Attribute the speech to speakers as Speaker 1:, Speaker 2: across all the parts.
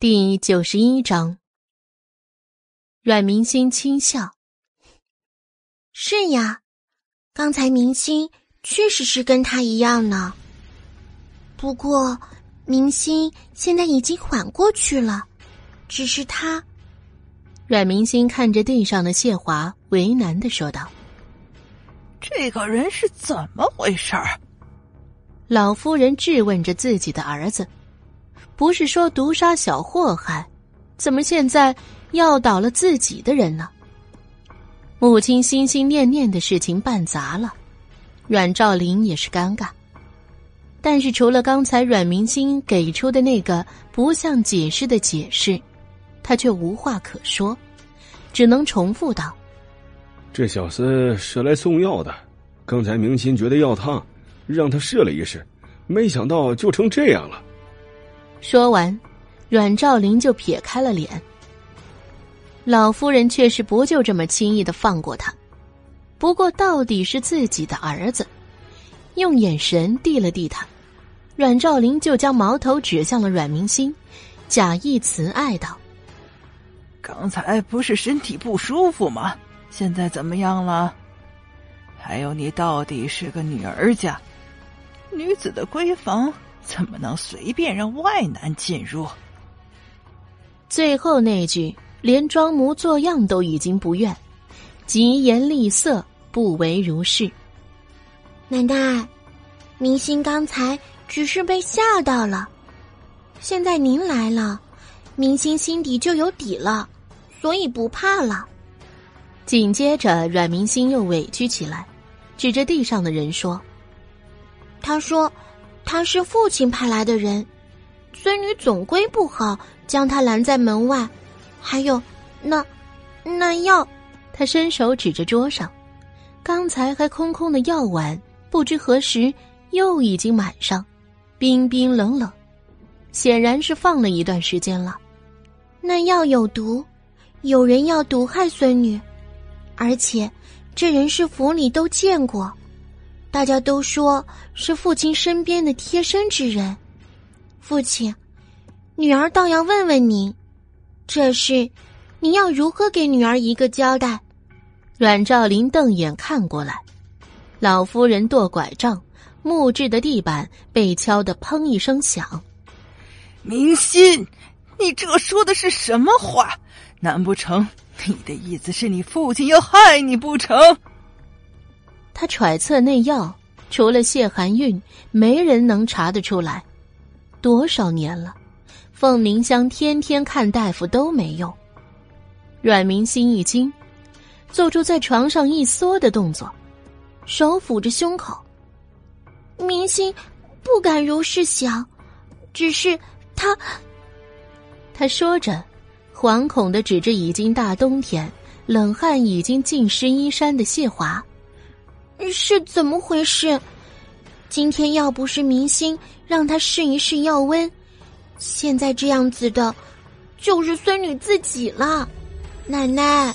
Speaker 1: 第九十一章，阮明星轻笑：“
Speaker 2: 是呀，刚才明星确实是跟他一样呢。不过，明星现在已经缓过去了，只是他……”
Speaker 1: 阮明星看着地上的谢华，为难的说道：“
Speaker 3: 这个人是怎么回事儿？”
Speaker 1: 老夫人质问着自己的儿子。不是说毒杀小祸害，怎么现在要倒了自己的人呢？母亲心心念念的事情办砸了，阮兆林也是尴尬。但是除了刚才阮明星给出的那个不像解释的解释，他却无话可说，只能重复道：“
Speaker 4: 这小厮是来送药的，刚才明星觉得药烫，让他试了一试，没想到就成这样了。”
Speaker 1: 说完，阮兆林就撇开了脸。老夫人却是不就这么轻易的放过他。不过到底是自己的儿子，用眼神递了递他，阮兆林就将矛头指向了阮明星，假意慈爱道：“
Speaker 3: 刚才不是身体不舒服吗？现在怎么样了？还有，你到底是个女儿家，女子的闺房。”怎么能随便让外男进入？
Speaker 1: 最后那句连装模作样都已经不愿，疾言厉色，不为如是。
Speaker 2: 奶奶，明星刚才只是被吓到了，现在您来了，明星心底就有底了，所以不怕了。
Speaker 1: 紧接着，阮明星又委屈起来，指着地上的人说：“
Speaker 2: 他说。”他是父亲派来的人，孙女总归不好将他拦在门外。还有，那那药，
Speaker 1: 他伸手指着桌上，刚才还空空的药碗，不知何时又已经满上，冰冰冷冷，显然是放了一段时间了。
Speaker 2: 那药有毒，有人要毒害孙女，而且这人是府里都见过。大家都说是父亲身边的贴身之人，父亲，女儿倒要问问您，这事，您要如何给女儿一个交代？
Speaker 1: 阮兆林瞪眼看过来，老夫人跺拐杖，木质的地板被敲得砰一声响。
Speaker 3: 明心，你这说的是什么话？难不成你的意思是你父亲要害你不成？
Speaker 1: 他揣测那药，除了谢寒韵，没人能查得出来。多少年了，凤鸣香天天看大夫都没用。阮明心一惊，做出在床上一缩的动作，手抚着胸口。
Speaker 2: 明心不敢如是想，只是他。
Speaker 1: 他说着，惶恐的指着已经大冬天、冷汗已经浸湿衣衫的谢华。
Speaker 2: 是怎么回事？今天要不是明星让他试一试药温，现在这样子的，就是孙女自己了。奶奶，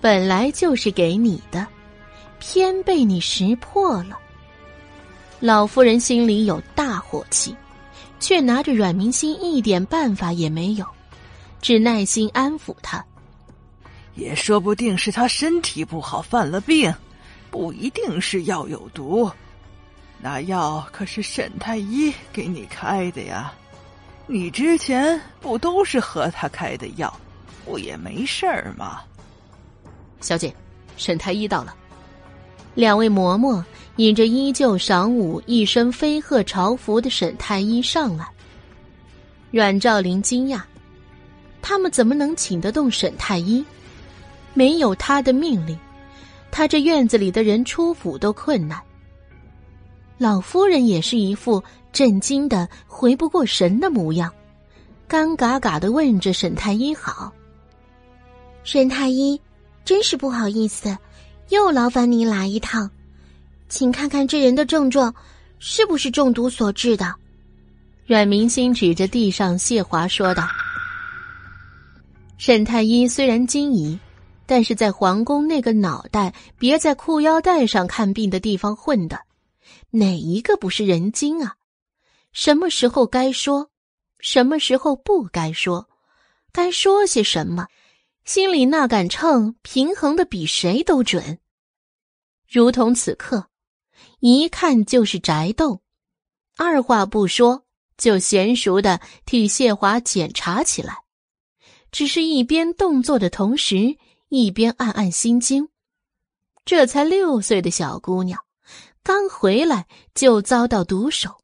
Speaker 1: 本来就是给你的，偏被你识破了。老夫人心里有大火气，却拿着阮明星一点办法也没有，只耐心安抚他。
Speaker 3: 也说不定是他身体不好，犯了病。不一定是药有毒，那药可是沈太医给你开的呀。你之前不都是喝他开的药，不也没事儿吗？
Speaker 1: 小姐，沈太医到了。两位嬷嬷引着依旧晌午一身飞鹤朝服的沈太医上来。阮兆林惊讶，他们怎么能请得动沈太医？没有他的命令。他这院子里的人出府都困难。老夫人也是一副震惊的回不过神的模样，干嘎嘎的问着沈太医：“好，
Speaker 2: 沈太医，真是不好意思，又劳烦您来一趟，请看看这人的症状，是不是中毒所致的？”
Speaker 1: 阮明心指着地上谢华说道。沈太医虽然惊疑。但是在皇宫那个脑袋别在裤腰带上看病的地方混的，哪一个不是人精啊？什么时候该说，什么时候不该说，该说些什么，心里那杆秤平衡的比谁都准。如同此刻，一看就是宅斗，二话不说就娴熟的替谢华检查起来，只是一边动作的同时，一边暗暗心惊。这才六岁的小姑娘，刚回来就遭到毒手，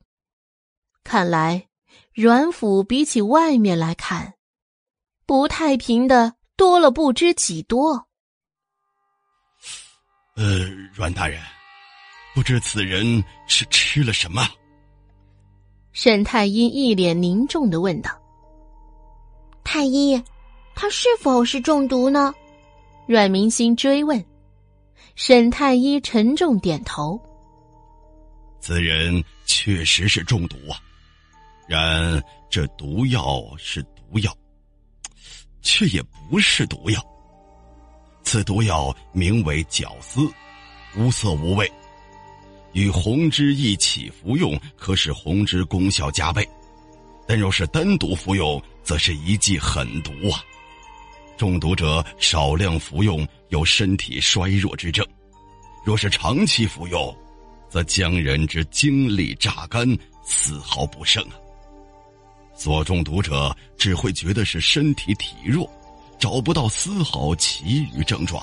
Speaker 1: 看来阮府比起外面来看，不太平的多了不知几多。
Speaker 5: 呃，阮大人，不知此人是吃了什么？
Speaker 1: 沈太医一脸凝重的问道：“
Speaker 2: 太医，他是否是中毒呢？”
Speaker 1: 阮明心追问。沈太医沉重点头：“
Speaker 5: 此人确实是中毒啊，然这毒药是毒药，却也不是毒药。此毒药名为绞丝，无色无味，与红脂一起服用，可使红脂功效加倍；但若是单独服用，则是一剂狠毒啊。”中毒者少量服用有身体衰弱之症，若是长期服用，则将人之精力榨干，丝毫不剩啊。所中毒者只会觉得是身体体弱，找不到丝毫其余症状。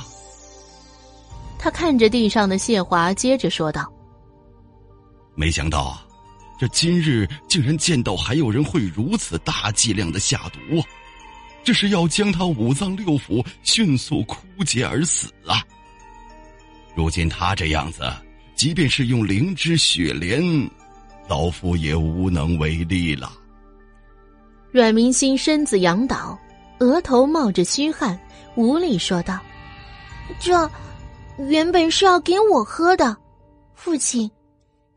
Speaker 1: 他看着地上的谢华，接着说道：“
Speaker 5: 没想到，这今日竟然见到还有人会如此大剂量的下毒啊！”这是要将他五脏六腑迅速枯竭而死啊！如今他这样子，即便是用灵芝雪莲，老夫也无能为力了。
Speaker 1: 阮明星身子仰倒，额头冒着虚汗，无力说道：“
Speaker 2: 这原本是要给我喝的，父亲。”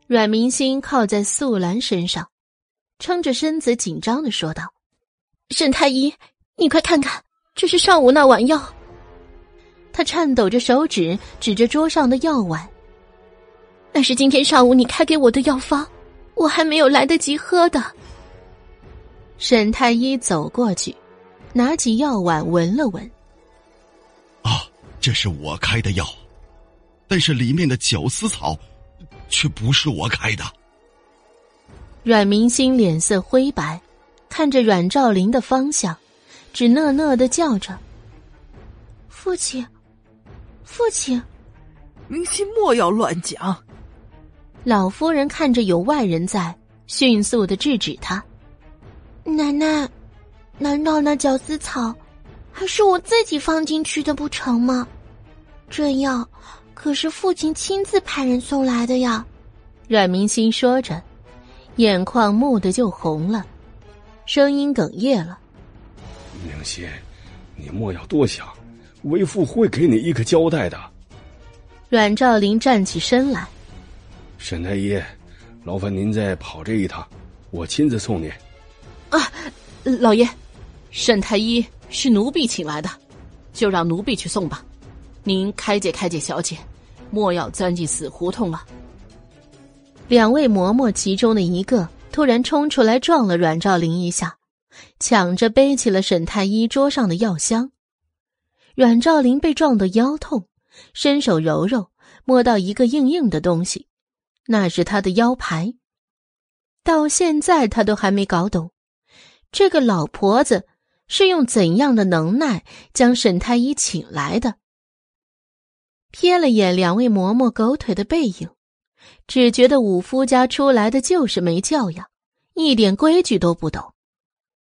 Speaker 1: 阮明星靠在素兰身上，撑着身子紧张的说道：“沈太医。”你快看看，这是上午那碗药。他颤抖着手指指着桌上的药碗，那是今天上午你开给我的药方，我还没有来得及喝的。沈太医走过去，拿起药碗闻了闻。
Speaker 5: 啊，这是我开的药，但是里面的绞丝草，却不是我开的。
Speaker 1: 阮明星脸色灰白，看着阮兆林的方向。只讷讷的叫着：“
Speaker 2: 父亲，父亲！”
Speaker 3: 明心莫要乱讲。
Speaker 1: 老夫人看着有外人在，迅速的制止他：“
Speaker 2: 奶奶，难道那绞丝草还是我自己放进去的不成吗？这药可是父亲亲自派人送来的呀！”
Speaker 1: 阮明心说着，眼眶蓦地就红了，声音哽咽了。
Speaker 4: 明心，你莫要多想，为父会给你一个交代的。
Speaker 1: 阮兆林站起身来，
Speaker 4: 沈太医，劳烦您再跑这一趟，我亲自送您。
Speaker 6: 啊，老爷，沈太医是奴婢请来的，就让奴婢去送吧。您开解开解小姐，莫要钻进死胡同了。
Speaker 1: 两位嬷嬷其中的一个突然冲出来撞了阮兆林一下。抢着背起了沈太医桌上的药箱，阮兆林被撞得腰痛，伸手揉揉，摸到一个硬硬的东西，那是他的腰牌。到现在他都还没搞懂，这个老婆子是用怎样的能耐将沈太医请来的。瞥了眼两位嬷嬷狗腿的背影，只觉得五夫家出来的就是没教养，一点规矩都不懂。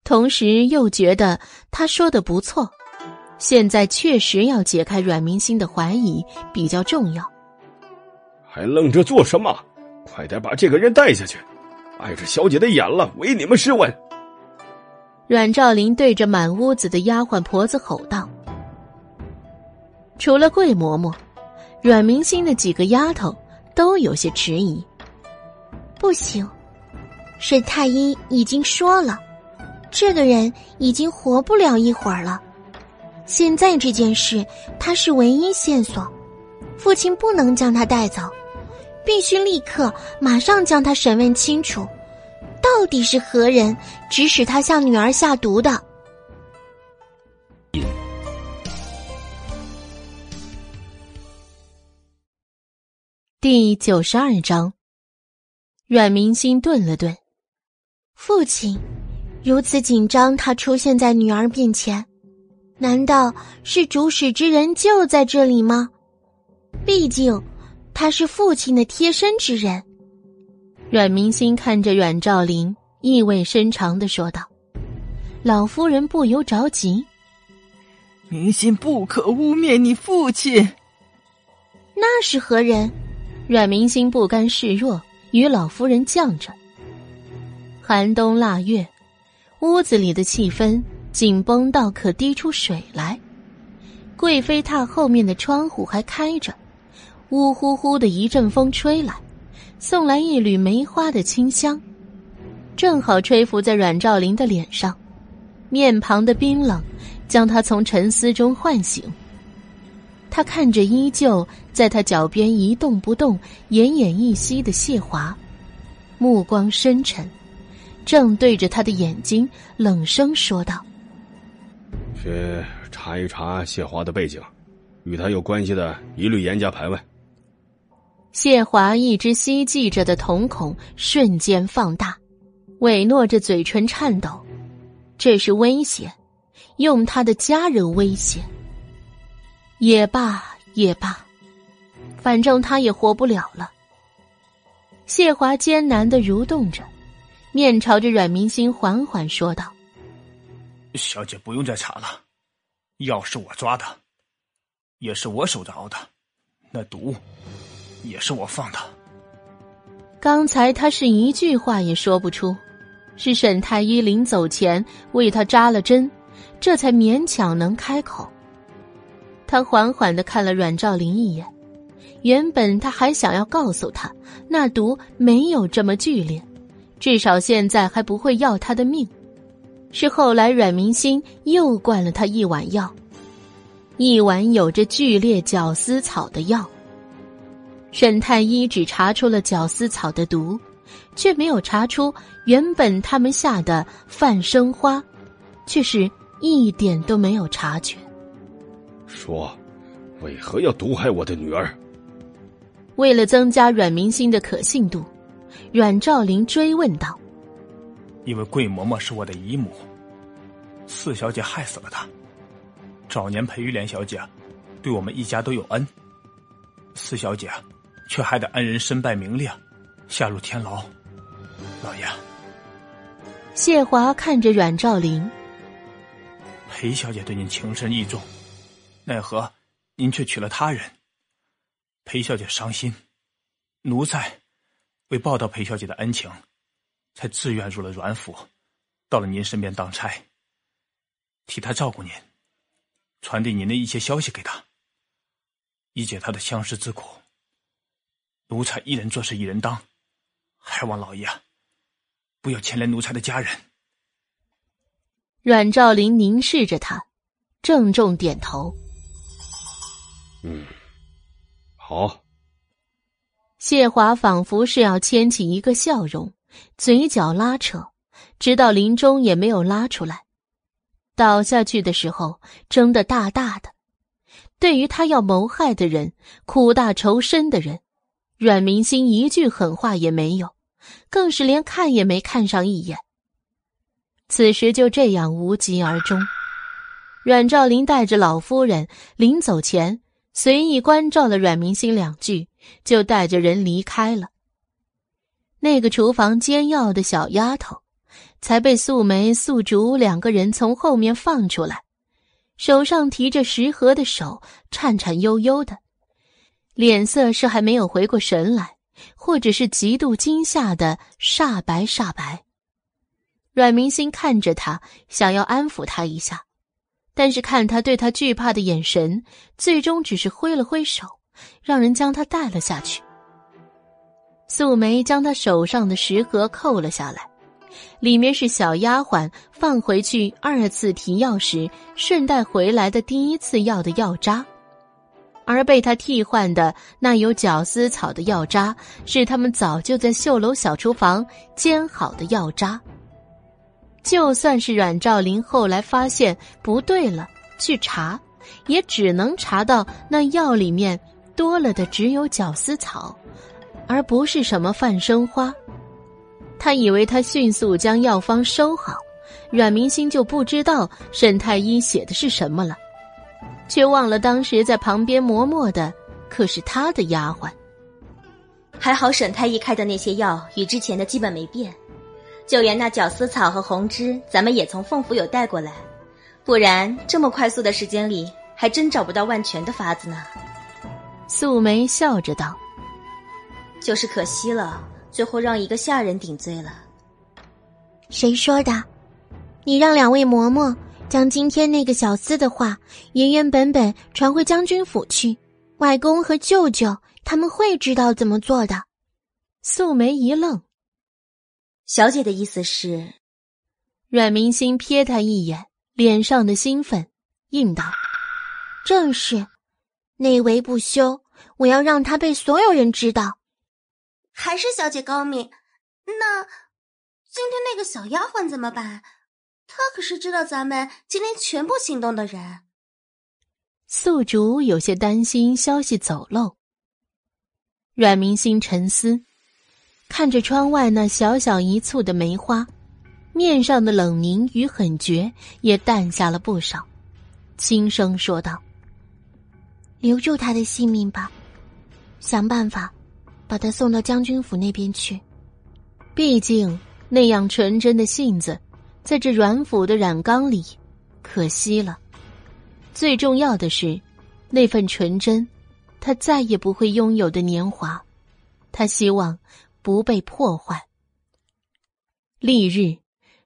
Speaker 1: 同时又觉得他说的不错，现在确实要解开阮明星的怀疑比较重要。
Speaker 4: 还愣着做什么？快点把这个人带下去，碍着小姐的眼了，唯你们是问。
Speaker 1: 阮兆林对着满屋子的丫鬟婆子吼道：“除了桂嬷嬷，阮明星的几个丫头都有些迟疑。
Speaker 2: 不行，沈太医已经说了。”这个人已经活不了一会儿了，现在这件事他是唯一线索，父亲不能将他带走，必须立刻马上将他审问清楚，到底是何人指使他向女儿下毒的？
Speaker 1: 第九十二章，阮明心顿了顿，
Speaker 2: 父亲如此紧张，他出现在女儿面前，难道是主使之人就在这里吗？毕竟他是父亲的贴身之人。
Speaker 1: 阮明心看着阮兆林，意味深长的说道：“老夫人不由着急，
Speaker 3: 明心不可污蔑你父亲。
Speaker 2: 那是何人？”
Speaker 1: 阮明心不甘示弱，与老夫人犟着。寒冬腊月，屋子里的气氛紧绷到可滴出水来。贵妃榻后面的窗户还开着，呜呼呼的一阵风吹来，送来一缕梅花的清香，正好吹拂在阮兆林的脸上，面庞的冰冷将他从沉思中唤醒。他看着依旧在他脚边一动不动、奄奄一息的谢华，目光深沉，正对着他的眼睛冷声说道：“
Speaker 4: 去查一查谢华的背景，与他有关系的一律严加盘问。”
Speaker 1: 谢华一直希冀着的瞳孔瞬间放大，委诺着嘴唇颤抖，这是威胁，用他的家人威胁。也罢，也罢，反正他也活不了了。谢华艰难的蠕动着，面朝着阮明星，缓缓说道：“
Speaker 7: 小姐不用再查了，药是我抓的，也是我手着的，那毒也是我放的。
Speaker 1: 刚才他是一句话也说不出，是沈太医临走前为他扎了针，这才勉强能开口。”他缓缓的看了阮兆林一眼，原本他还想要告诉他，那毒没有这么剧烈，至少现在还不会要他的命。是后来阮明心又灌了他一碗药，一碗有着剧烈绞丝草的药。沈太医只查出了绞丝草的毒，却没有查出原本他们下的范生花，却是一点都没有察觉。
Speaker 4: 说，为何要毒害我的女儿？
Speaker 1: 为了增加阮明星的可信度，阮兆林追问道：“
Speaker 7: 因为桂嬷嬷是我的姨母，四小姐害死了她。早年裴玉莲小姐对我们一家都有恩，四小姐却害得恩人身败名裂，下入天牢。老爷，
Speaker 1: 谢华看着阮兆林，
Speaker 7: 裴小姐对您情深意重。”奈何，您却娶了他人。裴小姐伤心，奴才为报答裴小姐的恩情，才自愿入了阮府，到了您身边当差，替她照顾您，传递您的一些消息给她，以解她的相思之苦。奴才一人做事一人当，还望老爷不要牵连奴才的家人。
Speaker 1: 阮兆林凝视着他，郑重点头。
Speaker 4: 嗯，好。
Speaker 1: 谢华仿佛是要牵起一个笑容，嘴角拉扯，直到临终也没有拉出来。倒下去的时候，睁得大大的。对于他要谋害的人，苦大仇深的人，阮明心一句狠话也没有，更是连看也没看上一眼。此时就这样无疾而终。阮兆林带着老夫人临走前。随意关照了阮明星两句，就带着人离开了。那个厨房煎药的小丫头，才被素梅、素竹两个人从后面放出来，手上提着食盒的手颤颤悠悠的，脸色是还没有回过神来，或者是极度惊吓的煞白煞白。阮明星看着他，想要安抚他一下。但是看他对他惧怕的眼神，最终只是挥了挥手，让人将他带了下去。素梅将他手上的食盒扣了下来，里面是小丫鬟放回去二次提药时顺带回来的第一次药的药渣。而被他替换的那有绞丝草的药渣，是他们早就在绣楼小厨房煎好的药渣。就算是阮兆林后来发现不对了，去查，也只能查到那药里面多了的只有绞丝草，而不是什么范生花。他以为他迅速将药方收好，阮明星就不知道沈太医写的是什么了，却忘了当时在旁边磨墨的可是他的丫鬟。
Speaker 8: 还好沈太医开的那些药与之前的基本没变。就连那绞丝草和红枝，咱们也从凤府有带过来，不然这么快速的时间里，还真找不到万全的法子呢。
Speaker 1: 素梅笑着道：“
Speaker 8: 就是可惜了，最后让一个下人顶罪了。”
Speaker 2: 谁说的？你让两位嬷嬷将今天那个小厮的话原原本本传回将军府去，外公和舅舅他们会知道怎么做的。
Speaker 1: 素梅一愣。
Speaker 8: 小姐的意思是，
Speaker 1: 阮明星瞥他一眼，脸上的兴奋，应道：“
Speaker 2: 正是，内为不修，我要让他被所有人知道。
Speaker 9: 还是小姐高明。那今天那个小丫鬟怎么办？她可是知道咱们今天全部行动的人。”
Speaker 1: 宿主有些担心消息走漏。阮明星沉思。看着窗外那小小一簇的梅花，面上的冷凝与狠绝也淡下了不少，轻声说道：“
Speaker 2: 留住他的性命吧，想办法把他送到将军府那边去。
Speaker 1: 毕竟那样纯真的性子，在这阮府的染缸里，可惜了。最重要的是，那份纯真，他再也不会拥有的年华，他希望。”不被破坏。翌日，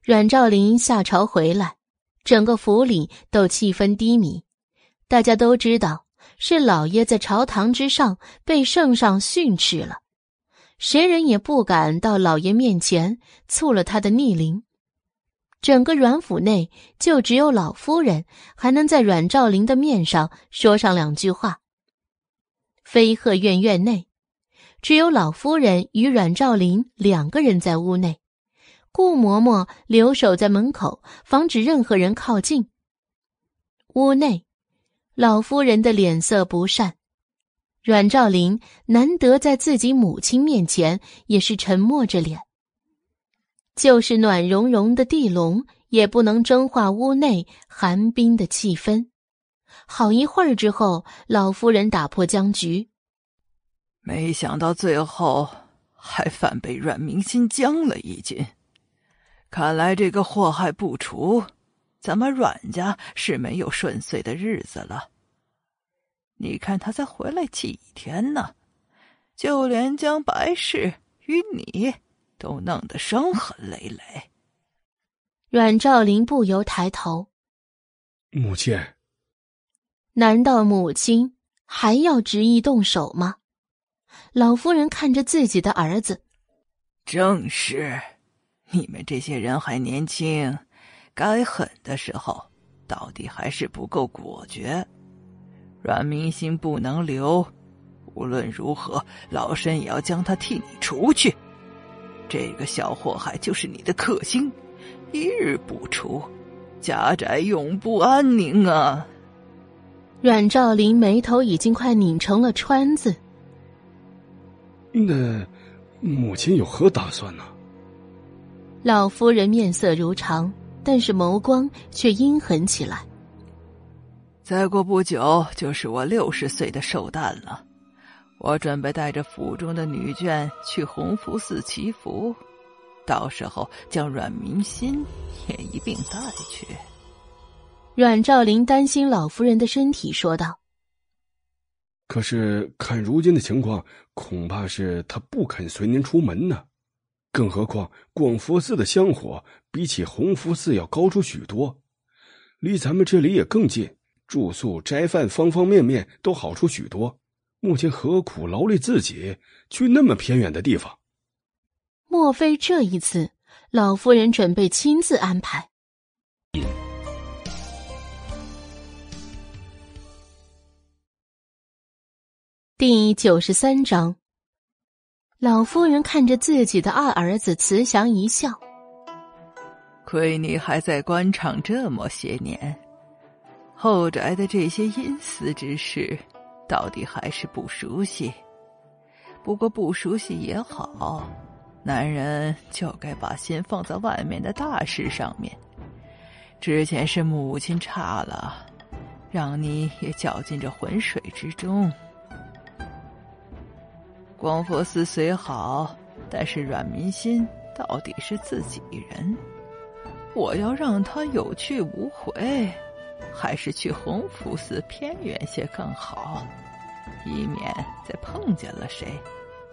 Speaker 1: 阮兆林下朝回来，整个府里都气氛低迷。大家都知道是老爷在朝堂之上被圣上训斥了，谁人也不敢到老爷面前促了他的逆鳞。整个阮府内，就只有老夫人还能在阮兆林的面上说上两句话。飞鹤院院内。只有老夫人与阮兆林两个人在屋内，顾嬷嬷留守在门口，防止任何人靠近。屋内，老夫人的脸色不善，阮兆林难得在自己母亲面前也是沉默着脸。就是暖融融的地笼，也不能蒸化屋内寒冰的气氛。好一会儿之后，老夫人打破僵局。
Speaker 3: 没想到最后还反被阮明心将了一军，看来这个祸害不除，咱们阮家是没有顺遂的日子了。你看他才回来几天呢，就连将白氏与你都弄得伤痕累累。
Speaker 1: 阮兆林不由抬头，
Speaker 4: 母亲，
Speaker 1: 难道母亲还要执意动手吗？老夫人看着自己的儿子，
Speaker 3: 正是，你们这些人还年轻，该狠的时候，到底还是不够果决。阮明心不能留，无论如何，老身也要将他替你除去。这个小祸害就是你的克星，一日不除，家宅永不安宁啊！
Speaker 1: 阮兆林眉头已经快拧成了川字。
Speaker 4: 那母亲有何打算呢？
Speaker 1: 老夫人面色如常，但是眸光却阴狠起来。
Speaker 3: 再过不久就是我六十岁的寿诞了，我准备带着府中的女眷去弘福寺祈福，到时候将阮明心也一并带去。
Speaker 1: 阮兆林担心老夫人的身体，说道。
Speaker 4: 可是看如今的情况，恐怕是她不肯随您出门呢。更何况广佛寺的香火比起弘福寺要高出许多，离咱们这里也更近，住宿、斋饭方方面面都好出许多。母亲何苦劳累自己去那么偏远的地方？
Speaker 1: 莫非这一次老夫人准备亲自安排？第九十三章，老夫人看着自己的二儿子，慈祥一笑：“
Speaker 3: 亏你还在官场这么些年，后宅的这些阴私之事，到底还是不熟悉。不过不熟悉也好，男人就该把心放在外面的大事上面。之前是母亲差了，让你也搅进这浑水之中。”光佛寺虽好，但是阮明心到底是自己人，我要让他有去无回，还是去弘福寺偏远些更好，以免再碰见了谁，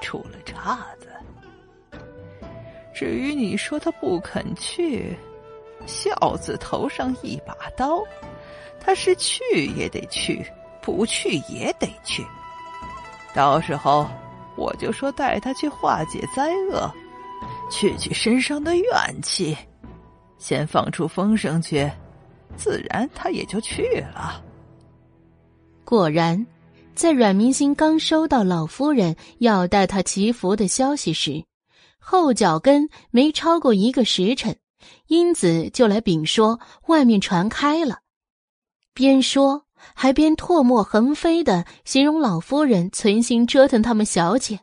Speaker 3: 出了岔子。至于你说他不肯去，孝子头上一把刀，他是去也得去，不去也得去，到时候。我就说带他去化解灾厄，去去身上的怨气，先放出风声去，自然他也就去了。
Speaker 1: 果然，在阮明星刚收到老夫人要带他祈福的消息时，后脚跟没超过一个时辰，英子就来禀说外面传开了，边说。还边唾沫横飞的形容老夫人存心折腾他们小姐，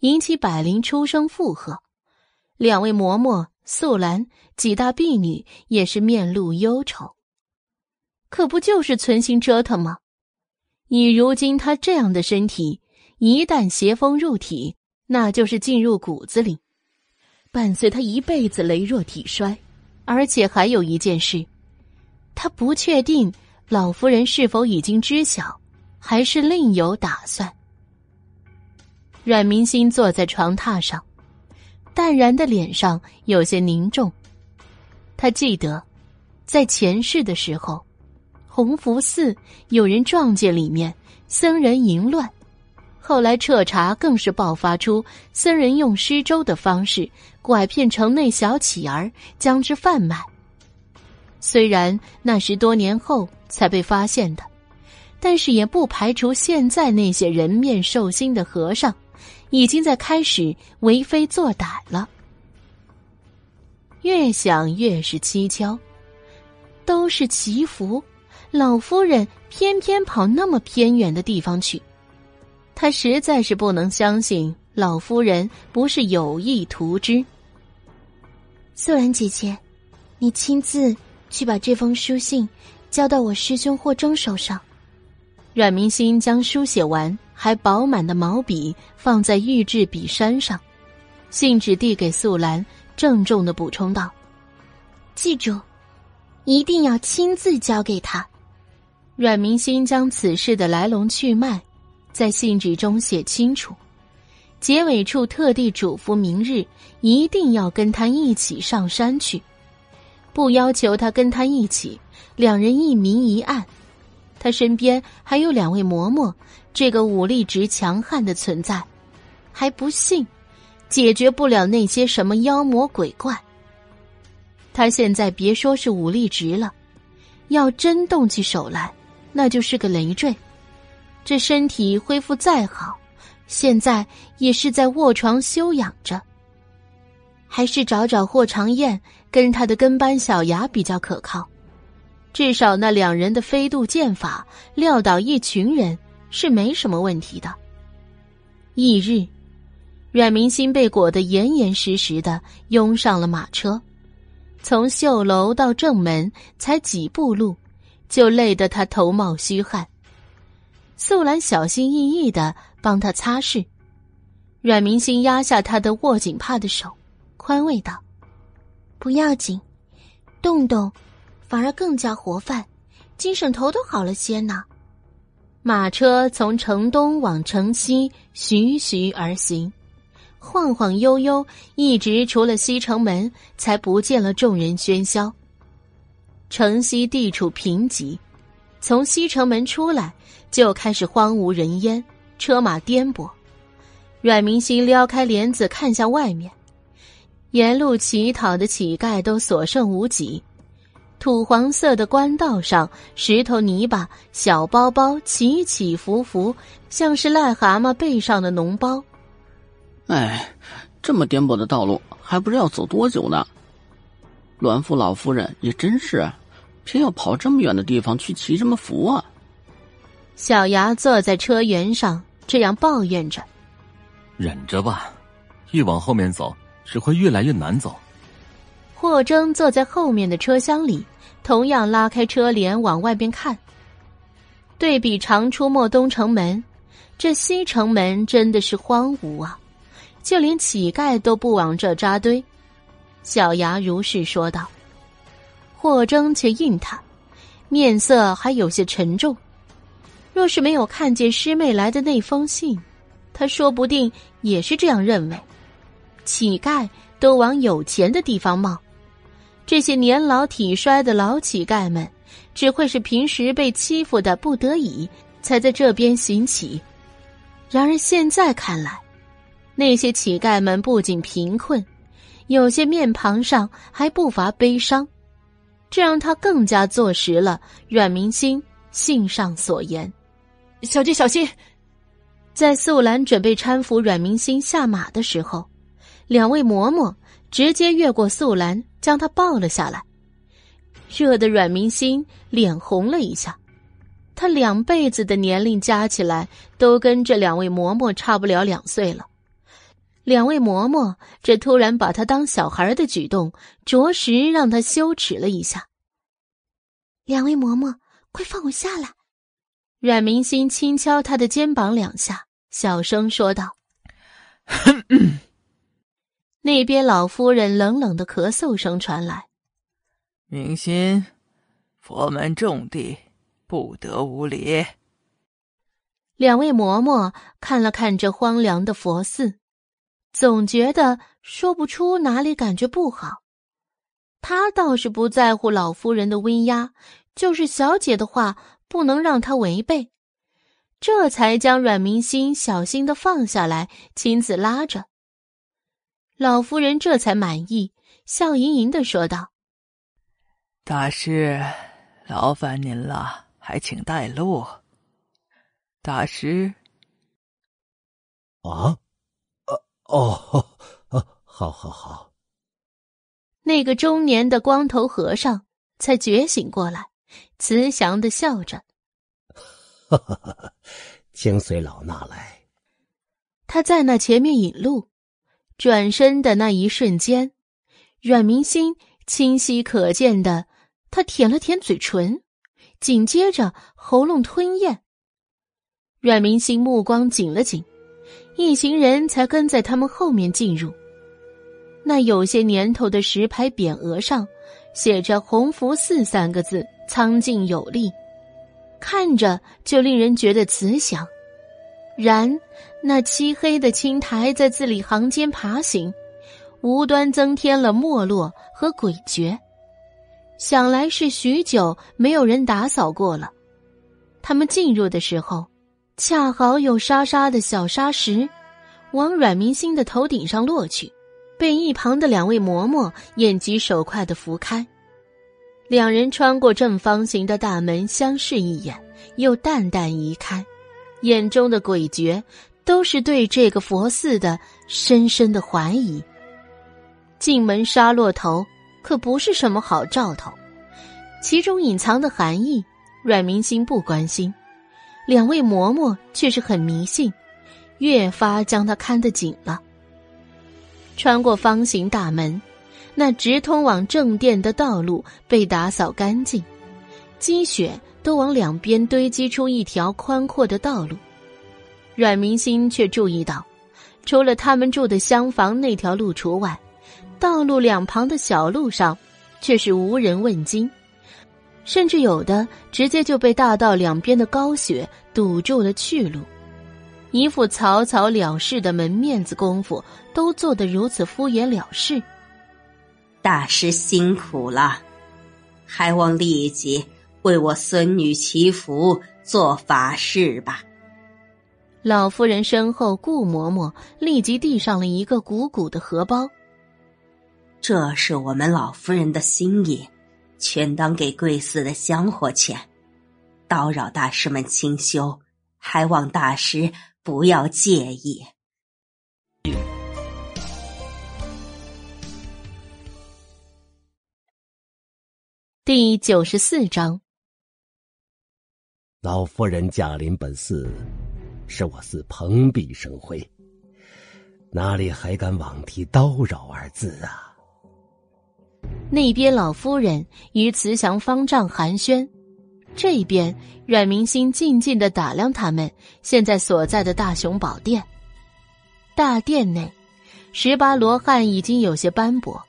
Speaker 1: 引起百灵出声附和。两位嬷嬷素兰几大婢女也是面露忧愁。可不就是存心折腾吗？以如今她这样的身体，一旦邪风入体，那就是进入骨子里，伴随她一辈子羸弱体衰。而且还有一件事，她不确定。老夫人是否已经知晓，还是另有打算？阮明心坐在床榻上，淡然的脸上有些凝重。他记得，在前世的时候，弘福寺有人撞见里面僧人淫乱，后来彻查更是爆发出僧人用施粥的方式拐骗城内小乞儿，将之贩卖。虽然那是多年后。才被发现的，但是也不排除现在那些人面兽心的和尚，已经在开始为非作歹了。越想越是蹊跷，都是祈福，老夫人偏偏跑那么偏远的地方去，他实在是不能相信老夫人不是有意图之。
Speaker 2: 素兰姐姐，你亲自去把这封书信。交到我师兄霍征手上。
Speaker 1: 阮明心将书写完还饱满的毛笔放在玉质笔山上，信纸递给素兰，郑重的补充道：“
Speaker 2: 记住，一定要亲自交给他。”
Speaker 1: 阮明心将此事的来龙去脉在信纸中写清楚，结尾处特地嘱咐明日一定要跟他一起上山去，不要求他跟他一起。两人一明一暗，他身边还有两位嬷嬷，这个武力值强悍的存在，还不信解决不了那些什么妖魔鬼怪。他现在别说是武力值了，要真动起手来，那就是个累赘。这身体恢复再好，现在也是在卧床休养着。还是找找霍长燕跟他的跟班小牙比较可靠。至少那两人的飞渡剑法撂倒一群人是没什么问题的。翌日，阮明心被裹得严严实实的，拥上了马车，从绣楼到正门才几步路，就累得他头冒虚汗。素兰小心翼翼的帮他擦拭，阮明心压下他的握紧帕的手，宽慰道：“
Speaker 2: 不要紧，动动。”反而更加活泛，精神头都好了些呢。
Speaker 1: 马车从城东往城西徐徐而行，晃晃悠悠，一直除了西城门，才不见了众人喧嚣。城西地处贫瘠，从西城门出来就开始荒无人烟，车马颠簸。阮明心撩开帘子看向外面，沿路乞讨的乞丐都所剩无几。土黄色的官道上，石头泥巴、小包包起起伏伏，像是癞蛤蟆背上的脓包。
Speaker 10: 哎，这么颠簸的道路，还不知道走多久呢。栾父老夫人也真是，偏要跑这么远的地方去祈什么福啊！
Speaker 1: 小牙坐在车辕上，这样抱怨着：“
Speaker 11: 忍着吧，越往后面走，只会越来越难走。”
Speaker 1: 霍征坐在后面的车厢里，同样拉开车帘往外边看。对比常出没东城门，这西城门真的是荒芜啊！就连乞丐都不往这扎堆。小牙如是说道。霍征却应他，面色还有些沉重。若是没有看见师妹来的那封信，他说不定也是这样认为。乞丐都往有钱的地方冒。这些年老体衰的老乞丐们，只会是平时被欺负的不得已，才在这边行乞。然而现在看来，那些乞丐们不仅贫困，有些面庞上还不乏悲伤，这让他更加坐实了阮明星信上所言。
Speaker 6: 小姐小心！
Speaker 1: 在素兰准备搀扶阮明星下马的时候，两位嬷嬷直接越过素兰。将他抱了下来，热的阮明心脸红了一下。他两辈子的年龄加起来，都跟这两位嬷嬷差不了两岁了。两位嬷嬷这突然把他当小孩的举动，着实让他羞耻了一下。
Speaker 2: 两位嬷嬷，快放我下来！
Speaker 1: 阮明心轻敲他的肩膀两下，小声说道。那边老夫人冷冷的咳嗽声传来。
Speaker 3: 明心，佛门重地，不得无礼。
Speaker 1: 两位嬷嬷看了看这荒凉的佛寺，总觉得说不出哪里感觉不好。他倒是不在乎老夫人的威压，就是小姐的话不能让他违背，这才将阮明心小心的放下来，亲自拉着。老夫人这才满意，笑盈盈的说道：“
Speaker 3: 大师，劳烦您了，还请带路。”大师，
Speaker 12: 啊，呃，哦，好好好。
Speaker 1: 那个中年的光头和尚才觉醒过来，慈祥的笑着：“
Speaker 12: 哈哈哈，请随老衲来。”
Speaker 1: 他在那前面引路。转身的那一瞬间，阮明心清晰可见的，他舔了舔嘴唇，紧接着喉咙吞咽。阮明心目光紧了紧，一行人才跟在他们后面进入。那有些年头的石牌匾额上，写着“鸿福寺”三个字，苍劲有力，看着就令人觉得慈祥。然，那漆黑的青苔在字里行间爬行，无端增添了没落和诡谲。想来是许久没有人打扫过了。他们进入的时候，恰好有沙沙的小沙石往阮明星的头顶上落去，被一旁的两位嬷嬷眼疾手快的扶开。两人穿过正方形的大门，相视一眼，又淡淡移开。眼中的诡谲，都是对这个佛寺的深深的怀疑。进门杀落头，可不是什么好兆头，其中隐藏的含义，阮明心不关心，两位嬷嬷却是很迷信，越发将他看得紧了。穿过方形大门，那直通往正殿的道路被打扫干净，积雪。都往两边堆积出一条宽阔的道路，阮明心却注意到，除了他们住的厢房那条路除外，道路两旁的小路上却是无人问津，甚至有的直接就被大道两边的高雪堵住了去路，一副草草了事的门面子功夫都做得如此敷衍了事。
Speaker 13: 大师辛苦了，还望立即。为我孙女祈福，做法事吧。
Speaker 1: 老夫人身后，顾嬷嬷立即递上了一个鼓鼓的荷包。
Speaker 13: 这是我们老夫人的心意，全当给贵寺的香火钱，叨扰大师们清修，还望大师不要介意。
Speaker 1: 第九十四章，
Speaker 12: 老夫人驾临本寺，使我寺蓬荜生辉，哪里还敢妄提叨扰二字啊？
Speaker 1: 那边老夫人与慈祥方丈寒暄，这边阮明星静静的打量他们现在所在的大雄宝殿。大殿内，十八罗汉已经有些斑驳，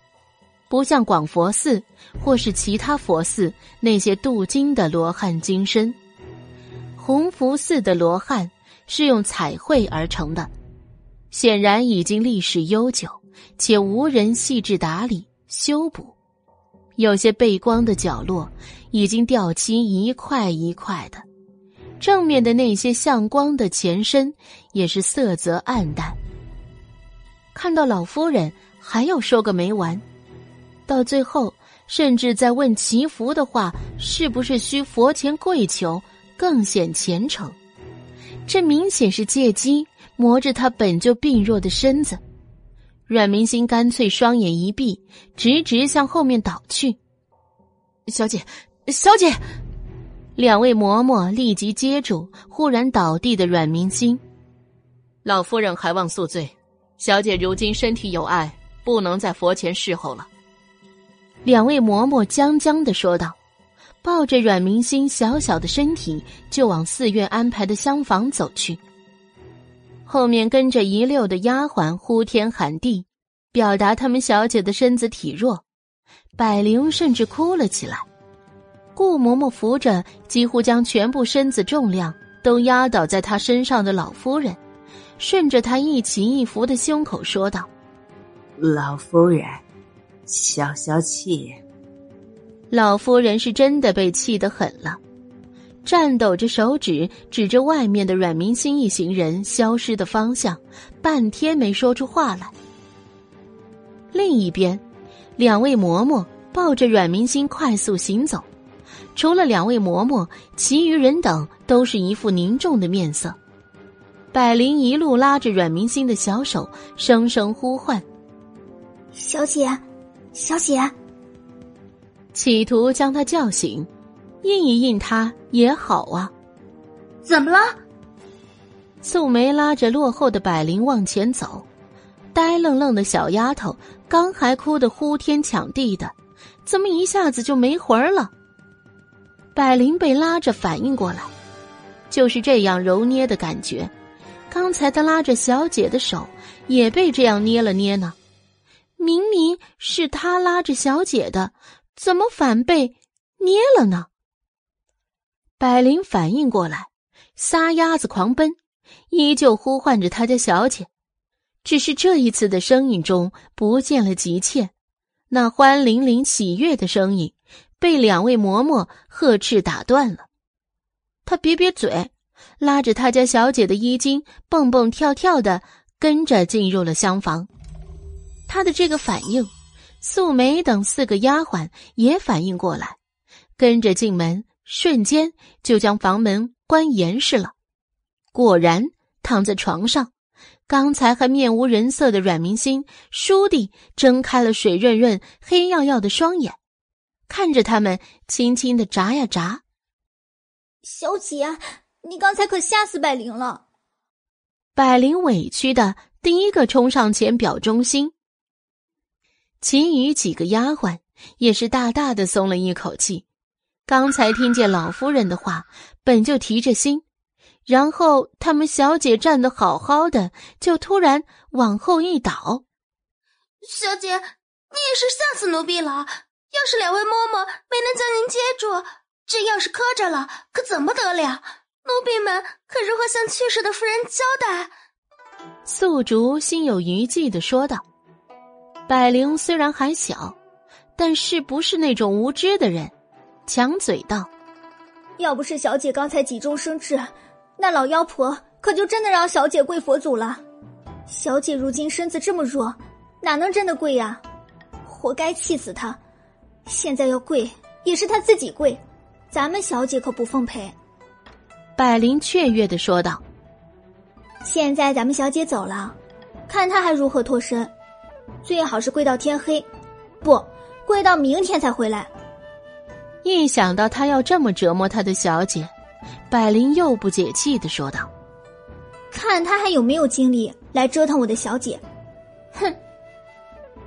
Speaker 1: 不像广佛寺或是其他佛寺那些镀金的罗汉金身。弘福寺的罗汉是用彩绘而成的，显然已经历史悠久，且无人细致打理修补。有些背光的角落已经掉漆一块一块的，正面的那些向光的前身也是色泽暗淡。看到老夫人还要说个没完，到最后甚至在问祈福的话是不是需佛前跪求更显虔诚，这明显是借机磨着他本就病弱的身子。阮明星干脆双眼一闭，直直向后面倒去。
Speaker 6: 小姐，小姐，
Speaker 1: 两位嬷嬷立即接住忽然倒地的阮明星。
Speaker 6: 老夫人还望恕罪，小姐如今身体有碍，不能在佛前侍候了。
Speaker 1: 两位嬷嬷僵僵的说道，抱着阮明星小小的身体就往寺院安排的厢房走去。后面跟着一溜的丫鬟呼天喊地，表达他们小姐的身子体弱。百灵甚至哭了起来。顾嬷嬷扶着几乎将全部身子重量都压倒在她身上的老夫人，顺着她一起一伏的胸口说道：“
Speaker 13: 老夫人，消消气。”
Speaker 1: 老夫人是真的被气得狠了。颤抖着手指指着外面的阮明星一行人消失的方向，半天没说出话来。另一边，两位嬷嬷抱着阮明星快速行走，除了两位嬷嬷，其余人等都是一副凝重的面色。百灵一路拉着阮明星的小手，声声呼唤：“
Speaker 2: 小姐，小姐！”
Speaker 1: 企图将他叫醒。应一应他也好啊，
Speaker 9: 怎么了？
Speaker 1: 素梅拉着落后的百灵往前走，呆愣愣的小丫头刚还哭得呼天抢地的，怎么一下子就没魂儿了？百灵被拉着反应过来，就是这样揉捏的感觉。刚才她拉着小姐的手，也被这样捏了捏呢。明明是他拉着小姐的，怎么反被捏了呢？百灵反应过来，撒丫子狂奔，依旧呼唤着他家小姐，只是这一次的声音中不见了急切，那欢淋淋喜悦的声音被两位嬷嬷呵斥打断了。他瘪瘪嘴，拉着他家小姐的衣襟，蹦蹦跳跳的跟着进入了厢房。他的这个反应，素梅等四个丫鬟也反应过来，跟着进门。瞬间就将房门关严实了。果然，躺在床上，刚才还面无人色的阮明星倏地睁开了水润润、黑耀耀的双眼，看着他们，轻轻的眨呀眨。
Speaker 2: 小姐，你刚才可吓死百灵了。
Speaker 1: 百灵委屈的第一个冲上前表忠心，其余几个丫鬟也是大大的松了一口气。刚才听见老夫人的话，本就提着心，然后他们小姐站得好好的，就突然往后一倒。
Speaker 9: 小姐，你也是吓死奴婢了。要是两位嬷嬷没能将您接住，这要是磕着了，可怎么得了？奴婢们可如何向去世的夫人交代？
Speaker 1: 素竹心有余悸的说道。百灵虽然还小，但是不是那种无知的人。强嘴道：“
Speaker 2: 要不是小姐刚才急中生智，那老妖婆可就真的让小姐跪佛祖了。小姐如今身子这么弱，哪能真的跪呀？活该气死她！现在要跪
Speaker 14: 也是他自己跪，咱们小姐可不奉陪。
Speaker 1: 百灵雀跃的说道：“
Speaker 14: 现在咱们小姐走了，看她还如何脱身。最好是跪到天黑，不跪到明天才回来。”
Speaker 1: 一想到他要这么折磨他的小姐，百灵又不解气的说道：“
Speaker 14: 看他还有没有精力来折腾我的小姐。”哼！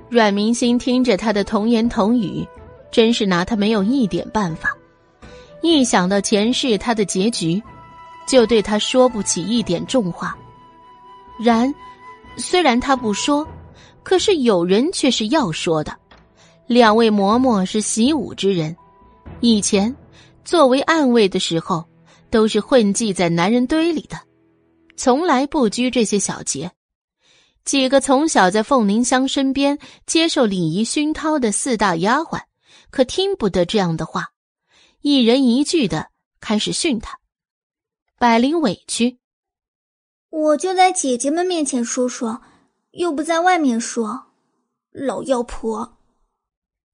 Speaker 1: 阮明星听着他的童言童语，真是拿他没有一点办法。一想到前世他的结局，就对他说不起一点重话。然，虽然他不说，可是有人却是要说的。两位嬷嬷是习武之人，以前作为暗卫的时候，都是混迹在男人堆里的，从来不拘这些小节。几个从小在凤凝香身边接受礼仪熏陶的四大丫鬟，可听不得这样的话，一人一句的开始训他。百灵委屈，
Speaker 14: 我就在姐姐们面前说说，又不在外面说，老妖婆。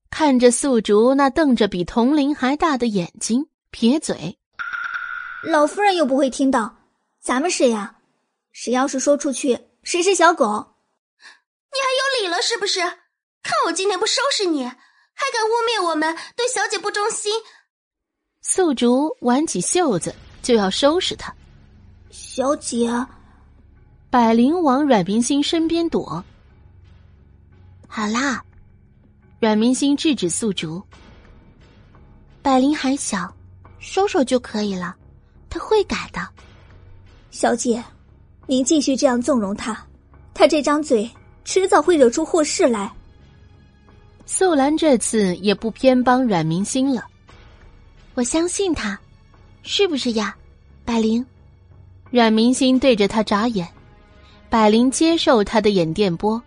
Speaker 1: 看着素竹那瞪着比铜铃还大的眼睛，撇嘴。
Speaker 14: 老夫人又不会听到，咱们谁呀？谁要是说出去？谁是小狗？
Speaker 9: 你还有理了是不是？看我今天不收拾你！还敢污蔑我们对小姐不忠心！
Speaker 1: 素竹挽起袖子就要收拾他。
Speaker 14: 小姐，
Speaker 1: 百灵往阮明星身边躲。
Speaker 2: 好啦，
Speaker 1: 阮明星制止宿竹。
Speaker 2: 百灵还小，收手就可以了，他会改的。
Speaker 14: 小姐。您继续这样纵容他，他这张嘴迟早会惹出祸事来。
Speaker 1: 素兰这次也不偏帮阮明星了，
Speaker 2: 我相信他，是不是呀，百灵？
Speaker 1: 阮明星对着他眨眼，百灵接受他的眼电波，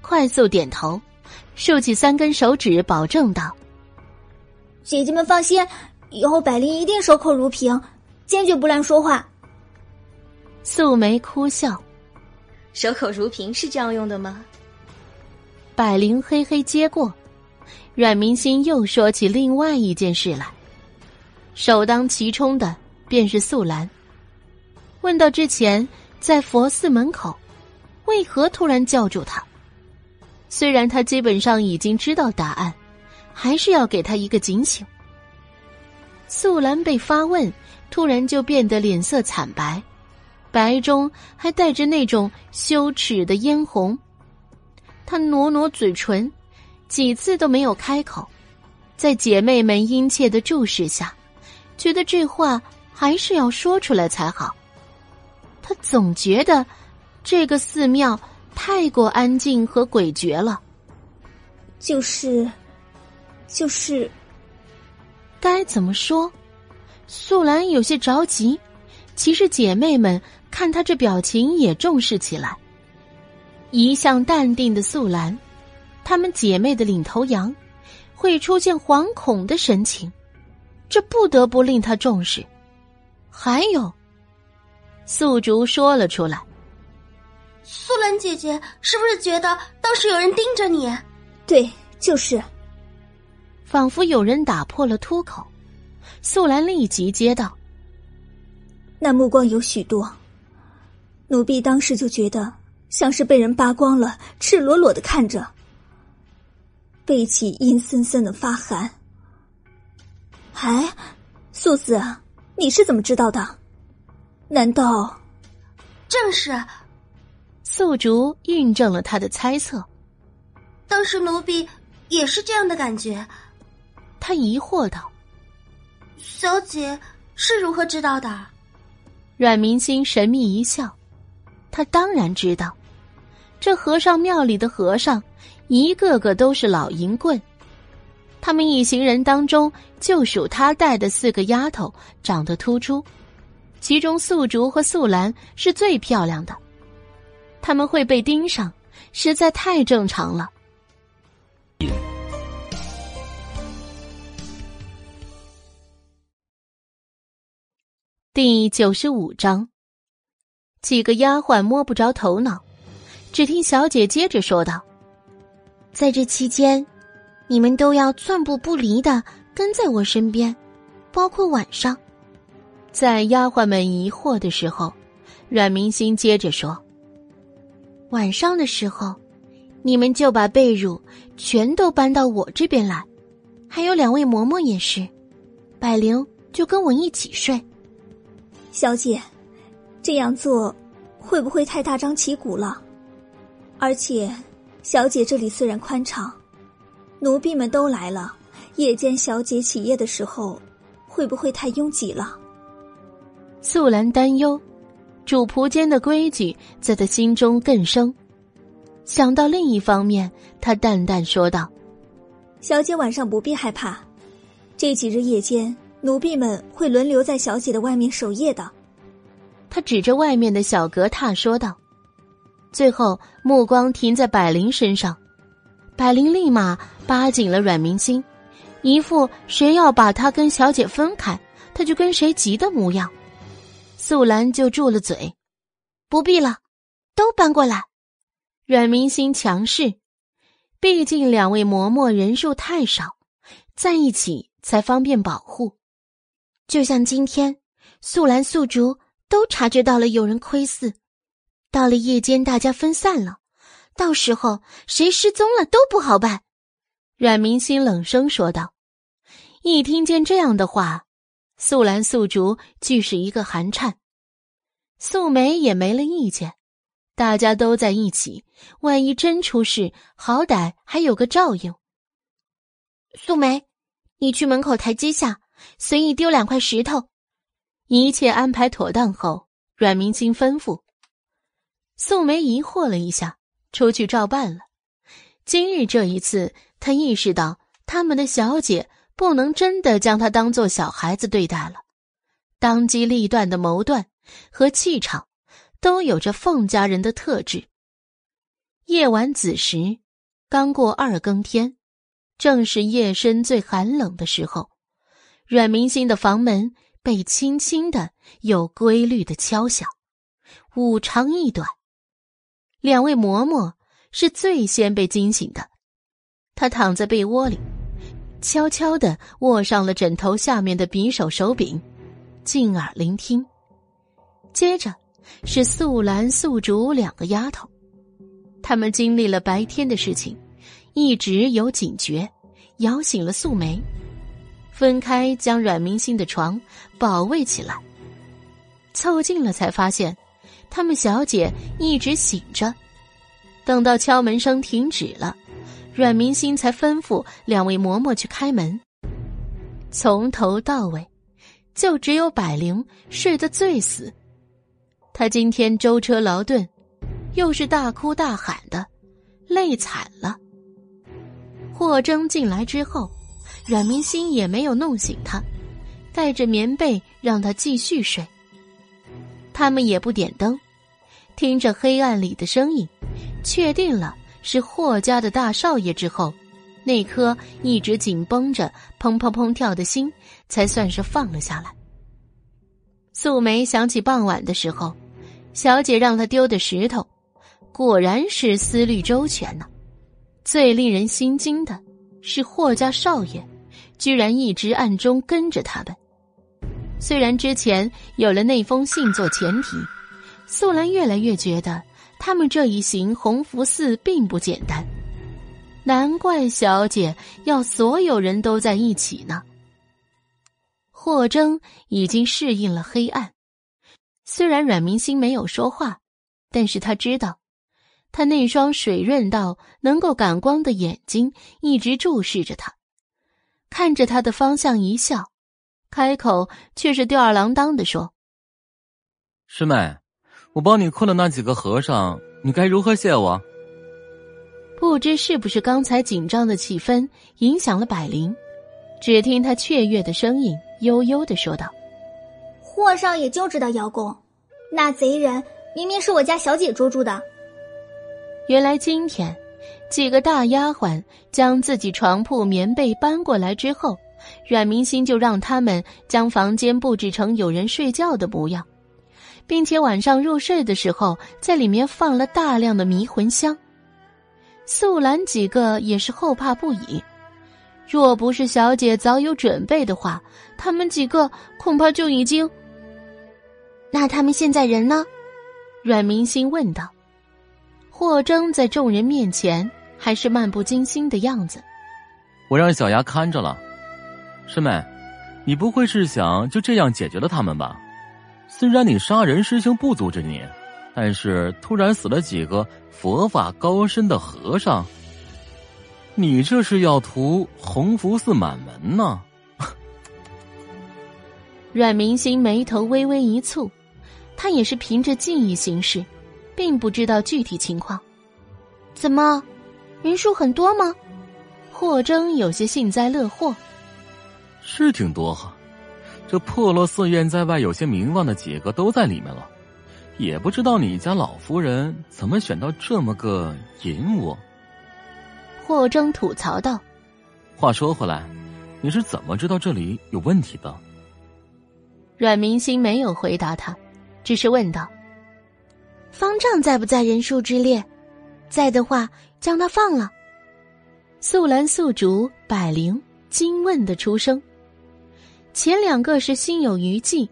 Speaker 1: 快速点头，竖起三根手指保证道：“
Speaker 14: 姐姐们放心，以后百灵一定守口如瓶，坚决不乱说话。”
Speaker 1: 素梅哭笑：“
Speaker 8: 守口如瓶是这样用的吗？”
Speaker 1: 百灵嘿嘿接过，阮明心又说起另外一件事来。首当其冲的便是素兰。问到之前在佛寺门口，为何突然叫住他？虽然他基本上已经知道答案，还是要给他一个警醒。素兰被发问，突然就变得脸色惨白。白中还带着那种羞耻的嫣红，她挪挪嘴唇，几次都没有开口，在姐妹们殷切的注视下，觉得这话还是要说出来才好。她总觉得这个寺庙太过安静和诡谲了，
Speaker 14: 就是，就是，
Speaker 1: 该怎么说？素兰有些着急，其实姐妹们。看她这表情也重视起来。一向淡定的素兰，她们姐妹的领头羊，会出现惶恐的神情，这不得不令她重视。还有，素竹说了出来：“
Speaker 9: 素兰姐姐是不是觉得当时有人盯着你？”“
Speaker 14: 对，就是。”
Speaker 1: 仿佛有人打破了突口，素兰立即接道：“
Speaker 14: 那目光有许多。”奴婢当时就觉得像是被人扒光了，赤裸裸的看着，背脊阴森森的发寒。哎，素子，你是怎么知道的？难道
Speaker 9: 正是？
Speaker 1: 素竹印证了他的猜测。
Speaker 9: 当时奴婢也是这样的感觉。
Speaker 1: 他疑惑道：“
Speaker 9: 小姐是如何知道的？”
Speaker 1: 阮明星神秘一笑。他当然知道，这和尚庙里的和尚，一个个都是老淫棍。他们一行人当中，就属他带的四个丫头长得突出，其中素竹和素兰是最漂亮的。他们会被盯上，实在太正常了。第九十五章。几个丫鬟摸不着头脑，只听小姐接着说道：“
Speaker 2: 在这期间，你们都要寸步不离的跟在我身边，包括晚上。
Speaker 1: 在丫鬟们疑惑的时候，阮明心接着说：“
Speaker 2: 晚上的时候，你们就把被褥全都搬到我这边来，还有两位嬷嬷也是，百灵就跟我一起睡。
Speaker 14: 小姐，这样做会不会太大张旗鼓了？而且，小姐这里虽然宽敞，奴婢们都来了，夜间小姐起夜的时候，会不会太拥挤了？”
Speaker 1: 素兰担忧，主仆间的规矩在他心中更生。想到另一方面，他淡淡说道：“
Speaker 14: 小姐晚上不必害怕，这几日夜间奴婢们会轮流在小姐的外面守夜的。”
Speaker 1: 他指着外面的小隔榻说道，最后目光停在百灵身上，百灵立马扒紧了阮明心，一副谁要把他跟小姐分开，他就跟谁急的模样。素兰就住了嘴，
Speaker 2: 不必了，都搬过来。
Speaker 1: 阮明心强势，毕竟两位嬷嬷人数太少，在一起才方便保护。
Speaker 2: 就像今天，素兰、素竹都察觉到了有人窥伺，到了夜间大家分散了，到时候谁失踪了都不好办。
Speaker 1: 阮明心冷声说道。一听见这样的话。素兰、素竹俱是一个寒颤，素梅也没了意见。大家都在一起，万一真出事，好歹还有个照应。
Speaker 2: 素梅，你去门口台阶下随意丢两块石头。
Speaker 1: 一切安排妥当后，阮明清吩咐。素梅疑惑了一下，出去照办了。今日这一次，她意识到他们的小姐。不能真的将他当做小孩子对待了，当机立断的谋断和气场，都有着凤家人的特质。夜晚子时，刚过二更天，正是夜深最寒冷的时候，阮明心的房门被轻轻的、有规律的敲响，五长一短。两位嬷嬷是最先被惊醒的，她躺在被窝里。悄悄的握上了枕头下面的匕首手柄，静耳聆听。接着是素兰、素竹两个丫头，她们经历了白天的事情，一直有警觉，摇醒了素梅，分开将阮明星的床保卫起来。凑近了才发现，他们小姐一直醒着。等到敲门声停止了。阮明心才吩咐两位嬷嬷去开门。从头到尾，就只有百灵睡得最死。他今天舟车劳顿，又是大哭大喊的，累惨了。霍征进来之后，阮明心也没有弄醒他，带着棉被让他继续睡。他们也不点灯，听着黑暗里的声音，确定了。是霍家的大少爷之后，那颗一直紧绷着、砰砰砰跳的心才算是放了下来。素梅想起傍晚的时候，小姐让她丢的石头，果然是思虑周全呢。最令人心惊的是霍家少爷，居然一直暗中跟着他们。虽然之前有了那封信做前提，素兰越来越觉得。他们这一行鸿福寺并不简单，难怪小姐要所有人都在一起呢。霍征已经适应了黑暗，虽然阮明星没有说话，但是他知道，他那双水润到能够感光的眼睛一直注视着他，看着他的方向一笑，开口却是吊儿郎当的说：“
Speaker 11: 师妹。”我帮你困了那几个和尚，你该如何谢我？
Speaker 1: 不知是不是刚才紧张的气氛影响了百灵，只听他雀跃的声音悠悠的说道：“
Speaker 14: 霍少爷就知道邀功，那贼人明明是我家小姐捉住的。”
Speaker 1: 原来今天，几个大丫鬟将自己床铺棉被搬过来之后，阮明心就让他们将房间布置成有人睡觉的模样。并且晚上入睡的时候，在里面放了大量的迷魂香。素兰几个也是后怕不已。若不是小姐早有准备的话，他们几个恐怕就已经……
Speaker 2: 那他们现在人呢？
Speaker 1: 阮明心问道。霍征在众人面前还是漫不经心的样子。
Speaker 11: 我让小牙看着了。师妹，你不会是想就这样解决了他们吧？虽然你杀人师兄不阻止你，但是突然死了几个佛法高深的和尚，你这是要图洪福寺满门呢？
Speaker 1: 阮明星眉头微微一蹙，他也是凭着记忆行事，并不知道具体情况。
Speaker 2: 怎么，人数很多吗？
Speaker 1: 霍征有些幸灾乐祸。
Speaker 11: 是挺多哈，这破落寺院在外有些名望的几个都在里面了，也不知道你家老夫人怎么选到这么个淫窝。
Speaker 1: 霍征吐槽道：“
Speaker 11: 话说回来，你是怎么知道这里有问题的？”
Speaker 1: 阮明星没有回答他，只是问道：“
Speaker 2: 方丈在不在人数之列？在的话，将他放了。”
Speaker 1: 素兰、素竹、百灵惊问的出声。前两个是心有余悸，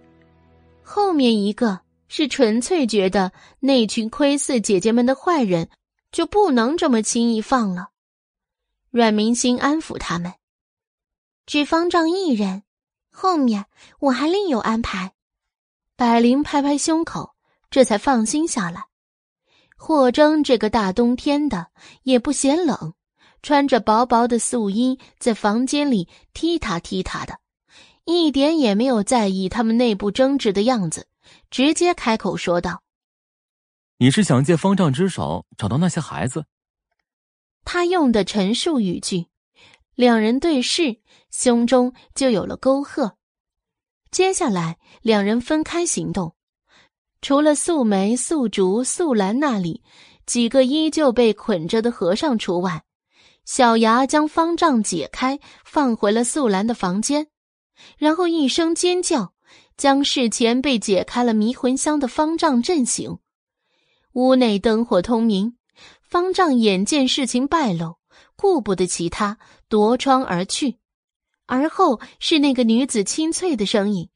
Speaker 1: 后面一个是纯粹觉得那群窥伺姐姐们的坏人就不能这么轻易放了。阮明星安抚他们：“
Speaker 2: 只方丈一人，后面我还另有安排。”
Speaker 1: 百灵拍拍胸口，这才放心下来。霍征这个大冬天的也不嫌冷，穿着薄薄的素衣在房间里踢踏踢踏的。一点也没有在意他们内部争执的样子，直接开口说道：“
Speaker 11: 你是想借方丈之手找到那些孩子？”
Speaker 1: 他用的陈述语句，两人对视，胸中就有了沟壑。接下来，两人分开行动，除了素梅、素竹、素兰那里几个依旧被捆着的和尚除外，小牙将方丈解开，放回了素兰的房间。然后一声尖叫，将事前被解开了迷魂香的方丈震醒。屋内灯火通明，方丈眼见事情败露，顾不得其他，夺窗而去。而后是那个女子清脆的声音：“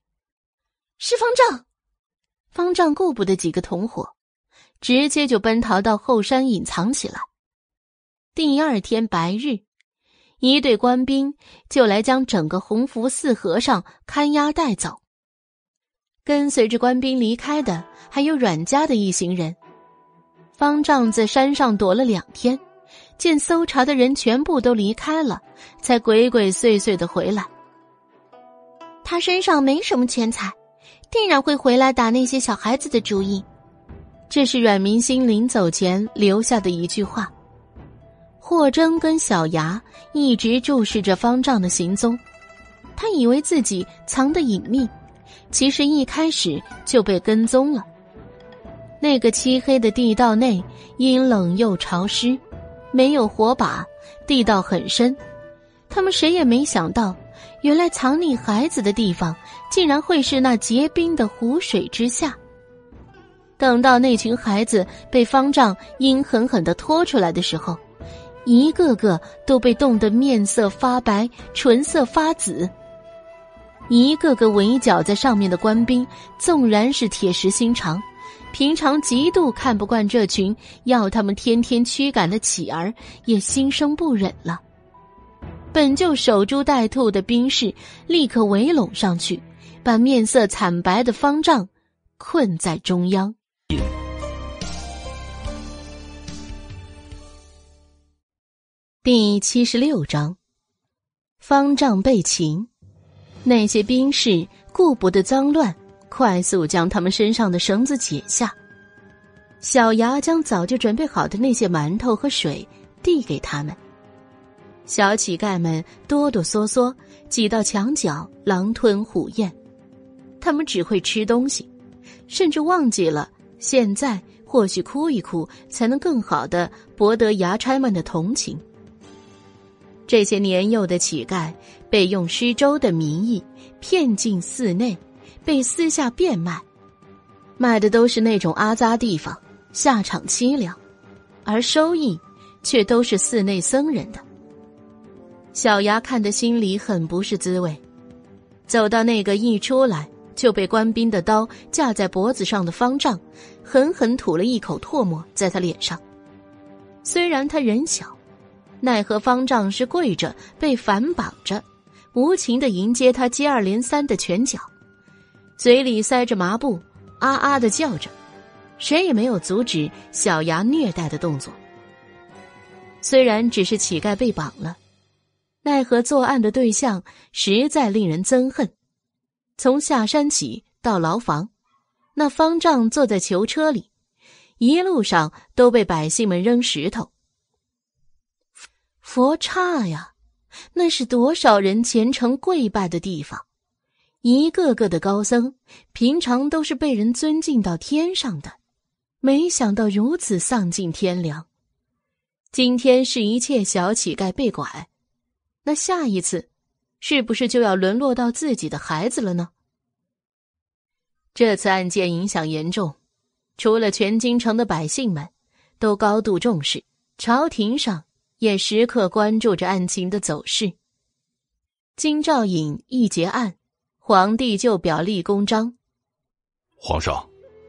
Speaker 2: 是方丈。”
Speaker 1: 方丈顾不得几个同伙，直接就奔逃到后山隐藏起来。第二天白日。一队官兵就来将整个洪福寺和尚看押带走。跟随着官兵离开的还有阮家的一行人。方丈在山上躲了两天，见搜查的人全部都离开了，才鬼鬼祟祟的回来。
Speaker 2: 他身上没什么钱财，定然会回来打那些小孩子的主意。
Speaker 1: 这是阮明星临走前留下的一句话。霍征跟小牙一直注视着方丈的行踪，他以为自己藏得隐秘，其实一开始就被跟踪了。那个漆黑的地道内阴冷又潮湿，没有火把，地道很深。他们谁也没想到，原来藏匿孩子的地方竟然会是那结冰的湖水之下。等到那群孩子被方丈阴狠狠的拖出来的时候。一个个都被冻得面色发白，唇色发紫。一个个围剿在上面的官兵，纵然是铁石心肠，平常极度看不惯这群要他们天天驱赶的乞儿，也心生不忍了。本就守株待兔的兵士，立刻围拢上去，把面色惨白的方丈困在中央。第七十六章，方丈被擒，那些兵士顾不得脏乱，快速将他们身上的绳子解下。小牙将早就准备好的那些馒头和水递给他们。小乞丐们哆哆嗦嗦挤到墙角，狼吞虎咽。他们只会吃东西，甚至忘记了现在或许哭一哭，才能更好的博得衙差们的同情。这些年幼的乞丐被用施粥的名义骗进寺内，被私下变卖，卖的都是那种阿扎地方，下场凄凉，而收益却都是寺内僧人的。小牙看得心里很不是滋味。走到那个一出来就被官兵的刀架在脖子上的方丈，狠狠吐了一口唾沫在他脸上。虽然他人小，奈何方丈是跪着被反绑着，无情的迎接他接二连三的拳脚，嘴里塞着麻布，啊啊的叫着，谁也没有阻止小牙虐待的动作。虽然只是乞丐被绑了。奈何作案的对象实在令人憎恨。从下山起到牢房，那方丈坐在囚车里，一路上都被百姓们扔石头。佛刹呀，那是多少人虔诚跪拜的地方，一个个的高僧，平常都是被人尊敬到天上的，没想到如此丧尽天良。今天是一切小乞丐被拐。那下一次，是不是就要沦落到自己的孩子了呢？这次案件影响严重，除了全京城的百姓们，都高度重视，朝廷上也时刻关注着案情的走势。金兆尹一结案，皇帝就表立功章。
Speaker 15: 皇上，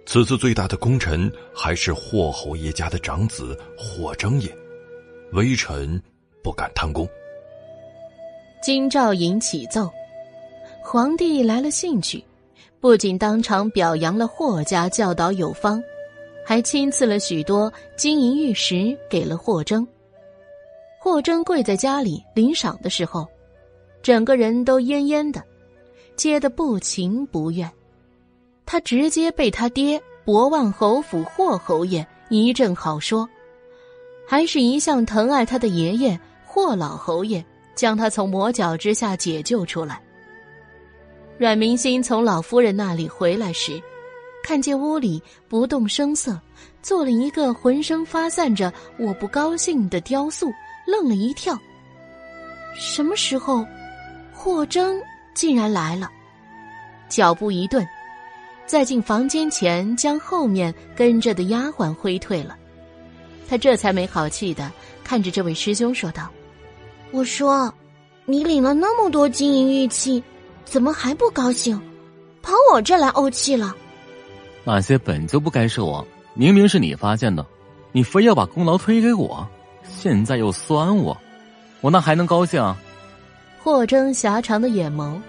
Speaker 15: 此次最大的功臣还是霍侯爷家的长子霍征也，微臣不敢贪功。
Speaker 1: 金兆尹启奏，皇帝来了兴趣，不仅当场表扬了霍家教导有方，还亲赐了许多金银玉石给了霍征。霍征跪在家里领赏的时候，整个人都恹恹的，接的不情不愿。他直接被他爹博望侯府霍侯爷一阵好说，还是一向疼爱他的爷爷霍老侯爷。将他从魔脚之下解救出来。阮明心从老夫人那里回来时，看见屋里不动声色，做了一个浑身发散着我不高兴的雕塑，愣了一跳。什么时候，霍征竟然来了？脚步一顿，在进房间前将后面跟着的丫鬟挥退了。他这才没好气的看着这位师兄说道。
Speaker 2: 我说：“你领了那么多金银玉器，怎么还不高兴？跑我这来怄气了？
Speaker 11: 那些本就不该是我，明明是你发现的，你非要把功劳推给我，现在又酸我，我那还能高兴？”
Speaker 1: 霍征狭长的眼眸，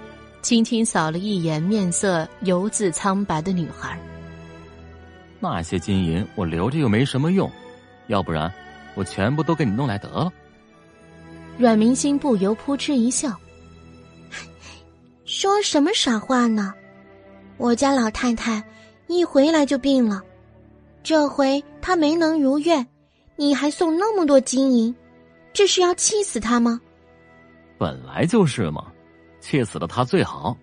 Speaker 1: 轻轻扫了一眼面色犹自苍白的女孩。
Speaker 11: 那些金银我留着又没什么用，要不然我全部都给你弄来得了。
Speaker 1: 阮明星不由扑哧一笑，
Speaker 2: 说什么傻话呢？我家老太太一回来就病了，这回她没能如愿，你还送那么多金银，这是要气死他吗？
Speaker 11: 本来就是嘛，气死了他最好。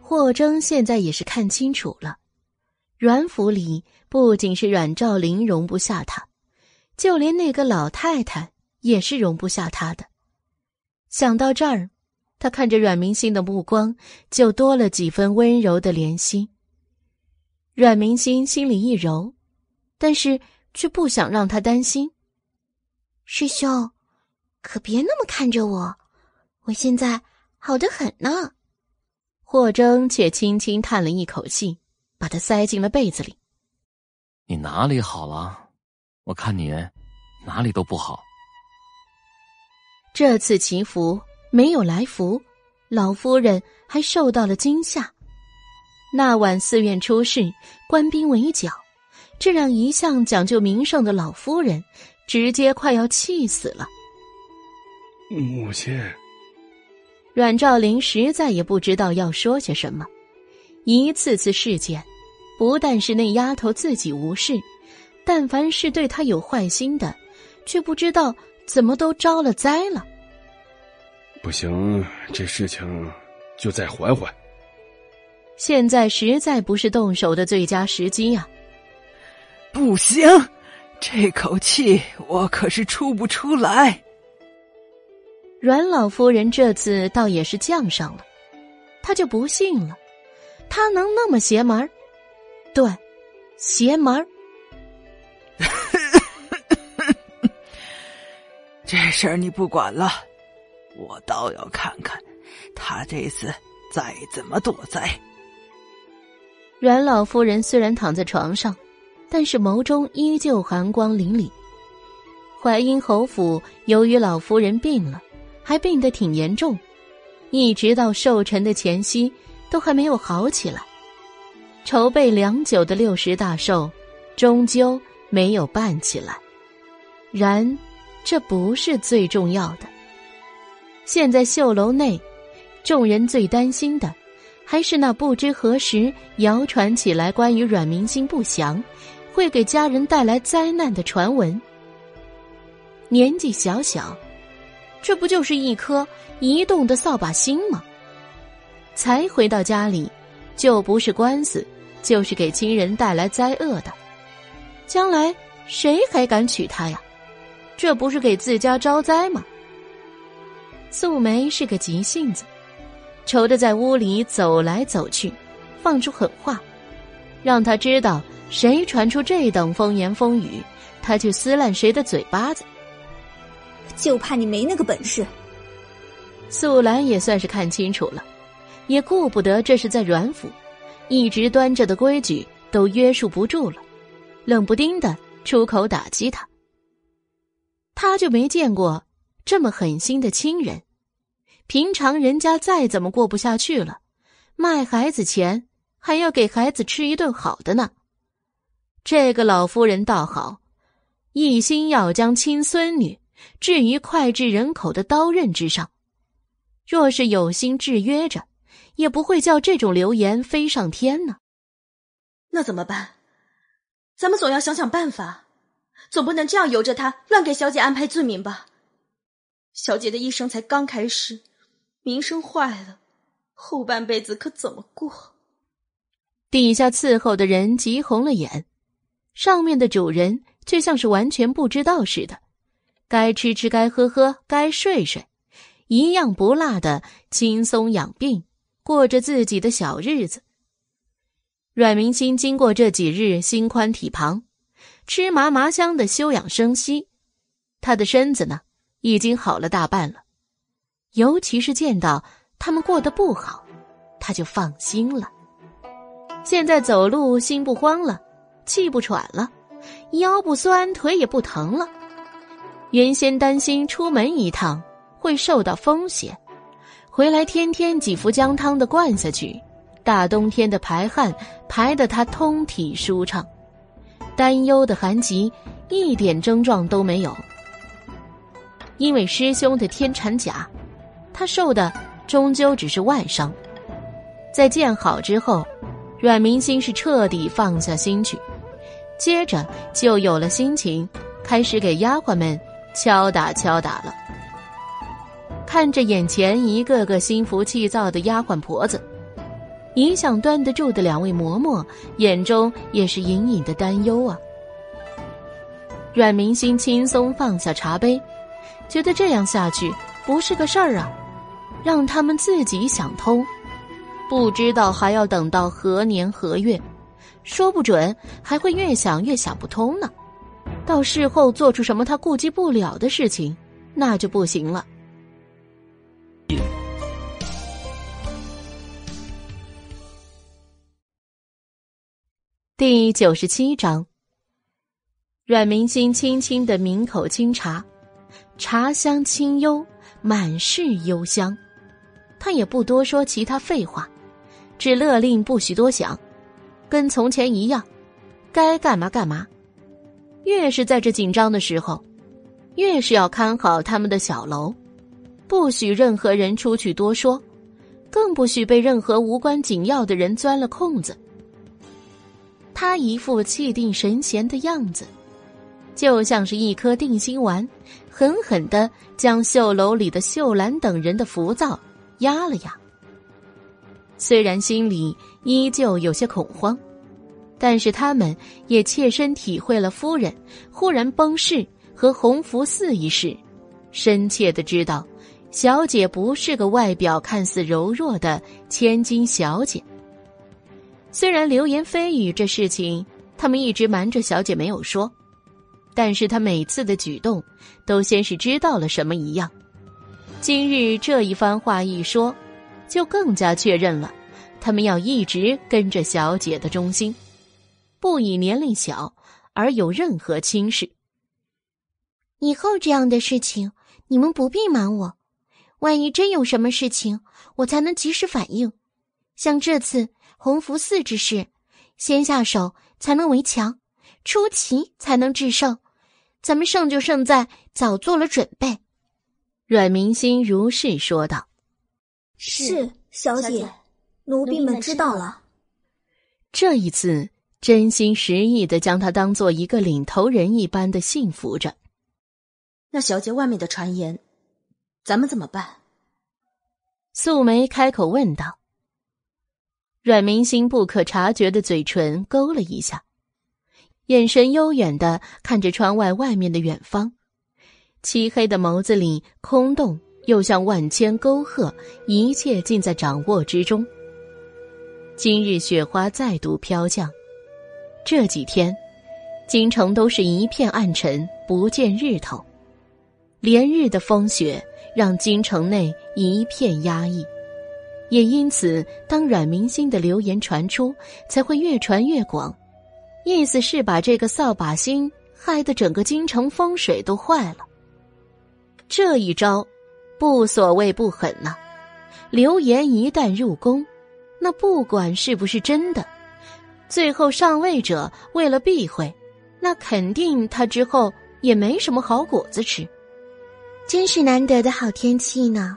Speaker 1: 霍征现在也是看清楚了，阮府里不仅是阮兆林容不下他，就连那个老太太。也是容不下他的。想到这儿，他看着阮明星的目光就多了几分温柔的怜惜。阮明星心里一柔，但是却不想让他担心。
Speaker 2: 师兄，可别那么看着我，我现在好得很呢。
Speaker 1: 霍征却轻轻叹了一口气，把他塞进了被子里。
Speaker 11: 你哪里好了？我看你哪里都不好。
Speaker 1: 这次祈福没有来福，老夫人还受到了惊吓。那晚寺院出事，官兵围剿，这让一向讲究名声的老夫人直接快要气死了。
Speaker 4: 母亲，
Speaker 1: 阮兆林实在也不知道要说些什么。一次次事件，不但是那丫头自己无事，但凡是对她有坏心的，却不知道。怎么都招了灾了？
Speaker 4: 不行，这事情就再缓缓。
Speaker 1: 现在实在不是动手的最佳时机呀！
Speaker 3: 不行，这口气我可是出不出来。
Speaker 1: 阮老夫人这次倒也是犟上了，她就不信了，他能那么邪门儿？对，邪门儿。
Speaker 3: 这事儿你不管了，我倒要看看他这次再怎么躲灾。
Speaker 1: 阮老夫人虽然躺在床上，但是眸中依旧寒光凛凛。淮阴侯府由于老夫人病了，还病得挺严重，一直到寿辰的前夕都还没有好起来。筹备良久的六十大寿，终究没有办起来。然，这不是最重要的。现在绣楼内，众人最担心的，还是那不知何时谣传起来关于阮明心不祥，会给家人带来灾难的传闻。年纪小小，这不就是一颗移动的扫把星吗？才回到家里，就不是官司，就是给亲人带来灾厄的。将来谁还敢娶她呀？这不是给自家招灾吗？素梅是个急性子，愁得在屋里走来走去，放出狠话，让他知道谁传出这等风言风语，他就撕烂谁的嘴巴子。
Speaker 14: 就怕你没那个本事。
Speaker 1: 素兰也算是看清楚了，也顾不得这是在阮府，一直端着的规矩都约束不住了，冷不丁的出口打击他。他就没见过这么狠心的亲人，平常人家再怎么过不下去了，卖孩子钱还要给孩子吃一顿好的呢。这个老夫人倒好，一心要将亲孙女。置于脍炙人口的刀刃之上，若是有心制约着，也不会叫这种流言飞上天呢。
Speaker 8: 那怎么办？咱们总要想想办法，总不能这样由着他乱给小姐安排罪名吧？小姐的一生才刚开始，名声坏了，后半辈子可怎么过？
Speaker 1: 底下伺候的人急红了眼，上面的主人却像是完全不知道似的。该吃吃，该喝喝，该睡睡，一样不落的轻松养病，过着自己的小日子。阮明心经过这几日心宽体胖，吃麻麻香的休养生息，他的身子呢已经好了大半了。尤其是见到他们过得不好，他就放心了。现在走路心不慌了，气不喘了，腰不酸，腿也不疼了。原先担心出门一趟会受到风险，回来天天几副姜汤的灌下去，大冬天的排汗排得他通体舒畅，担忧的寒疾一点症状都没有。因为师兄的天蚕甲，他受的终究只是外伤。在见好之后，阮明心是彻底放下心去，接着就有了心情，开始给丫鬟们。敲打敲打了，看着眼前一个个心浮气躁的丫鬟婆子，一向端得住的两位嬷嬷眼中也是隐隐的担忧啊。阮明心轻松放下茶杯，觉得这样下去不是个事儿啊，让他们自己想通，不知道还要等到何年何月，说不准还会越想越想不通呢。到事后做出什么他顾及不了的事情，那就不行了。第九十七章，阮明心轻轻的抿口清茶，茶香清幽，满是幽香。他也不多说其他废话，只勒令不许多想，跟从前一样，该干嘛干嘛。越是在这紧张的时候，越是要看好他们的小楼，不许任何人出去多说，更不许被任何无关紧要的人钻了空子。他一副气定神闲的样子，就像是一颗定心丸，狠狠的将绣楼里的秀兰等人的浮躁压了压。虽然心里依旧有些恐慌。但是他们也切身体会了夫人忽然崩逝和洪福寺一事，深切的知道，小姐不是个外表看似柔弱的千金小姐。虽然流言蜚语这事情，他们一直瞒着小姐没有说，但是她每次的举动，都先是知道了什么一样。今日这一番话一说，就更加确认了，他们要一直跟着小姐的忠心，不以年龄小而有任何轻视。
Speaker 2: 以后这样的事情，你们不必瞒我。万一真有什么事情，我才能及时反应。像这次洪福寺之事，先下手才能为强，出奇才能制胜。咱们胜就胜在早做了准备。
Speaker 1: 阮明心如是说道：“
Speaker 14: 是小姐，奴婢们知道了。”
Speaker 1: 这一次真心实意的将他当做一个领头人一般的信服着。
Speaker 8: 那小姐外面的传言，咱们怎么办？
Speaker 1: 素梅开口问道。阮明心不可察觉的嘴唇勾了一下，眼神悠远的看着窗外外面的远方，漆黑的眸子里空洞又像万千沟壑，一切尽在掌握之中。今日雪花再度飘降，这几天，京城都是一片暗沉，不见日头。连日的风雪让京城内一片压抑，也因此，当阮明星的流言传出，才会越传越广。意思是把这个扫把星害得整个京城风水都坏了。这一招，不所谓不狠呐。流言一旦入宫，那不管是不是真的，最后上位者为了避讳，那肯定他之后也没什么好果子吃。
Speaker 2: 真是难得的好天气呢，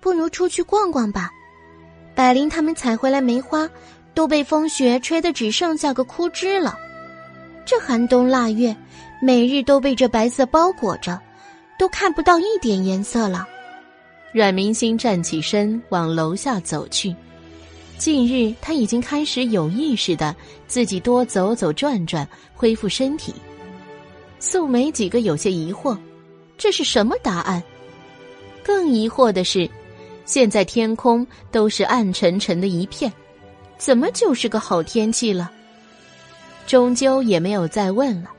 Speaker 2: 不如出去逛逛吧。百灵他们采回来梅花，都被风雪吹得只剩下个枯枝了。这寒冬腊月，每日都被这白色包裹着，都看不到一点颜色了。
Speaker 1: 阮明星站起身往楼下走去。近日他已经开始有意识的自己多走走转转，恢复身体。素梅几个有些疑惑。这是什么答案？更疑惑的是，现在天空都是暗沉沉的一片，怎么就是个好天气了？终究也没有再问了。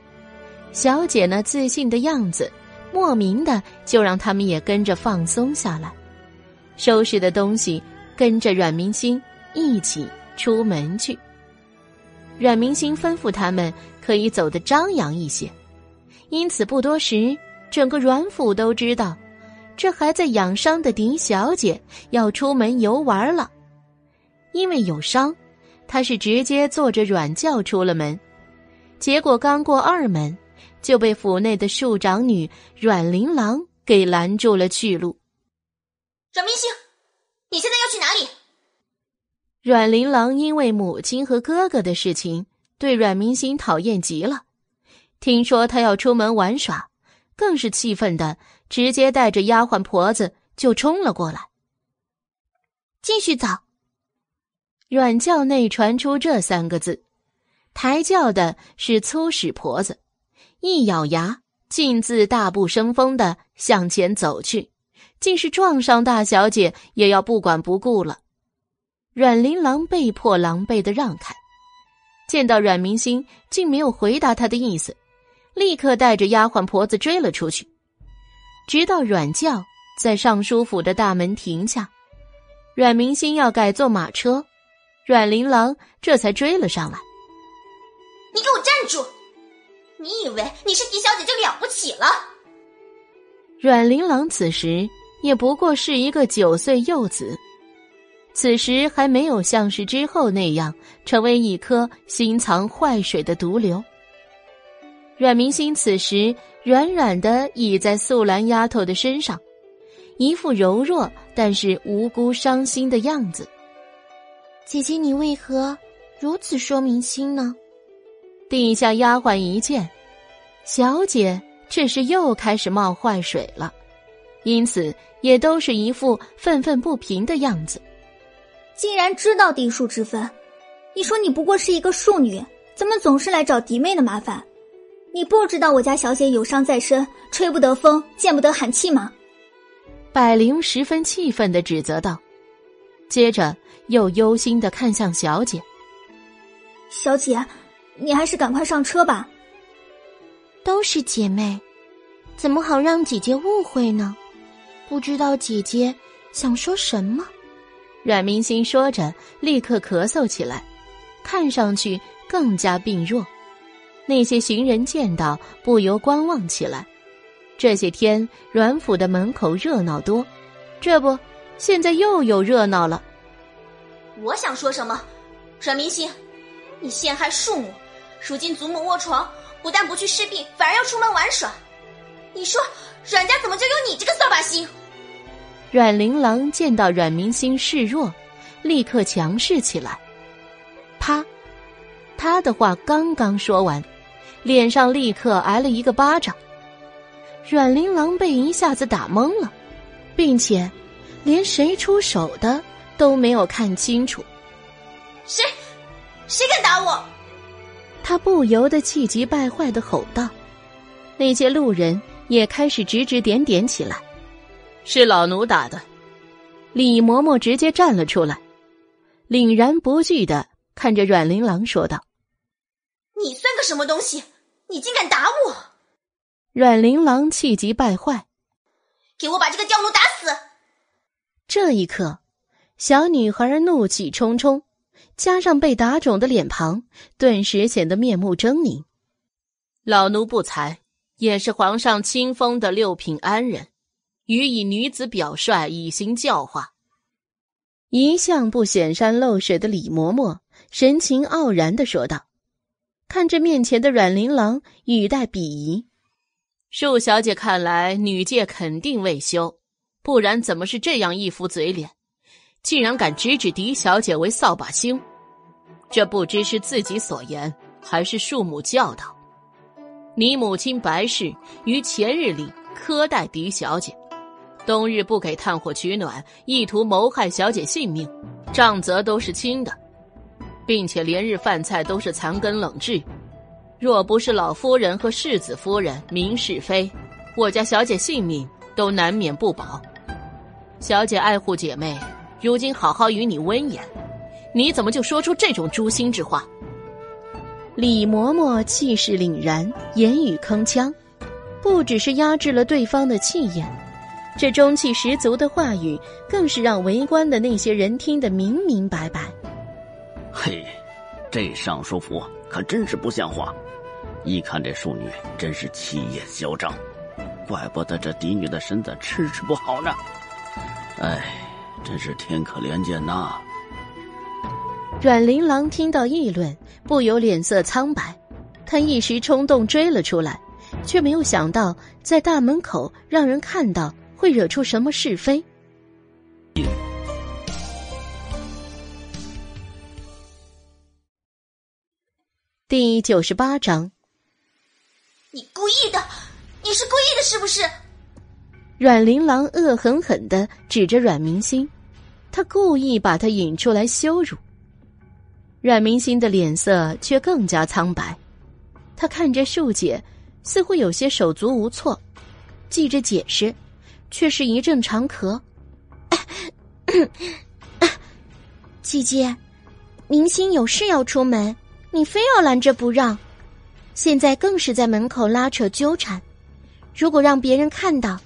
Speaker 1: 小姐那自信的样子，莫名的就让他们也跟着放松下来，收拾的东西，跟着阮明星一起出门去。阮明星吩咐他们可以走得张扬一些，因此不多时。整个阮府都知道，这还在养伤的狄小姐要出门游玩了。因为有伤，她是直接坐着软轿出了门。结果刚过二门，就被府内的庶长女阮琳琅给拦住了去路。
Speaker 9: 阮明星，你现在要去哪里？
Speaker 1: 阮琳琅因为母亲和哥哥的事情，对阮明星讨厌极了。听说他要出门玩耍。更是气愤的，直接带着丫鬟婆子就冲了过来。
Speaker 2: 继续走。
Speaker 1: 阮轿内传出这三个字，抬轿的是粗使婆子，一咬牙，径自大步生风的向前走去，竟是撞上大小姐也要不管不顾了。阮琳琅被迫狼狈的让开，见到阮明星，竟没有回答他的意思。立刻带着丫鬟婆子追了出去，直到阮轿在尚书府的大门停下，阮明星要改坐马车，阮琳琅这才追了上来。
Speaker 9: 你给我站住！你以为你是狄小姐就了不起了？
Speaker 1: 阮琳琅此时也不过是一个九岁幼子，此时还没有像是之后那样成为一颗心藏坏水的毒瘤。阮明星此时软软的倚在素兰丫头的身上，一副柔弱但是无辜伤心的样子。
Speaker 2: 姐姐，你为何如此说明心呢？
Speaker 1: 地下丫鬟一见，小姐这是又开始冒坏水了，因此也都是一副愤愤不平的样子。
Speaker 14: 竟然知道嫡庶之分，你说你不过是一个庶女，怎么总是来找嫡妹的麻烦？你不知道我家小姐有伤在身，吹不得风，见不得寒气吗？
Speaker 1: 百灵十分气愤的指责道，接着又忧心的看向小姐。
Speaker 14: 小姐，你还是赶快上车吧。
Speaker 2: 都是姐妹，怎么好让姐姐误会呢？不知道姐姐想说什么。
Speaker 1: 阮明心说着，立刻咳嗽起来，看上去更加病弱。那些行人见到，不由观望起来。这些天，阮府的门口热闹多，这不，现在又有热闹了。
Speaker 8: 我想说什么？阮明心，你陷害庶母，如今祖母卧床，不但不去侍病，反而要出门玩耍。你说，阮家怎么就有你这个扫把星？
Speaker 1: 阮玲琅见到阮明星示弱，立刻强势起来。啪，他的话刚刚说完，脸上立刻挨了一个巴掌。阮玲琅被一下子打懵了，并且连谁出手的都没有看清楚。
Speaker 8: 谁？谁敢打我？
Speaker 1: 他不由得气急败坏的吼道。那些路人也开始指指点点起来。
Speaker 6: 是老奴打的。
Speaker 1: 李嬷嬷直接站了出来，凛然不惧的看着阮玲琅说道：“
Speaker 8: 你算个什么东西？你竟敢打我！”
Speaker 1: 阮玲琅气急败坏：“
Speaker 8: 给我把这个刁奴打死！”
Speaker 1: 这一刻，小女孩怒气冲冲，加上被打肿的脸庞，顿时显得面目狰狞。
Speaker 6: 老奴不才，也是皇上亲封的六品安人，予以女子表率，以行教化。
Speaker 1: 一向不显山露水的李嬷嬷神情傲然的说道，看着面前的阮玲琅，语带鄙夷。
Speaker 6: 树小姐看来，女界肯定未休，不然怎么是这样一副嘴脸？竟然敢指指狄小姐为扫把星，这不知是自己所言，还是庶母教导。你母亲白氏于前日里苛待狄小姐，冬日不给炭火取暖，意图谋害小姐性命，杖责都是轻的，并且连日饭菜都是残羹冷炙。若不是老夫人和世子夫人明是非，我家小姐性命都难免不保。小姐爱护姐妹，如今好好与你温言，你怎么就说出这种诛心之话？
Speaker 1: 李嬷嬷气势凛然，言语铿锵，不只是压制了对方的气焰，这中气十足的话语更是让围观的那些人听得明明白白。
Speaker 10: 嘿，这尚书府可真是不像话！一看这庶女真是气焰嚣张，怪不得这嫡女的身子迟迟不好呢。哎，真是天可怜见呐！
Speaker 1: 阮玲琅听到议论，不由脸色苍白，他一时冲动追了出来，却没有想到在大门口让人看到会惹出什么是非。第九十八章。
Speaker 8: 你故意的，你是故意的，是不是？
Speaker 1: 阮玲琅恶狠狠的指着阮明星，他故意把他引出来羞辱。阮明星的脸色却更加苍白，他看着树姐，似乎有些手足无措，记着解释，却是一阵长咳。
Speaker 2: 姐姐，明星有事要出门，你非要拦着不让。现在更是在门口拉扯纠缠，如果让别人看到，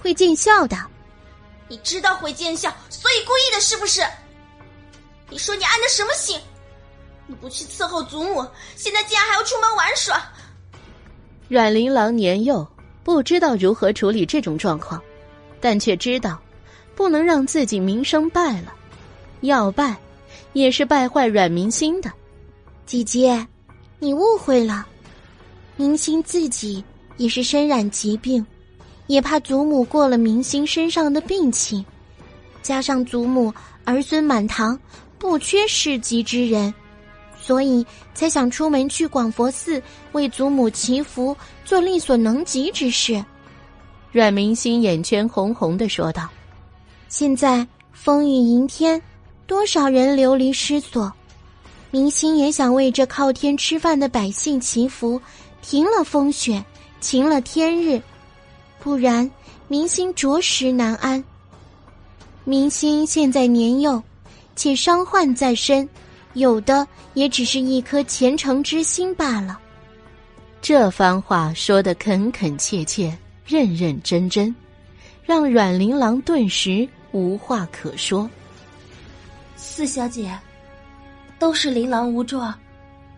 Speaker 2: 会见笑的。
Speaker 8: 你知道会见笑，所以故意的，是不是？你说你安的什么心？你不去伺候祖母，现在竟然还要出门玩耍。
Speaker 1: 阮玲琅年幼，不知道如何处理这种状况，但却知道不能让自己名声败了，要败，也是败坏阮明心的。
Speaker 2: 姐姐，你误会了。明星自己也是身染疾病，也怕祖母过了明星身上的病情，加上祖母儿孙满堂，不缺世级之人，所以才想出门去广佛寺为祖母祈福，做力所能及之事。
Speaker 1: 阮明星眼圈红红的说道：“
Speaker 2: 现在风雨迎天，多少人流离失所，明星也想为这靠天吃饭的百姓祈福。”停了风雪，晴了天日，不然明星着实难安。明星现在年幼，且伤患在身，有的也只是一颗虔诚之心罢了。
Speaker 1: 这番话说的恳恳切切，认认真真，让阮玲琅顿时无话可说。
Speaker 9: 四小姐，都是琳琅无状，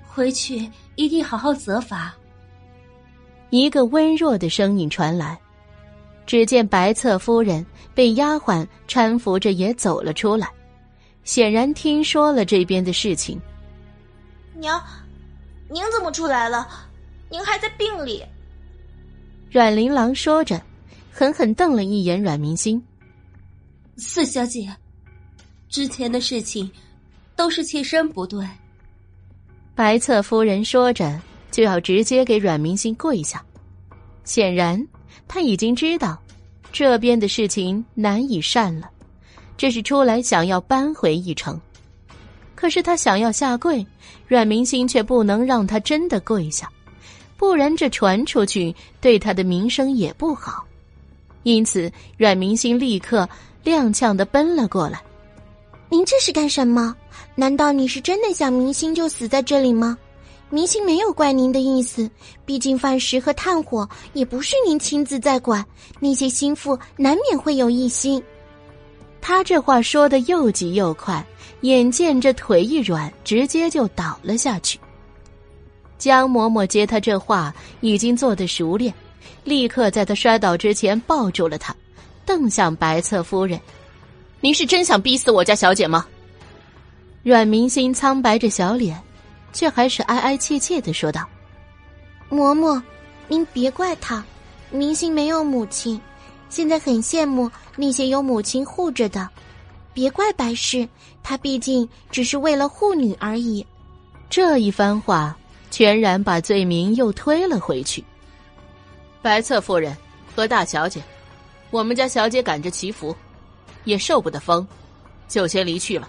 Speaker 9: 回去一定好好责罚。
Speaker 1: 一个温弱的声音传来，只见白侧夫人被丫鬟搀扶着也走了出来，显然听说了这边的事情。
Speaker 9: 娘，您怎么出来了？您还在病里。
Speaker 1: 阮琳琅说着，狠狠瞪了一眼阮明心。
Speaker 9: 四小姐，之前的事情都是妾身不对。
Speaker 1: 白侧夫人说着，就要直接给阮明心跪下。显然，他已经知道这边的事情难以善了，这是出来想要扳回一城。可是他想要下跪，阮明心却不能让他真的跪下。不然，这传出去对他的名声也不好。因此，阮明星立刻踉跄的奔了过来。
Speaker 2: 您这是干什么？难道你是真的想明星就死在这里吗？明星没有怪您的意思，毕竟饭食和炭火也不是您亲自在管，那些心腹难免会有异心。
Speaker 1: 他这话说的又急又快，眼见着腿一软，直接就倒了下去。江嬷嬷接他这话已经做得熟练，立刻在他摔倒之前抱住了他，瞪向白侧夫人：“您是真想逼死我家小姐吗？”阮明心苍白着小脸，却还是哀哀切切的说道：“
Speaker 2: 嬷嬷，您别怪他，明星没有母亲，现在很羡慕那些有母亲护着的，别怪白氏，她毕竟只是为了护女而已。”
Speaker 1: 这一番话。全然把罪名又推了回去。白侧夫人和大小姐，我们家小姐赶着祈福，也受不得风，就先离去了。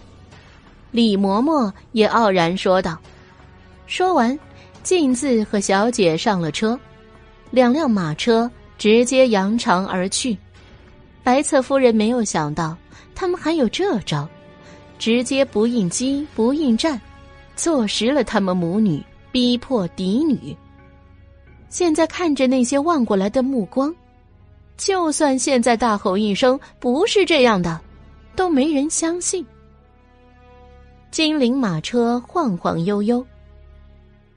Speaker 1: 李嬷嬷也傲然说道。说完，径自和小姐上了车，两辆马车直接扬长而去。白侧夫人没有想到他们还有这招，直接不应激不应战，坐实了他们母女。逼迫嫡女。现在看着那些望过来的目光，就算现在大吼一声“不是这样的”，都没人相信。金陵马车晃晃悠悠，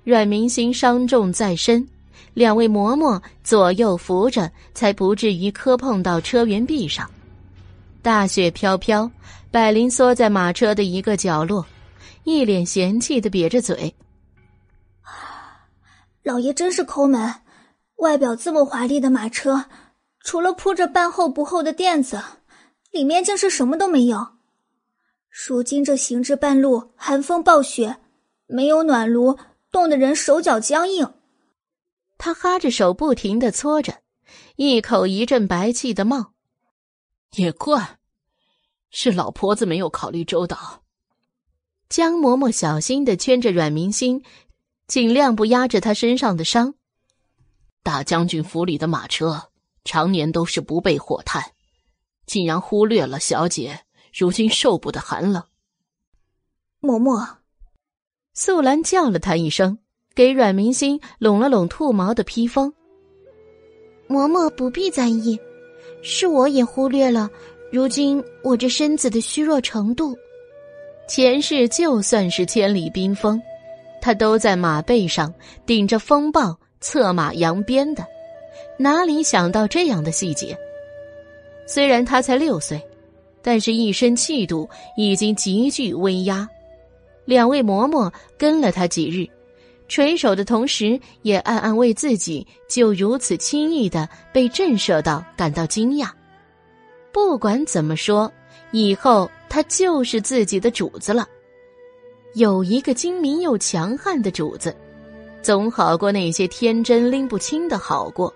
Speaker 1: 阮明星伤重在身，两位嬷嬷左右扶着，才不至于磕碰到车辕壁上。大雪飘飘，百灵缩在马车的一个角落，一脸嫌弃的瘪着嘴。
Speaker 14: 老爷真是抠门，外表这么华丽的马车，除了铺着半厚不厚的垫子，里面竟是什么都没有。如今这行至半路，寒风暴雪，没有暖炉，冻得人手脚僵硬。
Speaker 1: 他哈着手，不停的搓着，一口一阵白气的冒。
Speaker 6: 也怪，是老婆子没有考虑周到。
Speaker 1: 江嬷嬷小心的圈着阮明心。尽量不压着他身上的伤。
Speaker 6: 大将军府里的马车常年都是不备火炭，竟然忽略了小姐如今受不得寒冷。
Speaker 14: 嬷嬷，
Speaker 1: 素兰叫了他一声，给阮明心拢了拢兔毛的披风。
Speaker 2: 嬷嬷不必在意，是我也忽略了，如今我这身子的虚弱程度。
Speaker 1: 前世就算是千里冰封。他都在马背上顶着风暴策马扬鞭的，哪里想到这样的细节？虽然他才六岁，但是一身气度已经极具威压。两位嬷嬷跟了他几日，垂首的同时，也暗暗为自己就如此轻易的被震慑到感到惊讶。不管怎么说，以后他就是自己的主子了。有一个精明又强悍的主子，总好过那些天真拎不清的好过。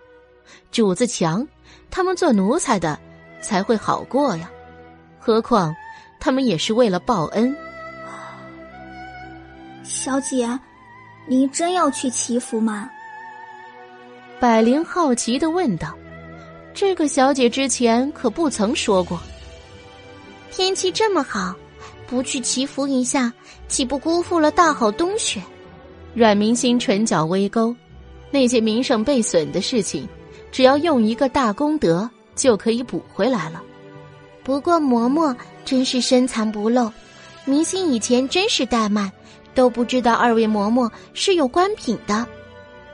Speaker 1: 主子强，他们做奴才的才会好过呀。何况他们也是为了报恩。
Speaker 14: 小姐，您真要去祈福吗？
Speaker 1: 百灵好奇的问道。这个小姐之前可不曾说过。
Speaker 2: 天气这么好。不去祈福一下，岂不辜负了大好冬雪？
Speaker 1: 阮明心唇角微勾，那些名声被损的事情，只要用一个大功德就可以补回来了。
Speaker 2: 不过嬷嬷真是深藏不露，明星以前真是怠慢，都不知道二位嬷嬷是有官品的。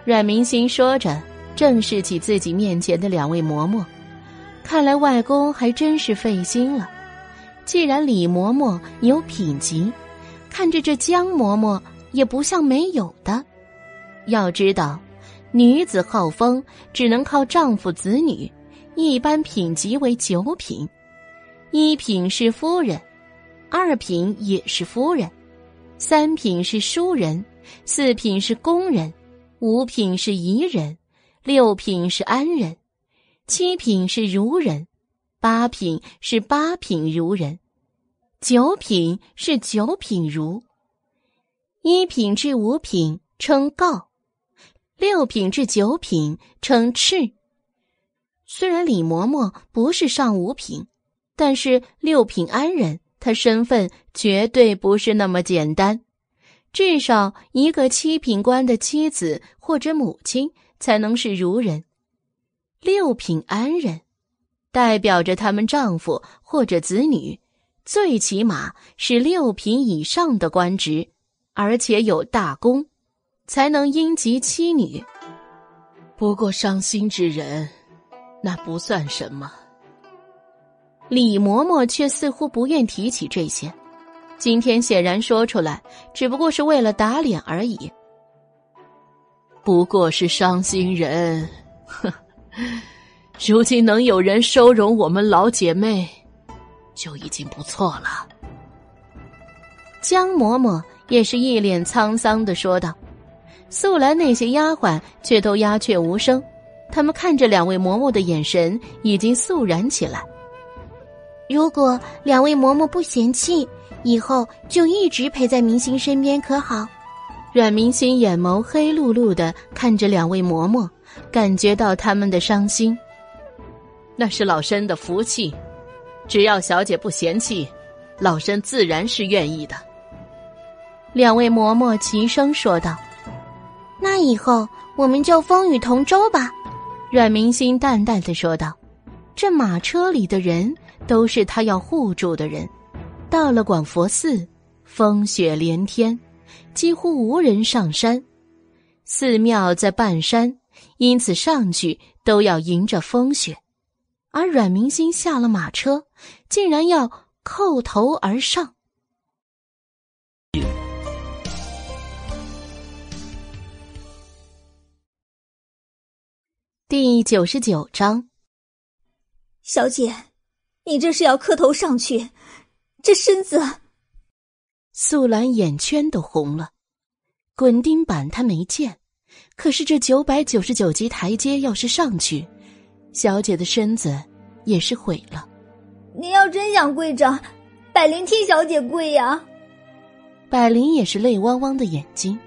Speaker 1: 阮明星说着，正视起自己面前的两位嬷嬷，看来外公还真是费心了。既然李嬷嬷有品级，看着这江嬷嬷也不像没有的。要知道，女子好风只能靠丈夫子女，一般品级为九品，一品是夫人，二品也是夫人，三品是淑人，四品是宫人。五品是宜人，六品是安人，七品是孺人，八品是八品孺人，九品是九品儒。一品至五品称告，六品至九品称敕。虽然李嬷嬷不是上五品，但是六品安人，她身份绝对不是那么简单。至少一个七品官的妻子或者母亲才能是儒人，六品安人，代表着他们丈夫或者子女，最起码是六品以上的官职，而且有大功，才能因及妻女。不过伤心之人，那不算什么。李嬷嬷却似乎不愿提起这些。今天显然说出来，只不过是为了打脸而已。不过是伤心人，哼！如今能有人收容我们老姐妹，就已经不错了。江嬷嬷也是一脸沧桑的说道。素来那些丫鬟却都鸦雀无声，他们看着两位嬷嬷的眼神已经肃然起来。
Speaker 2: 如果两位嬷嬷不嫌弃。以后就一直陪在明星身边，可好？
Speaker 1: 阮明星眼眸黑漉漉的看着两位嬷嬷，感觉到他们的伤心。那是老身的福气，只要小姐不嫌弃，老身自然是愿意的。两位嬷嬷齐声说道：“
Speaker 2: 那以后我们就风雨同舟吧。”
Speaker 1: 阮明心淡淡的说道：“这马车里的人都是他要护住的人。”到了广佛寺，风雪连天，几乎无人上山。寺庙在半山，因此上去都要迎着风雪。而阮明星下了马车，竟然要叩头而上。第九十九章，
Speaker 14: 小姐，你这是要磕头上去？这身子，
Speaker 1: 素兰眼圈都红了。滚钉板她没见，可是这九百九十九级台阶要是上去，小姐的身子也是毁了。
Speaker 14: 您要真想跪着，百灵替小姐跪呀！
Speaker 1: 百灵也是泪汪汪的眼睛，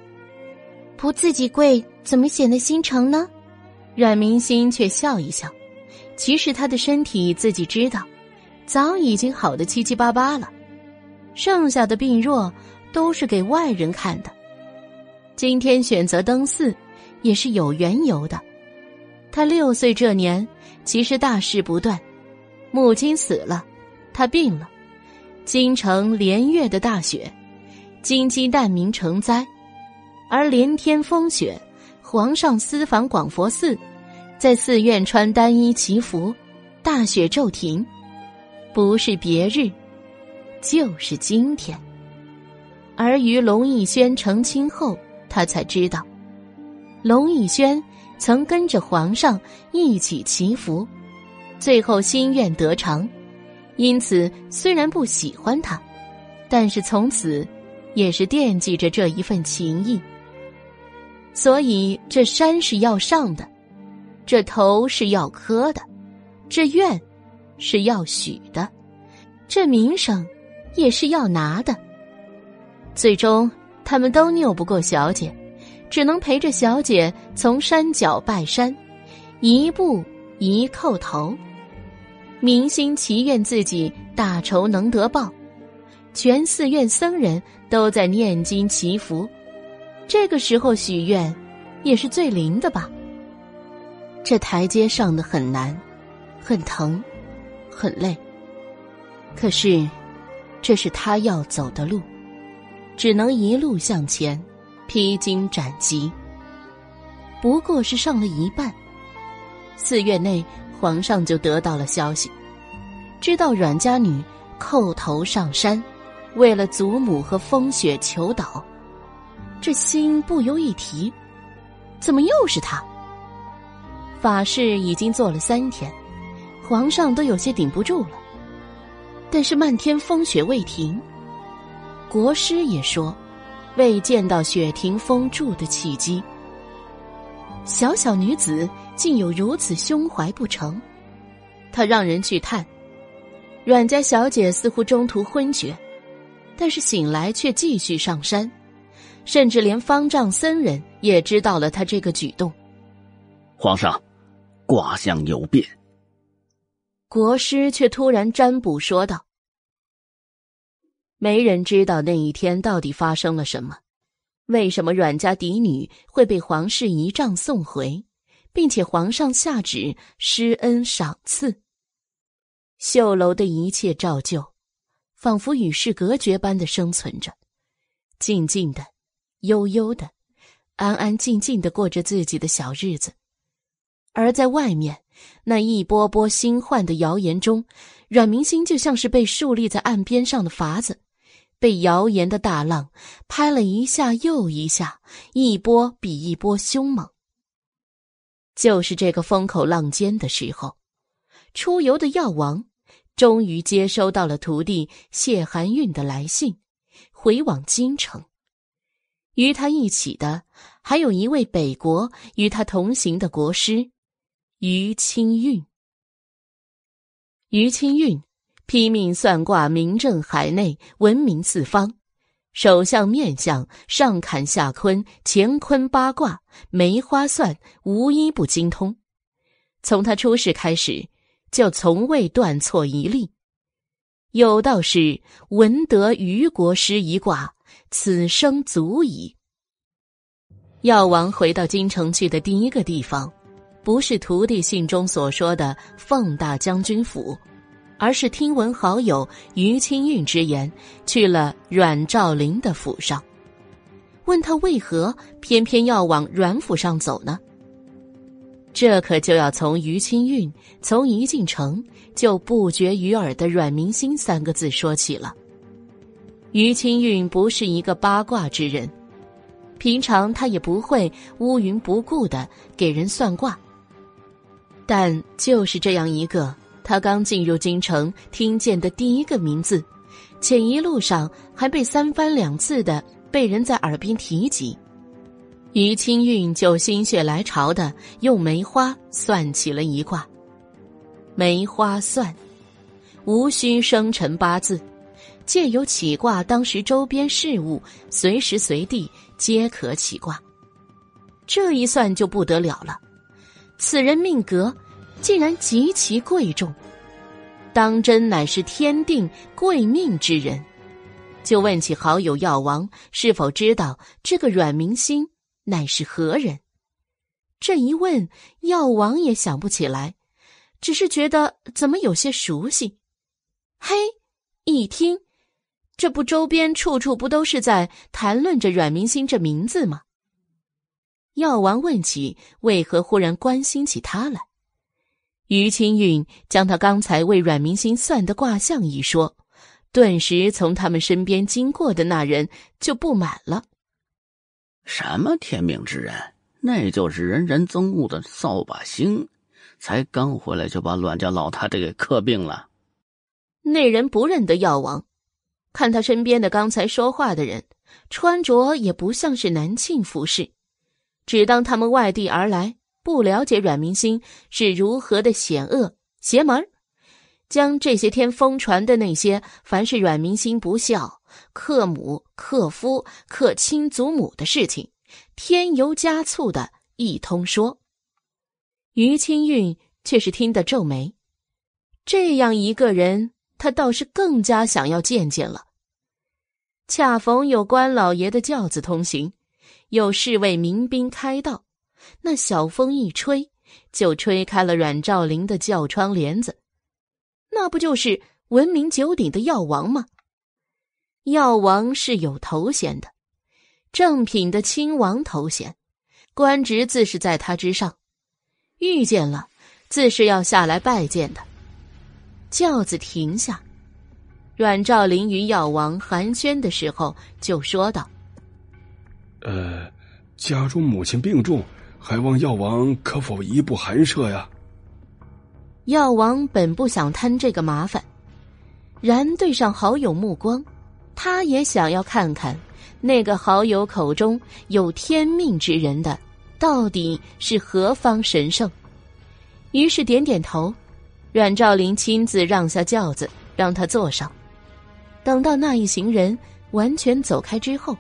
Speaker 2: 不自己跪怎么显得心诚呢？
Speaker 1: 阮明心却笑一笑，其实他的身体自己知道。早已经好的七七八八了，剩下的病弱都是给外人看的。今天选择登寺，也是有缘由的。他六岁这年，其实大事不断，母亲死了，他病了，京城连月的大雪，金鸡难民成灾，而连天风雪，皇上私访广佛寺，在寺院穿单衣祈福，大雪骤停。不是别日，就是今天。而于龙逸轩成亲后，他才知道，龙逸轩曾跟着皇上一起祈福，最后心愿得偿。因此，虽然不喜欢他，但是从此也是惦记着这一份情谊。所以，这山是要上的，这头是要磕的，这愿。是要许的，这名声也是要拿的。最终，他们都拗不过小姐，只能陪着小姐从山脚拜山，一步一叩头，明心祈愿自己大仇能得报。全寺院僧人都在念经祈福，这个时候许愿，也是最灵的吧。这台阶上的很难。很疼，很累。可是，这是他要走的路，只能一路向前，披荆斩棘。不过是上了一半，四月内皇上就得到了消息，知道阮家女叩头上山，为了祖母和风雪求导，这心不由一提，怎么又是他？法事已经做了三天，皇上都有些顶不住了。但是漫天风雪未停，国师也说，未见到雪停风住的契机。小小女子竟有如此胸怀不成？她让人去探，阮家小姐似乎中途昏厥，但是醒来却继续上山，甚至连方丈僧人也知道了他这个举动。
Speaker 10: 皇上，卦象有变。
Speaker 1: 国师却突然占卜说道：“没人知道那一天到底发生了什么。”为什么阮家嫡女会被皇室仪仗送回，并且皇上下旨施恩赏赐？绣楼的一切照旧，仿佛与世隔绝般的生存着，静静的、悠悠的、安安静静的过着自己的小日子。而在外面那一波波新换的谣言中，阮明星就像是被竖立在岸边上的筏子。被谣言的大浪拍了一下又一下，一波比一波凶猛。就是这个风口浪尖的时候，出游的药王终于接收到了徒弟谢寒韵的来信，回往京城。与他一起的还有一位北国与他同行的国师于清韵。于清韵。拼命算卦，名震海内，闻名四方。手相面相，上坎下坤，乾坤八卦，梅花算，无一不精通。从他出世开始，就从未断错一例。有道是：“闻得于国师一卦，此生足矣。”药王回到京城去的第一个地方，不是徒弟信中所说的凤大将军府。而是听闻好友于清韵之言，去了阮兆林的府上，问他为何偏偏要往阮府上走呢？这可就要从于清韵从一进城就不绝于耳的“阮明星”三个字说起了。于清韵不是一个八卦之人，平常他也不会乌云不顾的给人算卦，但就是这样一个。他刚进入京城，听见的第一个名字，且一路上还被三番两次的被人在耳边提及。于清韵就心血来潮的用梅花算起了一卦。梅花算，无需生辰八字，借由起卦当时周边事物，随时随地皆可起卦。这一算就不得了了，此人命格。竟然极其贵重，当真乃是天定贵命之人。就问起好友药王是否知道这个阮明星乃是何人。这一问，药王也想不起来，只是觉得怎么有些熟悉。嘿，一听，这不周边处处不都是在谈论着阮明星这名字吗？药王问起为何忽然关心起他来。于清韵将他刚才为阮明星算的卦象一说，顿时从他们身边经过的那人就不满了。
Speaker 10: 什么天命之人？那就是人人憎恶的扫把星，才刚回来就把阮家老太太给克病了。
Speaker 1: 那人不认得药王，看他身边的刚才说话的人，穿着也不像是南庆服饰，只当他们外地而来。不了解阮明星是如何的险恶邪门将这些天疯传的那些凡是阮明星不孝、克母、克夫、克亲祖母的事情，添油加醋的一通说。于清韵却是听得皱眉，这样一个人，他倒是更加想要见见了。恰逢有关老爷的轿子通行，有侍卫民兵开道。那小风一吹，就吹开了阮兆林的轿窗帘子。那不就是闻名九鼎的药王吗？药王是有头衔的，正品的亲王头衔，官职自是在他之上。遇见了，自是要下来拜见的。轿子停下，阮兆林与药王寒暄的时候，就说道：“
Speaker 4: 呃，家中母亲病重，还望药王可否移步寒舍呀？”
Speaker 1: 药王本不想摊这个麻烦，然对上好友目光，他也想要看看那个好友口中有天命之人的到底是何方神圣。于是点点头，阮兆林亲自让下轿子，让他坐上。等到那一行人完全走开之后，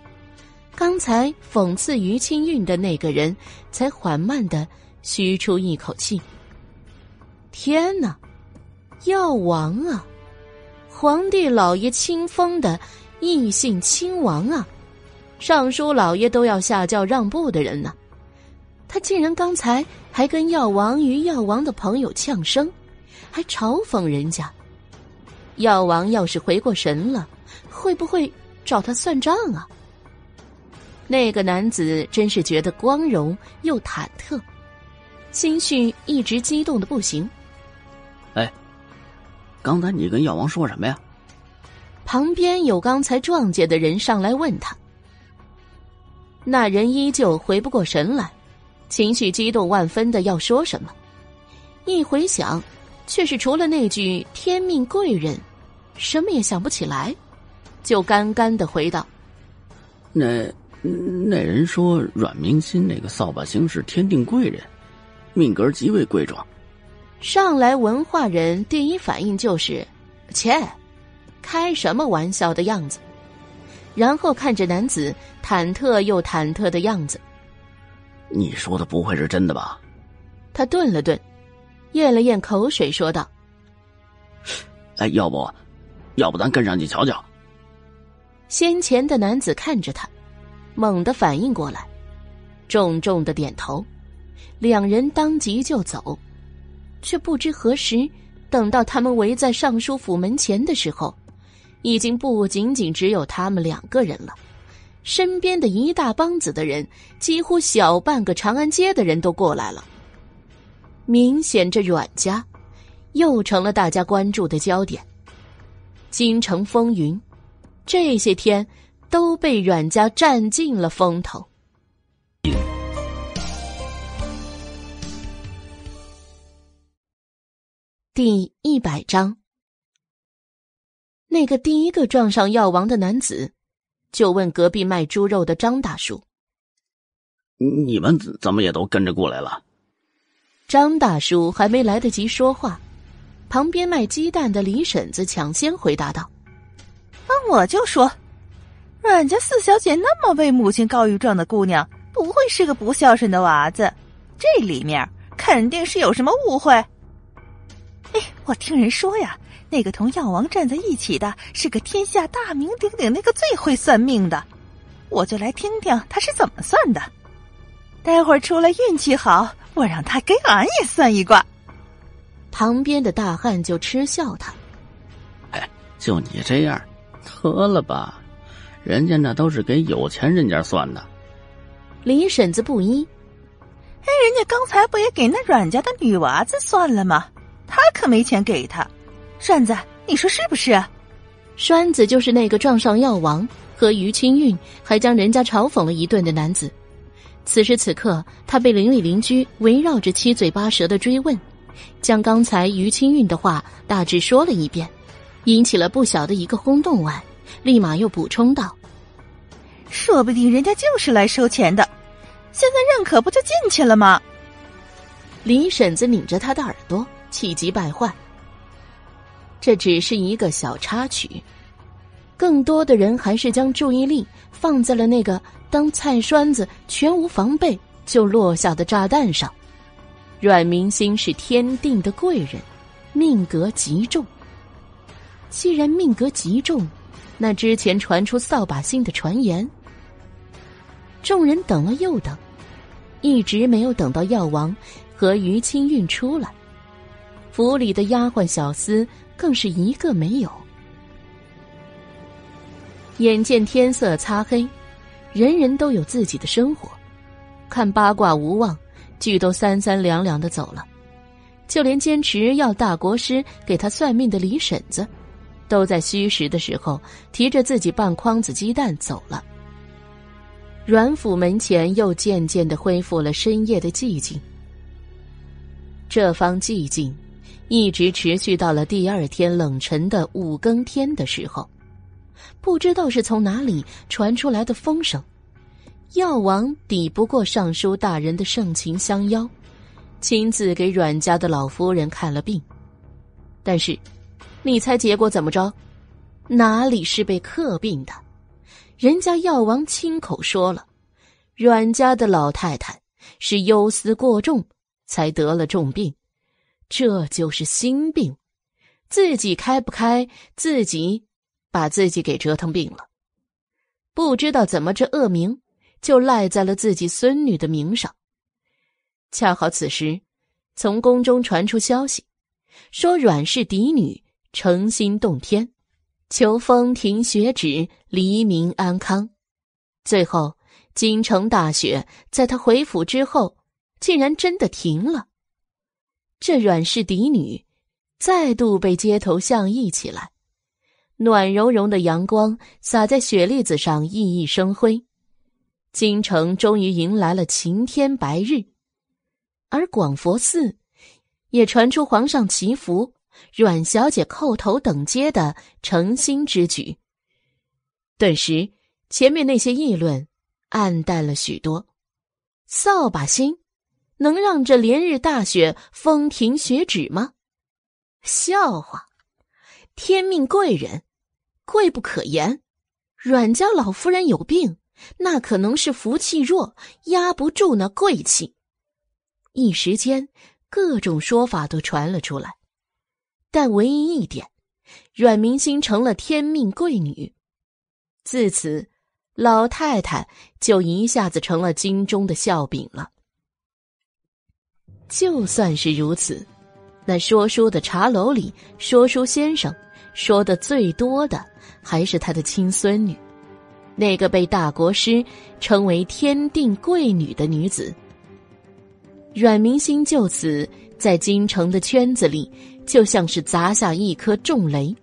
Speaker 1: 刚才讽刺于清韵的那个人才缓慢的吁出一口气。天哪，药王啊，皇帝老爷亲封的异姓亲王啊，尚书老爷都要下轿让步的人呢，他竟然刚才还跟药王与药王的朋友呛声，还嘲讽人家。药王要是回过神了，会不会找他算账啊？那个男子真是觉得光荣又忐忑，心绪一直激动的不行。
Speaker 10: 哎，刚才你跟药王说什么呀？
Speaker 1: 旁边有刚才撞见的人上来问他，那人依旧回不过神来，情绪激动万分的要说什么，一回想，却是除了那句“天命贵人”，什么也想不起来，就干干的回道：“
Speaker 10: 那那人说阮明心那个扫把星是天定贵人，命格极为贵重。”
Speaker 1: 上来文化人第一反应就是，切，开什么玩笑的样子。然后看着男子忐忑又忐忑的样子，
Speaker 10: 你说的不会是真的吧？
Speaker 1: 他顿了顿，咽了咽口水，说道：“
Speaker 10: 哎，要不，要不咱跟上去瞧瞧。”
Speaker 1: 先前的男子看着他，猛地反应过来，重重的点头，两人当即就走。却不知何时，等到他们围在尚书府门前的时候，已经不仅仅只有他们两个人了。身边的一大帮子的人，几乎小半个长安街的人都过来了。明显，这阮家又成了大家关注的焦点。京城风云，这些天都被阮家占尽了风头。第一百章，那个第一个撞上药王的男子，就问隔壁卖猪肉的张大叔：“
Speaker 10: 你们怎么也都跟着过来了？”
Speaker 1: 张大叔还没来得及说话，旁边卖鸡蛋的李婶子抢先回答道：“
Speaker 16: 啊，我就说，阮家四小姐那么为母亲告御状的姑娘，不会是个不孝顺的娃子，这里面肯定是有什么误会。”哎，我听人说呀，那个同药王站在一起的是个天下大名鼎鼎、那个最会算命的，我就来听听他是怎么算的。待会儿出来运气好，我让他给俺也算一卦。
Speaker 1: 旁边的大汉就嗤笑他：“
Speaker 10: 哎，就你这样，得了吧，人家那都是给有钱人家算的。”
Speaker 1: 李婶子不依：“
Speaker 16: 哎，人家刚才不也给那阮家的女娃子算了吗？”他可没钱给他，栓子，你说是不是？
Speaker 1: 栓子就是那个撞上药王和于清韵，还将人家嘲讽了一顿的男子。此时此刻，他被邻里邻居围绕着七嘴八舌的追问，将刚才于清韵的话大致说了一遍，引起了不小的一个轰动。外，立马又补充道：“
Speaker 16: 说不定人家就是来收钱的，现在认可不就进去了吗？”
Speaker 1: 李婶子拧着他的耳朵。气急败坏。这只是一个小插曲，更多的人还是将注意力放在了那个当菜栓子全无防备就落下的炸弹上。阮明星是天定的贵人，命格极重。既然命格极重，那之前传出扫把星的传言，众人等了又等，一直没有等到药王。和于清运出来，府里的丫鬟小厮更是一个没有。眼见天色擦黑，人人都有自己的生活，看八卦无望，俱都三三两两的走了。就连坚持要大国师给他算命的李婶子，都在虚实的时候提着自己半筐子鸡蛋走了。阮府门前又渐渐的恢复了深夜的寂静。这方寂静，一直持续到了第二天冷晨的五更天的时候。不知道是从哪里传出来的风声，药王抵不过尚书大人的盛情相邀，亲自给阮家的老夫人看了病。但是，你猜结果怎么着？哪里是被克病的？人家药王亲口说了，阮家的老太太是忧思过重，才得了重病，这就是心病，自己开不开，自己。把自己给折腾病了，不知道怎么这恶名就赖在了自己孙女的名上。恰好此时，从宫中传出消息，说阮氏嫡女诚心动天，求风停雪止，黎民安康。最后，京城大雪在他回府之后，竟然真的停了。这阮氏嫡女再度被街头巷议起来。暖融融的阳光洒在雪粒子上，熠熠生辉。京城终于迎来了晴天白日，而广佛寺也传出皇上祈福、阮小姐叩头等接的诚心之举。顿时，前面那些议论暗淡了许多。扫把星能让这连日大雪风停雪止吗？笑话！天命贵人。贵不可言，阮家老夫人有病，那可能是福气弱，压不住那贵气。一时间，各种说法都传了出来，但唯一一点，阮明心成了天命贵女。自此，老太太就一下子成了京中的笑柄了。就算是如此，那说书的茶楼里，说书先生说的最多的。还是他的亲孙女，那个被大国师称为“天定贵女”的女子。阮明心就此在京城的圈子里，就像是砸下一颗重雷，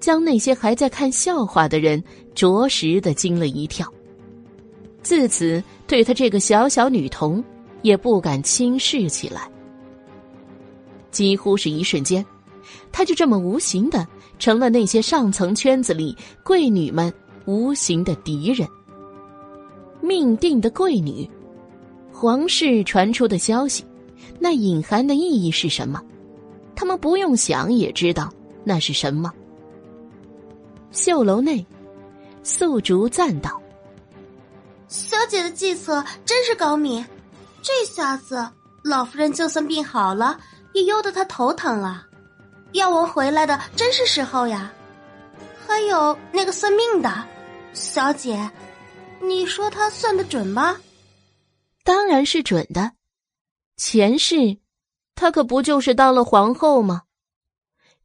Speaker 1: 将那些还在看笑话的人着实的惊了一跳。自此，对他这个小小女童也不敢轻视起来。几乎是一瞬间，他就这么无形的。成了那些上层圈子里贵女们无形的敌人。命定的贵女，皇室传出的消息，那隐含的意义是什么？他们不用想也知道那是什么。绣楼内，素竹赞道：“
Speaker 9: 小姐的计策真是高明，这下子老夫人就算病好了，也忧得她头疼了。”药王回来的真是时候呀！还有那个算命的小姐，你说他算的准吗？
Speaker 1: 当然是准的。前世，她可不就是当了皇后吗？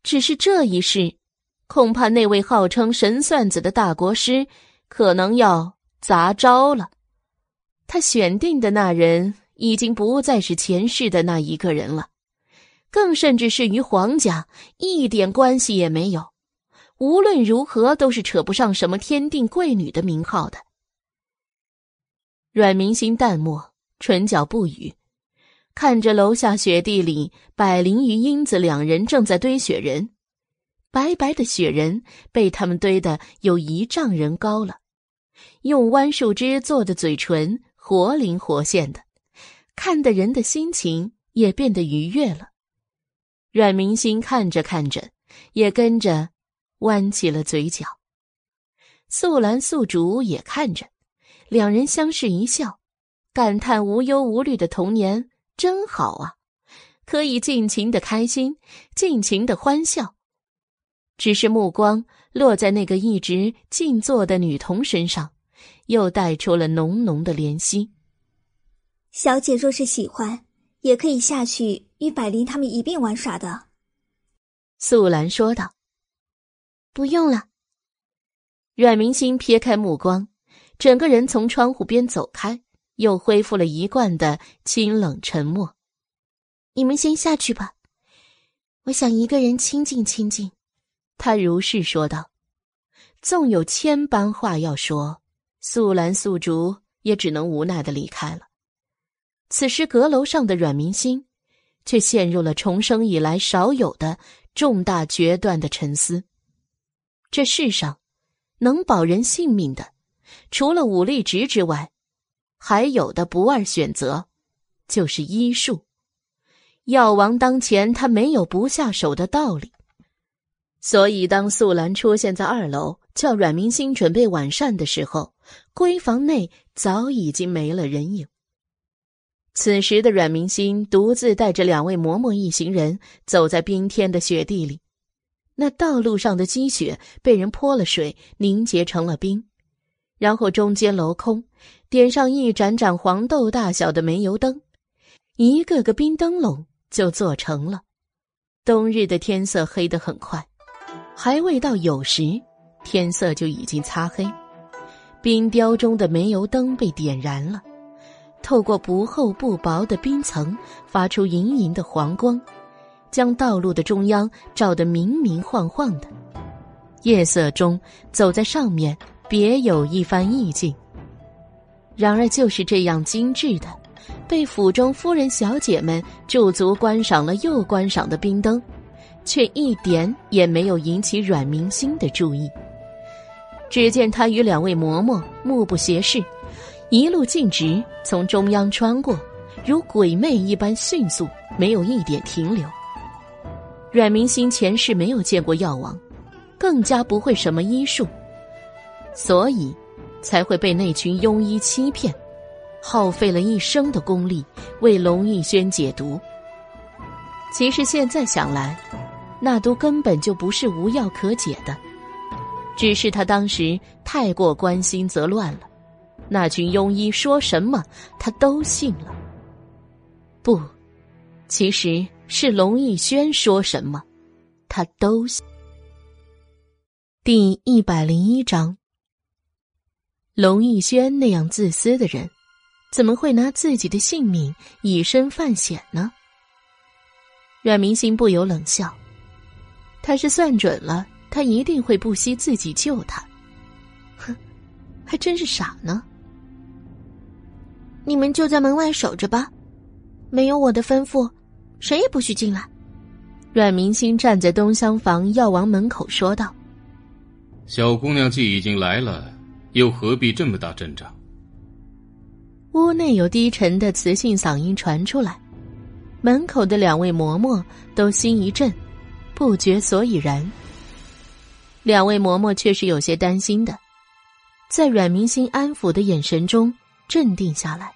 Speaker 1: 只是这一世，恐怕那位号称神算子的大国师可能要砸招了。他选定的那人已经不再是前世的那一个人了。更甚至是与皇家一点关系也没有，无论如何都是扯不上什么天定贵女的名号的。阮明心淡漠，唇角不语，看着楼下雪地里，百灵与英子两人正在堆雪人，白白的雪人被他们堆得有一丈人高了，用弯树枝做的嘴唇活灵活现的，看的人的心情也变得愉悦了。阮明心看着看着，也跟着弯起了嘴角。素兰、素竹也看着，两人相视一笑，感叹无忧无虑的童年真好啊，可以尽情的开心，尽情的欢笑。只是目光落在那个一直静坐的女童身上，又带出了浓浓的怜惜。
Speaker 14: 小姐若是喜欢，也可以下去与百灵他们一并玩耍的。”
Speaker 1: 素兰说道。
Speaker 2: “不用了。”
Speaker 1: 阮明星撇开目光，整个人从窗户边走开，又恢复了一贯的清冷沉默。
Speaker 2: “你们先下去吧，我想一个人清静清静。”
Speaker 1: 他如是说道。纵有千般话要说，素兰、素竹也只能无奈的离开了。此时阁楼上的阮明星，却陷入了重生以来少有的重大决断的沉思。这世上，能保人性命的，除了武力值之外，还有的不二选择，就是医术。药王当前，他没有不下手的道理。所以，当素兰出现在二楼。叫阮明星准备晚膳的时候，闺房内早已经没了人影。此时的阮明星独自带着两位嬷嬷一行人走在冰天的雪地里，那道路上的积雪被人泼了水，凝结成了冰。然后中间镂空，点上一盏盏黄豆大小的煤油灯，一个个冰灯笼就做成了。冬日的天色黑得很快，还未到酉时。天色就已经擦黑，冰雕中的煤油灯被点燃了，透过不厚不薄的冰层，发出莹莹的黄光，将道路的中央照得明明晃晃的。夜色中走在上面，别有一番意境。然而，就是这样精致的，被府中夫人小姐们驻足观赏了又观赏的冰灯，却一点也没有引起阮明星的注意。只见他与两位嬷嬷目不斜视，一路径直从中央穿过，如鬼魅一般迅速，没有一点停留。阮明星前世没有见过药王，更加不会什么医术，所以才会被那群庸医欺骗，耗费了一生的功力为龙逸轩解毒。其实现在想来，那毒根本就不是无药可解的。只是他当时太过关心则乱了，那群庸医说什么他都信了。不，其实是龙逸轩说什么，他都信。第一百零一章，龙逸轩那样自私的人，怎么会拿自己的性命以身犯险呢？阮明星不由冷笑，他是算准了。他一定会不惜自己救他，哼，还真是傻呢。
Speaker 2: 你们就在门外守着吧，没有我的吩咐，谁也不许进来。
Speaker 1: 阮明星站在东厢房药王门口说道：“
Speaker 17: 小姑娘既已经来了，又何必这么大阵仗？”
Speaker 1: 屋内有低沉的磁性嗓音传出来，门口的两位嬷嬷都心一震，不觉所以然。两位嬷嬷却是有些担心的，在阮明星安抚的眼神中镇定下来，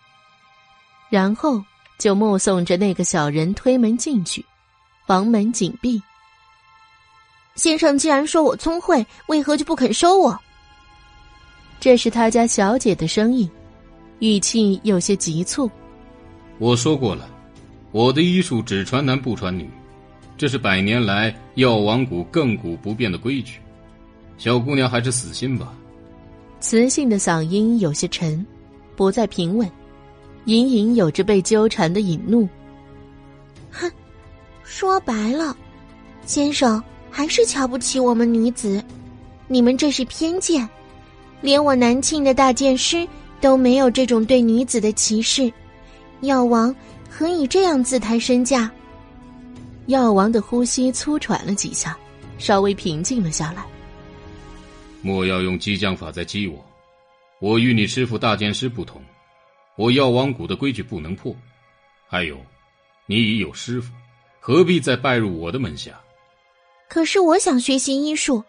Speaker 1: 然后就目送着那个小人推门进去，房门紧闭。
Speaker 2: 先生既然说我聪慧，为何就不肯收我？
Speaker 1: 这是他家小姐的声音，语气有些急促。
Speaker 17: 我说过了，我的医术只传男不传女，这是百年来药王谷亘古不变的规矩。小姑娘还是死心吧。
Speaker 1: 磁性的嗓音有些沉，不再平稳，隐隐有着被纠缠的隐怒。
Speaker 2: 哼，说白了，先生还是瞧不起我们女子，你们这是偏见。连我南庆的大剑师都没有这种对女子的歧视，药王何以这样自抬身价？
Speaker 1: 药王的呼吸粗喘了几下，稍微平静了下来。
Speaker 17: 莫要用激将法在激我，我与你师傅大剑师不同，我药王谷的规矩不能破。还有，你已有师傅，何必再拜入我的门下？
Speaker 2: 可是我想学习医术。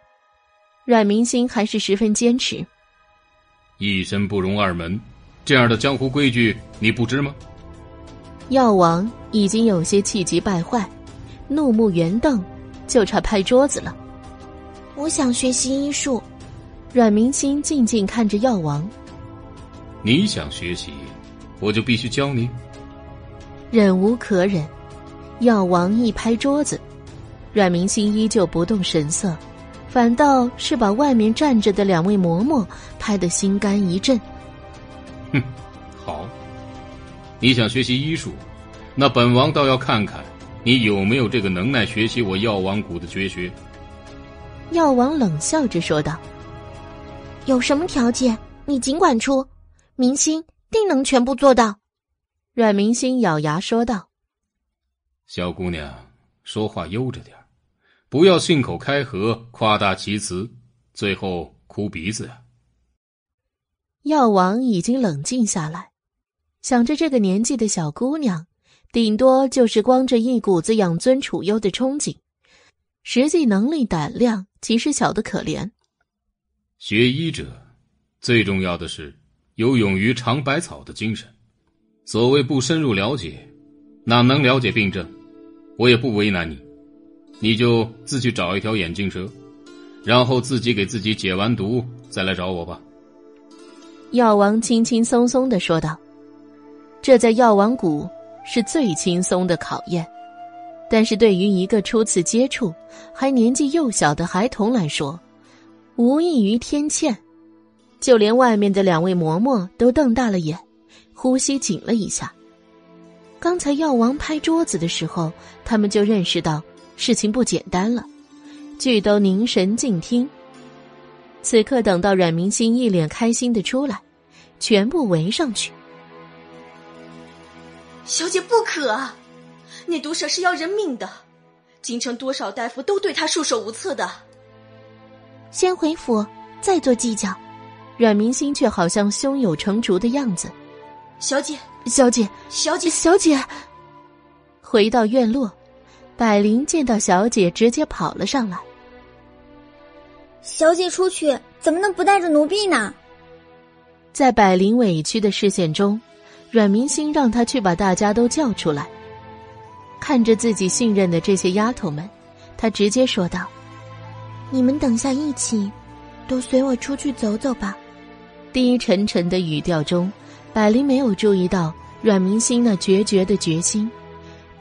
Speaker 1: 阮明星还是十分坚持。
Speaker 17: 一身不容二门，这样的江湖规矩你不知吗？
Speaker 1: 药王已经有些气急败坏，怒目圆瞪，就差拍桌子了。
Speaker 2: 我想学习医术。
Speaker 1: 阮明星静静看着药王。
Speaker 17: 你想学习，我就必须教你。
Speaker 1: 忍无可忍，药王一拍桌子，阮明星依旧不动神色，反倒是把外面站着的两位嬷嬷拍得心肝一震。
Speaker 17: 哼，好，你想学习医术，那本王倒要看看你有没有这个能耐学习我药王谷的绝学。
Speaker 1: 药王冷笑着说道：“
Speaker 2: 有什么条件，你尽管出，明星定能全部做到。”
Speaker 1: 阮明星咬牙说道：“
Speaker 17: 小姑娘，说话悠着点不要信口开河、夸大其词，最后哭鼻子呀。”
Speaker 1: 药王已经冷静下来，想着这个年纪的小姑娘，顶多就是光着一股子养尊处优的憧憬，实际能力胆量其实小的可怜。
Speaker 17: 学医者，最重要的是有勇于尝百草的精神。所谓不深入了解，哪能了解病症？我也不为难你，你就自去找一条眼镜蛇，然后自己给自己解完毒，再来找我吧。
Speaker 1: 药王轻轻松松的说道：“这在药王谷是最轻松的考验，但是对于一个初次接触还年纪幼小的孩童来说，无异于天堑。就连外面的两位嬷嬷都瞪大了眼，呼吸紧了一下。刚才药王拍桌子的时候，他们就认识到事情不简单了，俱都凝神静听。”此刻，等到阮明星一脸开心的出来，全部围上去。
Speaker 8: 小姐不可啊，那毒蛇是要人命的，京城多少大夫都对他束手无策的。
Speaker 2: 先回府，再做计较。
Speaker 1: 阮明星却好像胸有成竹的样子。
Speaker 8: 小姐，
Speaker 1: 小姐，
Speaker 8: 小姐，
Speaker 1: 小姐。回到院落，百灵见到小姐，直接跑了上来。
Speaker 14: 小姐出去怎么能不带着奴婢呢？
Speaker 1: 在百灵委屈的视线中，阮明星让他去把大家都叫出来。看着自己信任的这些丫头们，他直接说道：“
Speaker 2: 你们等下一起，都随我出去走走吧。”
Speaker 1: 低沉沉的语调中，百灵没有注意到阮明星那决绝的决心，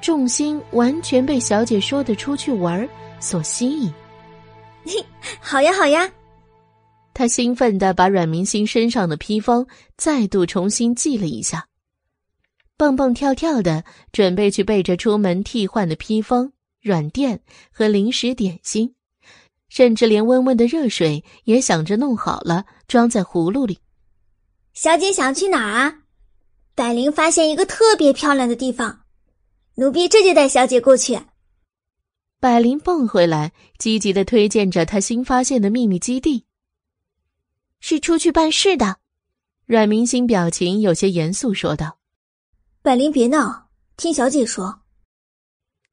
Speaker 1: 重心完全被小姐说的出去玩所吸引。
Speaker 14: 嘿，好呀，好呀！
Speaker 1: 他兴奋的把阮明星身上的披风再度重新系了一下，蹦蹦跳跳的准备去背着出门替换的披风、软垫和零食点心，甚至连温温的热水也想着弄好了装在葫芦里。
Speaker 14: 小姐想去哪儿啊？百灵发现一个特别漂亮的地方，奴婢这就带小姐过去。
Speaker 1: 百灵蹦回来，积极的推荐着她新发现的秘密基地。
Speaker 2: 是出去办事的，
Speaker 1: 阮明星表情有些严肃说道：“
Speaker 14: 百灵别闹，听小姐说。”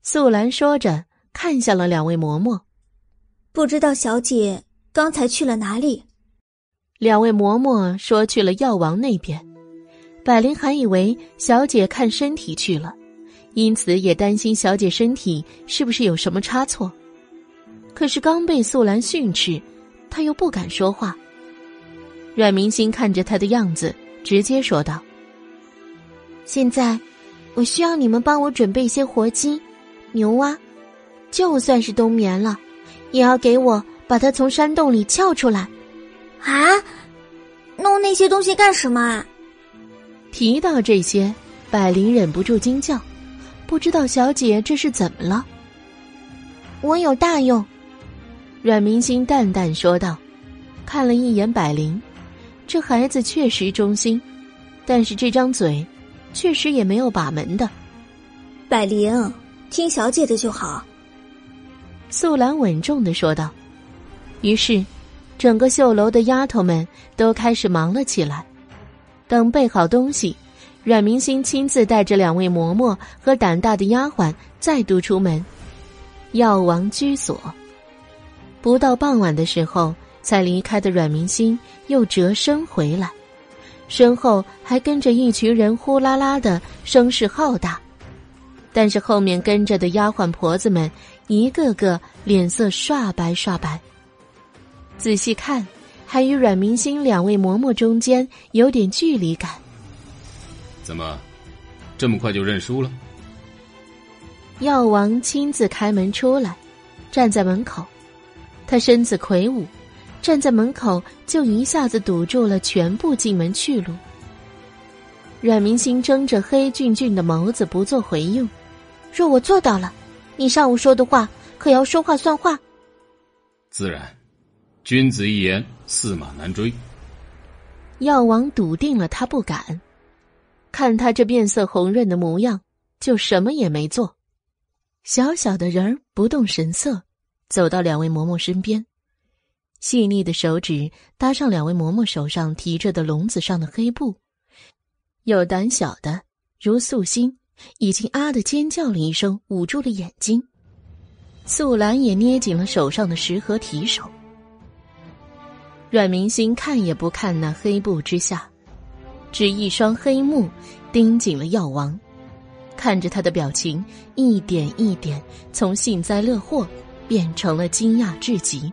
Speaker 1: 素兰说着，看向了两位嬷嬷，
Speaker 14: 不知道小姐刚才去了哪里。
Speaker 1: 两位嬷嬷说去了药王那边，百灵还以为小姐看身体去了。因此也担心小姐身体是不是有什么差错，可是刚被素兰训斥，她又不敢说话。阮明星看着她的样子，直接说道：“
Speaker 2: 现在，我需要你们帮我准备一些活鸡、牛蛙，就算是冬眠了，也要给我把它从山洞里撬出来。”
Speaker 14: 啊，弄那些东西干什么啊？
Speaker 1: 提到这些，百灵忍不住惊叫。不知道小姐这是怎么了？
Speaker 2: 我有大用。
Speaker 1: 阮明星淡淡说道，看了一眼百灵，这孩子确实忠心，但是这张嘴，确实也没有把门的。
Speaker 14: 百灵，听小姐的就好。
Speaker 1: 素兰稳重的说道。于是，整个绣楼的丫头们都开始忙了起来，等备好东西。阮明星亲自带着两位嬷嬷和胆大的丫鬟再度出门，药王居所。不到傍晚的时候，才离开的阮明星又折身回来，身后还跟着一群人，呼啦啦的声势浩大。但是后面跟着的丫鬟婆子们，一个个脸色刷白刷白。仔细看，还与阮明星两位嬷嬷中间有点距离感。
Speaker 17: 怎么，这么快就认输了？
Speaker 1: 药王亲自开门出来，站在门口。他身子魁梧，站在门口就一下子堵住了全部进门去路。阮明星睁着黑俊俊的眸子，不做回应。
Speaker 2: 若我做到了，你上午说的话可要说话算话。
Speaker 17: 自然，君子一言，驷马难追。
Speaker 1: 药王笃定了，他不敢。看他这面色红润的模样，就什么也没做。小小的人儿不动神色，走到两位嬷嬷身边，细腻的手指搭上两位嬷嬷手上提着的笼子上的黑布。有胆小的，如素心，已经啊的尖叫了一声，捂住了眼睛。素兰也捏紧了手上的石盒提手。阮明星看也不看那黑布之下，只一双黑目盯紧了药王，看着他的表情一点一点从幸灾乐祸变成了惊讶至极。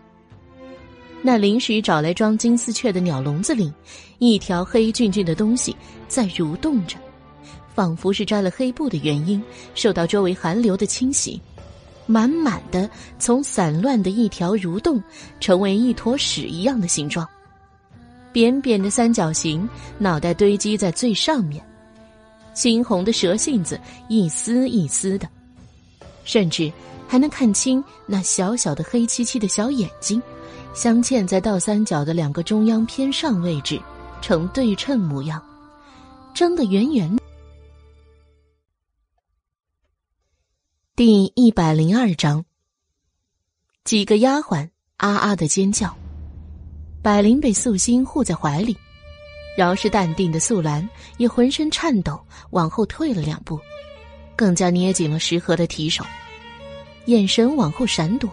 Speaker 1: 那临时找来装金丝雀的鸟笼子里，一条黑俊俊的东西在蠕动着，仿佛是摘了黑布的原因，受到周围寒流的侵袭，满满的从散乱的一条蠕动，成为一坨屎一样的形状，扁扁的三角形，脑袋堆积在最上面，猩红的蛇信子一丝一丝的，甚至还能看清那小小的黑漆漆的小眼睛。镶嵌在倒三角的两个中央偏上位置，呈对称模样，睁得圆圆。第一百零二章，几个丫鬟啊啊的尖叫，百灵被素心护在怀里，饶是淡定的素兰也浑身颤抖，往后退了两步，更加捏紧了石盒的提手，眼神往后闪躲，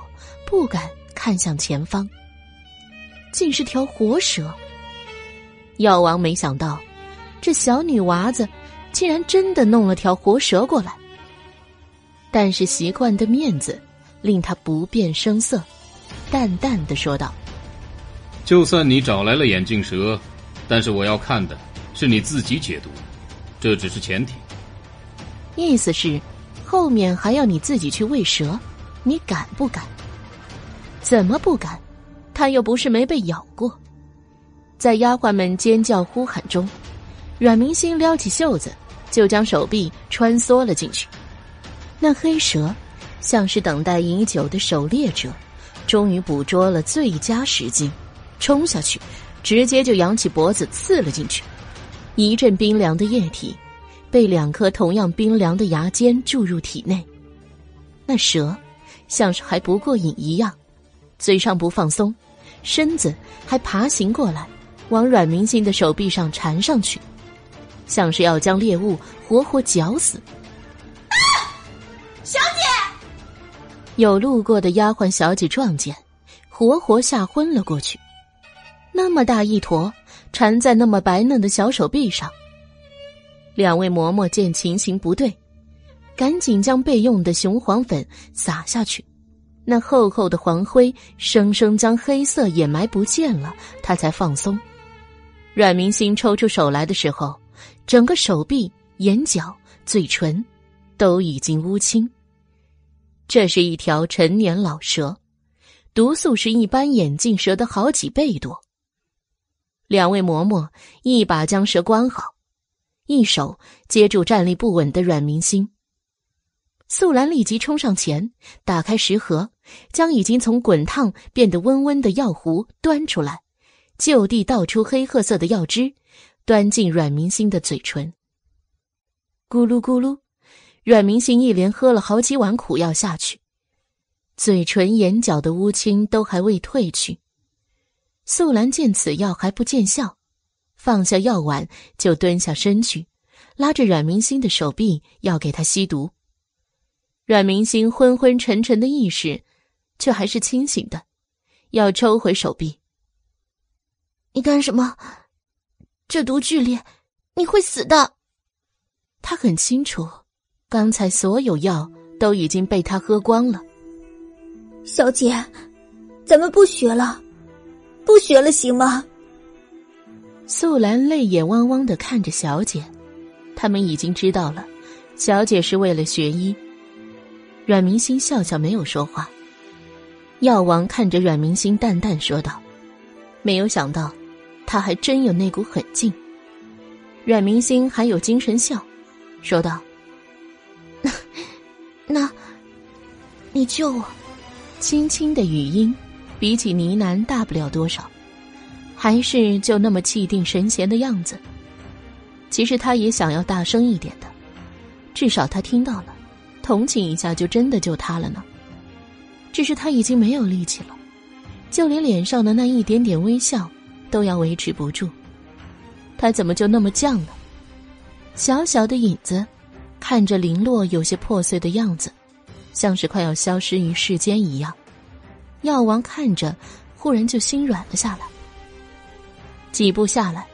Speaker 1: 不敢看向前方。竟是条活蛇。药王没想到，这小女娃子竟然真的弄了条活蛇过来。但是习惯的面子令他不变声色，淡淡的说道：“
Speaker 17: 就算你找来了眼镜蛇，但是我要看的是你自己解毒，这只是前提。
Speaker 1: 意思是，后面还要你自己去喂蛇，你敢不敢？怎么不敢？”他又不是没被咬过，在丫鬟们尖叫呼喊中，阮明星撩起袖子，就将手臂穿梭了进去。那黑蛇像是等待已久的狩猎者，终于捕捉了最佳时机，冲下去，直接就扬起脖子刺了进去。一阵冰凉的液体被两颗同样冰凉的牙尖注入体内，那蛇像是还不过瘾一样。嘴上不放松，身子还爬行过来，往阮明星的手臂上缠上去，像是要将猎物活活绞死。
Speaker 9: 啊！小姐，
Speaker 1: 有路过的丫鬟小姐撞见，活活吓昏了过去。那么大一坨缠在那么白嫩的小手臂上，两位嬷嬷见情形不对，赶紧将备用的雄黄粉撒下去。那厚厚的黄灰生生将黑色掩埋不见了，他才放松。阮明星抽出手来的时候，整个手臂、眼角、嘴唇都已经乌青。这是一条陈年老蛇，毒素是一般眼镜蛇的好几倍多。两位嬷嬷一把将蛇关好，一手接住站立不稳的阮明星。素兰立即冲上前，打开食盒，将已经从滚烫变得温温的药壶端出来，就地倒出黑褐色的药汁，端进阮明星的嘴唇。咕噜咕噜，阮明星一连喝了好几碗苦药下去，嘴唇、眼角的乌青都还未褪去。素兰见此药还不见效，放下药碗就蹲下身去，拉着阮明星的手臂要给他吸毒。阮明星昏昏沉沉的意识，却还是清醒的，要抽回手臂。
Speaker 2: 你干什么？这毒剧烈，你会死的。
Speaker 1: 他很清楚，刚才所有药都已经被他喝光了。
Speaker 14: 小姐，咱们不学了，不学了，行吗？
Speaker 1: 素兰泪眼汪汪的看着小姐，他们已经知道了，小姐是为了学医。阮明星笑笑，没有说话。药王看着阮明星，淡淡说道：“没有想到，他还真有那股狠劲。”阮明星还有精神笑，说道：“
Speaker 2: 那，你救我。”
Speaker 1: 轻轻的语音，比起呢喃大不了多少，还是就那么气定神闲的样子。其实他也想要大声一点的，至少他听到了，同情一下就真的救他了呢。只是他已经没有力气了，就连脸上的那一点点微笑都要维持不住。他怎么就那么犟呢？小小的影子，看着零落有些破碎的样子，像是快要消失于世间一样。药王看着，忽然就心软了下来。几步下来，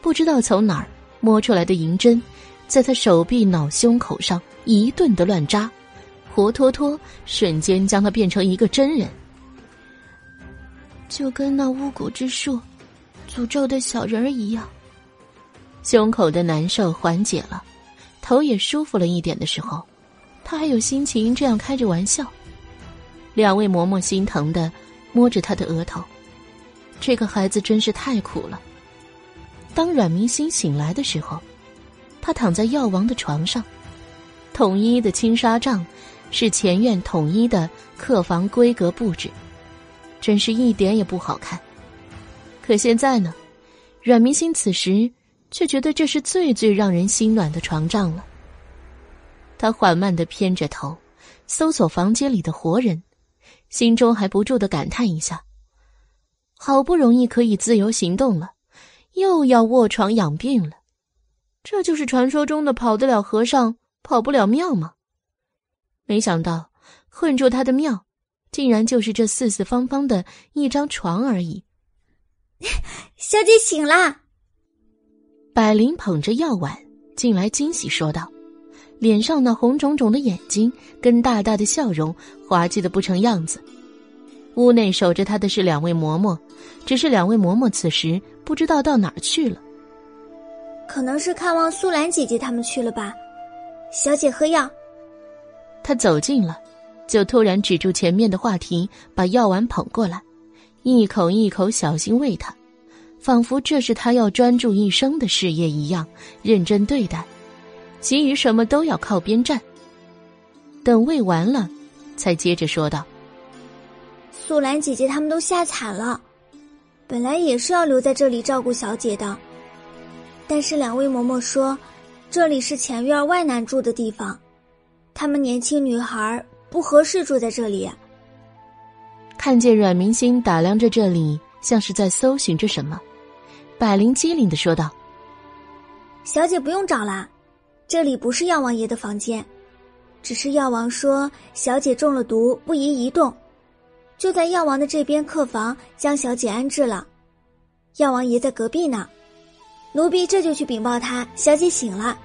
Speaker 1: 不知道从哪儿摸出来的银针，在他手臂、脑、胸口上一顿的乱扎。活脱脱，瞬间将他变成一个真人，
Speaker 2: 就跟那巫蛊之术诅咒的小人儿一样。
Speaker 1: 胸口的难受缓解了，头也舒服了一点的时候，他还有心情这样开着玩笑。两位嬷嬷心疼的摸着他的额头，这个孩子真是太苦了。当阮明星醒来的时候，他躺在药王的床上，统一的青纱帐。是前院统一的客房规格布置，真是一点也不好看。可现在呢，阮明星此时却觉得这是最最让人心暖的床帐了。他缓慢的偏着头，搜索房间里的活人，心中还不住的感叹一下：好不容易可以自由行动了，又要卧床养病了。这就是传说中的跑得了和尚跑不了庙吗？没想到，困住他的庙，竟然就是这四四方方的一张床而已。
Speaker 14: 小姐醒啦！
Speaker 1: 百灵捧着药碗进来，惊喜说道，脸上那红肿肿的眼睛跟大大的笑容，滑稽的不成样子。屋内守着他的是两位嬷嬷，只是两位嬷嬷此时不知道到哪儿去了。
Speaker 14: 可能是看望素兰姐姐他们去了吧。小姐喝药。
Speaker 1: 他走近了，就突然止住前面的话题，把药丸捧过来，一口一口小心喂他，仿佛这是他要专注一生的事业一样认真对待，其余什么都要靠边站。等喂完了，才接着说道：“
Speaker 14: 素兰姐姐他们都吓惨了，本来也是要留在这里照顾小姐的，但是两位嬷嬷说，这里是前院外男住的地方。”他们年轻女孩不合适住在这里。
Speaker 1: 看见阮明星打量着这里，像是在搜寻着什么，百灵机灵的说道：“
Speaker 14: 小姐不用找了，这里不是药王爷的房间，只是药王说小姐中了毒，不宜移动，就在药王的这边客房将小姐安置了。药王爷在隔壁呢，奴婢这就去禀报他，小姐醒了。”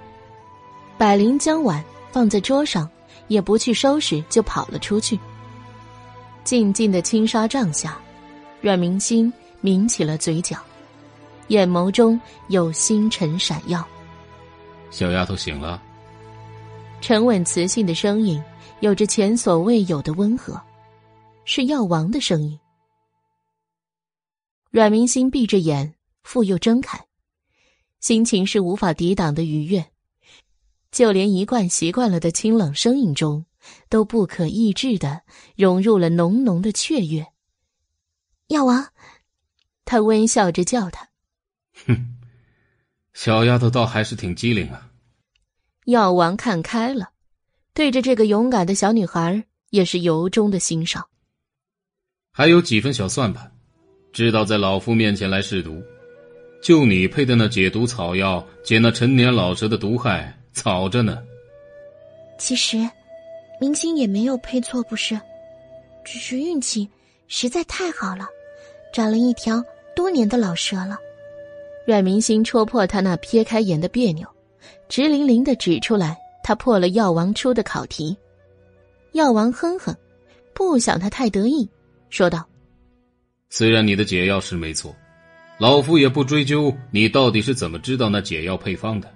Speaker 1: 百灵将碗。放在桌上，也不去收拾，就跑了出去。静静的青纱帐下，阮明心抿起了嘴角，眼眸中有星辰闪耀。
Speaker 17: 小丫头醒了。
Speaker 1: 沉稳磁性的声音，有着前所未有的温和，是药王的声音。阮明心闭着眼，复又睁开，心情是无法抵挡的愉悦。就连一贯习惯了的清冷声音中，都不可抑制的融入了浓浓的雀跃。
Speaker 2: 药王，
Speaker 1: 他微笑着叫他。
Speaker 17: 哼，小丫头倒还是挺机灵啊。
Speaker 1: 药王看开了，对着这个勇敢的小女孩也是由衷的欣赏。
Speaker 17: 还有几分小算盘，知道在老夫面前来试毒，就你配的那解毒草药，解那陈年老蛇的毒害。早着呢。
Speaker 2: 其实，明星也没有配错，不是？只是运气实在太好了，找了一条多年的老蛇了。
Speaker 1: 阮明星戳破他那撇开眼的别扭，直淋淋的指出来，他破了药王出的考题。药王哼哼，不想他太得意，说道：“
Speaker 17: 虽然你的解药是没错，老夫也不追究你到底是怎么知道那解药配方的。”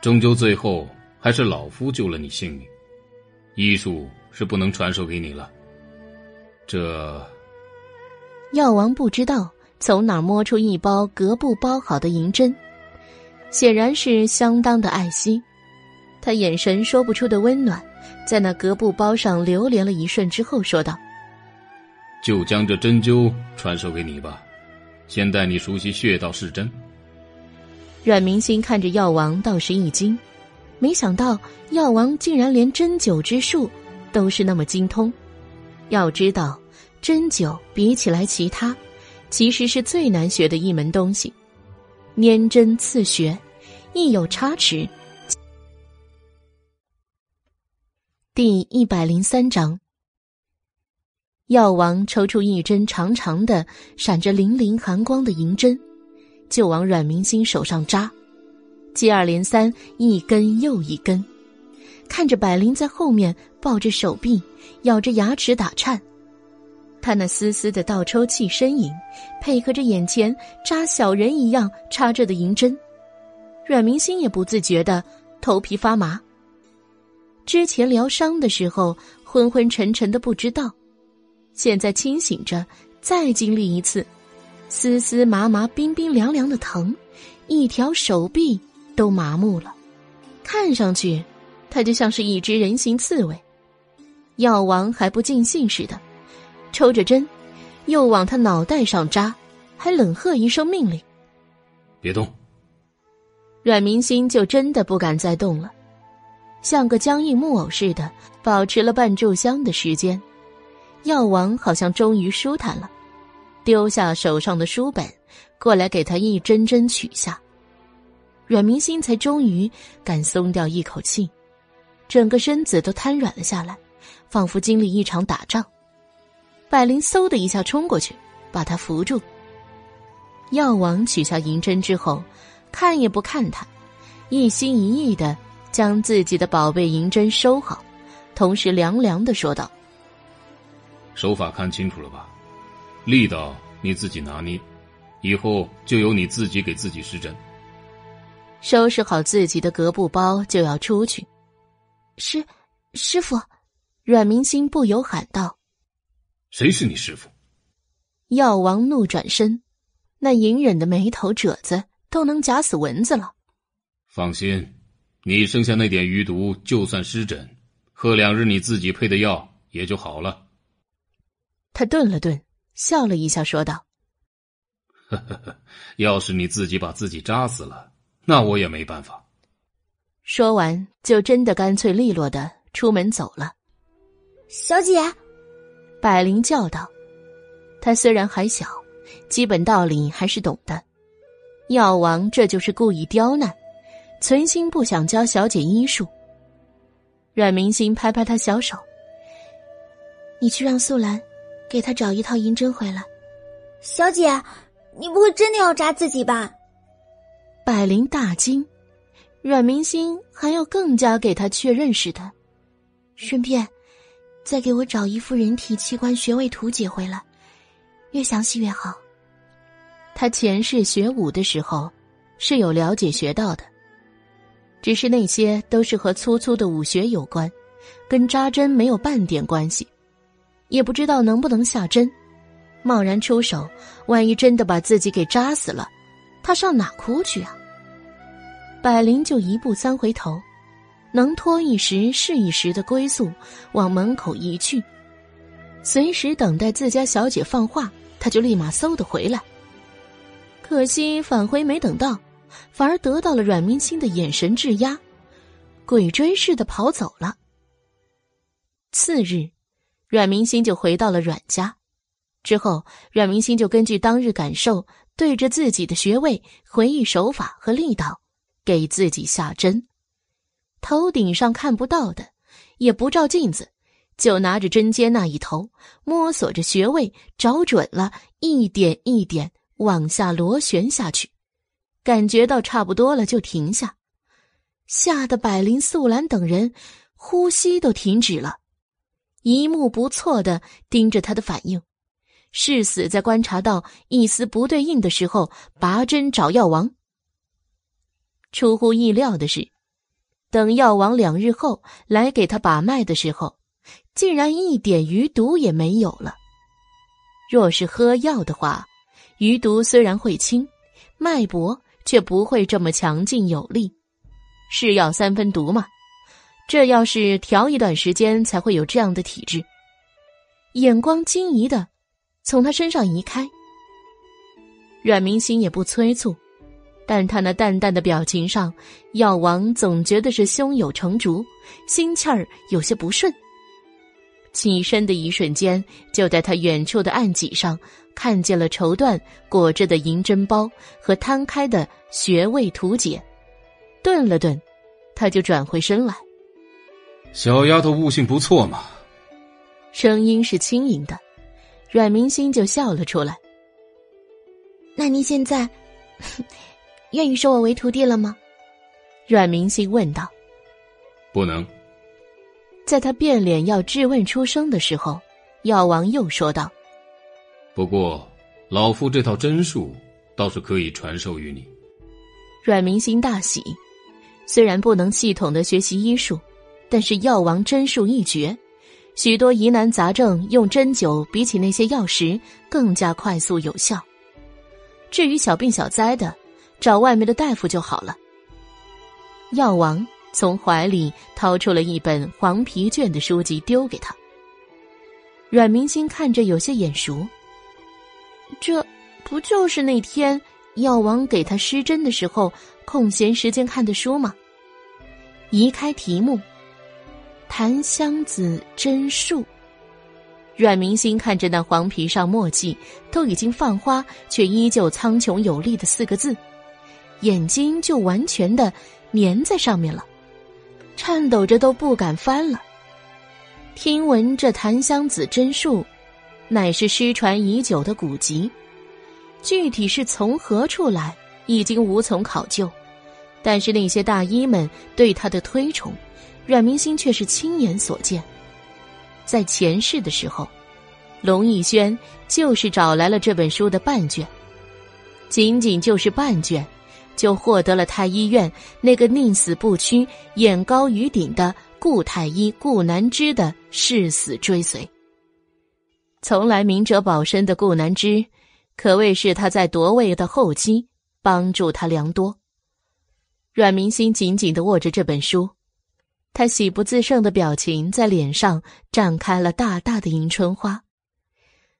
Speaker 17: 终究，最后还是老夫救了你性命。医术是不能传授给你了。这
Speaker 1: 药王不知道从哪儿摸出一包隔布包好的银针，显然是相当的爱惜。他眼神说不出的温暖，在那隔布包上流连了一瞬之后，说道：“
Speaker 17: 就将这针灸传授给你吧，先带你熟悉穴道试针。”
Speaker 1: 阮明星看着药王，倒是一惊，没想到药王竟然连针灸之术都是那么精通。要知道，针灸比起来其他，其实是最难学的一门东西。拈针刺穴，一有差池。第一百零三章，药王抽出一针长长的、闪着粼粼寒光的银针，就往阮明星手上扎，接二连三，一根又一根。看着百灵在后面抱着手臂，咬着牙齿打颤，他那丝丝的倒抽气呻吟，配合着眼前扎小人一样插着的银针，阮明星也不自觉的头皮发麻。之前疗伤的时候昏昏沉沉的不知道，现在清醒着再经历一次，丝丝麻麻、冰冰凉凉的疼，一条手臂都麻木了，看上去他就像是一只人形刺猬。药王还不尽兴似的，抽着针，又往他脑袋上扎，还冷喝一声命令：“
Speaker 17: 别动！”
Speaker 1: 阮明心就真的不敢再动了。像个僵硬木偶似的，保持了半炷香的时间，药王好像终于舒坦了，丢下手上的书本，过来给他一针针取下。阮明心才终于敢松掉一口气，整个身子都瘫软了下来，仿佛经历一场打仗。百灵嗖的一下冲过去，把他扶住。药王取下银针之后，看也不看他，一心一意的。将自己的宝贝银针收好，同时凉凉的说道：“
Speaker 17: 手法看清楚了吧？力道你自己拿捏，以后就由你自己给自己施针。”
Speaker 1: 收拾好自己的格布包，就要出去。
Speaker 2: 师师傅，
Speaker 1: 阮明星不由喊道：“
Speaker 17: 谁是你师傅？”
Speaker 1: 药王怒转身，那隐忍的眉头褶子都能夹死蚊子了。
Speaker 17: 放心。你剩下那点余毒，就算湿疹，喝两日你自己配的药也就好了。
Speaker 1: 他顿了顿，笑了一下，说道：“
Speaker 17: 呵呵呵，要是你自己把自己扎死了，那我也没办法。”
Speaker 1: 说完，就真的干脆利落的出门走了。
Speaker 2: 小姐，
Speaker 1: 百灵叫道：“他虽然还小，基本道理还是懂的。药王这就是故意刁难。”存心不想教小姐医术。阮明星拍拍他小手：“
Speaker 2: 你去让素兰给他找一套银针回来。”小姐，你不会真的要扎自己吧？
Speaker 1: 百灵大惊，阮明星还要更加给他确认似的，
Speaker 2: 顺便再给我找一副人体器官穴位图解回来，越详细越好。
Speaker 1: 他前世学武的时候是有了解学到的。只是那些都是和粗粗的武学有关，跟扎针没有半点关系，也不知道能不能下针。贸然出手，万一真的把自己给扎死了，他上哪哭去啊？百灵就一步三回头，能拖一时是一时的归宿往门口移去，随时等待自家小姐放话，他就立马嗖的回来。可惜返回没等到。反而得到了阮明星的眼神质压，鬼追似的跑走了。次日，阮明星就回到了阮家，之后阮明星就根据当日感受，对着自己的穴位回忆手法和力道，给自己下针。头顶上看不到的，也不照镜子，就拿着针尖那一头，摸索着穴位，找准了，一点一点往下螺旋下去。感觉到差不多了，就停下，吓得百灵、素兰等人呼吸都停止了，一目不错的盯着他的反应，誓死在观察到一丝不对应的时候拔针找药王。出乎意料的是，等药王两日后来给他把脉的时候，竟然一点余毒也没有了。若是喝药的话，余毒虽然会轻，脉搏却不会这么强劲有力。是药三分毒嘛？这要是调一段时间，才会有这样的体质。眼光惊疑的从他身上移开，阮明心也不催促，但他那淡淡的表情上，药王总觉得是胸有成竹，心气儿有些不顺。起身的一瞬间，就在他远处的案几上看见了绸缎裹着的银针包和摊开的穴位图解，顿了顿，他就转回身来。
Speaker 17: 小丫头悟性不错嘛。
Speaker 1: 声音是轻盈的，阮明心就笑了出来。
Speaker 2: 那您现在愿意收我为徒弟了吗？
Speaker 1: 阮明心问道。
Speaker 17: 不能。
Speaker 1: 在他变脸要质问出声的时候，药王又说道：“
Speaker 17: 不过，老夫这套针术倒是可以传授于你。”
Speaker 1: 阮明心大喜，虽然不能系统的学习医术，但是药王针术一绝，许多疑难杂症用针灸比起那些药石更加快速有效。至于小病小灾的，找外面的大夫就好了。药王。从怀里掏出了一本黄皮卷的书籍，丢给他。阮明星看着有些眼熟，这不就是那天药王给他施针的时候空闲时间看的书吗？移开题目，《檀香子针术》。阮明星看着那黄皮上墨迹都已经泛花，却依旧苍穹有力的四个字，眼睛就完全的粘在上面了。颤抖着都不敢翻了。听闻这檀香子针术，乃是失传已久的古籍，具体是从何处来，已经无从考究。但是那些大医们对他的推崇，阮明星却是亲眼所见。在前世的时候，龙逸轩就是找来了这本书的半卷，仅仅就是半卷。就获得了太医院那个宁死不屈、眼高于顶的顾太医顾南之的誓死追随。从来明哲保身的顾南之，可谓是他在夺位的后期帮助他良多。阮明心紧紧的握着这本书，他喜不自胜的表情在脸上绽开了大大的迎春花。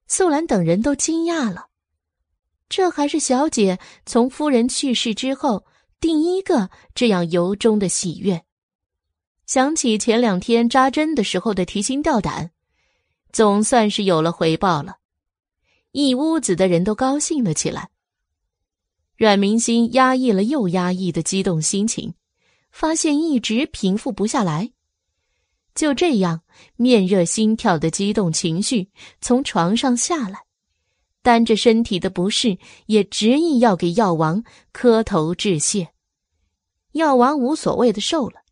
Speaker 1: 素兰等人都惊讶了。这还是小姐从夫人去世之后第一个这样由衷的喜悦。想起前两天扎针的时候的提心吊胆，总算是有了回报了。一屋子的人都高兴了起来。阮明心压抑了又压抑的激动心情，发现一直平复不下来。就这样，面热心跳的激动情绪从床上下来。担着身体的不适，也执意要给药王磕头致谢。药王无所谓的受了。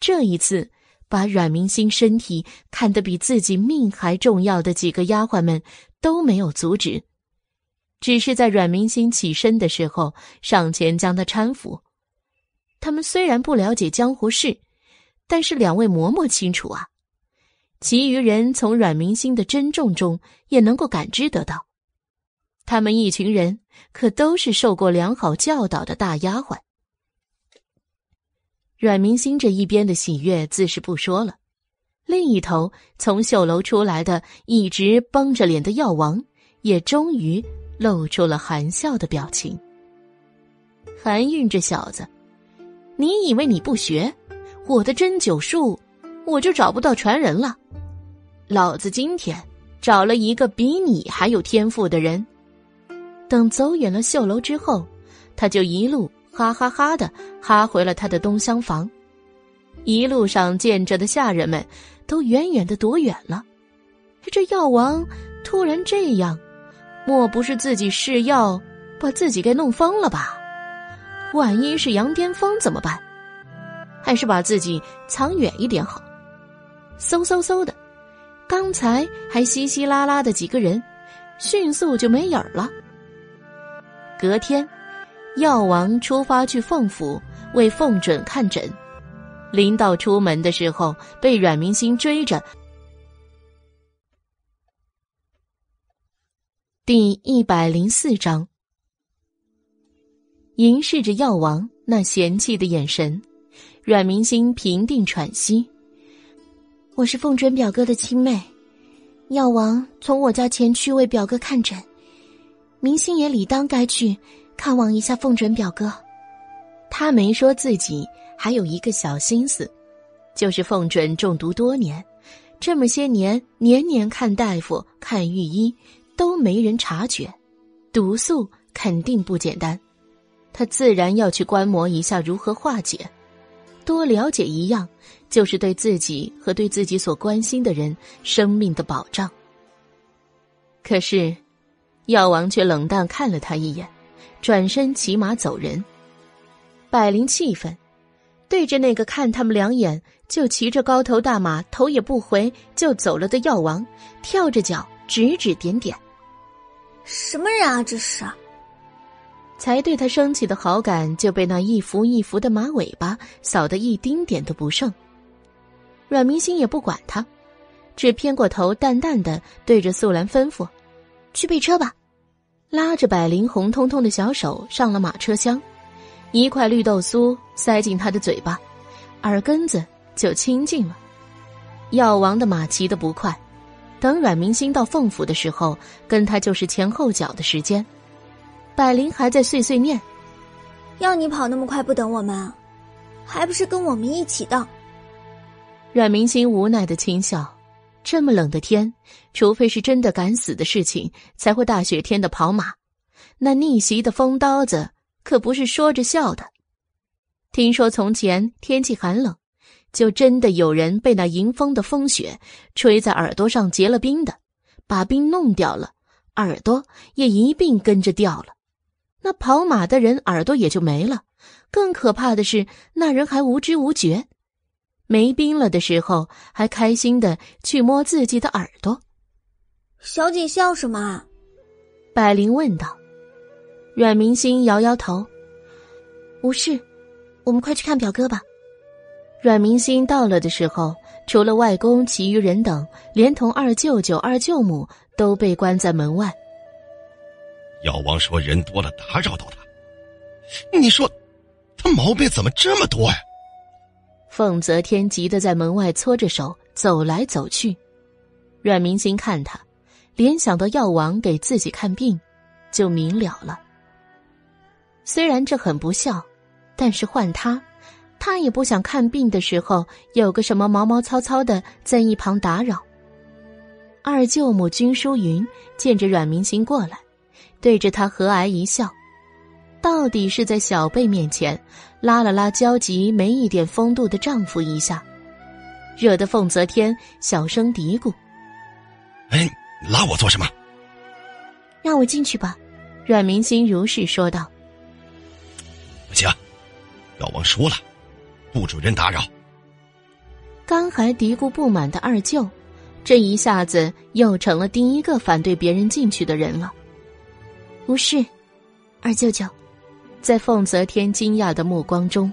Speaker 1: 这一次，把阮明星身体看得比自己命还重要的几个丫鬟们都没有阻止，只是在阮明星起身的时候上前将他搀扶。他们虽然不了解江湖事，但是两位嬷嬷清楚啊。其余人从阮明星的珍重中也能够感知得到，他们一群人可都是受过良好教导的大丫鬟。阮明星这一边的喜悦自是不说了，另一头从绣楼出来的一直绷着脸的药王，也终于露出了含笑的表情。韩韵这小子，你以为你不学我的针灸术？我就找不到传人了，老子今天找了一个比你还有天赋的人。等走远了绣楼之后，他就一路哈哈哈的哈回了他的东厢房。一路上见着的下人们都远远的躲远了。这药王突然这样，莫不是自己试药把自己给弄疯了吧？万一是羊癫疯怎么办？还是把自己藏远一点好。嗖嗖嗖的，刚才还稀稀拉拉的几个人，迅速就没影儿了。隔天，药王出发去凤府为凤准看诊。临到出门的时候，被阮明星追着。第一百零四章，凝视着药王那嫌弃的眼神，阮明星平定喘息。
Speaker 2: 我是凤准表哥的亲妹，药王从我家前去为表哥看诊，明星也理当该去看望一下凤准表哥。
Speaker 1: 他没说自己。还有一个小心思，就是凤准中毒多年，这么些年年年看大夫、看御医，都没人察觉，毒素肯定不简单。他自然要去观摩一下如何化解，多了解一样，就是对自己和对自己所关心的人生命的保障。可是，药王却冷淡看了他一眼，转身骑马走人。百灵气愤。对着那个看他们两眼就骑着高头大马头也不回就走了的药王，跳着脚指指点点。
Speaker 14: 什么人啊，这是！
Speaker 1: 才对他升起的好感就被那一幅一幅的马尾巴扫得一丁点都不剩。阮明星也不管他，只偏过头淡淡的对着素兰吩咐：“
Speaker 2: 去备车吧。”
Speaker 1: 拉着百灵红彤彤的小手上了马车厢。一块绿豆酥塞进他的嘴巴，耳根子就清净了。药王的马骑得不快，等阮明星到凤府的时候，跟他就是前后脚的时间。百灵还在碎碎念：“
Speaker 14: 要你跑那么快不等我们，还不是跟我们一起的？”
Speaker 1: 阮明星无奈的轻笑：“这么冷的天，除非是真的敢死的事情，才会大雪天的跑马。那逆袭的风刀子。”可不是说着笑的。听说从前天气寒冷，就真的有人被那迎风的风雪吹在耳朵上结了冰的，把冰弄掉了，耳朵也一并跟着掉了。那跑马的人耳朵也就没了。更可怕的是，那人还无知无觉，没冰了的时候还开心的去摸自己的耳朵。
Speaker 14: 小姐笑什么？
Speaker 1: 百灵问道。阮明星摇摇头，
Speaker 2: 无事，我们快去看表哥吧。
Speaker 1: 阮明星到了的时候，除了外公，其余人等连同二舅舅、二舅母都被关在门外。
Speaker 5: 药王说人多了打扰到他，你说他毛病怎么这么多呀？
Speaker 1: 凤泽天急得在门外搓着手走来走去。阮明星看他，联想到药王给自己看病，就明了了。虽然这很不孝，但是换他，他也不想看病的时候有个什么毛毛糙糙的在一旁打扰。二舅母君淑云见着阮明星过来，对着他和蔼一笑，到底是在小辈面前拉了拉焦急没一点风度的丈夫一下，惹得凤泽天小声嘀咕：“
Speaker 5: 哎，拉我做什么？”
Speaker 2: 让我进去吧。”
Speaker 1: 阮明心如是说道。
Speaker 5: 不行，老王说了，不准人打扰。
Speaker 1: 刚还嘀咕不满的二舅，这一下子又成了第一个反对别人进去的人了。
Speaker 2: 不是，二舅舅，
Speaker 1: 在凤泽天惊讶的目光中，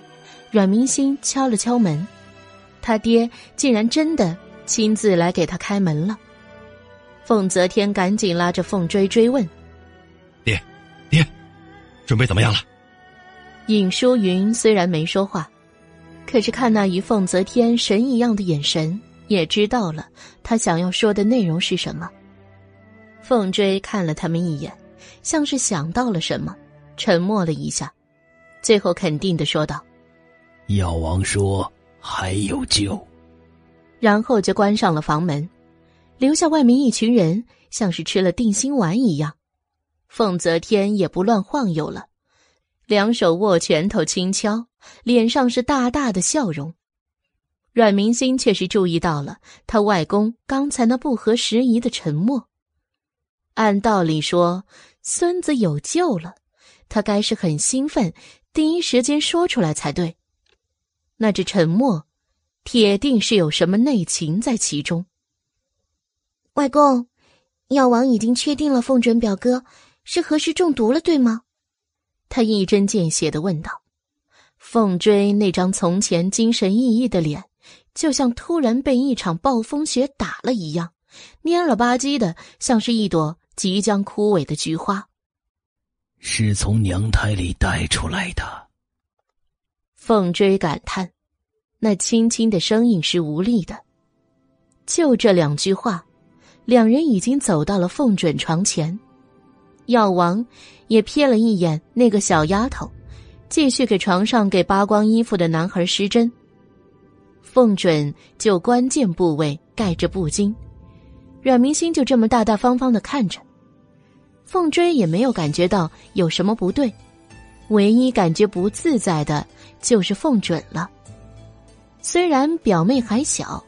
Speaker 1: 阮明星敲了敲门，他爹竟然真的亲自来给他开门了。凤泽天赶紧拉着凤追追问：“
Speaker 5: 爹，爹，准备怎么样了？”
Speaker 1: 尹淑云虽然没说话，可是看那与凤泽天神一样的眼神，也知道了他想要说的内容是什么。凤追看了他们一眼，像是想到了什么，沉默了一下，最后肯定的说道：“
Speaker 12: 药王说还有救。”
Speaker 1: 然后就关上了房门，留下外面一群人，像是吃了定心丸一样。凤泽天也不乱晃悠了。两手握拳头，轻敲，脸上是大大的笑容。阮明星却是注意到了他外公刚才那不合时宜的沉默。按道理说，孙子有救了，他该是很兴奋，第一时间说出来才对。那只沉默，铁定是有什么内情在其中。
Speaker 2: 外公，药王已经确定了，凤准表哥是何时中毒了，对吗？
Speaker 1: 他一针见血的问道：“凤追那张从前精神奕奕的脸，就像突然被一场暴风雪打了一样，蔫了吧唧的，像是一朵即将枯萎的菊花。
Speaker 18: 是从娘胎里带出来的。
Speaker 1: 凤追感叹，那轻轻的声音是无力的。就这两句话，两人已经走到了凤准床前。药王也瞥了一眼那个小丫头。继续给床上给扒光衣服的男孩施针。凤准就关键部位盖着布巾，阮明星就这么大大方方的看着。凤追也没有感觉到有什么不对，唯一感觉不自在的就是凤准了。虽然表妹还小，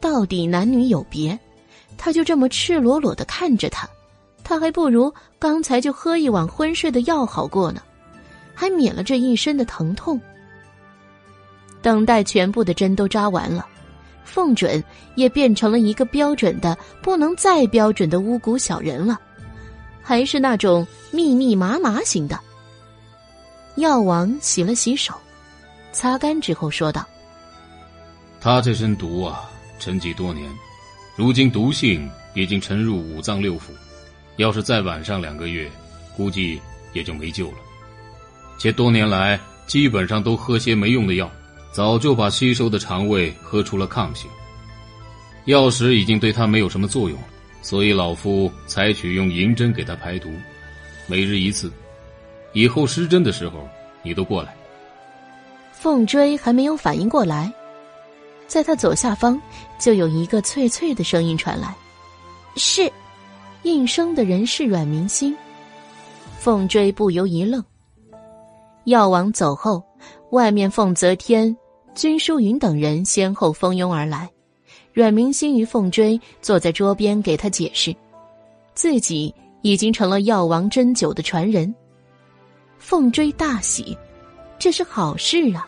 Speaker 1: 到底男女有别，他就这么赤裸裸的看着她，他还不如刚才就喝一碗昏睡的药好过呢。还免了这一身的疼痛。等待全部的针都扎完了，凤准也变成了一个标准的不能再标准的巫蛊小人了，还是那种密密麻麻型的。药王洗了洗手，擦干之后说道：“
Speaker 17: 他这身毒啊，沉积多年，如今毒性已经沉入五脏六腑，要是再晚上两个月，估计也就没救了。”且多年来基本上都喝些没用的药，早就把吸收的肠胃喝出了抗性。药石已经对他没有什么作用了，所以老夫采取用银针给他排毒，每日一次。以后施针的时候，你都过来。
Speaker 1: 凤追还没有反应过来，在他左下方就有一个脆脆的声音传来：“
Speaker 2: 是。”
Speaker 1: 应声的人是阮明星。凤追不由一愣。药王走后，外面凤泽天、君书云等人先后蜂拥而来。阮明心与凤追坐在桌边给他解释，自己已经成了药王针灸的传人。凤追大喜，这是好事啊！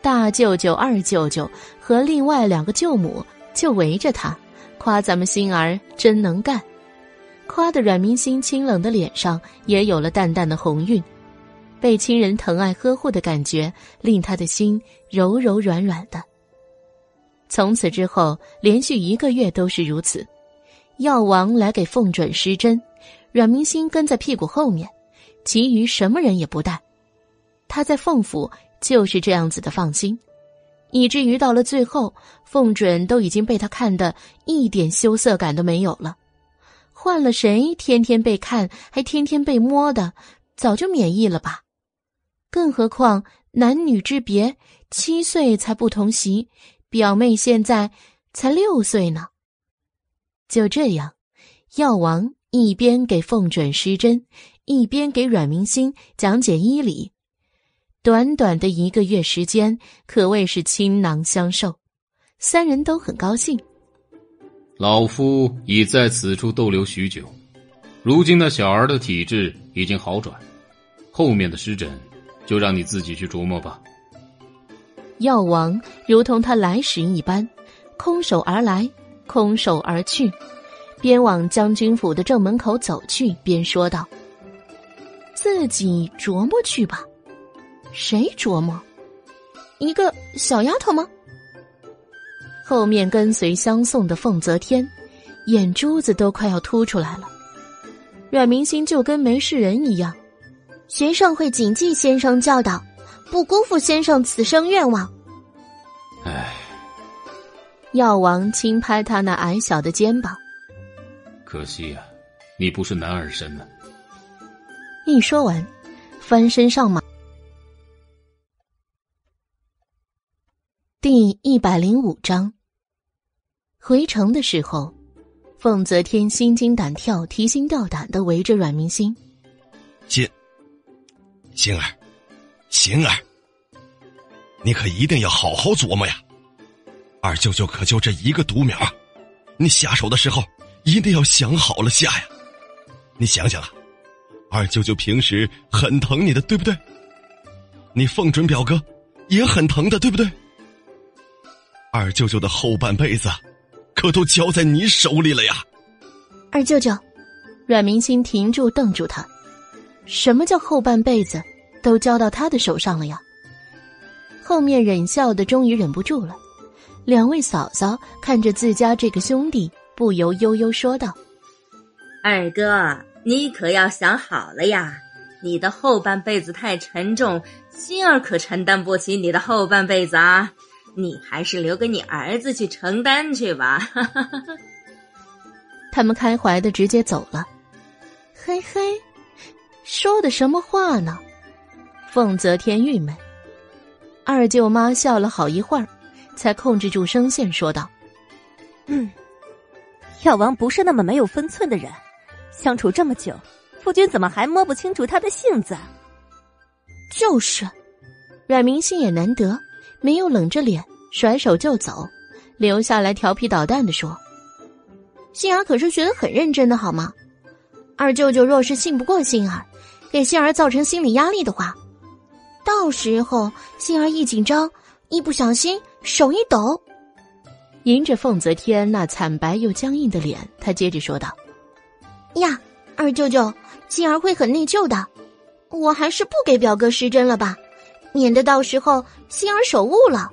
Speaker 1: 大舅舅、二舅舅和另外两个舅母就围着他，夸咱们星儿真能干，夸的阮明心清冷的脸上也有了淡淡的红晕。被亲人疼爱呵护的感觉，令他的心柔柔软软的。从此之后，连续一个月都是如此。药王来给凤准施针，阮明星跟在屁股后面，其余什么人也不带。他在凤府就是这样子的放心，以至于到了最后，凤准都已经被他看得一点羞涩感都没有了。换了谁，天天被看，还天天被摸的，早就免疫了吧。更何况男女之别，七岁才不同席，表妹现在才六岁呢。就这样，药王一边给凤准施针，一边给阮明星讲解医理。短短的一个月时间，可谓是倾囊相授，三人都很高兴。
Speaker 17: 老夫已在此处逗留许久，如今那小儿的体质已经好转，后面的湿疹。就让你自己去琢磨吧。
Speaker 1: 药王如同他来时一般，空手而来，空手而去，边往将军府的正门口走去，边说道：“自己琢磨去吧。”谁琢磨？一个小丫头吗？后面跟随相送的凤泽天，眼珠子都快要凸出来了。阮明星就跟没事人一样。
Speaker 2: 学生会谨记先生教导，不辜负先生此生愿望。
Speaker 17: 唉，
Speaker 1: 药王轻拍他那矮小的肩膀。
Speaker 17: 可惜呀，你不是男儿身呢。
Speaker 1: 一说完，翻身上马。第一百零五章。回城的时候，凤泽天心惊胆跳、提心吊胆的围着阮明星。
Speaker 5: 进。星儿，晴儿，你可一定要好好琢磨呀！二舅舅可就这一个独苗，你下手的时候一定要想好了下呀！你想想啊，二舅舅平时很疼你的，对不对？你凤准表哥也很疼的，对不对？二舅舅的后半辈子可都交在你手里了呀！
Speaker 2: 二舅舅，
Speaker 1: 阮明星停住，瞪住他。什么叫后半辈子都交到他的手上了呀？后面忍笑的终于忍不住了，两位嫂嫂看着自家这个兄弟，不由悠悠说道：“
Speaker 8: 二哥，你可要想好了呀！你的后半辈子太沉重，心儿可承担不起你的后半辈子啊！你还是留给你儿子去承担去吧。”
Speaker 1: 他们开怀的直接走了。嘿嘿，说的什么话呢？凤泽天郁闷。二舅妈笑了好一会儿，才控制住声线说道：“
Speaker 19: 嗯，药王不是那么没有分寸的人，相处这么久，夫君怎么还摸不清楚他的性子？”
Speaker 1: 就是，阮明心也难得，没有冷着脸甩手就走，留下来调皮捣蛋的说：“
Speaker 2: 杏儿可是学的很认真的，好吗？二舅舅若是信不过杏儿，给杏儿造成心理压力的话。”到时候，杏儿一紧张，一不小心手一抖，
Speaker 1: 迎着凤泽天那惨白又僵硬的脸，他接着说道：“
Speaker 2: 呀，二舅舅，杏儿会很内疚的，我还是不给表哥施针了吧，免得到时候杏儿手误了。”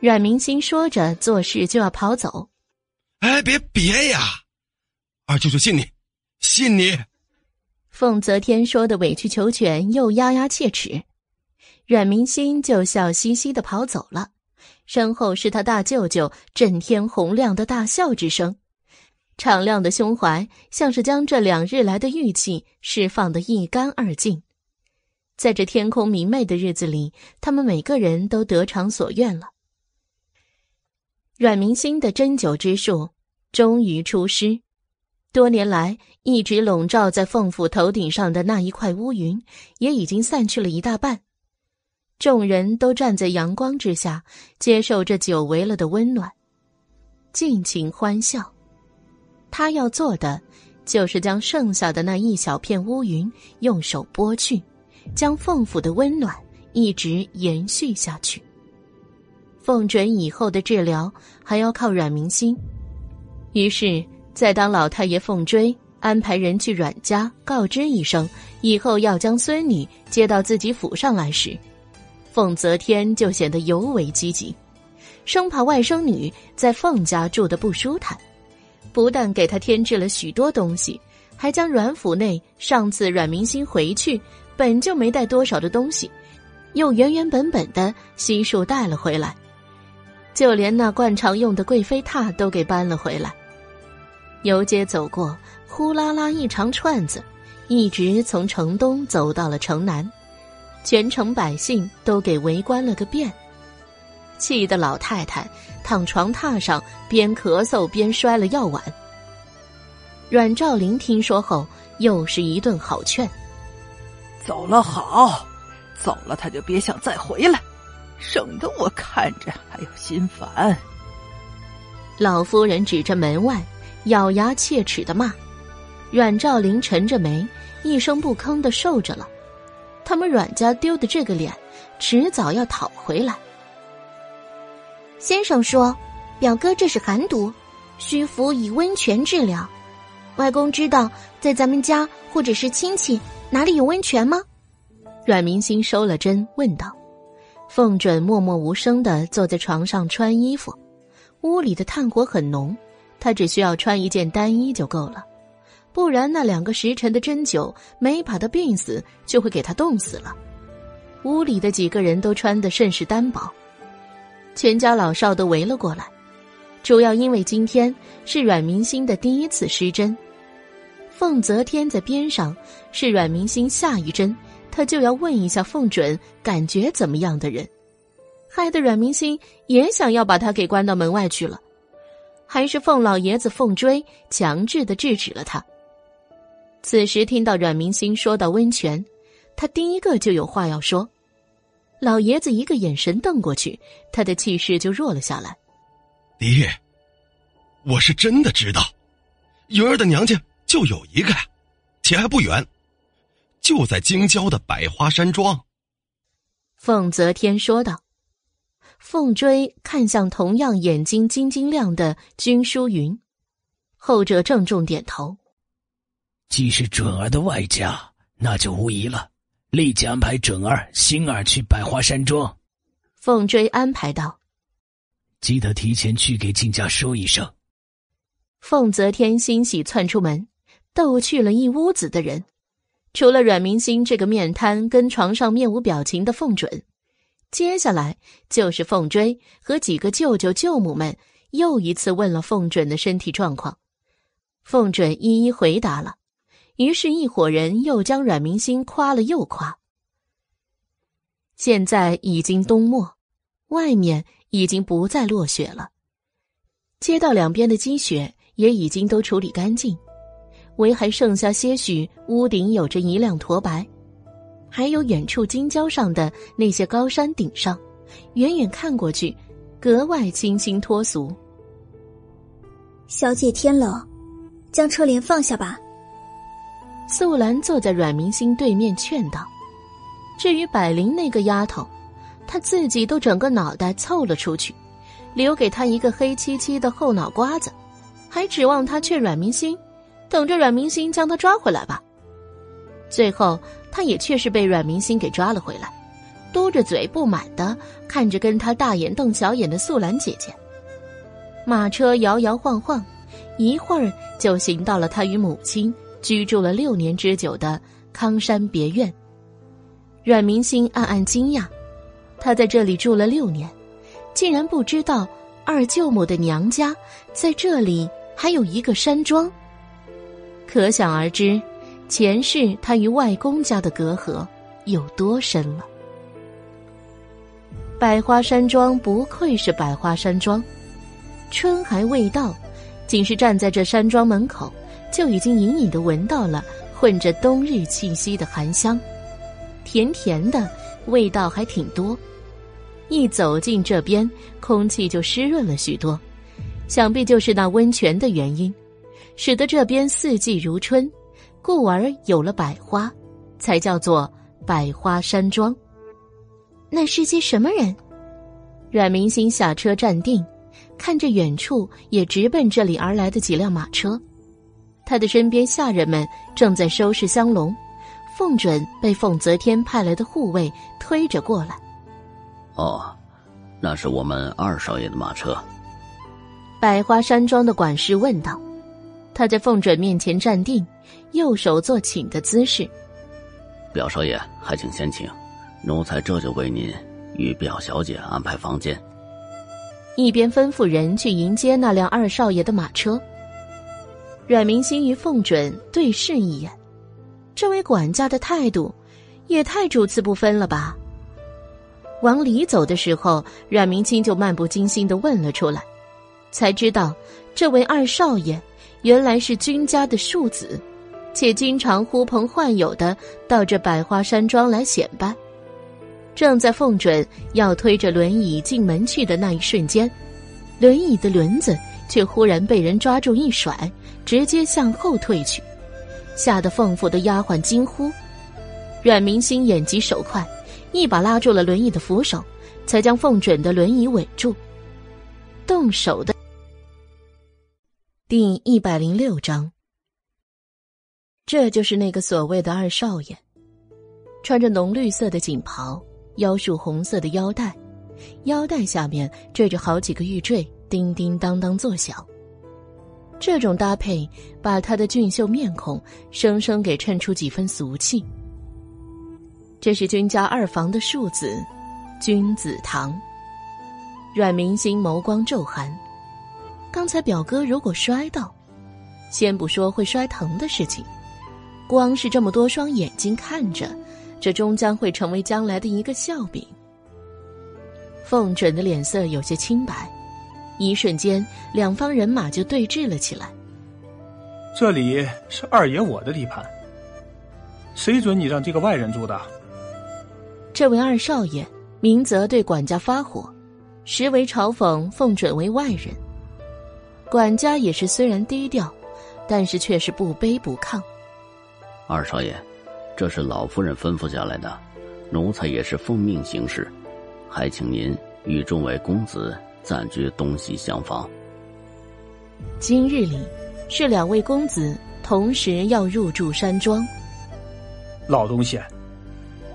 Speaker 1: 阮明星说着，做事就要跑走。
Speaker 5: 哎，别别呀！二舅舅信你，信你。
Speaker 1: 凤泽天说的委曲求全，又压压切齿。阮明心就笑嘻嘻的跑走了，身后是他大舅舅震天洪亮的大笑之声，敞亮的胸怀像是将这两日来的郁气释放的一干二净。在这天空明媚的日子里，他们每个人都得偿所愿了。阮明心的针灸之术终于出师，多年来一直笼罩在凤府头顶上的那一块乌云也已经散去了一大半。众人都站在阳光之下，接受这久违了的温暖，尽情欢笑。他要做的，就是将剩下的那一小片乌云用手拨去，将凤府的温暖一直延续下去。凤准以后的治疗还要靠阮明心，于是，在当老太爷凤追安排人去阮家告知一声，以后要将孙女接到自己府上来时。凤泽天就显得尤为积极，生怕外甥女在凤家住的不舒坦，不但给他添置了许多东西，还将阮府内上次阮明星回去本就没带多少的东西，又原原本本的悉数带了回来，就连那惯常用的贵妃榻都给搬了回来。游街走过，呼啦啦一长串子，一直从城东走到了城南。全城百姓都给围观了个遍，气得老太太躺床榻上边咳嗽边摔了药碗。阮兆林听说后，又是一顿好劝：“
Speaker 3: 走了好，走了他就别想再回来，省得我看着还要心烦。”
Speaker 1: 老夫人指着门外，咬牙切齿的骂：“阮兆林沉着眉，一声不吭的受着了。”他们阮家丢的这个脸，迟早要讨回来。
Speaker 2: 先生说：“表哥这是寒毒，需服以温泉治疗。”外公知道在咱们家或者是亲戚哪里有温泉吗？
Speaker 1: 阮明星收了针，问道。凤准默默无声的坐在床上穿衣服，屋里的炭火很浓，他只需要穿一件单衣就够了。不然，那两个时辰的针灸没把他病死，就会给他冻死了。屋里的几个人都穿得甚是单薄，全家老少都围了过来，主要因为今天是阮明星的第一次施针。凤泽天在边上，是阮明星下一针，他就要问一下凤准感觉怎么样的人，害得阮明星也想要把他给关到门外去了，还是凤老爷子凤追强制的制止了他。此时听到阮明星说到温泉，他第一个就有话要说。老爷子一个眼神瞪过去，他的气势就弱了下来。
Speaker 5: 爹，我是真的知道，云儿的娘家就有一个呀，且还不远，就在京郊的百花山庄。
Speaker 1: 凤泽天说道。凤追看向同样眼睛晶晶亮的君淑云，后者郑重点头。
Speaker 18: 既是准儿的外家，那就无疑了。立即安排准儿、星儿去百花山庄。
Speaker 1: 凤追安排道：“
Speaker 18: 记得提前去给亲家说一声。”
Speaker 1: 凤泽天欣喜窜出门，逗去了一屋子的人，除了阮明星这个面瘫跟床上面无表情的凤准，接下来就是凤追和几个舅舅舅母们又一次问了凤准的身体状况，凤准一一回答了，于是，一伙人又将阮明星夸了又夸。现在已经冬末，外面已经不再落雪了，街道两边的积雪也已经都处理干净，唯还剩下些许屋顶有着一亮驼白，还有远处金郊上的那些高山顶上，远远看过去，格外清新脱俗。
Speaker 14: 小姐天冷，将车帘放下吧。
Speaker 1: 素兰坐在阮明星对面劝道。至于百灵那个丫头，她自己都整个脑袋凑了出去，留给她一个黑漆漆的后脑瓜子，还指望她劝阮明星，等着阮明星将她抓回来吧。最后，她也确实被阮明星给抓了回来，嘟着嘴不满的看着跟她大眼瞪小眼的素兰姐姐。马车摇摇晃晃，一会儿就行到了她与母亲居住了六年之久的康山别院。阮明星暗暗惊讶，他在这里住了六年，竟然不知道二舅母的娘家在这里还有一个山庄。可想而知，前世他与外公家的隔阂有多深了。百花山庄不愧是百花山庄，春还未到，仅是站在这山庄门口，就已经隐隐的闻到了混着冬日气息的寒香。甜甜的味道还挺多，一走进这边，空气就湿润了许多，想必就是那温泉的原因，使得这边四季如春，故而有了百花，才叫做百花山庄。
Speaker 2: 那是些什么人？
Speaker 1: 阮明星下车站定，看着远处也直奔这里而来的几辆马车，他的身边下人们正在收拾香笼。凤准被凤泽天派来的护卫推着过来。
Speaker 10: 哦，那是我们二少爷的马车。
Speaker 1: 百花山庄的管事问道。他在凤准面前站定，右手做请的姿势。
Speaker 10: 表少爷，还请先请，奴才这就为您与表小姐安排房间。
Speaker 1: 一边吩咐人去迎接那辆二少爷的马车。阮明星与凤准对视一眼。这位管家的态度，也太主次不分了吧！往里走的时候，阮明清就漫不经心的问了出来，才知道这位二少爷原来是君家的庶子，且经常呼朋唤友的到这百花山庄来显摆。正在凤准要推着轮椅进门去的那一瞬间，轮椅的轮子却忽然被人抓住一甩，直接向后退去。吓得凤府的丫鬟惊呼，阮明星眼疾手快，一把拉住了轮椅的扶手，才将凤准的轮椅稳住。动手的。第一百零六章，这就是那个所谓的二少爷，穿着浓绿色的锦袍，腰束红色的腰带，腰带下面缀着好几个玉坠，叮叮当当作响。这种搭配，把他的俊秀面孔生生给衬出几分俗气。这是君家二房的庶子，君子堂。阮明星眸光骤寒，刚才表哥如果摔倒，先不说会摔疼的事情，光是这么多双眼睛看着，这终将会成为将来的一个笑柄。凤准的脸色有些清白。一瞬间，两方人马就对峙了起来。
Speaker 7: 这里是二爷我的地盘，谁准你让这个外人住的？
Speaker 1: 这位二少爷明泽对管家发火，实为嘲讽奉准为外人。管家也是虽然低调，但是却是不卑不亢。
Speaker 10: 二少爷，这是老夫人吩咐下来的，奴才也是奉命行事，还请您与众位公子。暂居东西厢房。
Speaker 1: 今日里是两位公子同时要入住山庄。
Speaker 7: 老东西，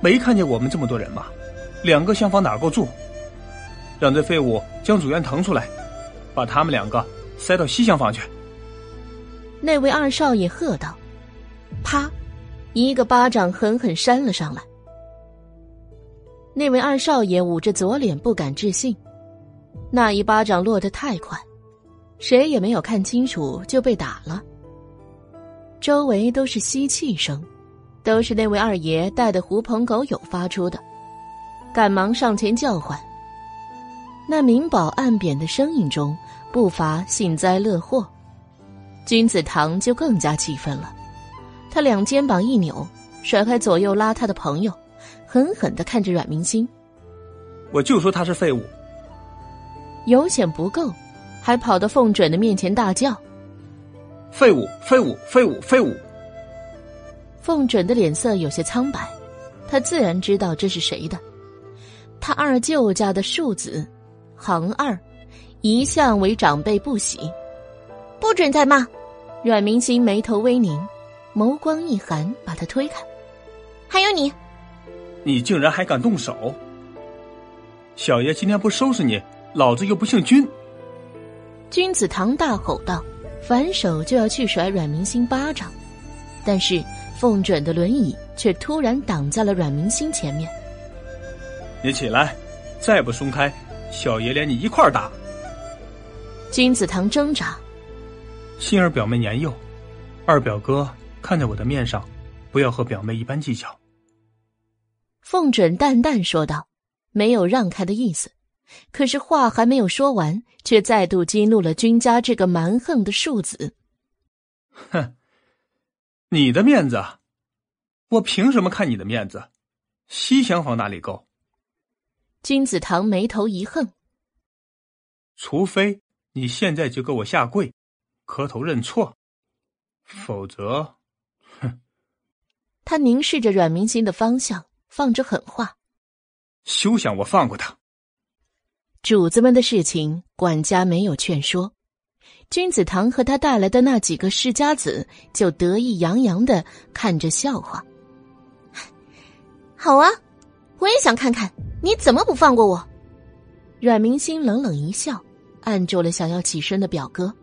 Speaker 7: 没看见我们这么多人吗？两个厢房哪够住？让这废物将主院腾出来，把他们两个塞到西厢房去。
Speaker 1: 那位二少爷喝道：“啪！”一个巴掌狠狠扇了上来。那位二少爷捂着左脸，不敢置信，那一巴掌落得太快，谁也没有看清楚就被打了。周围都是吸气声，都是那位二爷带的狐朋狗友发出的，赶忙上前叫唤。那明宝暗贬的声音中不乏幸灾乐祸，君子堂就更加气愤了。他两肩膀一扭，甩开左右拉他的朋友，狠狠的看着阮明星。
Speaker 7: 我就说他是废物。
Speaker 1: 有险不够，还跑到凤准的面前大叫：“
Speaker 7: 废物！废物！废物！废物！”
Speaker 1: 凤准的脸色有些苍白，他自然知道这是谁的。他二舅家的庶子，行二，一向为长辈不喜，
Speaker 2: 不准再骂。
Speaker 1: 阮明星眉头微拧。眸光一寒，把他推开。
Speaker 2: 还有你，
Speaker 7: 你竟然还敢动手！小爷今天不收拾你，老子又不姓君。
Speaker 1: 君子堂大吼道，反手就要去甩阮明星巴掌，但是凤准的轮椅却突然挡在了阮明星前面。
Speaker 7: 你起来，再不松开，小爷连你一块打。
Speaker 1: 君子堂挣扎，
Speaker 7: 心儿表妹年幼，二表哥。看在我的面上，不要和表妹一般计较。”
Speaker 1: 凤准淡淡说道，没有让开的意思。可是话还没有说完，却再度激怒了君家这个蛮横的庶子。
Speaker 7: “哼，你的面子，我凭什么看你的面子？西厢房哪里够？”
Speaker 1: 君子堂眉头一横，“
Speaker 7: 除非你现在就给我下跪，磕头认错，否则。”
Speaker 1: 哼他凝视着阮明心的方向，放着狠话：“
Speaker 7: 休想我放过他！”
Speaker 1: 主子们的事情，管家没有劝说，君子堂和他带来的那几个世家子就得意洋洋的看着笑话。
Speaker 2: 好啊，我也想看看你怎么不放过我。
Speaker 1: 阮明星冷冷一笑，按住了想要起身的表哥，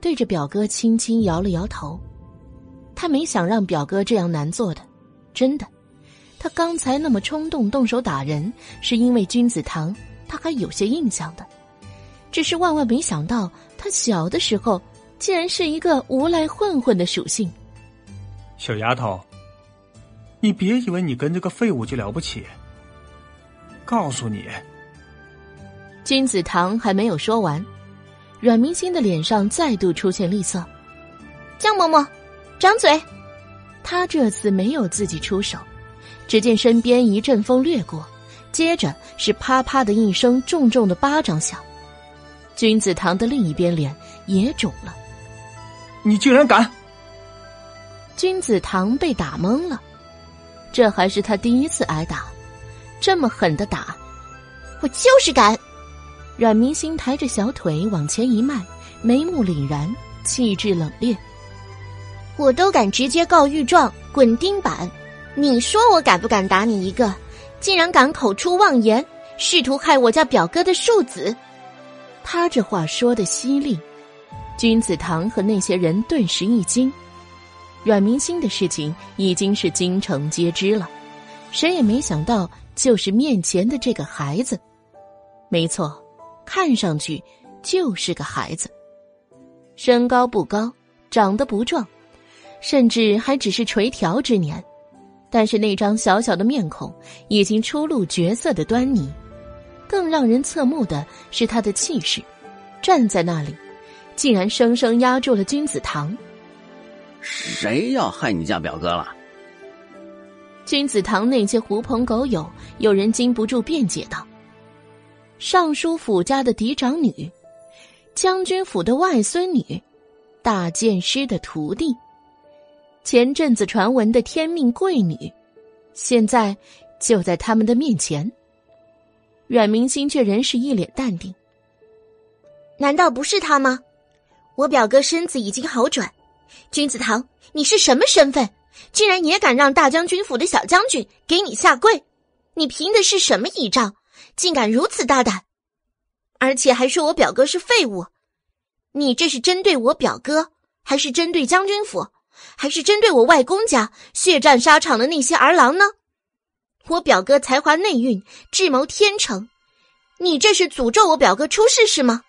Speaker 1: 对着表哥轻轻摇了摇头。他没想让表哥这样难做的，真的。他刚才那么冲动动手打人，是因为君子堂他还有些印象的。只是万万没想到，他小的时候竟然是一个无赖混混的属性。
Speaker 7: 小丫头，你别以为你跟这个废物就了不起。告诉你，
Speaker 1: 君子堂还没有说完，阮明星的脸上再度出现厉色。
Speaker 2: 江嬷嬷。掌嘴！
Speaker 1: 他这次没有自己出手，只见身边一阵风掠过，接着是啪啪的一声重重的巴掌响。君子堂的另一边脸也肿了。
Speaker 7: 你竟然敢！
Speaker 1: 君子堂被打懵了，这还是他第一次挨打，这么狠的打，
Speaker 2: 我就是敢！
Speaker 1: 阮明星抬着小腿往前一迈，眉目凛然，气质冷冽。
Speaker 2: 我都敢直接告御状，滚钉板！你说我敢不敢打你一个？竟然敢口出妄言，试图害我家表哥的庶子！
Speaker 1: 他这话说的犀利，君子堂和那些人顿时一惊。阮明星的事情已经是京城皆知了，谁也没想到就是面前的这个孩子。没错，看上去就是个孩子，身高不高，长得不壮。甚至还只是垂髫之年，但是那张小小的面孔已经初露绝色的端倪。更让人侧目的是他的气势，站在那里，竟然生生压住了君子堂。
Speaker 10: 谁要害你家表哥了？
Speaker 1: 君子堂那些狐朋狗友，有人禁不住辩解道：“尚书府家的嫡长女，将军府的外孙女，大剑师的徒弟。”前阵子传闻的天命贵女，现在就在他们的面前。阮明星却仍是一脸淡定。
Speaker 2: 难道不是他吗？我表哥身子已经好转。君子堂，你是什么身份？竟然也敢让大将军府的小将军给你下跪？你凭的是什么倚仗？竟敢如此大胆！而且还说我表哥是废物。你这是针对我表哥，还是针对将军府，还是针对我外公家血战沙场的那些儿郎呢？我表哥才华内蕴，智谋天成，你这是诅咒我表哥出事是吗？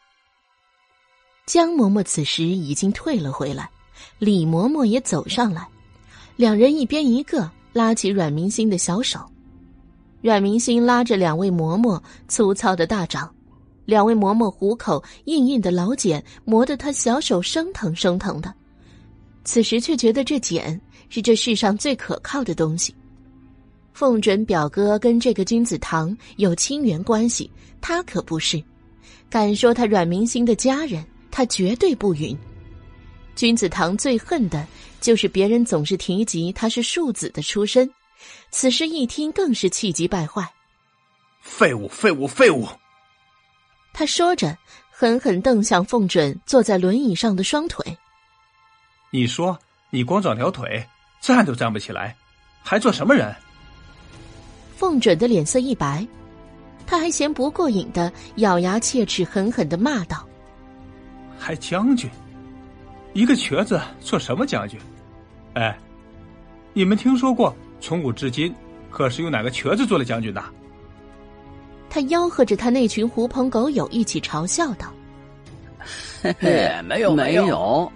Speaker 1: 江嬷嬷此时已经退了回来，李嬷嬷也走上来，两人一边一个拉起阮明星的小手。阮明星拉着两位嬷嬷粗糙的大掌，两位嬷嬷虎口硬硬的老茧磨得他小手生疼生疼的，此时却觉得这简是这世上最可靠的东西。凤准表哥跟这个君子堂有亲缘关系，他可不是，敢说他阮明星的家人，他绝对不允。君子堂最恨的就是别人总是提及他是庶子的出身。此时一听，更是气急败坏。
Speaker 7: 废物，废物，废物！
Speaker 1: 他说着，狠狠瞪向凤准坐在轮椅上的双腿。
Speaker 7: 你说，你光长条腿，站都站不起来，还做什么人？
Speaker 1: 凤准的脸色一白，他还嫌不过瘾的咬牙切齿，狠狠的骂道：“
Speaker 7: 还将军，一个瘸子做什么将军？哎，你们听说过？”从古至今，可是有哪个瘸子做了将军的？
Speaker 1: 他吆喝着他那群狐朋狗友一起嘲笑道：“
Speaker 10: 嘿嘿，没有没有。”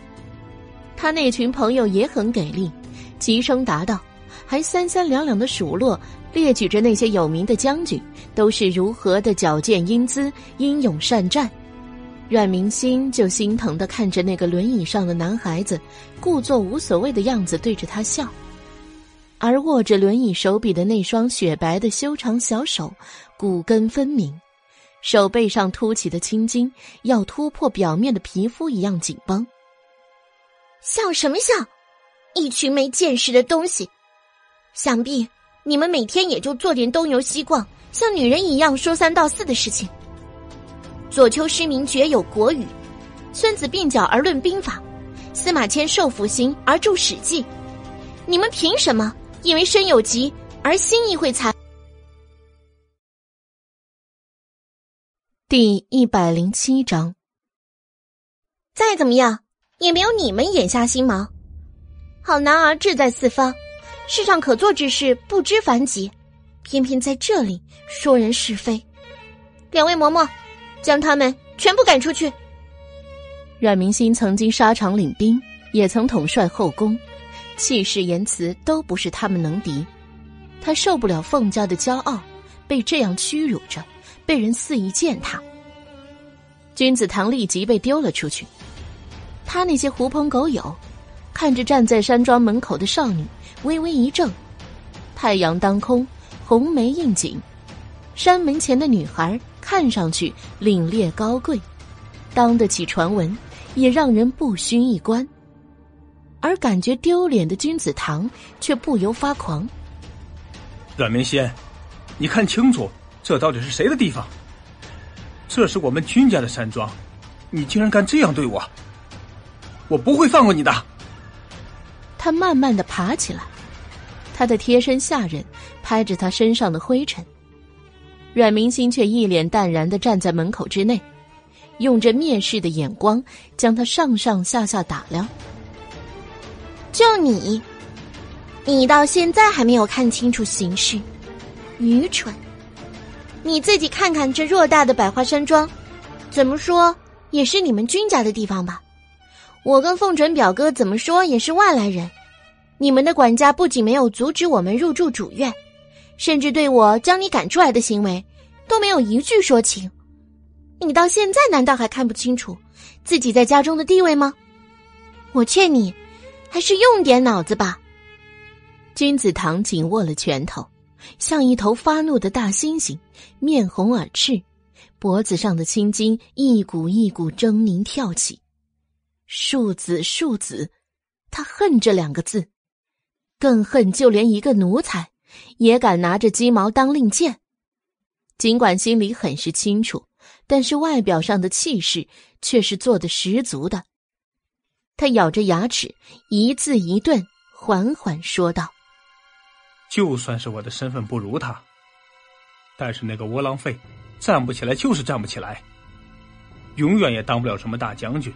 Speaker 1: 他那群朋友也很给力，齐声答道，还三三两两的数落，列举着那些有名的将军都是如何的矫健英姿、英勇善战。阮明心就心疼的看着那个轮椅上的男孩子，故作无所谓的样子，对着他笑。而握着轮椅手柄的那双雪白的修长小手，骨根分明，手背上凸起的青筋要突破表面的皮肤一样紧绷。
Speaker 2: 笑什么笑？一群没见识的东西！想必你们每天也就做点东游西逛、像女人一样说三道四的事情。左丘失明绝有国语，孙子鬓角而论兵法，司马迁受腐刑而著史记。你们凭什么？因为身有疾而心亦会残。
Speaker 1: 第一百零七章。
Speaker 2: 再怎么样，也没有你们眼下心忙。好男儿志在四方，世上可做之事不知凡几，偏偏在这里说人是非。两位嬷嬷，将他们全部赶出去。
Speaker 1: 阮明心曾经沙场领兵，也曾统帅后宫。气势言辞都不是他们能敌，他受不了凤家的骄傲，被这样屈辱着，被人肆意践踏。君子堂立即被丢了出去。他那些狐朋狗友，看着站在山庄门口的少女，微微一怔。太阳当空，红梅映景，山门前的女孩看上去凛冽高贵，当得起传闻，也让人不熏一观。而感觉丢脸的君子堂却不由发狂。
Speaker 7: 阮明仙，你看清楚，这到底是谁的地方？这是我们君家的山庄，你竟然敢这样对我！我不会放过你的！
Speaker 1: 他慢慢的爬起来，他的贴身下人拍着他身上的灰尘。阮明心却一脸淡然的站在门口之内，用着蔑视的眼光将他上上下下打量。
Speaker 2: 就你，你到现在还没有看清楚形势，愚蠢！你自己看看这偌大的百花山庄，怎么说也是你们君家的地方吧？我跟凤准表哥怎么说也是外来人，你们的管家不仅没有阻止我们入住主院，甚至对我将你赶出来的行为都没有一句说情。你到现在难道还看不清楚自己在家中的地位吗？我劝你。还是用点脑子吧。
Speaker 1: 君子堂紧握了拳头，像一头发怒的大猩猩，面红耳赤，脖子上的青筋一股一股狰狞跳起。庶子，庶子，他恨这两个字，更恨就连一个奴才也敢拿着鸡毛当令箭。尽管心里很是清楚，但是外表上的气势却是做的十足的。他咬着牙齿，一字一顿，缓缓说道：“
Speaker 7: 就算是我的身份不如他，但是那个窝囊废，站不起来就是站不起来。永远也当不了什么大将军，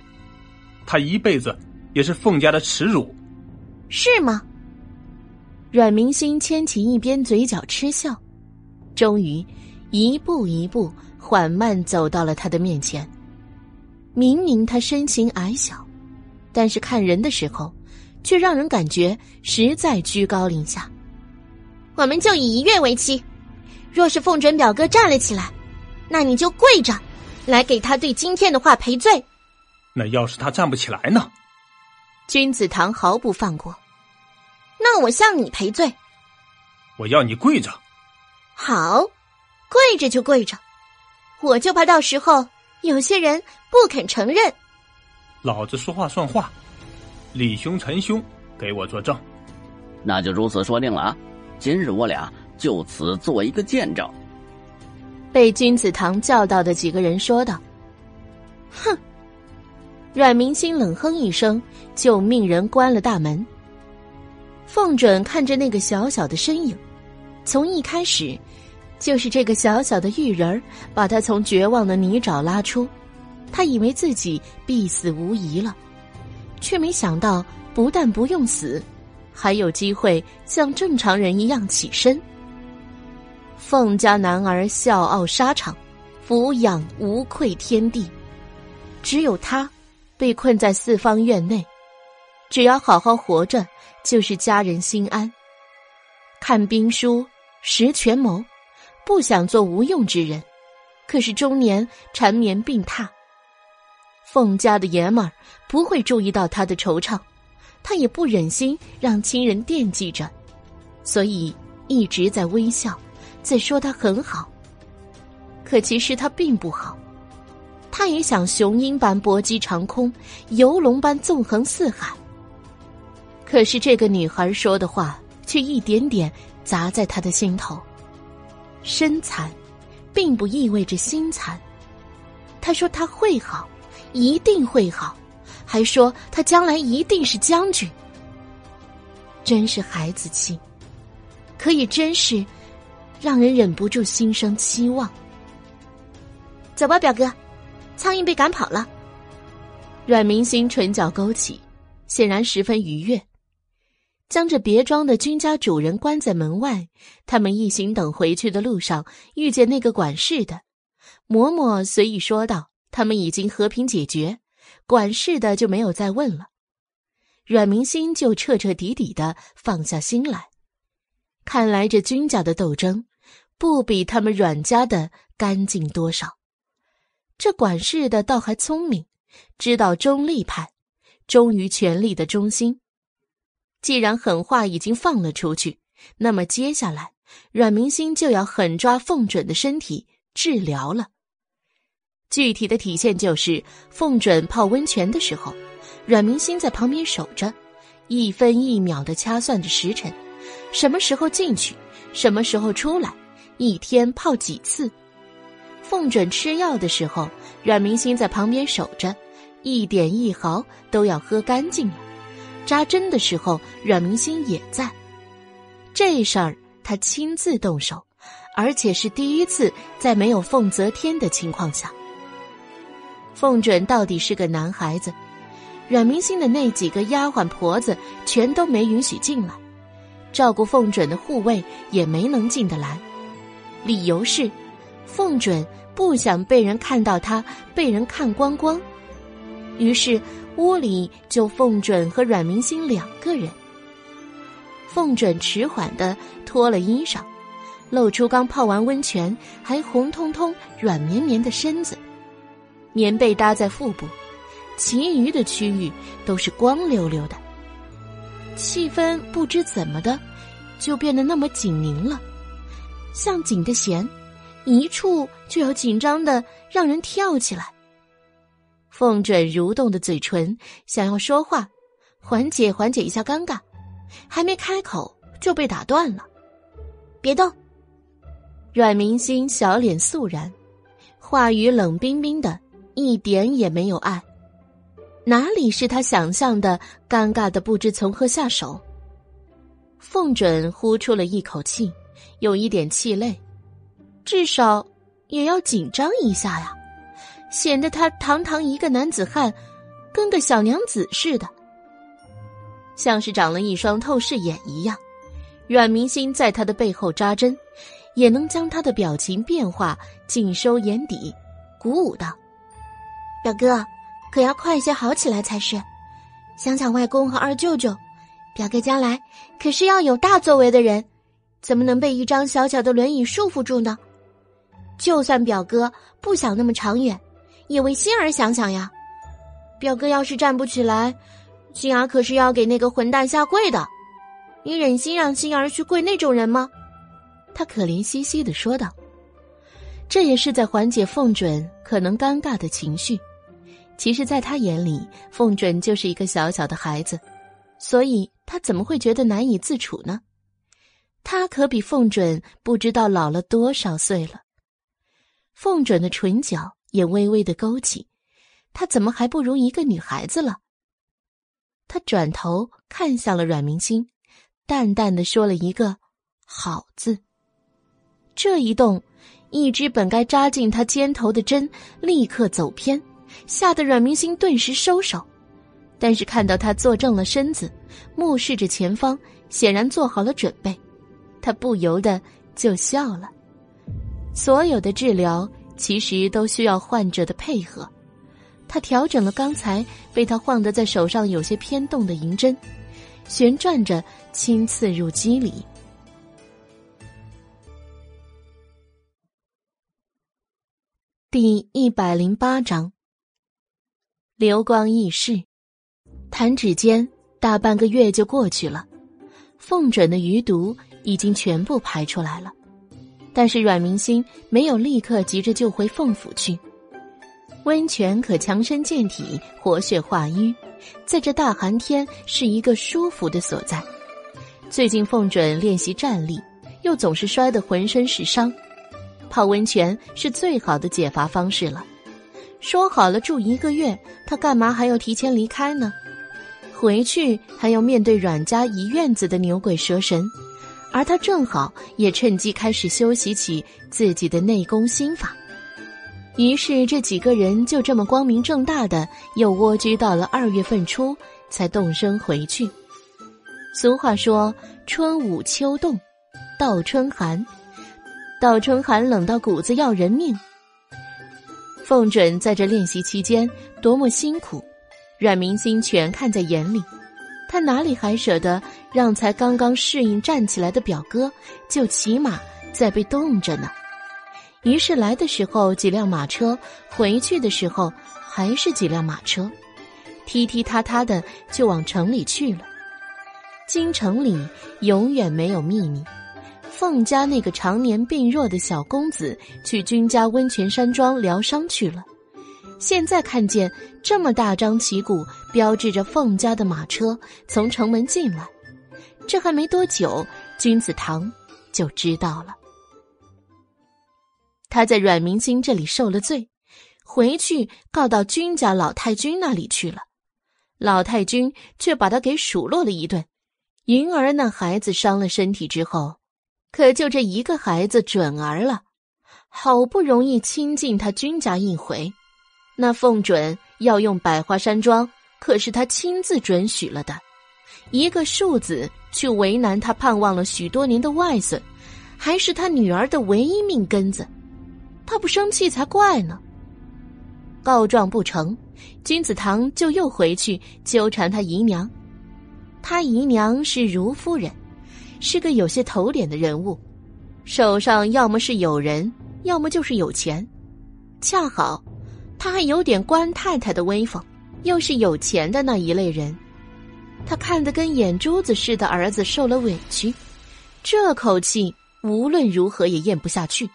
Speaker 7: 他一辈子也是凤家的耻辱，
Speaker 2: 是吗？
Speaker 1: 阮明星牵起一边嘴角嗤笑，终于一步一步缓慢走到了他的面前。明明他身形矮小，但是看人的时候，却让人感觉实在居高临下。
Speaker 2: 我们就以一月为期，若是凤准表哥站了起来，那你就跪着，来给他对今天的话赔罪。
Speaker 7: 那要是他站不起来呢？
Speaker 1: 君子堂毫不放过。
Speaker 2: 那我向你赔罪。
Speaker 7: 我要你跪着。
Speaker 2: 好，跪着就跪着。我就怕到时候有些人不肯承认。
Speaker 7: 老子说话算话，李兄、陈兄，给我作证。
Speaker 10: 那就如此说定了啊！今日我俩就此做一个见证。
Speaker 1: 被君子堂叫到的几个人说道：“
Speaker 2: 哼！”
Speaker 1: 阮明星冷哼一声，就命人关了大门。凤准看着那个小小的身影，从一开始，就是这个小小的玉人把他从绝望的泥沼拉出，他以为自己必死无疑了，却没想到不但不用死，还有机会像正常人一样起身。凤家男儿笑傲沙场，俯仰无愧天地，只有他被困在四方院内，只要好好活着。就是家人心安。看兵书，识权谋，不想做无用之人，可是中年缠绵病榻。凤家的爷们儿不会注意到他的惆怅，他也不忍心让亲人惦记着，所以一直在微笑，在说他很好。可其实他并不好，他也想雄鹰般搏击长空，游龙般纵横四海。可是这个女孩说的话，却一点点砸在他的心头。身残，并不意味着心残。他说他会好，一定会好，还说他将来一定是将军。真是孩子气，可以真是让人忍不住心生期望。
Speaker 2: 走吧，表哥，苍蝇被赶跑了。
Speaker 1: 阮明星唇角勾起，显然十分愉悦。将这别庄的君家主人关在门外，他们一行等回去的路上遇见那个管事的，嬷嬷随意说道：“他们已经和平解决，管事的就没有再问了。”阮明心就彻彻底底的放下心来。看来这君家的斗争，不比他们阮家的干净多少。这管事的倒还聪明，知道中立派，忠于权力的中心。既然狠话已经放了出去，那么接下来阮明星就要狠抓凤准的身体治疗了。具体的体现就是凤准泡温泉的时候，阮明星在旁边守着，一分一秒的掐算着时辰，什么时候进去，什么时候出来，一天泡几次。凤准吃药的时候，阮明星在旁边守着，一点一毫都要喝干净了。扎针的时候，阮明星也在。这事儿他亲自动手，而且是第一次在没有凤泽天的情况下。凤准到底是个男孩子，阮明星的那几个丫鬟婆子全都没允许进来，照顾凤准的护卫也没能进得来，理由是，凤准不想被人看到他被人看光光，于是。屋里就凤准和阮明星两个人。凤准迟缓的脱了衣裳，露出刚泡完温泉还红彤彤、软绵绵的身子，棉被搭在腹部，其余的区域都是光溜溜的。气氛不知怎么的，就变得那么紧凝了，像紧的弦，一触就要紧张的让人跳起来。凤准蠕动的嘴唇，想要说话，缓解缓解一下尴尬，还没开口就被打断了。
Speaker 2: 别动。
Speaker 1: 阮明星小脸肃然，话语冷冰冰的，一点也没有爱。哪里是他想象的尴尬的不知从何下手？凤准呼出了一口气，有一点气馁，至少也要紧张一下呀。显得他堂堂一个男子汉，跟个小娘子似的，像是长了一双透视眼一样。阮明心在他的背后扎针，也能将他的表情变化尽收眼底，鼓舞道：“
Speaker 2: 表哥，可要快些好起来才是。想想外公和二舅舅，表哥将来可是要有大作为的人，怎么能被一张小小的轮椅束缚住呢？就算表哥不想那么长远，也为心儿想想呀。表哥要是站不起来，心儿可是要给那个混蛋下跪的。”你忍心让心儿去跪那种人吗？
Speaker 1: 他可怜兮兮的说道。这也是在缓解凤准可能尴尬的情绪。其实，在他眼里，凤准就是一个小小的孩子，所以他怎么会觉得难以自处呢？他可比凤准不知道老了多少岁了。凤准的唇角也微微的勾起，他怎么还不如一个女孩子了？他转头看向了阮明星。淡淡的说了一个“好”字，这一动，一支本该扎进他肩头的针立刻走偏，吓得阮明星顿时收手。但是看到他坐正了身子，目视着前方，显然做好了准备，他不由得就笑了。所有的治疗其实都需要患者的配合，他调整了刚才被他晃得在手上有些偏动的银针。旋转着，轻刺入肌里。第一百零八章，流光易逝，弹指间，大半个月就过去了。凤准的余毒已经全部排出来了，但是阮明星没有立刻急着就回凤府去。温泉可强身健体，活血化瘀。在这大寒天，是一个舒服的所在。最近凤准练习站立，又总是摔得浑身是伤，泡温泉是最好的解乏方式了。说好了住一个月，他干嘛还要提前离开呢？回去还要面对阮家一院子的牛鬼蛇神，而他正好也趁机开始修习起自己的内功心法。于是，这几个人就这么光明正大的又蜗居到了二月份初，才动身回去。俗话说：“春捂秋冻，倒春寒。”倒春寒冷到骨子要人命。凤准在这练习期间多么辛苦，阮明星全看在眼里。他哪里还舍得让才刚刚适应站起来的表哥就骑马在被冻着呢？于是来的时候几辆马车，回去的时候还是几辆马车，踢踢踏踏的就往城里去了。京城里永远没有秘密，凤家那个常年病弱的小公子去君家温泉山庄疗伤去了。现在看见这么大张旗鼓标志着凤家的马车从城门进来，这还没多久，君子堂就知道了。他在阮明星这里受了罪，回去告到君家老太君那里去了。老太君却把他给数落了一顿。云儿那孩子伤了身体之后，可就这一个孩子准儿了。好不容易亲近他君家一回，那凤准要用百花山庄，可是他亲自准许了的。一个庶子去为难他盼望了许多年的外孙，还是他女儿的唯一命根子。他不生气才怪呢。告状不成，君子堂就又回去纠缠他姨娘。他姨娘是如夫人，是个有些头脸的人物，手上要么是有人，要么就是有钱。恰好，他还有点官太太的威风，又是有钱的那一类人。他看得跟眼珠子似的，儿子受了委屈，这口气无论如何也咽不下去。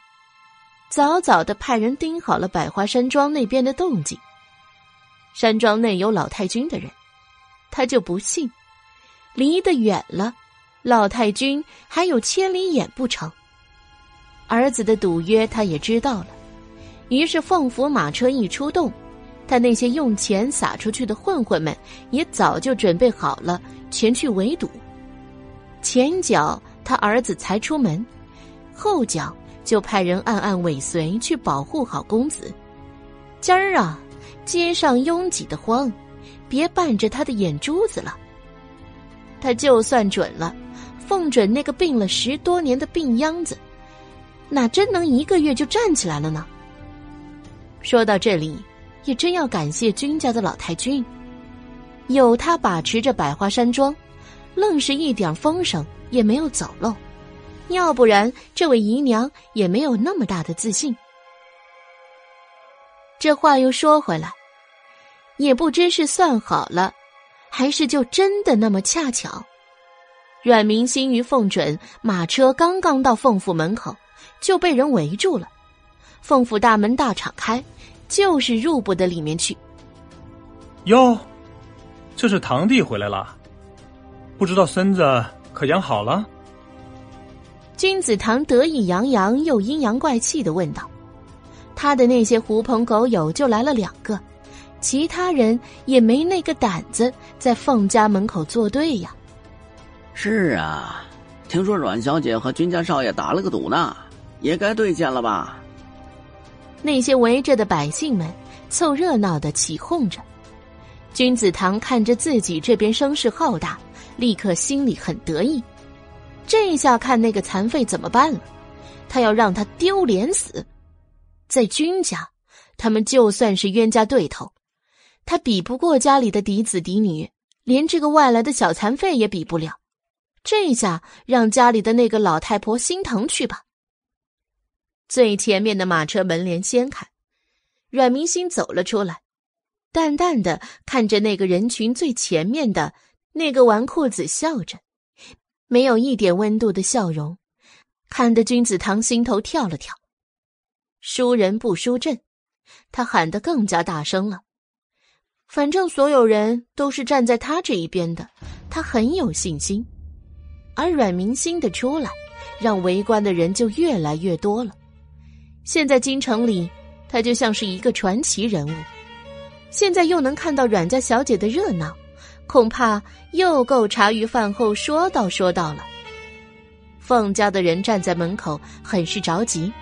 Speaker 1: 早早的派人盯好了百花山庄那边的动静。山庄内有老太君的人，他就不信，离得远了，老太君还有千里眼不成？儿子的赌约他也知道了，于是凤府马车一出动，他那些用钱撒出去的混混们也早就准备好了前去围堵。前脚他儿子才出门，后脚。就派人暗暗尾随去保护好公子，今儿啊，街上拥挤的慌，别绊着他的眼珠子了。他就算准了，凤准那个病了十多年的病秧子，哪真能一个月就站起来了呢？说到这里，也真要感谢君家的老太君，有他把持着百花山庄，愣是一点风声也没有走漏。要不然，这位姨娘也没有那么大的自信。这话又说回来，也不知是算好了，还是就真的那么恰巧。阮明心与凤准马车刚刚到凤府门口，就被人围住了。凤府大门大敞开，就是入不得里面去。
Speaker 7: 哟，这是堂弟回来了，不知道孙子可养好了。
Speaker 1: 君子堂得意洋洋又阴阳怪气的问道：“他的那些狐朋狗友就来了两个，其他人也没那个胆子在凤家门口作对呀。”“
Speaker 10: 是啊，听说阮小姐和君家少爷打了个赌呢，也该兑现了吧？”
Speaker 1: 那些围着的百姓们凑热闹的起哄着。君子堂看着自己这边声势浩大，立刻心里很得意。这下看那个残废怎么办了？他要让他丢脸死。在君家，他们就算是冤家对头，他比不过家里的嫡子嫡女，连这个外来的小残废也比不了。这下让家里的那个老太婆心疼去吧。最前面的马车门帘掀开，阮明星走了出来，淡淡的看着那个人群最前面的那个纨绔子，笑着。没有一点温度的笑容，看得君子堂心头跳了跳。输人不输阵，他喊得更加大声了。反正所有人都是站在他这一边的，他很有信心。而阮明心的出来，让围观的人就越来越多了。现在京城里，他就像是一个传奇人物。现在又能看到阮家小姐的热闹。恐怕又够茶余饭后说道说道了。凤家的人站在门口，很是着急。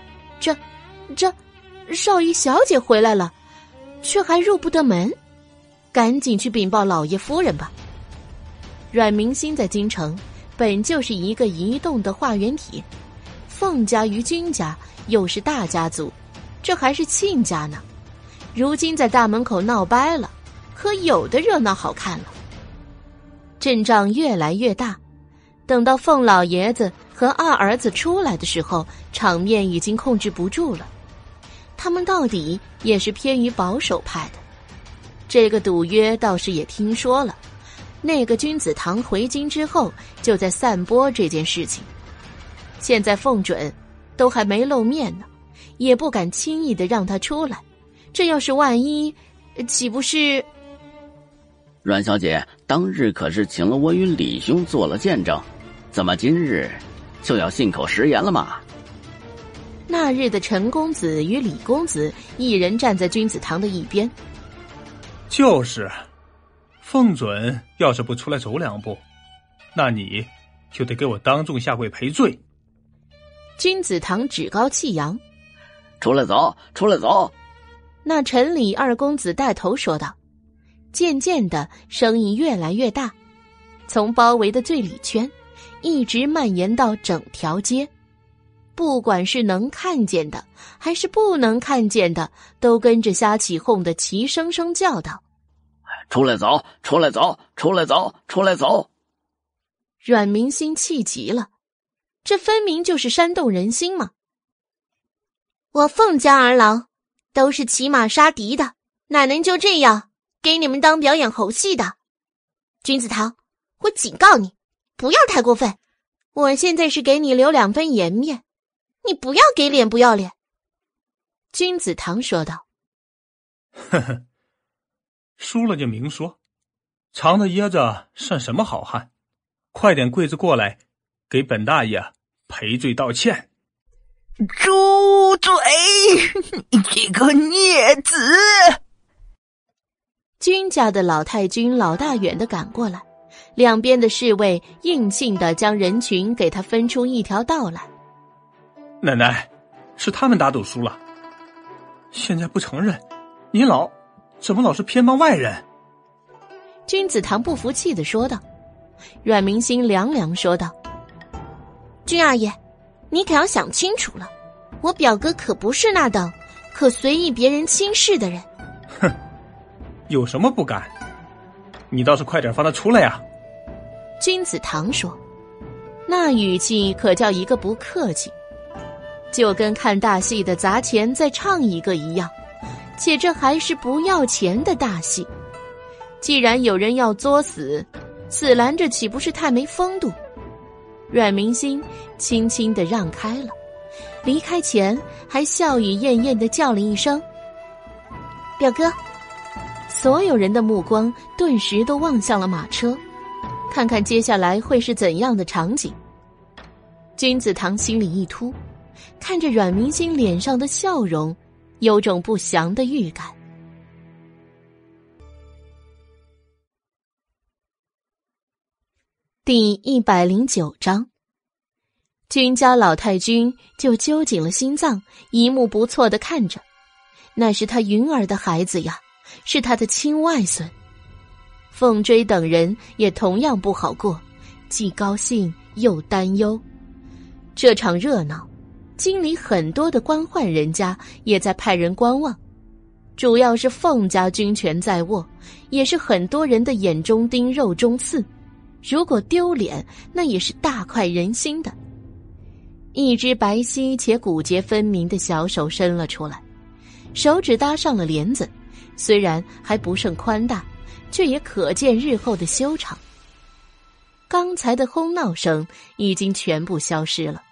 Speaker 1: 这，这，少姨小姐回来了，却还入不得门，赶紧去禀报老爷夫人吧。阮明心在京城本就是一个移动的化缘体，凤家与君家又是大家族，这还是亲家呢。如今在大门口闹掰了，可有的热闹好看了。阵仗越来越大，等到凤老爷子和二儿子出来的时候，场面已经控制不住了。他们到底也是偏于保守派的。这个赌约倒是也听说了，那个君子堂回京之后就在散播这件事情。现在凤准都还没露面呢，也不敢轻易的让他出来。这要是万一，岂不是？
Speaker 10: 阮小姐当日可是请了我与李兄做了见证，怎么今日就要信口食言了吗？
Speaker 1: 那日的陈公子与李公子一人站在君子堂的一边。
Speaker 7: 就是，凤准要是不出来走两步，那你就得给我当众下跪赔罪。
Speaker 1: 君子堂趾高气扬，
Speaker 10: 出来走，出来走。
Speaker 1: 那陈李二公子带头说道。渐渐的，声音越来越大，从包围的最里圈，一直蔓延到整条街。不管是能看见的，还是不能看见的，都跟着瞎起哄的，齐声声叫道：“
Speaker 10: 出来走，出来走，出来走，出来走！”
Speaker 1: 阮明心气急了，这分明就是煽动人心嘛！
Speaker 2: 我凤家儿郎都是骑马杀敌的，哪能就这样？给你们当表演猴戏的，君子堂，我警告你，不要太过分。我现在是给你留两分颜面，你不要给脸不要脸。
Speaker 1: 君子堂说道：“
Speaker 7: 呵呵，输了就明说，藏着掖着算什么好汉？快点跪着过来，给本大爷赔罪道歉。”
Speaker 16: 住嘴！你这个孽子！
Speaker 1: 君家的老太君老大远的赶过来，两边的侍卫硬性的将人群给他分出一条道来。
Speaker 7: 奶奶，是他们打赌输了，现在不承认，你老怎么老是偏帮外人？
Speaker 1: 君子堂不服气的说道。阮明心凉凉说道：“
Speaker 2: 君二爷，你可要想清楚了，我表哥可不是那等可随意别人轻视的人。”
Speaker 7: 哼，有什么不敢？你倒是快点放他出来呀！
Speaker 1: 君子堂说，那语气可叫一个不客气，就跟看大戏的砸钱再唱一个一样，且这还是不要钱的大戏。既然有人要作死，死拦着岂不是太没风度？阮明心轻轻的让开了，离开前还笑语艳艳的叫了一声：“
Speaker 2: 表哥。”
Speaker 1: 所有人的目光顿时都望向了马车，看看接下来会是怎样的场景。君子堂心里一突，看着阮明心脸上的笑容，有种不祥的预感。第一百零九章，君家老太君就揪紧了心脏，一目不错的看着，那是他云儿的孩子呀，是他的亲外孙。凤追等人也同样不好过，既高兴又担忧。这场热闹，京里很多的官宦人家也在派人观望，主要是凤家军权在握，也是很多人的眼中钉、肉中刺。如果丢脸，那也是大快人心的。一只白皙且骨节分明的小手伸了出来，手指搭上了帘子，虽然还不甚宽大，却也可见日后的修长。刚才的哄闹声已经全部消失了，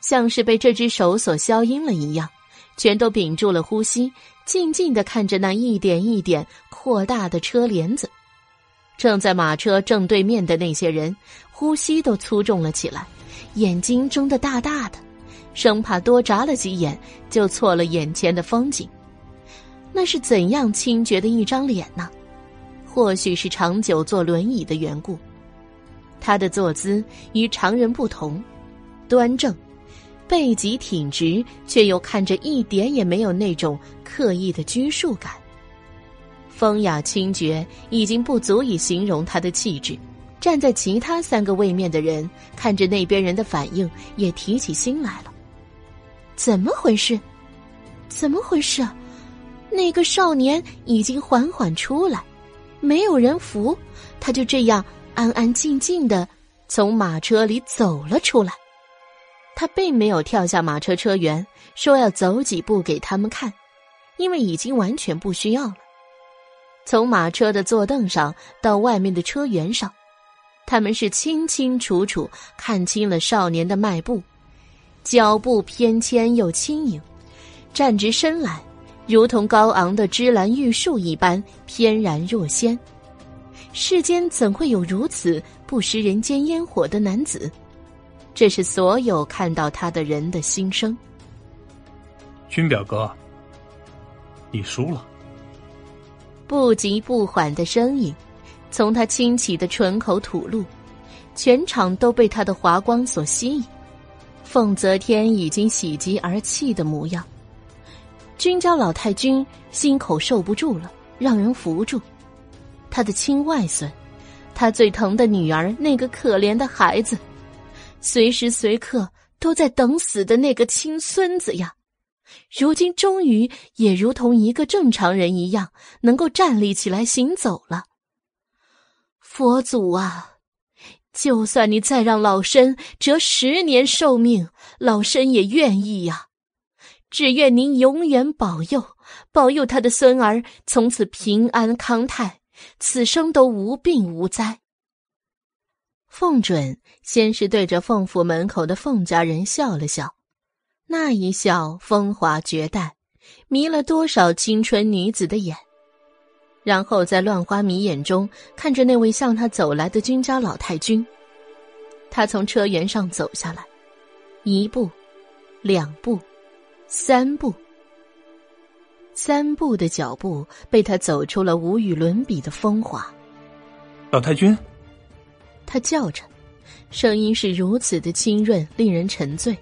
Speaker 1: 像是被这只手所消音了一样，全都屏住了呼吸，静静的看着那一点一点扩大的车帘子。正在马车正对面的那些人，呼吸都粗重了起来，眼睛睁得大大的，生怕多眨了几眼就错了眼前的风景。那是怎样清绝的一张脸呢？或许是长久坐轮椅的缘故，他的坐姿与常人不同，端正，背脊挺直，却又看着一点也没有那种刻意的拘束感。风雅清绝已经不足以形容他的气质。站在其他三个位面的人看着那边人的反应，也提起心来了。怎么回事？怎么回事？那个少年已经缓缓出来，没有人扶，他就这样安安静静的从马车里走了出来。他并没有跳下马车车辕，说要走几步给他们看，因为已经完全不需要了。从马车的坐凳上到外面的车辕上，他们是清清楚楚看清了少年的迈步，脚步翩跹又轻盈，站直身来，如同高昂的芝兰玉树一般翩然若仙。世间怎会有如此不食人间烟火的男子？这是所有看到他的人的心声。
Speaker 7: 君表哥，你输了。
Speaker 1: 不急不缓的声音，从他清起的唇口吐露，全场都被他的华光所吸引。凤泽天已经喜极而泣的模样，君家老太君心口受不住了，让人扶住。他的亲外孙，他最疼的女儿，那个可怜的孩子，随时随刻都在等死的那个亲孙子呀。如今终于也如同一个正常人一样，能够站立起来行走了。佛祖啊，就算你再让老身折十年寿命，老身也愿意呀！只愿您永远保佑，保佑他的孙儿从此平安康泰，此生都无病无灾。凤准先是对着凤府门口的凤家人笑了笑。那一笑风华绝代，迷了多少青春女子的眼。然后在乱花迷眼中看着那位向他走来的君家老太君。他从车辕上走下来，一步，两步，三步。三步的脚步被他走出了无与伦比的风华。
Speaker 7: 老太君，
Speaker 1: 他叫着，声音是如此的清润，令人沉醉。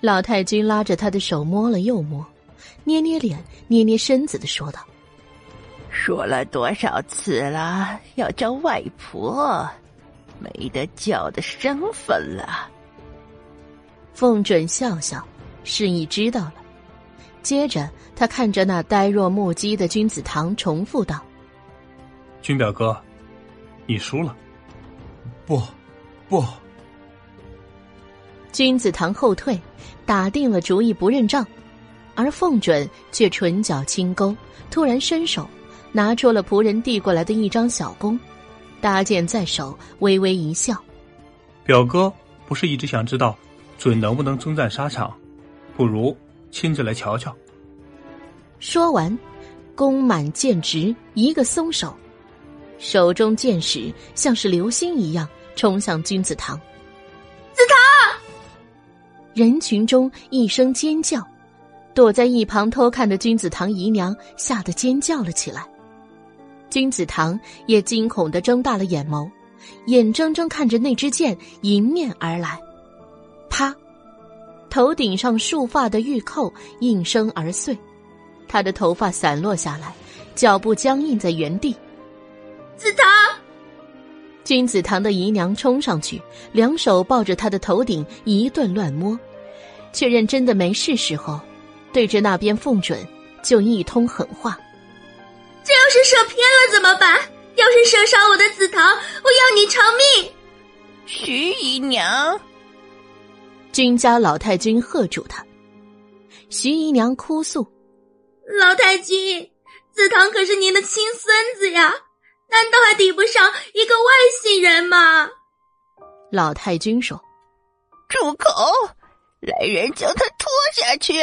Speaker 1: 老太君拉着他的手摸了又摸，捏捏脸，捏捏身子的说道：“
Speaker 16: 说了多少次了，要叫外婆，没得叫的身份了。”
Speaker 1: 凤准笑笑，示意知道了。接着，他看着那呆若木鸡的君子堂，重复道：“
Speaker 7: 君表哥，你输了。”
Speaker 15: 不，不。
Speaker 1: 君子堂后退，打定了主意不认账，而凤准却唇角轻勾，突然伸手拿出了仆人递过来的一张小弓，搭箭在手，微微一笑：“
Speaker 7: 表哥不是一直想知道准能不能征战沙场，不如亲自来瞧瞧。”
Speaker 1: 说完，弓满箭直，一个松手，手中箭矢像是流星一样冲向君子堂。
Speaker 9: 子堂！
Speaker 1: 人群中一声尖叫，躲在一旁偷看的君子堂姨娘吓得尖叫了起来。君子堂也惊恐的睁大了眼眸，眼睁睁看着那支箭迎面而来，啪！头顶上束发的玉扣应声而碎，他的头发散落下来，脚步僵硬在原地。
Speaker 9: 子堂，
Speaker 1: 君子堂的姨娘冲上去，两手抱着他的头顶一顿乱摸，确认真的没事时候，对着那边凤准就一通狠话：“
Speaker 9: 这要是射偏了怎么办？要是射伤我的子堂，我要你偿命！”
Speaker 16: 徐姨娘。
Speaker 1: 君家老太君喝住他，徐姨娘哭诉：“
Speaker 9: 老太君，子堂可是您的亲孙子呀，难道还抵不上一个外姓人吗？”
Speaker 1: 老太君说：“
Speaker 16: 住口！来人，将他拖下去。”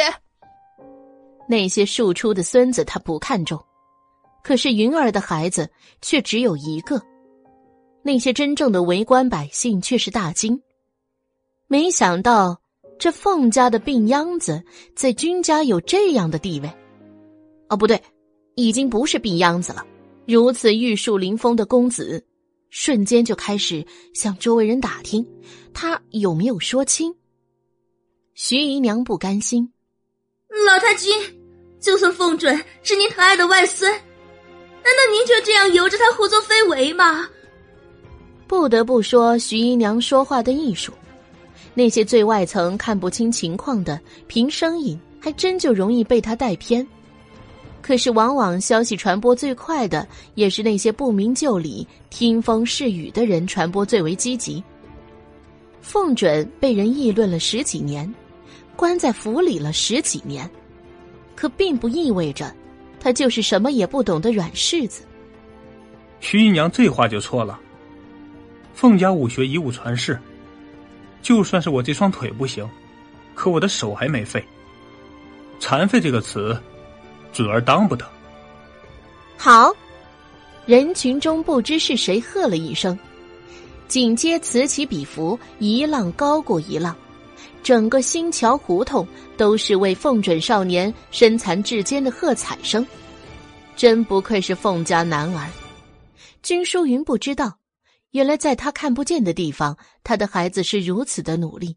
Speaker 1: 那些庶出的孙子他不看重，可是云儿的孩子却只有一个，那些真正的为官百姓却是大惊。没想到，这凤家的病秧子在君家有这样的地位。哦，不对，已经不是病秧子了。如此玉树临风的公子，瞬间就开始向周围人打听，他有没有说亲。徐姨娘不甘心，
Speaker 9: 老太君，就算凤准是您疼爱的外孙，难道您就这样由着他胡作非为吗？
Speaker 1: 不得不说，徐姨娘说话的艺术。那些最外层看不清情况的，凭声音还真就容易被他带偏。可是，往往消息传播最快的，也是那些不明就里、听风是雨的人传播最为积极。凤准被人议论了十几年，关在府里了十几年，可并不意味着他就是什么也不懂的软柿子。
Speaker 7: 徐姨娘这话就错了。凤家武学以武传世。就算是我这双腿不行，可我的手还没废。残废这个词，准儿当不得。
Speaker 1: 好，人群中不知是谁喝了一声，紧接此起彼伏，一浪高过一浪，整个新桥胡同都是为凤准少年身残志坚的喝彩声。真不愧是凤家男儿。君淑云不知道。原来在他看不见的地方，他的孩子是如此的努力。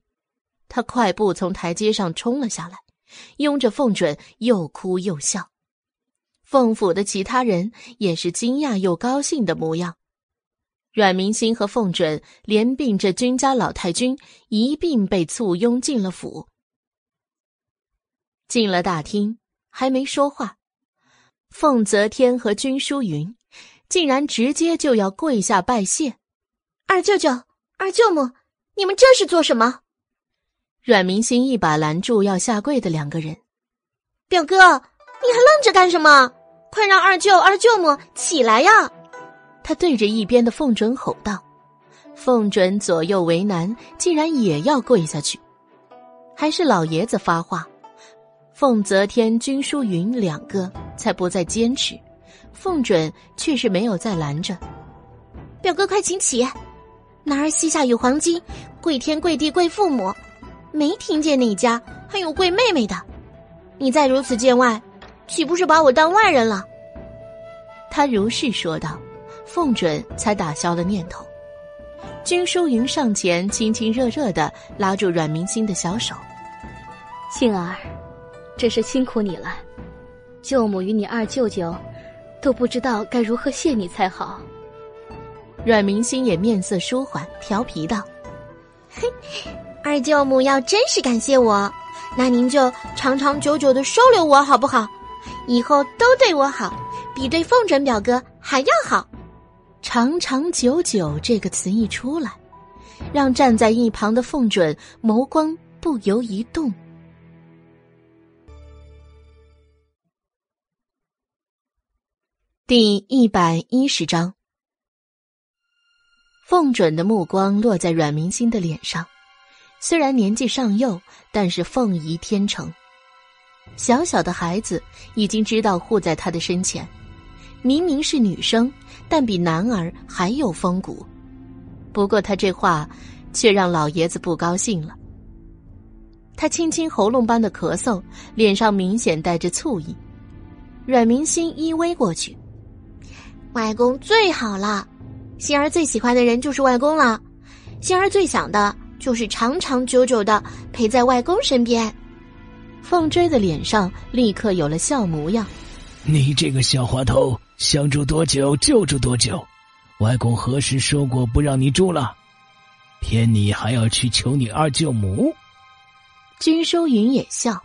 Speaker 1: 他快步从台阶上冲了下来，拥着凤准又哭又笑。凤府的其他人也是惊讶又高兴的模样。阮明星和凤准连并着君家老太君一并被簇拥进了府。进了大厅，还没说话，凤泽天和君淑云竟然直接就要跪下拜谢。
Speaker 2: 二舅舅、二舅母，你们这是做什么？
Speaker 1: 阮明星一把拦住要下跪的两个人。
Speaker 2: 表哥，你还愣着干什么？快让二舅、二舅母起来呀！
Speaker 1: 他对着一边的凤准吼道。凤准左右为难，竟然也要跪下去。还是老爷子发话，凤泽天、君书云两个才不再坚持。凤准却是没有再拦着。
Speaker 2: 表哥，快请起！男儿膝下有黄金，跪天跪地跪父母，没听见你家还有贵妹妹的。你再如此见外，岂不是把我当外人了？
Speaker 1: 他如是说道，凤准才打消了念头。君淑云上前亲亲热热的拉住阮明星的小手，
Speaker 19: 杏儿，
Speaker 20: 真是辛苦你了。舅母与你二舅舅都不知道该如何谢你才好。
Speaker 1: 阮明心也面色舒缓，调皮道：“
Speaker 2: 嘿，二舅母要真是感谢我，那您就长长久久的收留我好不好？以后都对我好，比对凤准表哥还要好。”
Speaker 1: 长长久久这个词一出来，让站在一旁的凤准眸光不由一动。第一百一十章，凤准的目光落在阮明心的脸上，虽然年纪尚幼，但是凤仪天成。小小的孩子已经知道护在他的身前，明明是女生。但比男儿还有风骨，不过他这话却让老爷子不高兴了。他轻轻喉咙般的咳嗽，脸上明显带着醋意。阮明心依偎过去，
Speaker 2: 外公最好了，心儿最喜欢的人就是外公了，心儿最想的就是长长久久的陪在外公身边。
Speaker 1: 凤追的脸上立刻有了笑模样，
Speaker 18: 你这个小滑头。想住多久就住多久，外公何时说过不让你住了？偏你还要去求你二舅母。
Speaker 1: 君收云也笑，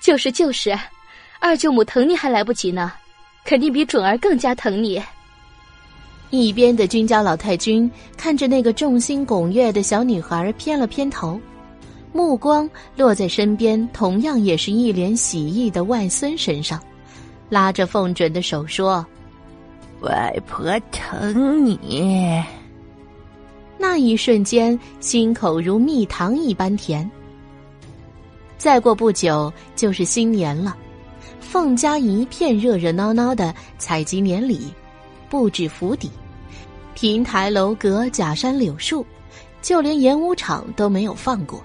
Speaker 20: 就是就是，二舅母疼你还来不及呢，肯定比准儿更加疼你。
Speaker 1: 一边的君家老太君看着那个众星拱月的小女孩，偏了偏头，目光落在身边同样也是一脸喜意的外孙身上。拉着凤准的手说：“
Speaker 16: 外婆疼你。”
Speaker 1: 那一瞬间，心口如蜜糖一般甜。再过不久就是新年了，凤家一片热热闹闹的采集年礼，布置府邸，亭台楼阁、假山柳树，就连演武场都没有放过，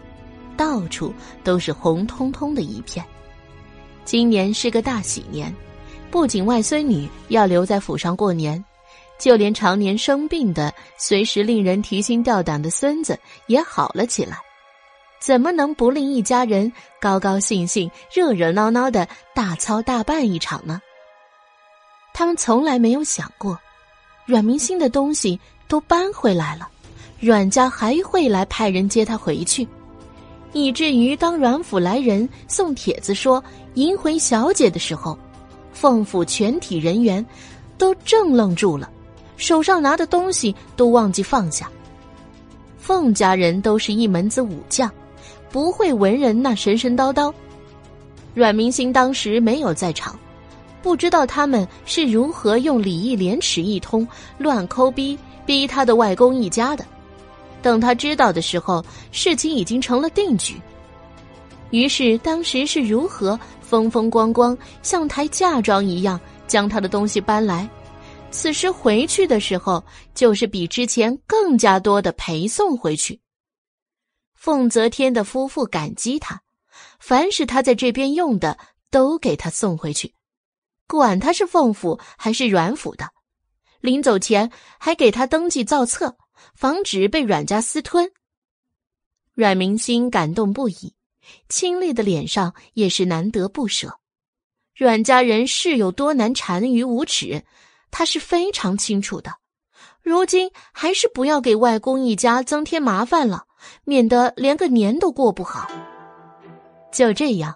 Speaker 1: 到处都是红彤彤的一片。今年是个大喜年。不仅外孙女要留在府上过年，就连常年生病的、随时令人提心吊胆的孙子也好了起来，怎么能不令一家人高高兴兴、热热闹闹的大操大办一场呢？他们从来没有想过，阮明星的东西都搬回来了，阮家还会来派人接他回去，以至于当阮府来人送帖子说迎回小姐的时候。凤府全体人员都怔愣住了，手上拿的东西都忘记放下。凤家人都是一门子武将，不会文人那神神叨叨。阮明星当时没有在场，不知道他们是如何用礼义廉耻一通乱抠逼逼他的外公一家的。等他知道的时候，事情已经成了定局。于是当时是如何？风风光光，像抬嫁妆一样将他的东西搬来。此时回去的时候，就是比之前更加多的陪送回去。凤泽天的夫妇感激他，凡是他在这边用的，都给他送回去，管他是凤府还是阮府的。临走前还给他登记造册，防止被阮家私吞。阮明心感动不已。清丽的脸上也是难得不舍，阮家人是有多难缠于无耻，他是非常清楚的。如今还是不要给外公一家增添麻烦了，免得连个年都过不好。就这样，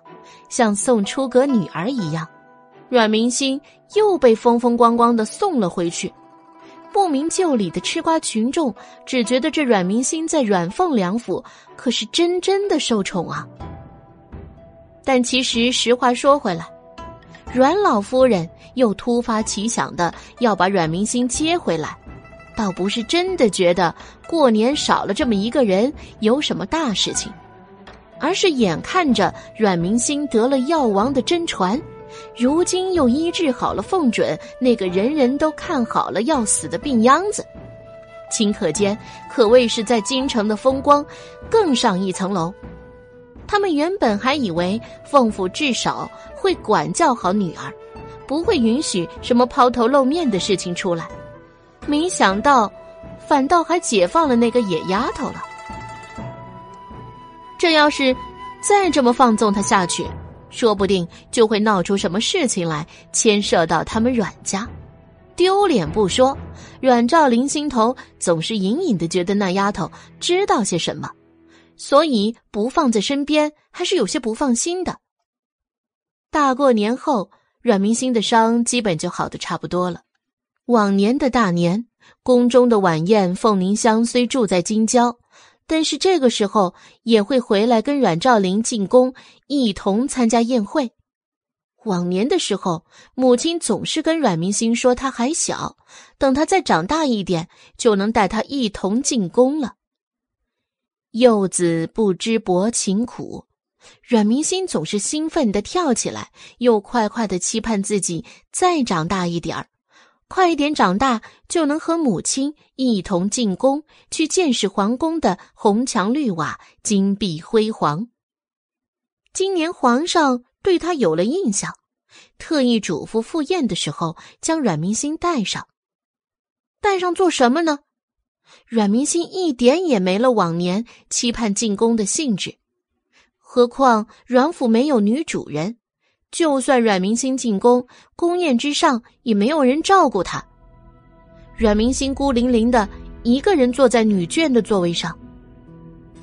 Speaker 1: 像送出阁女儿一样，阮明星又被风风光光的送了回去。不明就里的吃瓜群众只觉得这阮明星在阮凤两府可是真真的受宠啊。但其实实话说回来，阮老夫人又突发奇想的要把阮明星接回来，倒不是真的觉得过年少了这么一个人有什么大事情，而是眼看着阮明星得了药王的真传。如今又医治好了凤准那个人人都看好了要死的病秧子，顷刻间可谓是在京城的风光更上一层楼。他们原本还以为凤府至少会管教好女儿，不会允许什么抛头露面的事情出来，没想到反倒还解放了那个野丫头了。这要是再这么放纵她下去，说不定就会闹出什么事情来，牵涉到他们阮家。丢脸不说，阮兆林心头总是隐隐的觉得那丫头知道些什么，所以不放在身边还是有些不放心的。大过年后，阮明星的伤基本就好的差不多了。往年的大年，宫中的晚宴，凤凝香虽住在京郊，但是这个时候也会回来跟阮兆林进宫，一同参加宴会。往年的时候，母亲总是跟阮明星说他还小，等他再长大一点，就能带他一同进宫了。幼子不知薄情苦，阮明星总是兴奋的跳起来，又快快的期盼自己再长大一点儿，快一点长大就能和母亲一同进宫去见识皇宫的红墙绿瓦、金碧辉煌。今年皇上。对他有了印象，特意嘱咐赴宴的时候将阮明星带上。带上做什么呢？阮明星一点也没了往年期盼进宫的兴致。何况阮府没有女主人，就算阮明星进宫，宫宴之上也没有人照顾他。阮明星孤零零的一个人坐在女眷的座位上。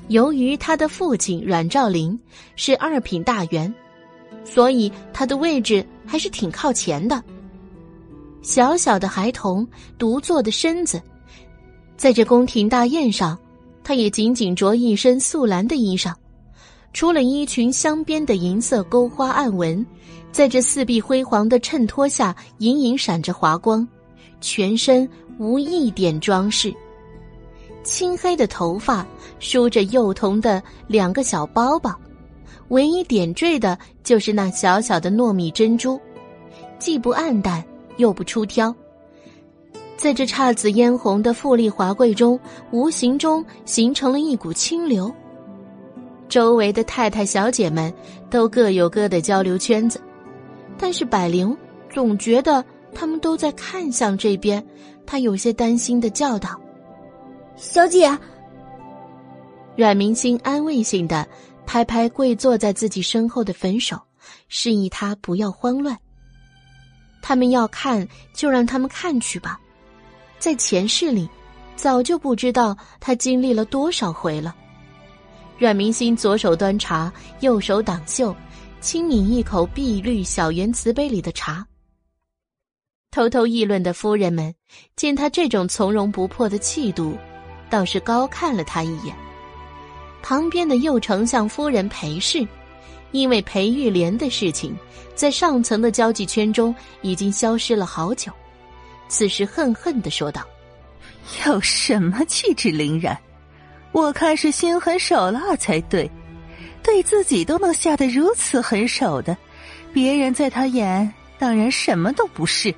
Speaker 1: 由于他的父亲阮兆林是二品大员。所以他的位置还是挺靠前的。小小的孩童，独坐的身子，在这宫廷大宴上，他也仅仅着一身素蓝的衣裳，除了衣裙镶边的银色钩花暗纹，在这四壁辉煌的衬托下隐隐闪着华光，全身无一点装饰。青黑的头发梳着幼童的两个小包包。唯一点缀的就是那小小的糯米珍珠，既不暗淡又不出挑，在这姹紫嫣红的富丽华贵中，无形中形成了一股清流。周围的太太小姐们都各有各的交流圈子，但是百灵总觉得他们都在看向这边，她有些担心的叫道：“
Speaker 2: 小姐。”
Speaker 1: 阮明星安慰性的。拍拍跪坐在自己身后的粉手，示意他不要慌乱。他们要看，就让他们看去吧。在前世里，早就不知道他经历了多少回了。阮明心左手端茶，右手挡袖，轻抿一口碧绿小圆瓷杯里的茶。偷偷议论的夫人们见他这种从容不迫的气度，倒是高看了他一眼。旁边的右丞相夫人裴氏，因为裴玉莲的事情，在上层的交际圈中已经消失了好久。此时恨恨的说道：“
Speaker 16: 有什么气质凛然？我看是心狠手辣才对。对自己都能下得如此狠手的，别人在他眼当然什么都不是。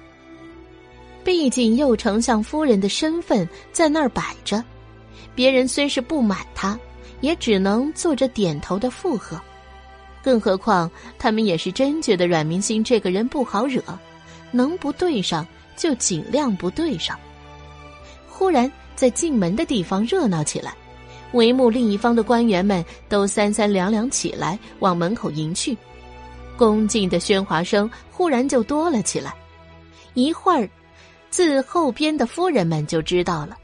Speaker 1: 毕竟右丞相夫人的身份在那儿摆着，别人虽是不满他。”也只能做着点头的附和，更何况他们也是真觉得阮明星这个人不好惹，能不对上就尽量不对上。忽然，在进门的地方热闹起来，帷幕另一方的官员们都三三两两起来往门口迎去，恭敬的喧哗声忽然就多了起来。一会儿，自后边的夫人们就知道了，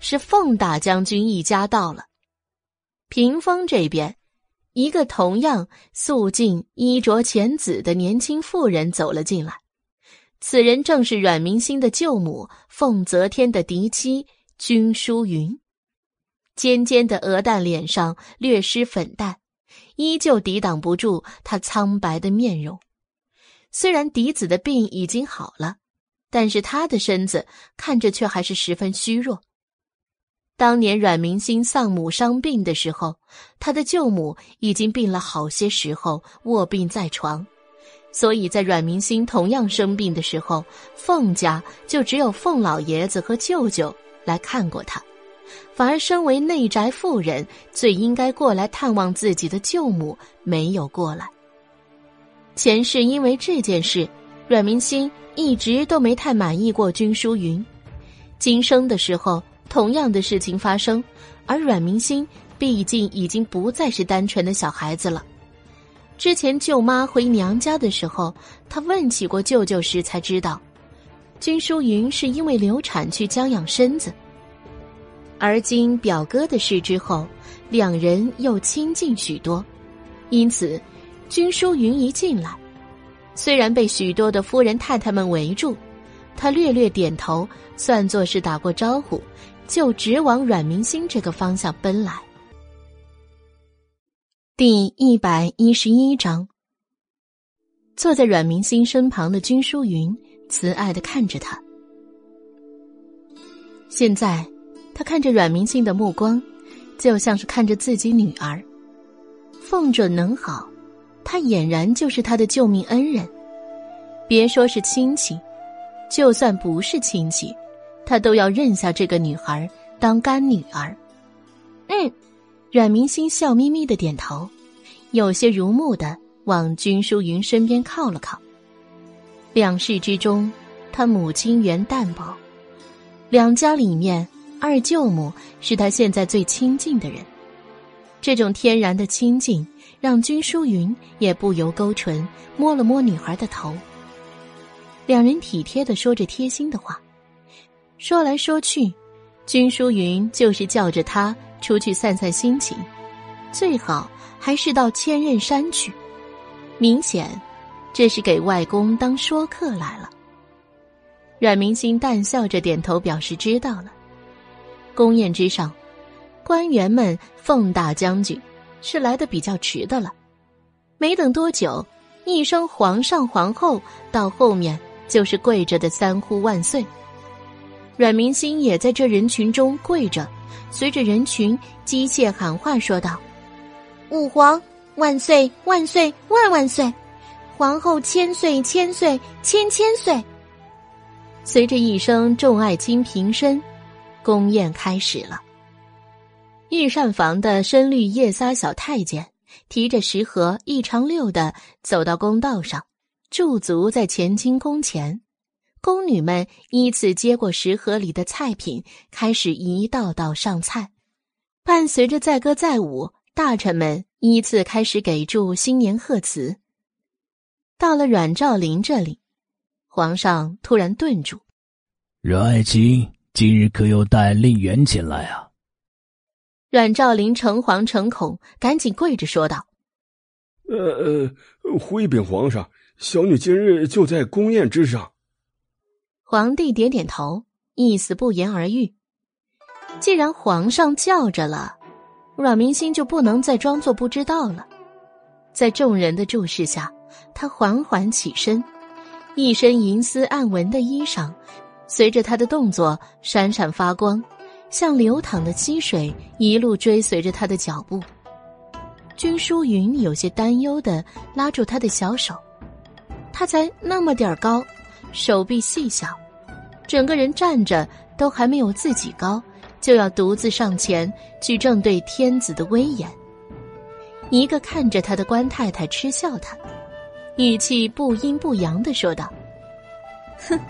Speaker 1: 是凤大将军一家到了。屏风这边，一个同样素净、衣着浅紫的年轻妇人走了进来。此人正是阮明星的舅母凤泽天的嫡妻君淑云。尖尖的鹅蛋脸上略施粉黛，依旧抵挡不住她苍白的面容。虽然嫡子的病已经好了，但是他的身子看着却还是十分虚弱。当年阮明星丧母伤病的时候，他的舅母已经病了好些时候，卧病在床，所以在阮明星同样生病的时候，凤家就只有凤老爷子和舅舅来看过他，反而身为内宅妇人，最应该过来探望自己的舅母没有过来。前世因为这件事，阮明星一直都没太满意过君淑云，今生的时候。同样的事情发生，而阮明星毕竟已经不再是单纯的小孩子了。之前舅妈回娘家的时候，他问起过舅舅时，才知道，君淑云是因为流产去将养身子。而今表哥的事之后，两人又亲近许多，因此，君淑云一进来，虽然被许多的夫人太太们围住，他略略点头，算作是打过招呼，就直往阮明星这个方向奔来。第一百一十一章，坐在阮明星身旁的君淑云慈爱的看着他。现在，他看着阮明星的目光，就像是看着自己女儿。凤准能好，他俨然就是他的救命恩人。别说是亲戚，就算不是亲戚，他都要认下这个女孩当干女儿。嗯。阮明星笑眯眯的点头，有些如沐的往君淑云身边靠了靠。两世之中，他母亲缘淡薄，两家里面二舅母是他现在最亲近的人。这种天然的亲近，让君淑云也不由勾唇摸了摸女孩的头。两人体贴的说着贴心的话，说来说去，君淑云就是叫着他。出去散散心情，最好还是到千仞山去。明显，这是给外公当说客来了。阮明星淡笑着点头，表示知道了。宫宴之上，官员们奉大将军是来的比较迟的了。没等多久，一声“皇上、皇后”，到后面就是跪着的三呼万岁。阮明星也在这人群中跪着。随着人群机械喊话说道：“
Speaker 2: 吾皇万岁万岁万万岁，皇后千岁千岁千千岁。”
Speaker 1: 随着一声众爱卿平身，宫宴开始了。御膳房的深绿夜撒小太监提着食盒一长溜的走到公道上，驻足在乾清宫前。宫女们依次接过食盒里的菜品，开始一道道上菜。伴随着载歌载舞，大臣们依次开始给祝新年贺词。到了阮兆林这里，皇上突然顿住：“
Speaker 18: 阮爱卿，今日可有带令媛前来啊？”
Speaker 1: 阮兆林诚惶诚恐，赶紧跪着说道：“
Speaker 4: 呃呃，回禀皇上，小女今日就在宫宴之上。”
Speaker 1: 皇帝点点头，意思不言而喻。既然皇上叫着了，阮明星就不能再装作不知道了。在众人的注视下，他缓缓起身，一身银丝暗纹的衣裳，随着他的动作闪闪发光，像流淌的溪水，一路追随着他的脚步。君淑云有些担忧的拉住他的小手，他才那么点儿高。手臂细小，整个人站着都还没有自己高，就要独自上前去正对天子的威严。一个看着他的官太太嗤笑他，语气不阴不阳的说道：“
Speaker 14: 哼，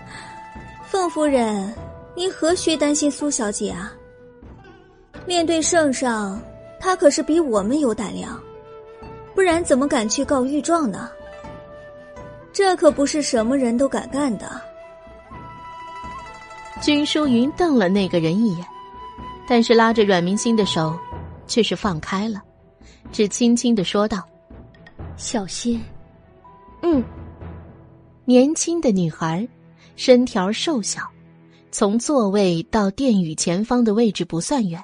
Speaker 14: 凤夫人，您何须担心苏小姐啊？面对圣上，她可是比我们有胆量，不然怎么敢去告御状呢？”这可不是什么人都敢干的。
Speaker 1: 君淑云瞪了那个人一眼，但是拉着阮明星的手，却是放开了，只轻轻的说道：“
Speaker 20: 小心。”
Speaker 1: 嗯。年轻的女孩，身条瘦小，从座位到殿宇前方的位置不算远，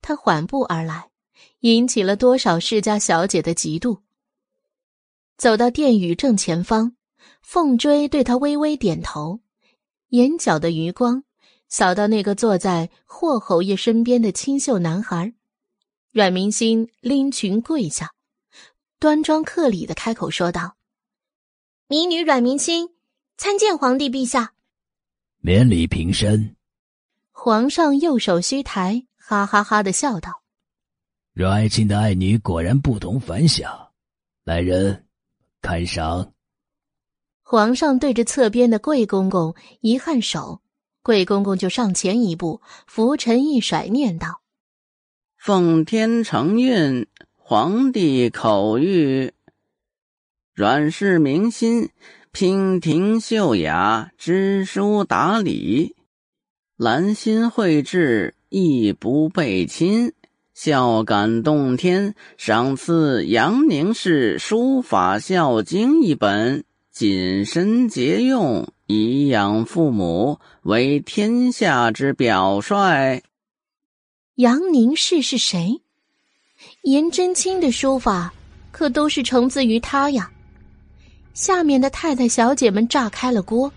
Speaker 1: 她缓步而来，引起了多少世家小姐的嫉妒。走到殿宇正前方，凤追对他微微点头，眼角的余光扫到那个坐在霍侯爷身边的清秀男孩。阮明心拎裙跪下，端庄客礼的开口说道：“
Speaker 2: 民女阮明心参见皇帝陛下。”
Speaker 18: 免礼平身。
Speaker 1: 皇上右手虚抬，哈哈哈的笑道：“
Speaker 18: 阮爱卿的爱女果然不同凡响，来人。”看赏。
Speaker 1: 皇上对着侧边的桂公公一颔首，桂公公就上前一步，拂尘一甩，念道：“
Speaker 10: 奉天承运，皇帝口谕，阮氏明心，娉婷秀雅，知书达理，兰心蕙质，亦不被亲。孝感动天，赏赐杨凝氏书法孝经一本，谨慎节用，以养父母，为天下之表率。
Speaker 1: 杨凝氏是谁？颜真卿的书法可都是承自于他呀。下面的太太小姐们炸开了锅。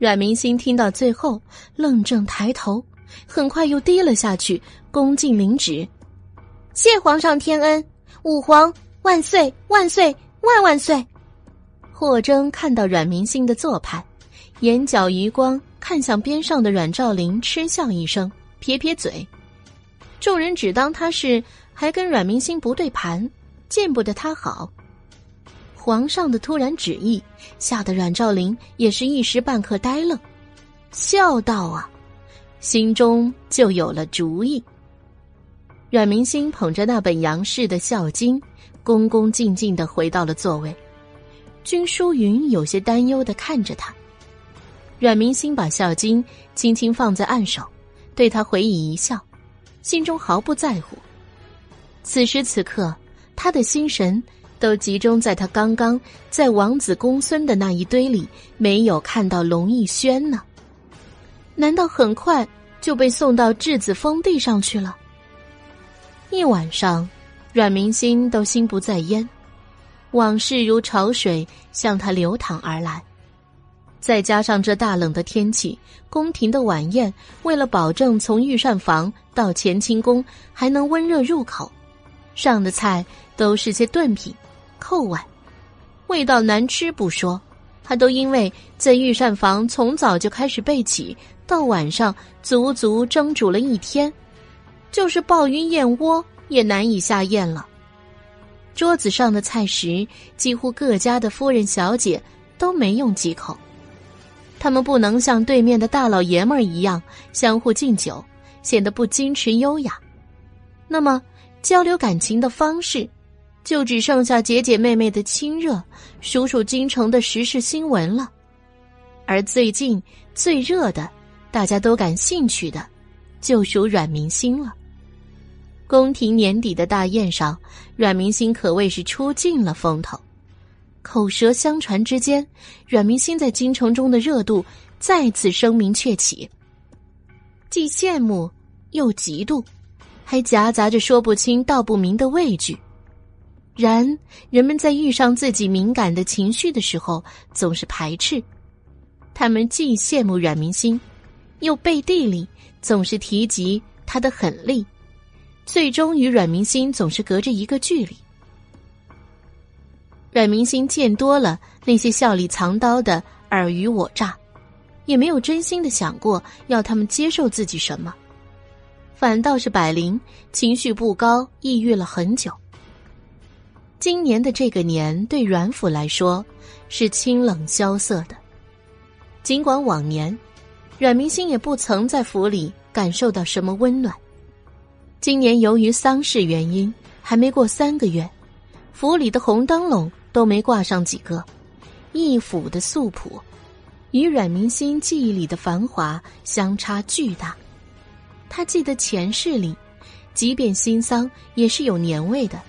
Speaker 1: 阮明心听到最后，愣怔抬头。很快又低了下去，恭敬领旨：“谢皇上天恩，武皇万岁万岁万万岁！”霍征看到阮明星的做派，眼角余光看向边上的阮兆林，嗤笑一声，撇撇嘴。众人只当他是还跟阮明星不对盘，见不得他好。皇上的突然旨意，吓得阮兆林也是一时半刻呆愣，笑道：“啊！”心中就有了主意。阮明星捧着那本杨氏的《孝经》，恭恭敬敬的回到了座位。君淑云有些担忧的看着他。阮明星把《孝经》轻轻放在案首，对他回以一笑，心中毫不在乎。此时此刻，他的心神都集中在他刚刚在王子公孙的那一堆里没有看到龙逸轩呢。难道很快就被送到质子封地上去了？一晚上，阮明心都心不在焉，往事如潮水向他流淌而来。再加上这大冷的天气，宫廷的晚宴为了保证从御膳房到乾清宫还能温热入口，上的菜都是些炖品，扣碗，味道难吃不说，还都因为在御膳房从早就开始备起。到晚上，足足蒸煮了一天，就是鲍鱼燕窝也难以下咽了。桌子上的菜食，几乎各家的夫人小姐都没用几口。他们不能像对面的大老爷们儿一样相互敬酒，显得不矜持优雅。那么，交流感情的方式，就只剩下姐姐妹妹的亲热，数数京城的时事新闻了。而最近最热的。大家都感兴趣的，就属阮明星了。宫廷年底的大宴上，阮明星可谓是出尽了风头。口舌相传之间，阮明星在京城中的热度再次声名鹊起。既羡慕又嫉妒，还夹杂着说不清道不明的畏惧。然人们在遇上自己敏感的情绪的时候，总是排斥。他们既羡慕阮明星。又背地里总是提及他的狠厉，最终与阮明心总是隔着一个距离。阮明心见多了那些笑里藏刀的尔虞我诈，也没有真心的想过要他们接受自己什么，反倒是百灵情绪不高，抑郁了很久。今年的这个年对阮府来说是清冷萧瑟的，尽管往年。阮明星也不曾在府里感受到什么温暖。今年由于丧事原因，还没过三个月，府里的红灯笼都没挂上几个，一府的素朴，与阮明星记忆里的繁华相差巨大。他记得前世里，即便新丧也是有年味的。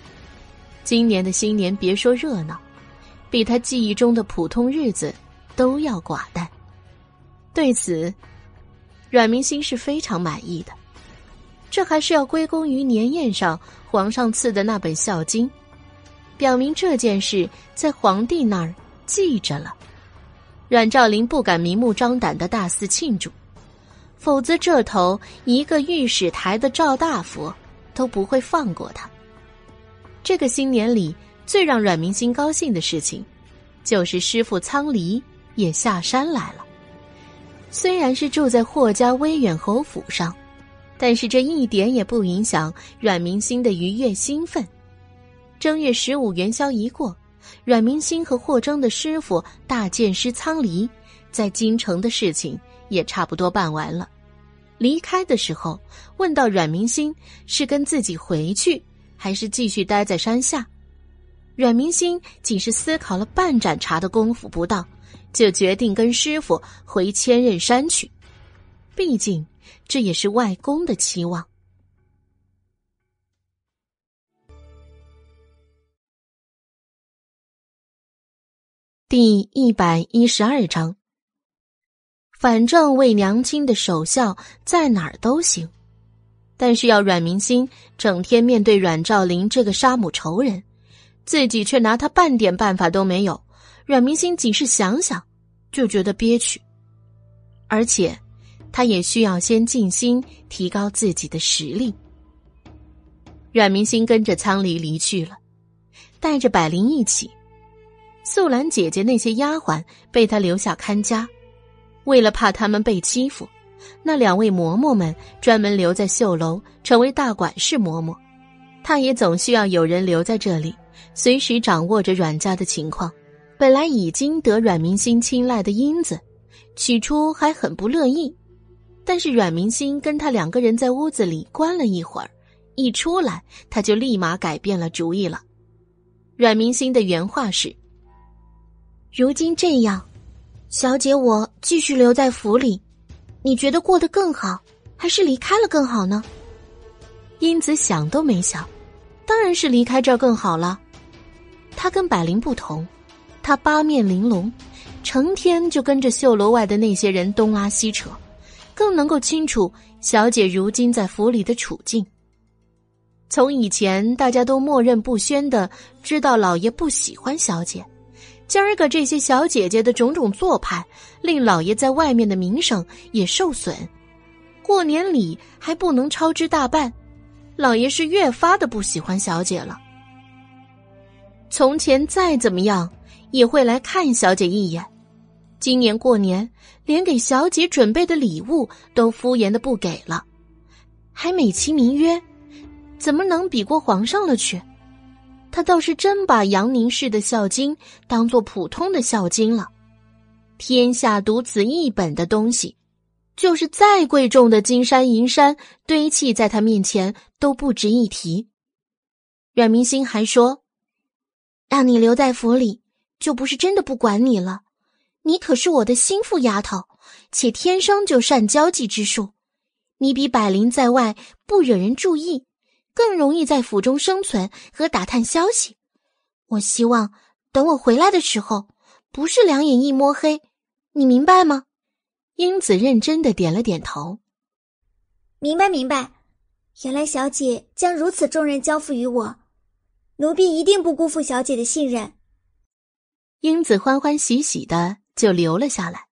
Speaker 1: 今年的新年，别说热闹，比他记忆中的普通日子都要寡淡。对此，阮明心是非常满意的。这还是要归功于年宴上皇上赐的那本《孝经》，表明这件事在皇帝那儿记着了。阮兆林不敢明目张胆的大肆庆祝，否则这头一个御史台的赵大夫都不会放过他。这个新年里最让阮明心高兴的事情，就是师傅苍离也下山来了。虽然是住在霍家威远侯府上，但是这一点也不影响阮明心的愉悦兴奋。正月十五元宵一过，阮明心和霍征的师傅大剑师苍离在京城的事情也差不多办完了。离开的时候，问到阮明心是跟自己回去，还是继续待在山下。阮明星仅是思考了半盏茶的功夫不到，就决定跟师傅回千仞山去。毕竟，这也是外公的期望。第一百一十二章，反正为娘亲的守孝在哪儿都行，但是要阮明心整天面对阮兆林这个杀母仇人，自己却拿他半点办法都没有。阮明心仅是想想就觉得憋屈，而且他也需要先静心提高自己的实力。阮明心跟着苍离离去了，带着百灵一起。素兰姐姐那些丫鬟被他留下看家，为了怕他们被欺负，那两位嬷嬷们专门留在绣楼，成为大管事嬷嬷。他也总需要有人留在这里，随时掌握着阮家的情况。本来已经得阮明心青睐的英子，起初还很不乐意，但是阮明心跟他两个人在屋子里关了一会儿，一出来他就立马改变了主意了。阮明心的原话是。
Speaker 2: 如今这样，小姐，我继续留在府里，你觉得过得更好，还是离开了更好呢？
Speaker 1: 英子想都没想，当然是离开这儿更好了。他跟百灵不同，他八面玲珑，成天就跟着绣楼外的那些人东拉西扯，更能够清楚小姐如今在府里的处境。从以前大家都默认不宣的知道老爷不喜欢小姐。今儿个这些小姐姐的种种做派，令老爷在外面的名声也受损。过年礼还不能超支大半，老爷是越发的不喜欢小姐了。从前再怎么样也会来看小姐一眼，今年过年连给小姐准备的礼物都敷衍的不给了，还美其名曰，怎么能比过皇上了去？他倒是真把杨宁氏的孝经当做普通的孝经了，天下独此一本的东西，就是再贵重的金山银山堆砌在他面前都不值一提。阮明星还说：“
Speaker 2: 让你留在府里，就不是真的不管你了。你可是我的心腹丫头，且天生就善交际之术，你比百灵在外不惹人注意。”更容易在府中生存和打探消息。我希望等我回来的时候，不是两眼一摸黑，你明白吗？
Speaker 1: 英子认真的点了点头，
Speaker 14: 明白明白。原来小姐将如此重任交付于我，奴婢一定不辜负小姐的信任。
Speaker 1: 英子欢欢喜喜的就留了下来。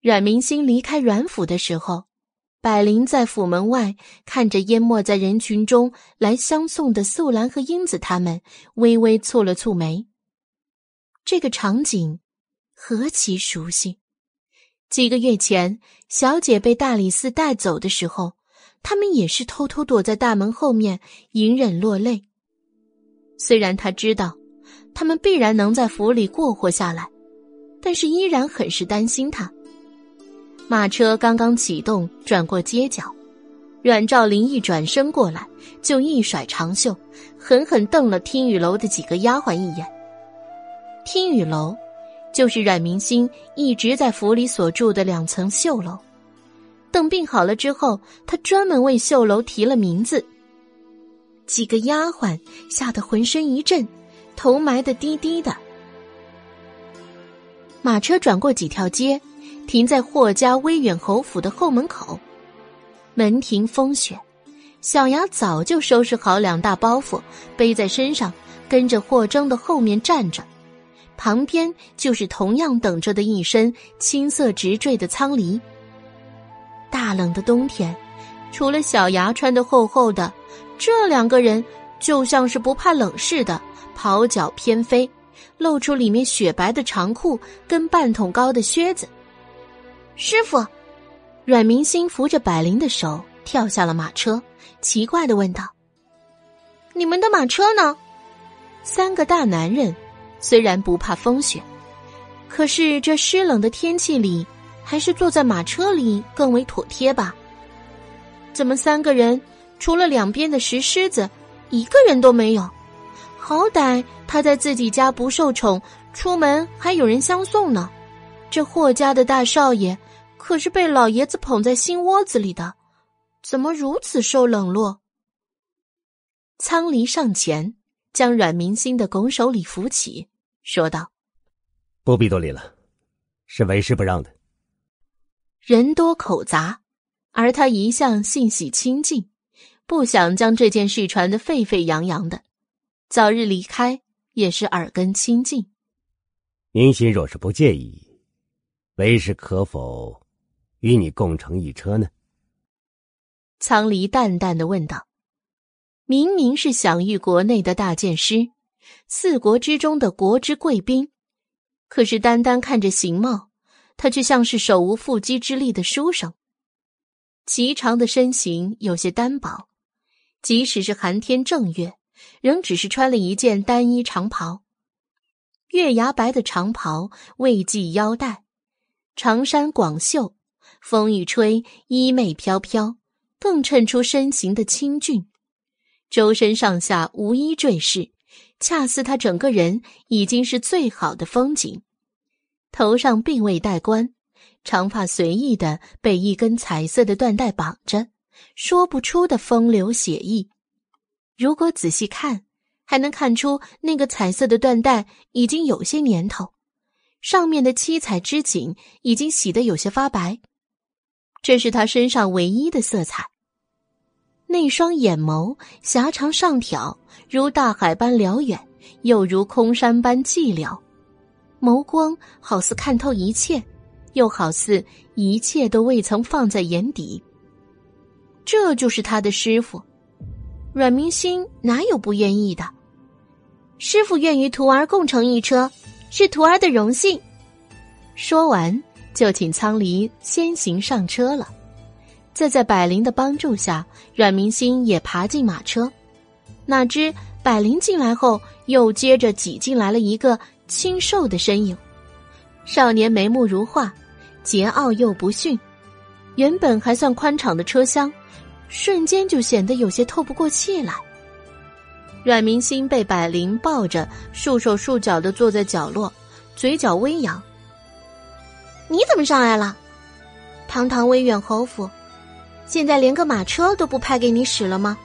Speaker 1: 阮明星离开阮府的时候。百灵在府门外看着淹没在人群中来相送的素兰和英子他们，微微蹙了蹙眉。这个场景何其熟悉！几个月前，小姐被大理寺带走的时候，他们也是偷偷躲在大门后面，隐忍落泪。虽然他知道他们必然能在府里过活下来，但是依然很是担心他。马车刚刚启动，转过街角，阮兆林一转身过来，就一甩长袖，狠狠瞪了听雨楼的几个丫鬟一眼。听雨楼，就是阮明星一直在府里所住的两层绣楼。等病好了之后，他专门为绣楼提了名字。几个丫鬟吓得浑身一震，头埋得低低的。马车转过几条街。停在霍家威远侯府的后门口，门庭风雪。小牙早就收拾好两大包袱，背在身上，跟着霍征的后面站着。旁边就是同样等着的一身青色直坠的苍梨。大冷的冬天，除了小牙穿的厚厚的，这两个人就像是不怕冷似的，袍脚翩飞，露出里面雪白的长裤跟半桶高的靴子。
Speaker 2: 师傅，
Speaker 1: 阮明星扶着百灵的手跳下了马车，奇怪的问道：“
Speaker 2: 你们的马车呢？”
Speaker 1: 三个大男人虽然不怕风雪，可是这湿冷的天气里，还是坐在马车里更为妥帖吧？怎么三个人除了两边的石狮子，一个人都没有？好歹他在自己家不受宠，出门还有人相送呢。这霍家的大少爷可是被老爷子捧在心窝子里的，怎么如此受冷落？苍离上前，将阮明星的拱手礼扶起，说道：“
Speaker 12: 不必多礼了，是为师不让的。”
Speaker 1: 人多口杂，而他一向性喜清静，不想将这件事传得沸沸扬扬的。早日离开也是耳根清净。
Speaker 12: 明心若是不介意，为师可否与你共乘一车呢？
Speaker 1: 苍离淡淡的问道。明明是享誉国内的大剑师，四国之中的国之贵宾，可是单单看着形貌，他却像是手无缚鸡之力的书生。颀长的身形有些单薄，即使是寒天正月。仍只是穿了一件单衣长袍，月牙白的长袍未系腰带，长衫广袖，风一吹衣袂飘飘，更衬出身形的清俊。周身上下无一赘饰，恰似他整个人已经是最好的风景。头上并未戴冠，长发随意的被一根彩色的缎带绑着，说不出的风流写意。如果仔细看，还能看出那个彩色的缎带已经有些年头，上面的七彩织锦已经洗得有些发白。这是他身上唯一的色彩。那双眼眸狭长上挑，如大海般辽远，又如空山般寂寥，眸光好似看透一切，又好似一切都未曾放在眼底。这就是他的师傅。阮明星哪有不愿意的？师傅愿与徒儿共乘一车，是徒儿的荣幸。说完，就请苍离先行上车了。再在百灵的帮助下，阮明星也爬进马车。哪知百灵进来后，又接着挤进来了一个清瘦的身影。少年眉目如画，桀骜又不驯。原本还算宽敞的车厢。瞬间就显得有些透不过气来。阮明星被百灵抱着，束手束脚的坐在角落，嘴角微扬。
Speaker 2: 你怎么上来了？堂堂威远侯府，现在连个马车都不派给你使了吗？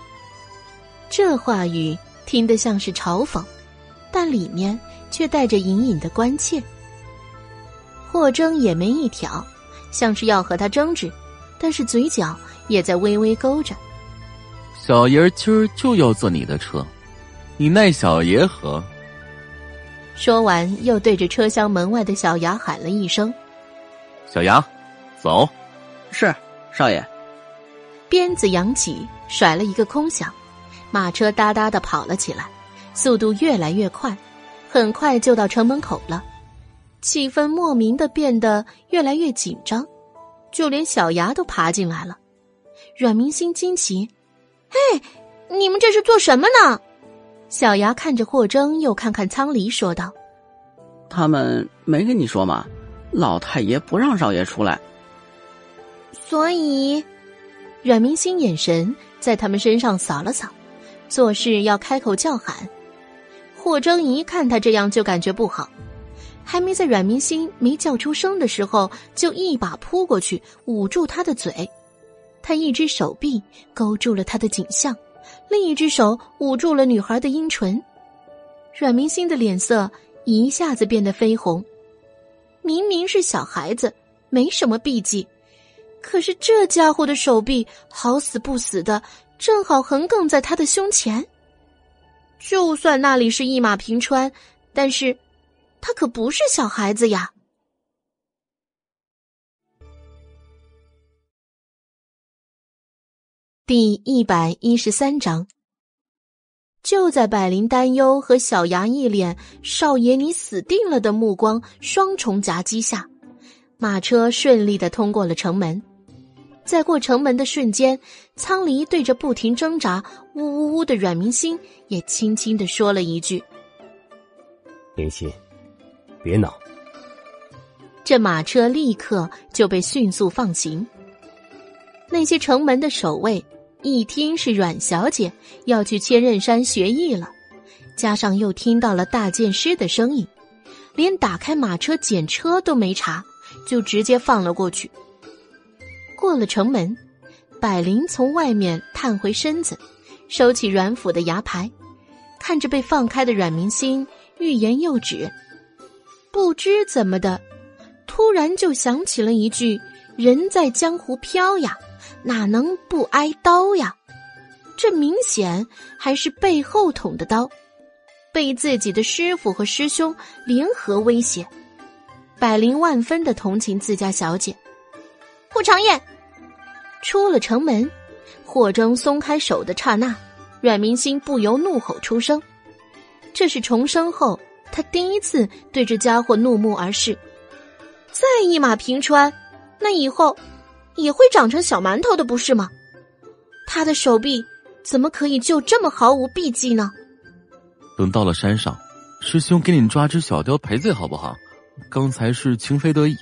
Speaker 1: 这话语听得像是嘲讽，但里面却带着隐隐的关切。霍征也没一挑，像是要和他争执，但是嘴角。也在微微勾着，
Speaker 11: 小爷今儿就要坐你的车，你奈小爷何？
Speaker 1: 说完，又对着车厢门外的小牙喊了一声：“
Speaker 11: 小牙，走。”
Speaker 10: 是少爷。
Speaker 1: 鞭子扬起，甩了一个空响，马车哒哒的跑了起来，速度越来越快，很快就到城门口了。气氛莫名的变得越来越紧张，就连小牙都爬进来了。阮明星惊奇：“
Speaker 2: 嘿，你们这是做什么呢？”
Speaker 1: 小牙看着霍征，又看看苍离，说道：“
Speaker 10: 他们没跟你说吗？老太爷不让少爷出来。”
Speaker 2: 所以，
Speaker 1: 阮明星眼神在他们身上扫了扫，做事要开口叫喊。霍征一看他这样，就感觉不好，还没在阮明星没叫出声的时候，就一把扑过去，捂住他的嘴。他一只手臂勾住了她的颈项，另一只手捂住了女孩的阴唇。阮明星的脸色一下子变得绯红。明明是小孩子，没什么避忌，可是这家伙的手臂好死不死的，正好横亘在他的胸前。就算那里是一马平川，但是，他可不是小孩子呀。第一百一十三章，就在百灵担忧和小牙一脸“少爷你死定了”的目光双重夹击下，马车顺利的通过了城门。在过城门的瞬间，苍离对着不停挣扎、呜呜呜的阮明星也轻轻的说了一句：“
Speaker 12: 明心，别闹。”
Speaker 1: 这马车立刻就被迅速放行。那些城门的守卫。一听是阮小姐要去千仞山学艺了，加上又听到了大剑师的声音，连打开马车检车都没查，就直接放了过去。过了城门，百灵从外面探回身子，收起阮府的牙牌，看着被放开的阮明心，欲言又止。不知怎么的，突然就想起了一句：“人在江湖飘呀，哪能不挨刀呀？”这明显还是背后捅的刀。被自己的师傅和师兄联合威胁，百灵万分的同情自家小姐。
Speaker 2: 顾长燕
Speaker 1: 出了城门，霍征松开手的刹那，阮明心不由怒吼出声。这是重生后他第一次对这家伙怒目而视。再一马平川，那以后也会长成小馒头的，不是吗？他的手臂怎么可以就这么毫无避忌呢？
Speaker 11: 等到了山上，师兄给你抓只小雕赔罪好不好？刚才是情非得已。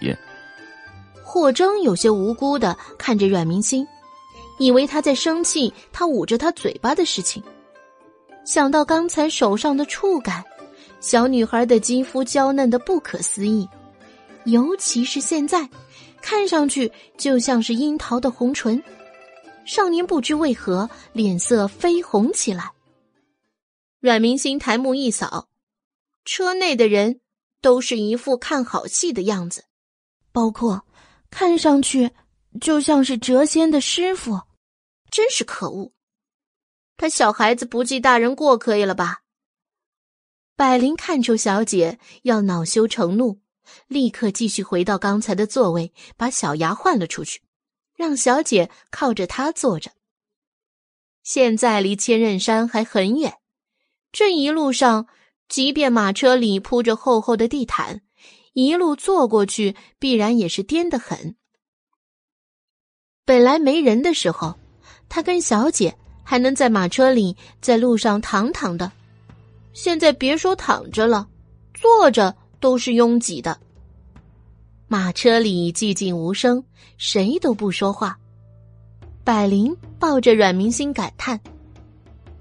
Speaker 1: 霍征有些无辜的看着阮明星，以为他在生气，他捂着他嘴巴的事情。想到刚才手上的触感，小女孩的肌肤娇嫩的不可思议，尤其是现在，看上去就像是樱桃的红唇。少年不知为何脸色绯红起来。阮明星抬目一扫，车内的人都是一副看好戏的样子，包括看上去就像是谪仙的师傅，真是可恶！他小孩子不计大人过可以了吧？百灵看出小姐要恼羞成怒，立刻继续回到刚才的座位，把小牙换了出去，让小姐靠着他坐着。现在离千仞山还很远。这一路上，即便马车里铺着厚厚的地毯，一路坐过去必然也是颠得很。本来没人的时候，他跟小姐还能在马车里在路上躺躺的，现在别说躺着了，坐着都是拥挤的。马车里寂静无声，谁都不说话。百灵抱着阮明星感叹。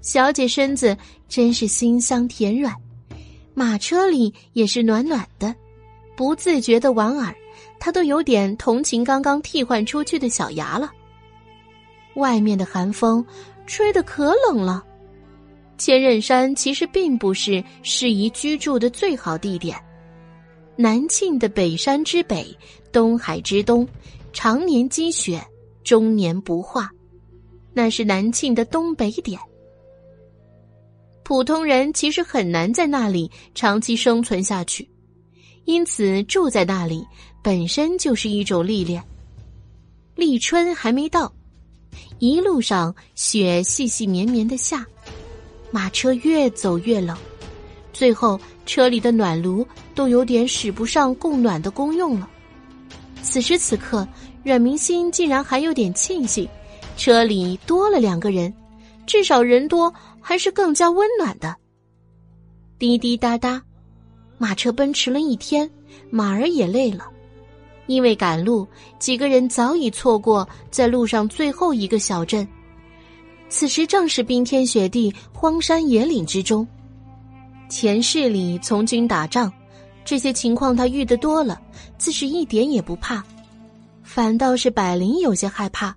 Speaker 1: 小姐身子真是馨香甜软，马车里也是暖暖的，不自觉的莞尔，他都有点同情刚刚替换出去的小牙了。外面的寒风吹得可冷了，千仞山其实并不是适宜居住的最好地点。南庆的北山之北，东海之东，常年积雪，终年不化，那是南庆的东北点。普通人其实很难在那里长期生存下去，因此住在那里本身就是一种历练。立春还没到，一路上雪细细绵绵的下，马车越走越冷，最后车里的暖炉都有点使不上供暖的功用了。此时此刻，阮明心竟然还有点庆幸，车里多了两个人，至少人多。还是更加温暖的。滴滴答答，马车奔驰了一天，马儿也累了。因为赶路，几个人早已错过在路上最后一个小镇。此时正是冰天雪地、荒山野岭之中。前世里从军打仗，这些情况他遇得多了，自是一点也不怕。反倒是百灵有些害怕，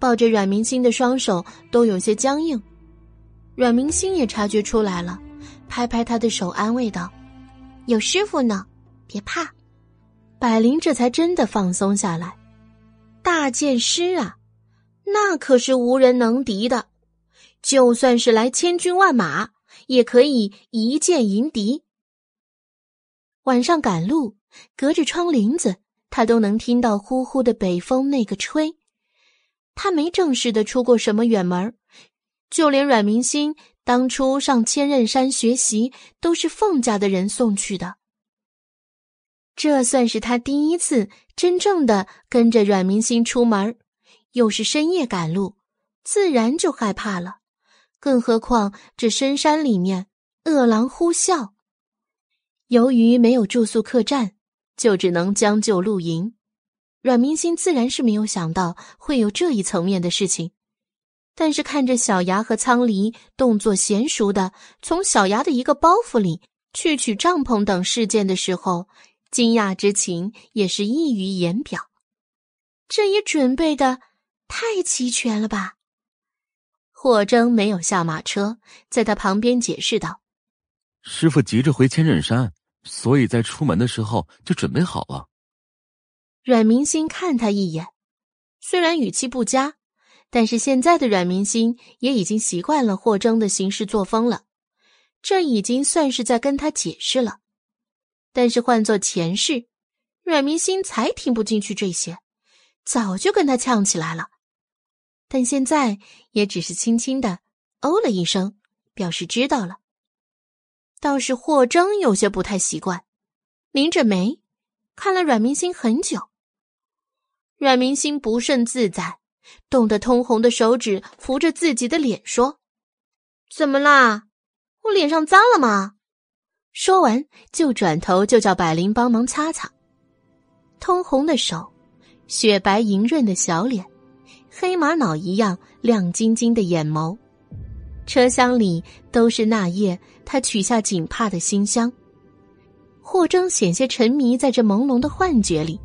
Speaker 1: 抱着阮明星的双手都有些僵硬。阮明星也察觉出来了，拍拍他的手，安慰道：“
Speaker 2: 有师傅呢，别怕。”
Speaker 1: 百灵这才真的放松下来。大剑师啊，那可是无人能敌的，就算是来千军万马，也可以一剑迎敌。晚上赶路，隔着窗棂子，他都能听到呼呼的北风那个吹。他没正式的出过什么远门就连阮明星当初上千仞山学习，都是凤家的人送去的。这算是他第一次真正的跟着阮明星出门，又是深夜赶路，自然就害怕了。更何况这深山里面恶狼呼啸，由于没有住宿客栈，就只能将就露营。阮明星自然是没有想到会有这一层面的事情。但是看着小牙和苍离动作娴熟的从小牙的一个包袱里去取帐篷等事件的时候，惊讶之情也是溢于言表。这也准备的太齐全了吧？霍征没有下马车，在他旁边解释道：“
Speaker 11: 师傅急着回千仞山，所以在出门的时候就准备好了。”
Speaker 1: 阮明星看他一眼，虽然语气不佳。但是现在的阮明心也已经习惯了霍征的行事作风了，这已经算是在跟他解释了。但是换做前世，阮明心才听不进去这些，早就跟他呛起来了。但现在也只是轻轻的哦了一声，表示知道了。倒是霍征有些不太习惯，拧着眉看了阮明星很久。阮明星不甚自在。冻得通红的手指扶着自己的脸说：“怎么啦？我脸上脏了吗？”说完就转头就叫百灵帮忙擦擦。通红的手，雪白莹润的小脸，黑玛瑙一样亮晶晶的眼眸。车厢里都是那夜他取下锦帕的馨香。霍征险些沉迷在这朦胧的幻觉里，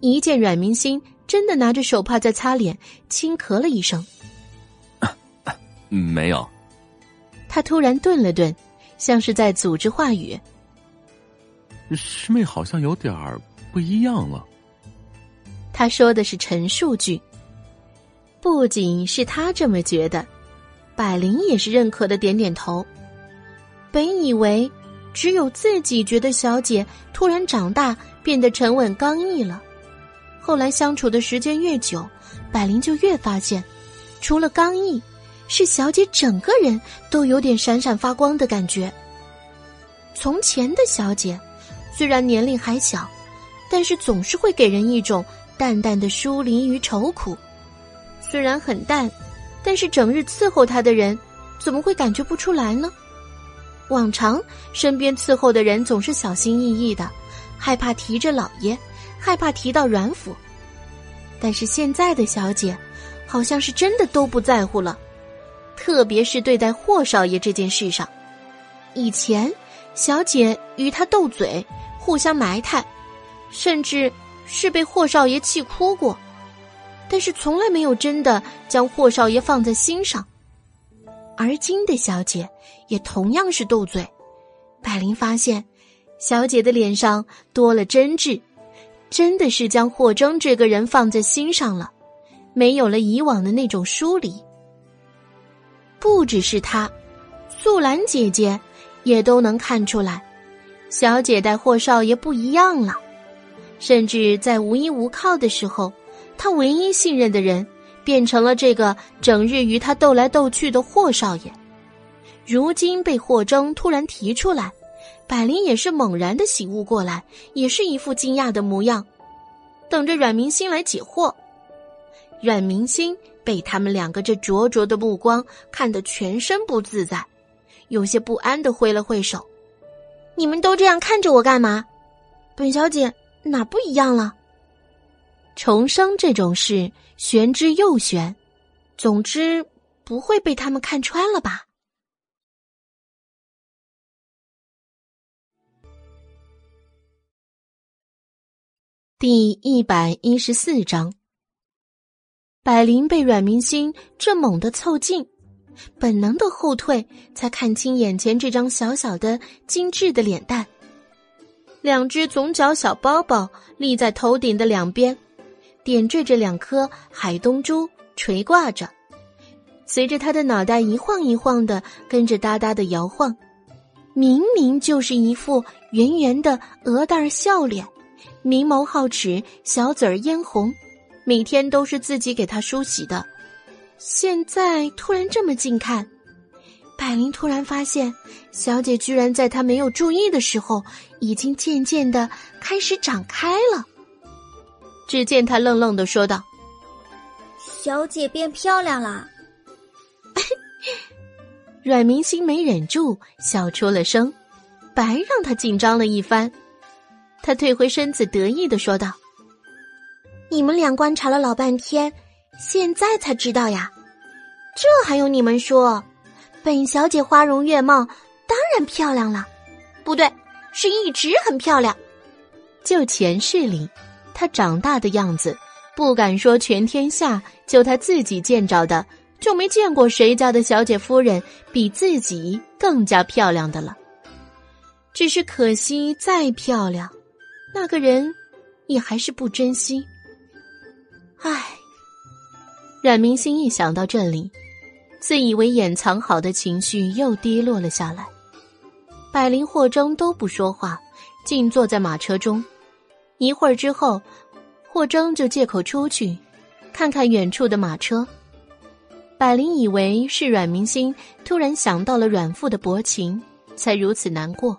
Speaker 1: 一见阮明心。真的拿着手帕在擦脸，轻咳了一声。
Speaker 11: 没有。
Speaker 1: 他突然顿了顿，像是在组织话语。
Speaker 11: 师妹好像有点儿不一样了。
Speaker 1: 他说的是陈述句。不仅是他这么觉得，百灵也是认可的，点点头。本以为只有自己觉得小姐突然长大，变得沉稳刚毅了。后来相处的时间越久，百灵就越发现，除了刚毅，是小姐整个人都有点闪闪发光的感觉。从前的小姐，虽然年龄还小，但是总是会给人一种淡淡的疏离与愁苦。虽然很淡，但是整日伺候她的人，怎么会感觉不出来呢？往常身边伺候的人总是小心翼翼的，害怕提着老爷。害怕提到阮府，但是现在的小姐，好像是真的都不在乎了，特别是对待霍少爷这件事上。以前，小姐与他斗嘴，互相埋汰，甚至是被霍少爷气哭过，但是从来没有真的将霍少爷放在心上。而今的小姐也同样是斗嘴，百灵发现，小姐的脸上多了真挚。真的是将霍征这个人放在心上了，没有了以往的那种疏离。不只是他，素兰姐姐也都能看出来，小姐待霍少爷不一样了。甚至在无依无靠的时候，她唯一信任的人变成了这个整日与他斗来斗去的霍少爷。如今被霍征突然提出来。百灵也是猛然的醒悟过来，也是一副惊讶的模样，等着阮明星来解惑。阮明星被他们两个这灼灼的目光看得全身不自在，有些不安的挥了挥手：“你们都这样看着我干嘛？本小姐哪不一样了？”重生这种事玄之又玄，总之不会被他们看穿了吧？第一百一十四章，百灵被阮明星这猛地凑近，本能的后退，才看清眼前这张小小的、精致的脸蛋。两只总角小包包立在头顶的两边，点缀着两颗海东珠，垂挂着，随着他的脑袋一晃一晃的，跟着哒哒的摇晃，明明就是一副圆圆的鹅蛋笑脸。明眸皓齿，小嘴儿嫣红，每天都是自己给他梳洗的。现在突然这么近看，百灵突然发现，小姐居然在他没有注意的时候，已经渐渐的开始长开了。只见他愣愣的说道：“
Speaker 2: 小姐变漂亮了。”
Speaker 1: 阮明星没忍住笑出了声，白让他紧张了一番。他退回身子，得意的说道：“
Speaker 2: 你们俩观察了老半天，现在才知道呀？这还用你们说？本小姐花容月貌，当然漂亮了。不对，是一直很漂亮。
Speaker 1: 就前世里，她长大的样子，不敢说全天下，就她自己见着的，就没见过谁家的小姐夫人比自己更加漂亮的了。只是可惜，再漂亮，那个人也还是不珍惜。唉，冉明心一想到这里。自以为掩藏好的情绪又低落了下来，百灵、霍征都不说话，静坐在马车中。一会儿之后，霍征就借口出去，看看远处的马车。百灵以为是阮明心突然想到了阮父的薄情，才如此难过，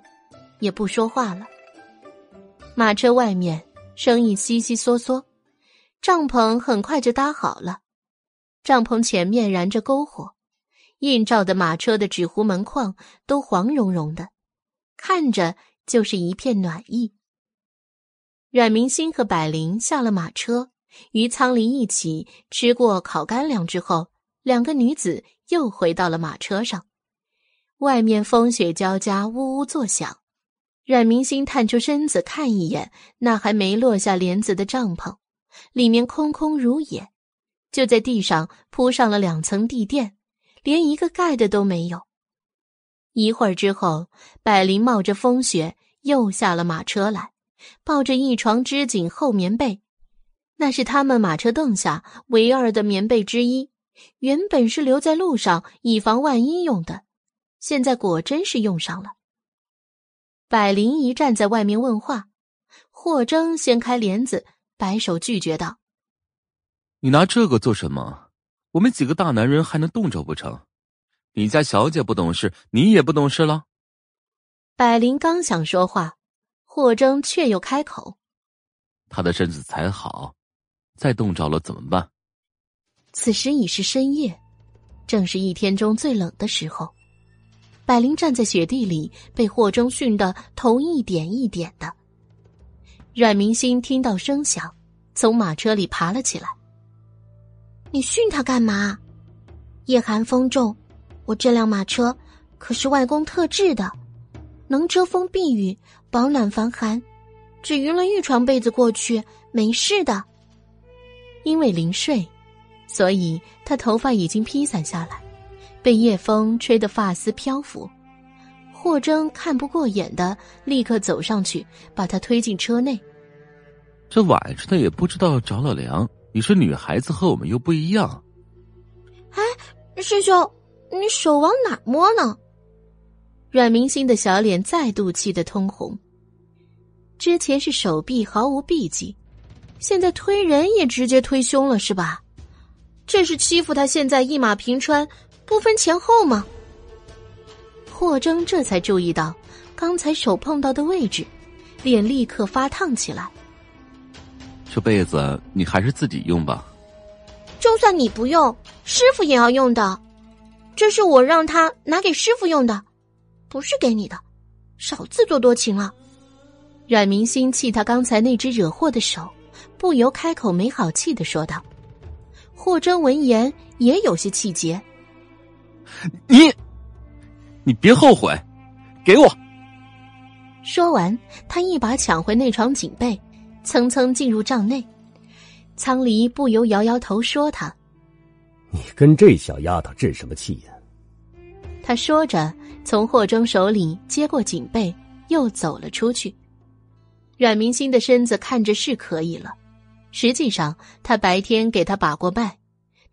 Speaker 1: 也不说话了。马车外面生意悉悉嗦嗦，帐篷很快就搭好了。帐篷前面燃着篝火，映照的马车的纸糊门框都黄茸茸的，看着就是一片暖意。阮明星和百灵下了马车，与苍林一起吃过烤干粮之后，两个女子又回到了马车上。外面风雪交加，呜呜作响。阮明星探出身子看一眼那还没落下帘子的帐篷，里面空空如也。就在地上铺上了两层地垫，连一个盖的都没有。一会儿之后，百灵冒着风雪又下了马车来，抱着一床织锦厚棉被，那是他们马车凳下唯二的棉被之一，原本是留在路上以防万一用的，现在果真是用上了。百灵一站在外面问话，霍征掀开帘子，摆手拒绝道。
Speaker 11: 你拿这个做什么？我们几个大男人还能冻着不成？你家小姐不懂事，你也不懂事了。
Speaker 1: 百灵刚想说话，霍征却又开口：“
Speaker 11: 他的身子才好，再冻着了怎么办？”
Speaker 1: 此时已是深夜，正是一天中最冷的时候。百灵站在雪地里，被霍征训得头一点一点的。阮明心听到声响，从马车里爬了起来。
Speaker 2: 你训他干嘛？夜寒风重，我这辆马车可是外公特制的，能遮风避雨、保暖防寒。只匀了一床被子过去，没事的。
Speaker 1: 因为临睡，所以他头发已经披散下来，被夜风吹得发丝漂浮。霍征看不过眼的，立刻走上去把他推进车内。
Speaker 11: 这晚上的也不知道着了凉。你是女孩子，和我们又不一样。
Speaker 2: 哎，师兄，你手往哪摸呢？
Speaker 1: 阮明星的小脸再度气得通红。之前是手臂毫无避忌，现在推人也直接推胸了，是吧？这是欺负他现在一马平川，不分前后吗？霍征这才注意到刚才手碰到的位置，脸立刻发烫起来。
Speaker 11: 这被子你还是自己用吧。
Speaker 2: 就算你不用，师傅也要用的。这是我让他拿给师傅用的，不是给你的。少自作多情了。
Speaker 1: 阮明心气他刚才那只惹祸的手，不由开口没好气的说道。霍征闻言也有些气结。
Speaker 11: 你，你别后悔，给我。
Speaker 1: 说完，他一把抢回那床锦被。蹭蹭进入帐内，苍离不由摇摇头，说：“他，
Speaker 12: 你跟这小丫头置什么气呀？”
Speaker 1: 他说着，从霍征手里接过锦被，又走了出去。阮明星的身子看着是可以了，实际上他白天给他把过脉，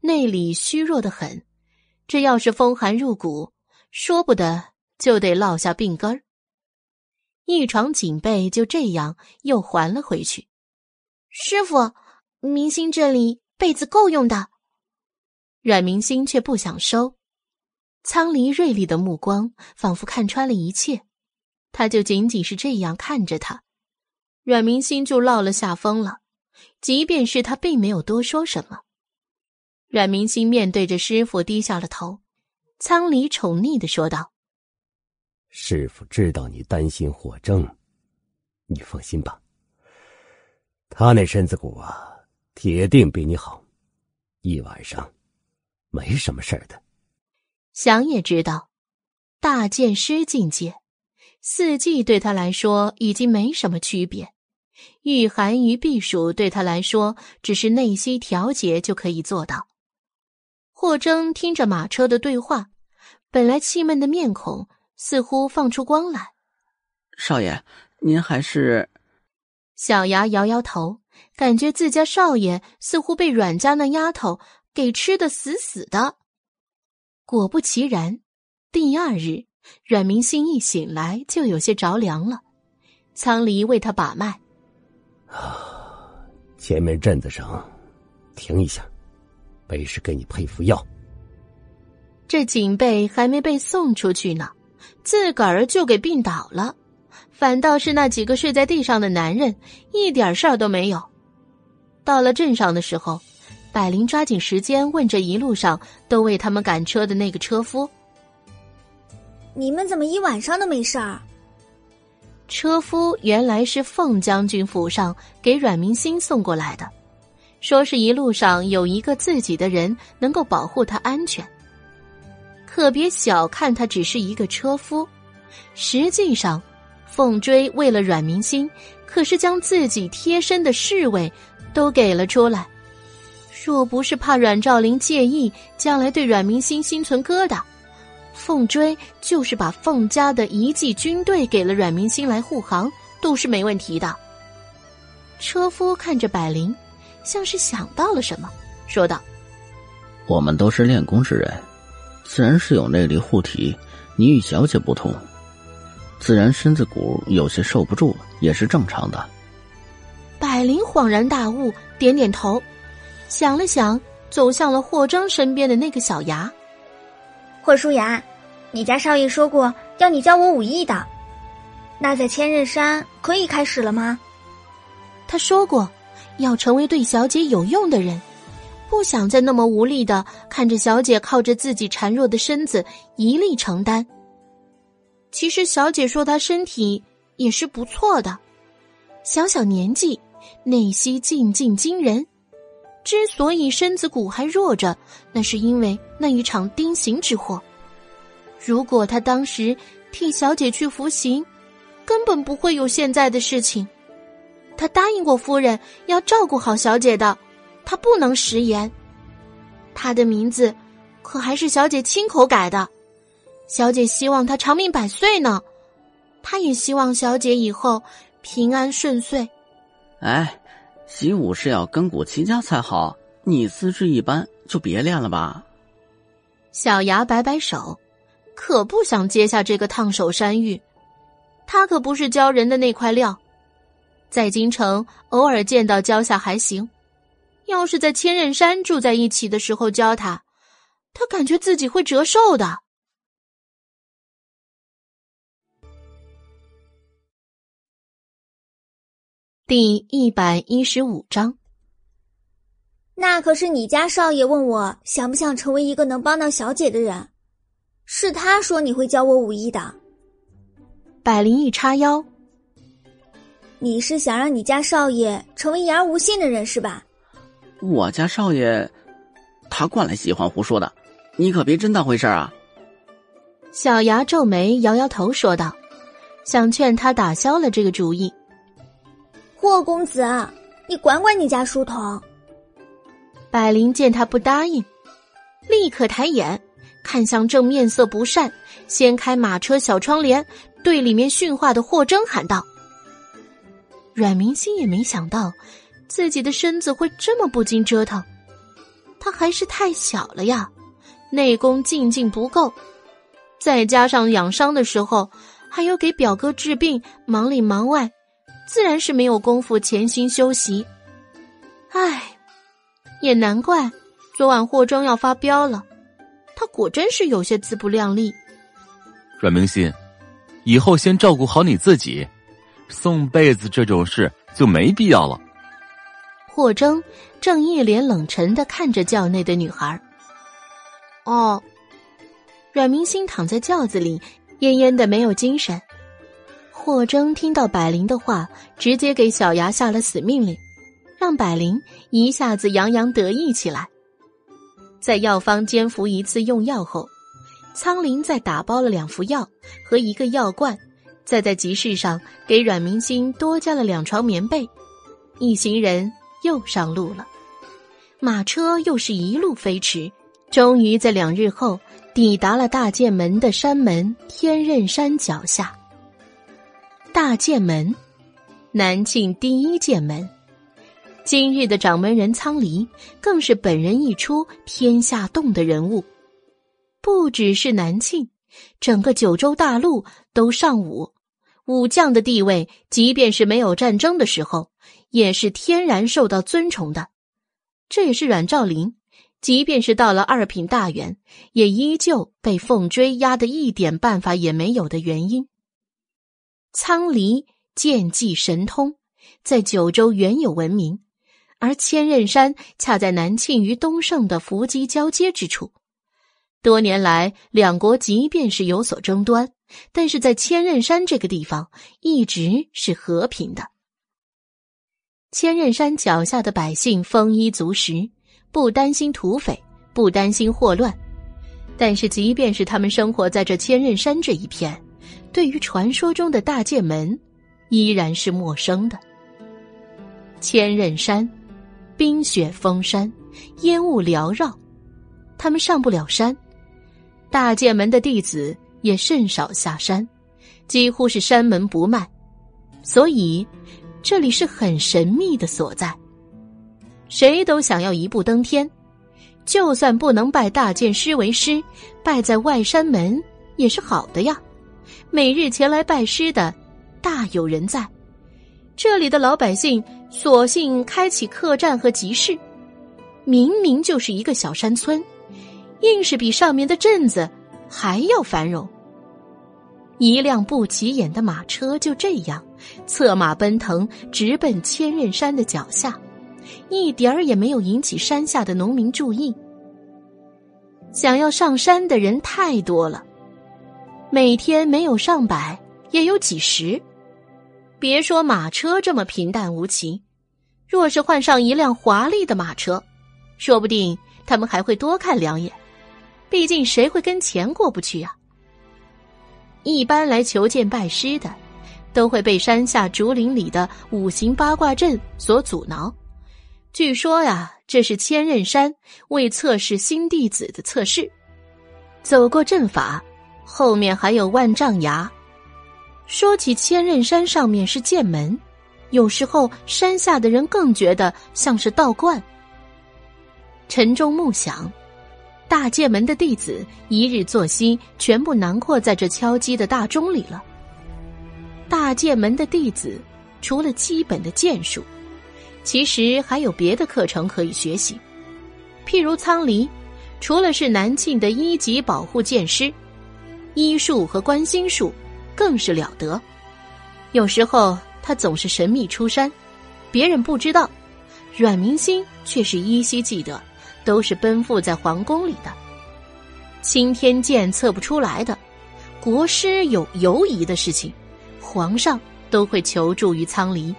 Speaker 1: 内里虚弱的很，这要是风寒入骨，说不得就得落下病根儿。一床锦被就这样又还了回去。
Speaker 2: 师傅，明星这里被子够用的。
Speaker 1: 阮明星却不想收。苍离锐利的目光仿佛看穿了一切，他就仅仅是这样看着他，阮明星就落了下风了。即便是他并没有多说什么，阮明星面对着师傅低下了头。苍离宠溺的说道。
Speaker 12: 师傅知道你担心火征，你放心吧。他那身子骨啊，铁定比你好。一晚上，没什么事儿的。
Speaker 1: 想也知道，大剑师境界，四季对他来说已经没什么区别。御寒与避暑对他来说，只是内息调节就可以做到。霍征听着马车的对话，本来气闷的面孔似乎放出光来。
Speaker 10: 少爷，您还是……
Speaker 1: 小牙摇摇头，感觉自家少爷似乎被阮家那丫头给吃的死死的。果不其然，第二日，阮明心一醒来就有些着凉了。苍离为他把脉。
Speaker 12: 啊，前面镇子上，停一下，背是给你配副药。
Speaker 1: 这警备还没被送出去呢，自个儿就给病倒了。反倒是那几个睡在地上的男人，一点事儿都没有。到了镇上的时候，百灵抓紧时间问这一路上都为他们赶车的那个车夫：“
Speaker 14: 你们怎么一晚上都没事儿？”
Speaker 1: 车夫原来是凤将军府上给阮明星送过来的，说是一路上有一个自己的人能够保护他安全。可别小看他只是一个车夫，实际上，凤追为了阮明星，可是将自己贴身的侍卫都给了出来。若不是怕阮兆林介意，将来对阮明星心存疙瘩。凤追就是把凤家的一骑军队给了阮明星来护航，都是没问题的。车夫看着百灵，像是想到了什么，说道：“
Speaker 10: 我们都是练功之人，自然是有内力护体。你与小姐不同，自然身子骨有些受不住，也是正常的。”
Speaker 1: 百灵恍然大悟，点点头，想了想，走向了霍征身边的那个小牙。
Speaker 14: 霍舒雅，你家少爷说过要你教我武艺的，那在千仞山可以开始了吗？
Speaker 1: 他说过，要成为对小姐有用的人，不想再那么无力的看着小姐靠着自己孱弱的身子一力承担。其实小姐说她身体也是不错的，小小年纪，内息静静惊人。之所以身子骨还弱着，那是因为那一场丁刑之祸。如果他当时替小姐去服刑，根本不会有现在的事情。他答应过夫人要照顾好小姐的，他不能食言。他的名字可还是小姐亲口改的。小姐希望他长命百岁呢，他也希望小姐以后平安顺遂。
Speaker 10: 哎。习武是要根骨齐家才好，你资质一般，就别练了吧。
Speaker 1: 小牙摆摆手，可不想接下这个烫手山芋。他可不是教人的那块料，在京城偶尔见到教下还行，要是在千仞山住在一起的时候教他，他感觉自己会折寿的。第一百一十五章，
Speaker 14: 那可是你家少爷问我想不想成为一个能帮到小姐的人，是他说你会教我武艺的。
Speaker 1: 百灵一叉腰，
Speaker 14: 你是想让你家少爷成为言而无信的人是吧？
Speaker 10: 我家少爷，他惯来喜欢胡说的，你可别真当回事啊。
Speaker 1: 小牙皱眉，摇摇头说道，想劝他打消了这个主意。
Speaker 14: 霍公子，你管管你家书童。
Speaker 1: 百灵见他不答应，立刻抬眼看向正面色不善、掀开马车小窗帘对里面训话的霍征，喊道：“阮明星也没想到自己的身子会这么不经折腾，他还是太小了呀，内功静静不够，再加上养伤的时候还有给表哥治病，忙里忙外。”自然是没有功夫潜心修习，唉，也难怪昨晚霍征要发飙了，他果真是有些自不量力。
Speaker 11: 阮明心，以后先照顾好你自己，送被子这种事就没必要了。
Speaker 1: 霍征正一脸冷沉的看着轿内的女孩。哦，阮明心躺在轿子里，恹恹的没有精神。霍征听到百灵的话，直接给小牙下了死命令，让百灵一下子洋洋得意起来。在药方煎服一次用药后，苍林再打包了两副药和一个药罐，再在集市上给阮明星多加了两床棉被，一行人又上路了。马车又是一路飞驰，终于在两日后抵达了大剑门的山门天刃山脚下。大剑门，南庆第一剑门。今日的掌门人苍离，更是本人一出天下动的人物。不只是南庆，整个九州大陆都尚武，武将的地位，即便是没有战争的时候，也是天然受到尊崇的。这也是阮兆林，即便是到了二品大员，也依旧被凤追压的一点办法也没有的原因。苍离剑技神通，在九州原有闻名。而千仞山恰在南庆与东胜的伏击交接之处，多年来两国即便是有所争端，但是在千仞山这个地方一直是和平的。千仞山脚下的百姓丰衣足食，不担心土匪，不担心祸乱。但是，即便是他们生活在这千仞山这一片，对于传说中的大剑门，依然是陌生的。千仞山。冰雪封山，烟雾缭绕，他们上不了山。大剑门的弟子也甚少下山，几乎是山门不迈。所以，这里是很神秘的所在。谁都想要一步登天，就算不能拜大剑师为师，拜在外山门也是好的呀。每日前来拜师的，大有人在。这里的老百姓索性开启客栈和集市，明明就是一个小山村，硬是比上面的镇子还要繁荣。一辆不起眼的马车就这样策马奔腾，直奔千仞山的脚下，一点儿也没有引起山下的农民注意。想要上山的人太多了，每天没有上百，也有几十。别说马车这么平淡无奇，若是换上一辆华丽的马车，说不定他们还会多看两眼。毕竟谁会跟钱过不去啊？一般来求见拜师的，都会被山下竹林里的五行八卦阵所阻挠。据说呀，这是千仞山为测试新弟子的测试。走过阵法，后面还有万丈崖。说起千仞山上面是剑门，有时候山下的人更觉得像是道观。晨钟暮响，大剑门的弟子一日作息全部囊括在这敲击的大钟里了。大剑门的弟子除了基本的剑术，其实还有别的课程可以学习，譬如苍离，除了是南庆的一级保护剑师，医术和观心术。更是了得，有时候他总是神秘出山，别人不知道，阮明心却是依稀记得，都是奔赴在皇宫里的。青天剑测不出来的，国师有犹疑的事情，皇上都会求助于苍离。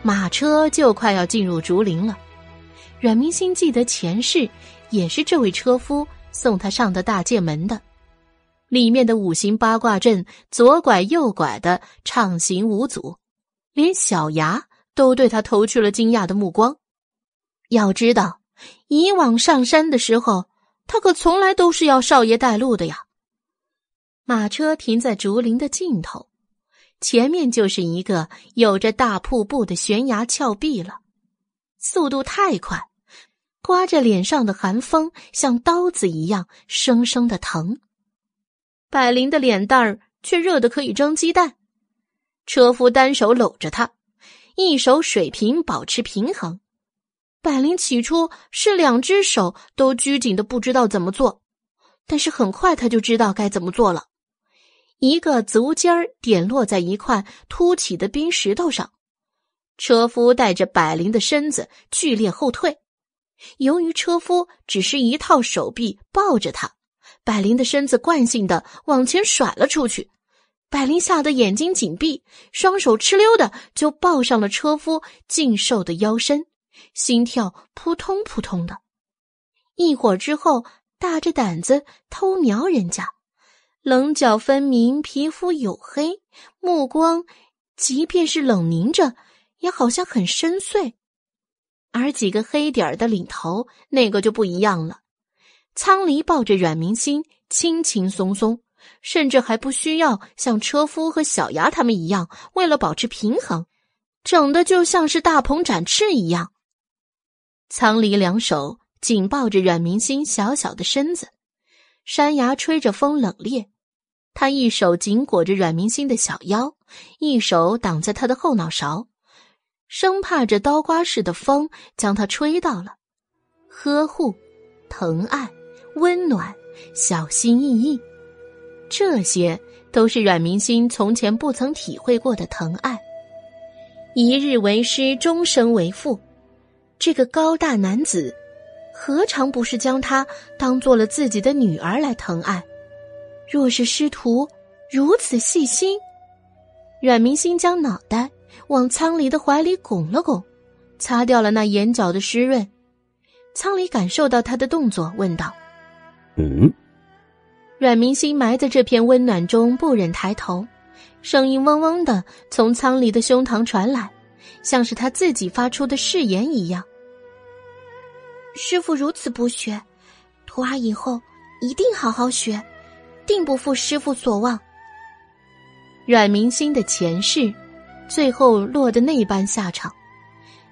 Speaker 1: 马车就快要进入竹林了，阮明心记得前世也是这位车夫送他上的大剑门的。里面的五行八卦阵，左拐右拐的畅行无阻，连小牙都对他投去了惊讶的目光。要知道，以往上山的时候，他可从来都是要少爷带路的呀。马车停在竹林的尽头，前面就是一个有着大瀑布的悬崖峭壁了。速度太快，刮着脸上的寒风，像刀子一样生生的疼。百灵的脸蛋儿却热得可以蒸鸡蛋，车夫单手搂着他，一手水平保持平衡。百灵起初是两只手都拘紧的，不知道怎么做，但是很快他就知道该怎么做了。一个足尖儿点落在一块凸起的冰石头上，车夫带着百灵的身子剧烈后退。由于车夫只是一套手臂抱着他。百灵的身子惯性的往前甩了出去，百灵吓得眼睛紧闭，双手哧溜的就抱上了车夫劲瘦的腰身，心跳扑通扑通的。一会儿之后，大着胆子偷瞄人家，棱角分明，皮肤黝黑，目光即便是冷凝着，也好像很深邃。而几个黑点儿的领头，那个就不一样了。苍离抱着阮明心，轻轻松松，甚至还不需要像车夫和小牙他们一样，为了保持平衡，整的就像是大鹏展翅一样。苍离两手紧抱着阮明心小小的身子，山崖吹着风冷冽，他一手紧裹着阮明心的小腰，一手挡在他的后脑勺。生怕这刀刮似的风将他吹到了，呵护、疼爱、温暖、小心翼翼，这些都是阮明心从前不曾体会过的疼爱。一日为师，终生为父，这个高大男子，何尝不是将她当做了自己的女儿来疼爱？若是师徒如此细心，阮明心将脑袋。往仓里的怀里拱了拱，擦掉了那眼角的湿润。仓里感受到他的动作，问道：“
Speaker 12: 嗯？”
Speaker 1: 阮明星埋在这片温暖中，不忍抬头，声音嗡嗡的从仓里的胸膛传来，像是他自己发出的誓言一样。
Speaker 2: 师傅如此不学，徒儿以后一定好好学，定不负师傅所望。
Speaker 1: 阮明星的前世。最后落得那般下场，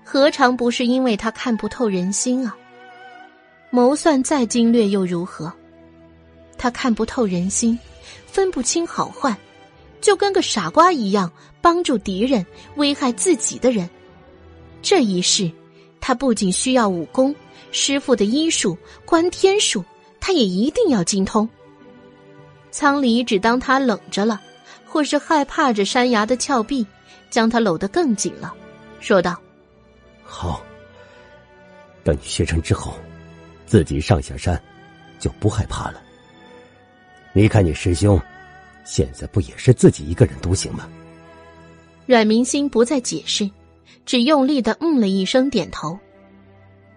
Speaker 1: 何尝不是因为他看不透人心啊？谋算再精略又如何？他看不透人心，分不清好坏，就跟个傻瓜一样，帮助敌人，危害自己的人。这一世，他不仅需要武功，师傅的医术、观天术，他也一定要精通。仓里只当他冷着了，或是害怕着山崖的峭壁。将他搂得更紧了，说道：“
Speaker 12: 好，等你学成之后，自己上下山，就不害怕了。你看你师兄，现在不也是自己一个人独行吗？”
Speaker 1: 阮明心不再解释，只用力的嗯了一声，点头。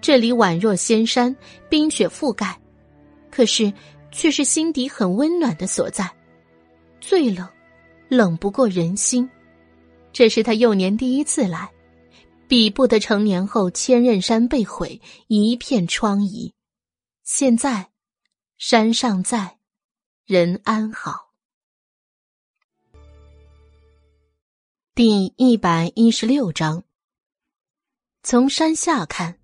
Speaker 1: 这里宛若仙山，冰雪覆盖，可是却是心底很温暖的所在。最冷，冷不过人心。这是他幼年第一次来，比不得成年后千仞山被毁，一片疮痍。现在，山上在，人安好。第一百一十六章。从山下看，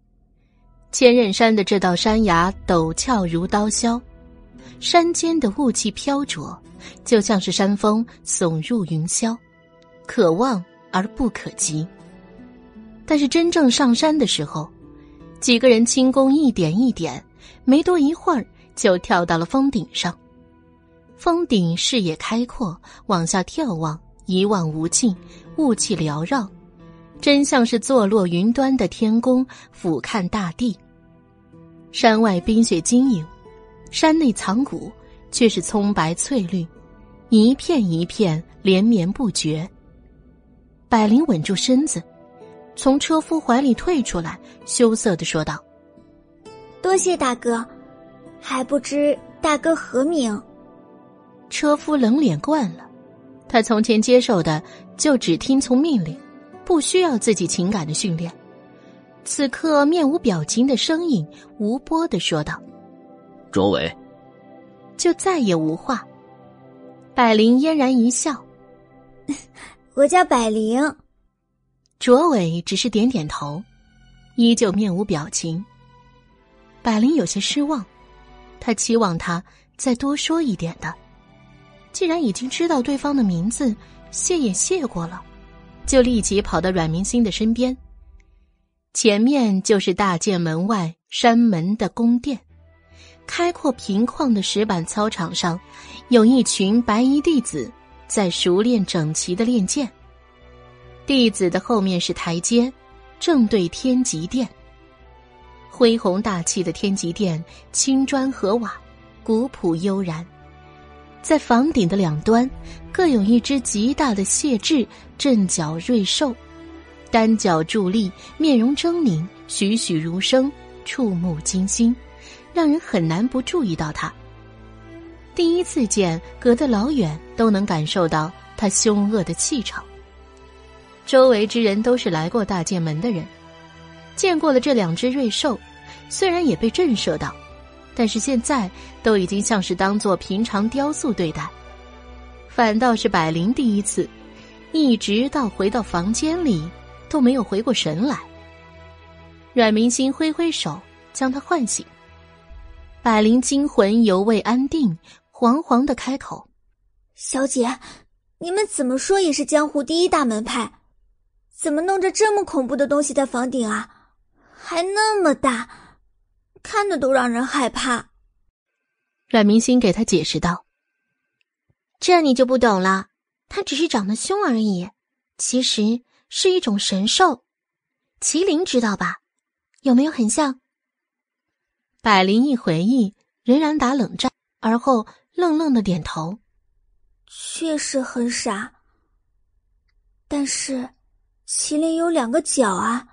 Speaker 1: 千仞山的这道山崖陡峭如刀削，山间的雾气飘着，就像是山峰耸入云霄。可望而不可及。但是真正上山的时候，几个人轻功一点一点，没多一会儿就跳到了峰顶上。峰顶视野开阔，往下眺望一望无际，雾气缭绕，真像是坐落云端的天宫俯瞰大地。山外冰雪晶莹，山内藏谷却是葱白翠绿，一片一片连绵不绝。百灵稳住身子，从车夫怀里退出来，羞涩的说道：“
Speaker 14: 多谢大哥，还不知大哥何名？”
Speaker 1: 车夫冷脸惯了，他从前接受的就只听从命令，不需要自己情感的训练。此刻面无表情的声音无波的说道：“
Speaker 10: 卓伟。”
Speaker 1: 就再也无话。百灵嫣然一笑。
Speaker 14: 我叫百灵，
Speaker 1: 卓伟只是点点头，依旧面无表情。百灵有些失望，他期望他再多说一点的。既然已经知道对方的名字，谢也谢过了，就立即跑到阮明星的身边。前面就是大剑门外山门的宫殿，开阔平旷的石板操场上，有一群白衣弟子。在熟练整齐的练剑。弟子的后面是台阶，正对天极殿。恢宏大气的天极殿，青砖和瓦，古朴悠然。在房顶的两端，各有一只极大的谢豸阵角瑞兽，单脚伫立，面容狰狞，栩栩如生，触目惊心，让人很难不注意到他。第一次见，隔得老远都能感受到他凶恶的气场。周围之人都是来过大剑门的人，见过了这两只瑞兽，虽然也被震慑到，但是现在都已经像是当做平常雕塑对待。反倒是百灵第一次，一直到回到房间里都没有回过神来。阮明星挥挥手将他唤醒，百灵惊魂犹未安定。惶惶的开口：“
Speaker 14: 小姐，你们怎么说也是江湖第一大门派，怎么弄着这么恐怖的东西在房顶啊？还那么大，看的都让人害怕。”
Speaker 1: 阮明星给他解释道：“
Speaker 2: 这你就不懂了，它只是长得凶而已，其实是一种神兽，麒麟知道吧？有没有很像？”
Speaker 1: 百灵一回忆，仍然打冷战，而后。愣愣的点头，
Speaker 14: 确实很傻。但是，麒麟有两个角啊，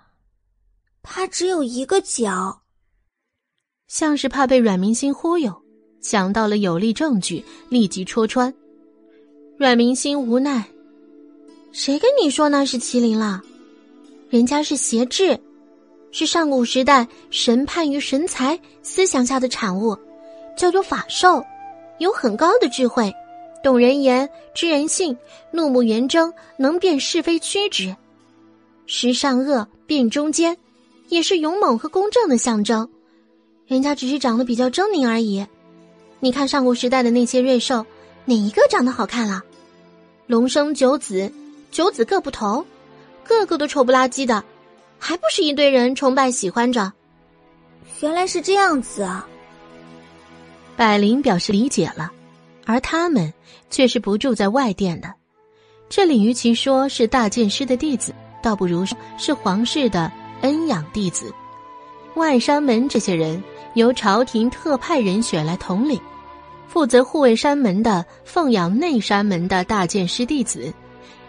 Speaker 14: 它只有一个角。
Speaker 1: 像是怕被阮明星忽悠，想到了有力证据，立即戳穿。阮明星无奈：“
Speaker 2: 谁跟你说那是麒麟了？人家是邪智，是上古时代神判与神才思想下的产物，叫做法兽。”有很高的智慧，懂人言，知人性，怒目圆睁，能辨是非曲直，识善恶，辨中间，也是勇猛和公正的象征。人家只是长得比较狰狞而已。你看上古时代的那些瑞兽，哪一个长得好看了？龙生九子，九子各不同，个个都丑不拉几的，还不是一堆人崇拜喜欢着？
Speaker 14: 原来是这样子啊！
Speaker 1: 百灵表示理解了，而他们却是不住在外殿的。这里与其说是大剑师的弟子，倒不如说是皇室的恩养弟子。外山门这些人由朝廷特派人选来统领，负责护卫山门的、奉养内山门的大剑师弟子，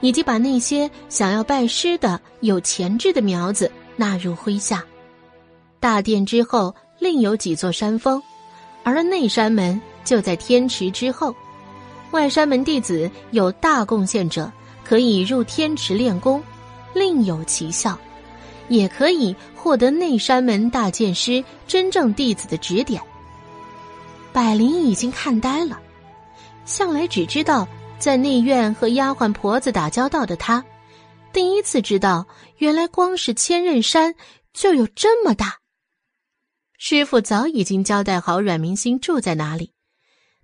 Speaker 1: 以及把那些想要拜师的有潜质的苗子纳入麾下。大殿之后另有几座山峰。而内山门就在天池之后，外山门弟子有大贡献者，可以入天池练功，另有奇效，也可以获得内山门大剑师真正弟子的指点。百灵已经看呆了，向来只知道在内院和丫鬟婆子打交道的他，第一次知道原来光是千仞山就有这么大。师傅早已经交代好阮明星住在哪里，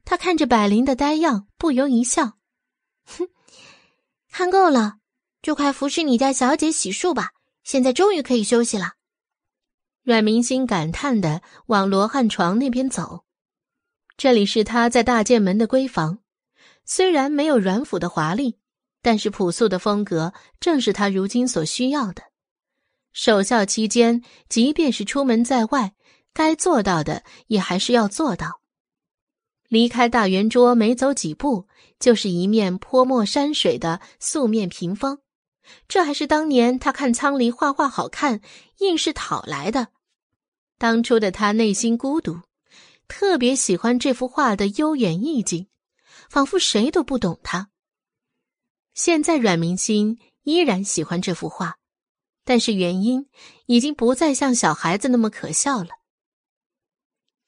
Speaker 1: 他看着百灵的呆样，不由一笑：“
Speaker 2: 哼，看够了，就快服侍你家小姐洗漱吧。现在终于可以休息了。”
Speaker 1: 阮明星感叹的往罗汉床那边走。这里是他在大剑门的闺房，虽然没有阮府的华丽，但是朴素的风格正是他如今所需要的。守孝期间，即便是出门在外。该做到的也还是要做到。离开大圆桌没走几步，就是一面泼墨山水的素面屏风，这还是当年他看苍离画画好看，硬是讨来的。当初的他内心孤独，特别喜欢这幅画的悠远意境，仿佛谁都不懂他。现在阮明心依然喜欢这幅画，但是原因已经不再像小孩子那么可笑了。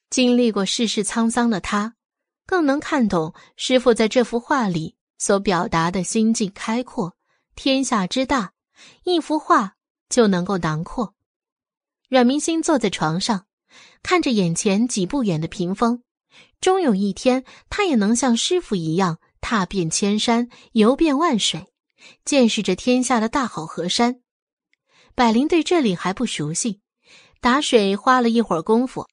Speaker 1: 经历过世事沧桑的他，更能看懂师傅在这幅画里所表达的心境开阔。天下之大，一幅画就能够囊括。阮明星坐在床上，看着眼前几步远的屏风，终有一天，他也能像师傅一样踏遍千山，游遍万水，见识着天下的大好河山。百灵对这里还不熟悉，打水花了一会儿功夫。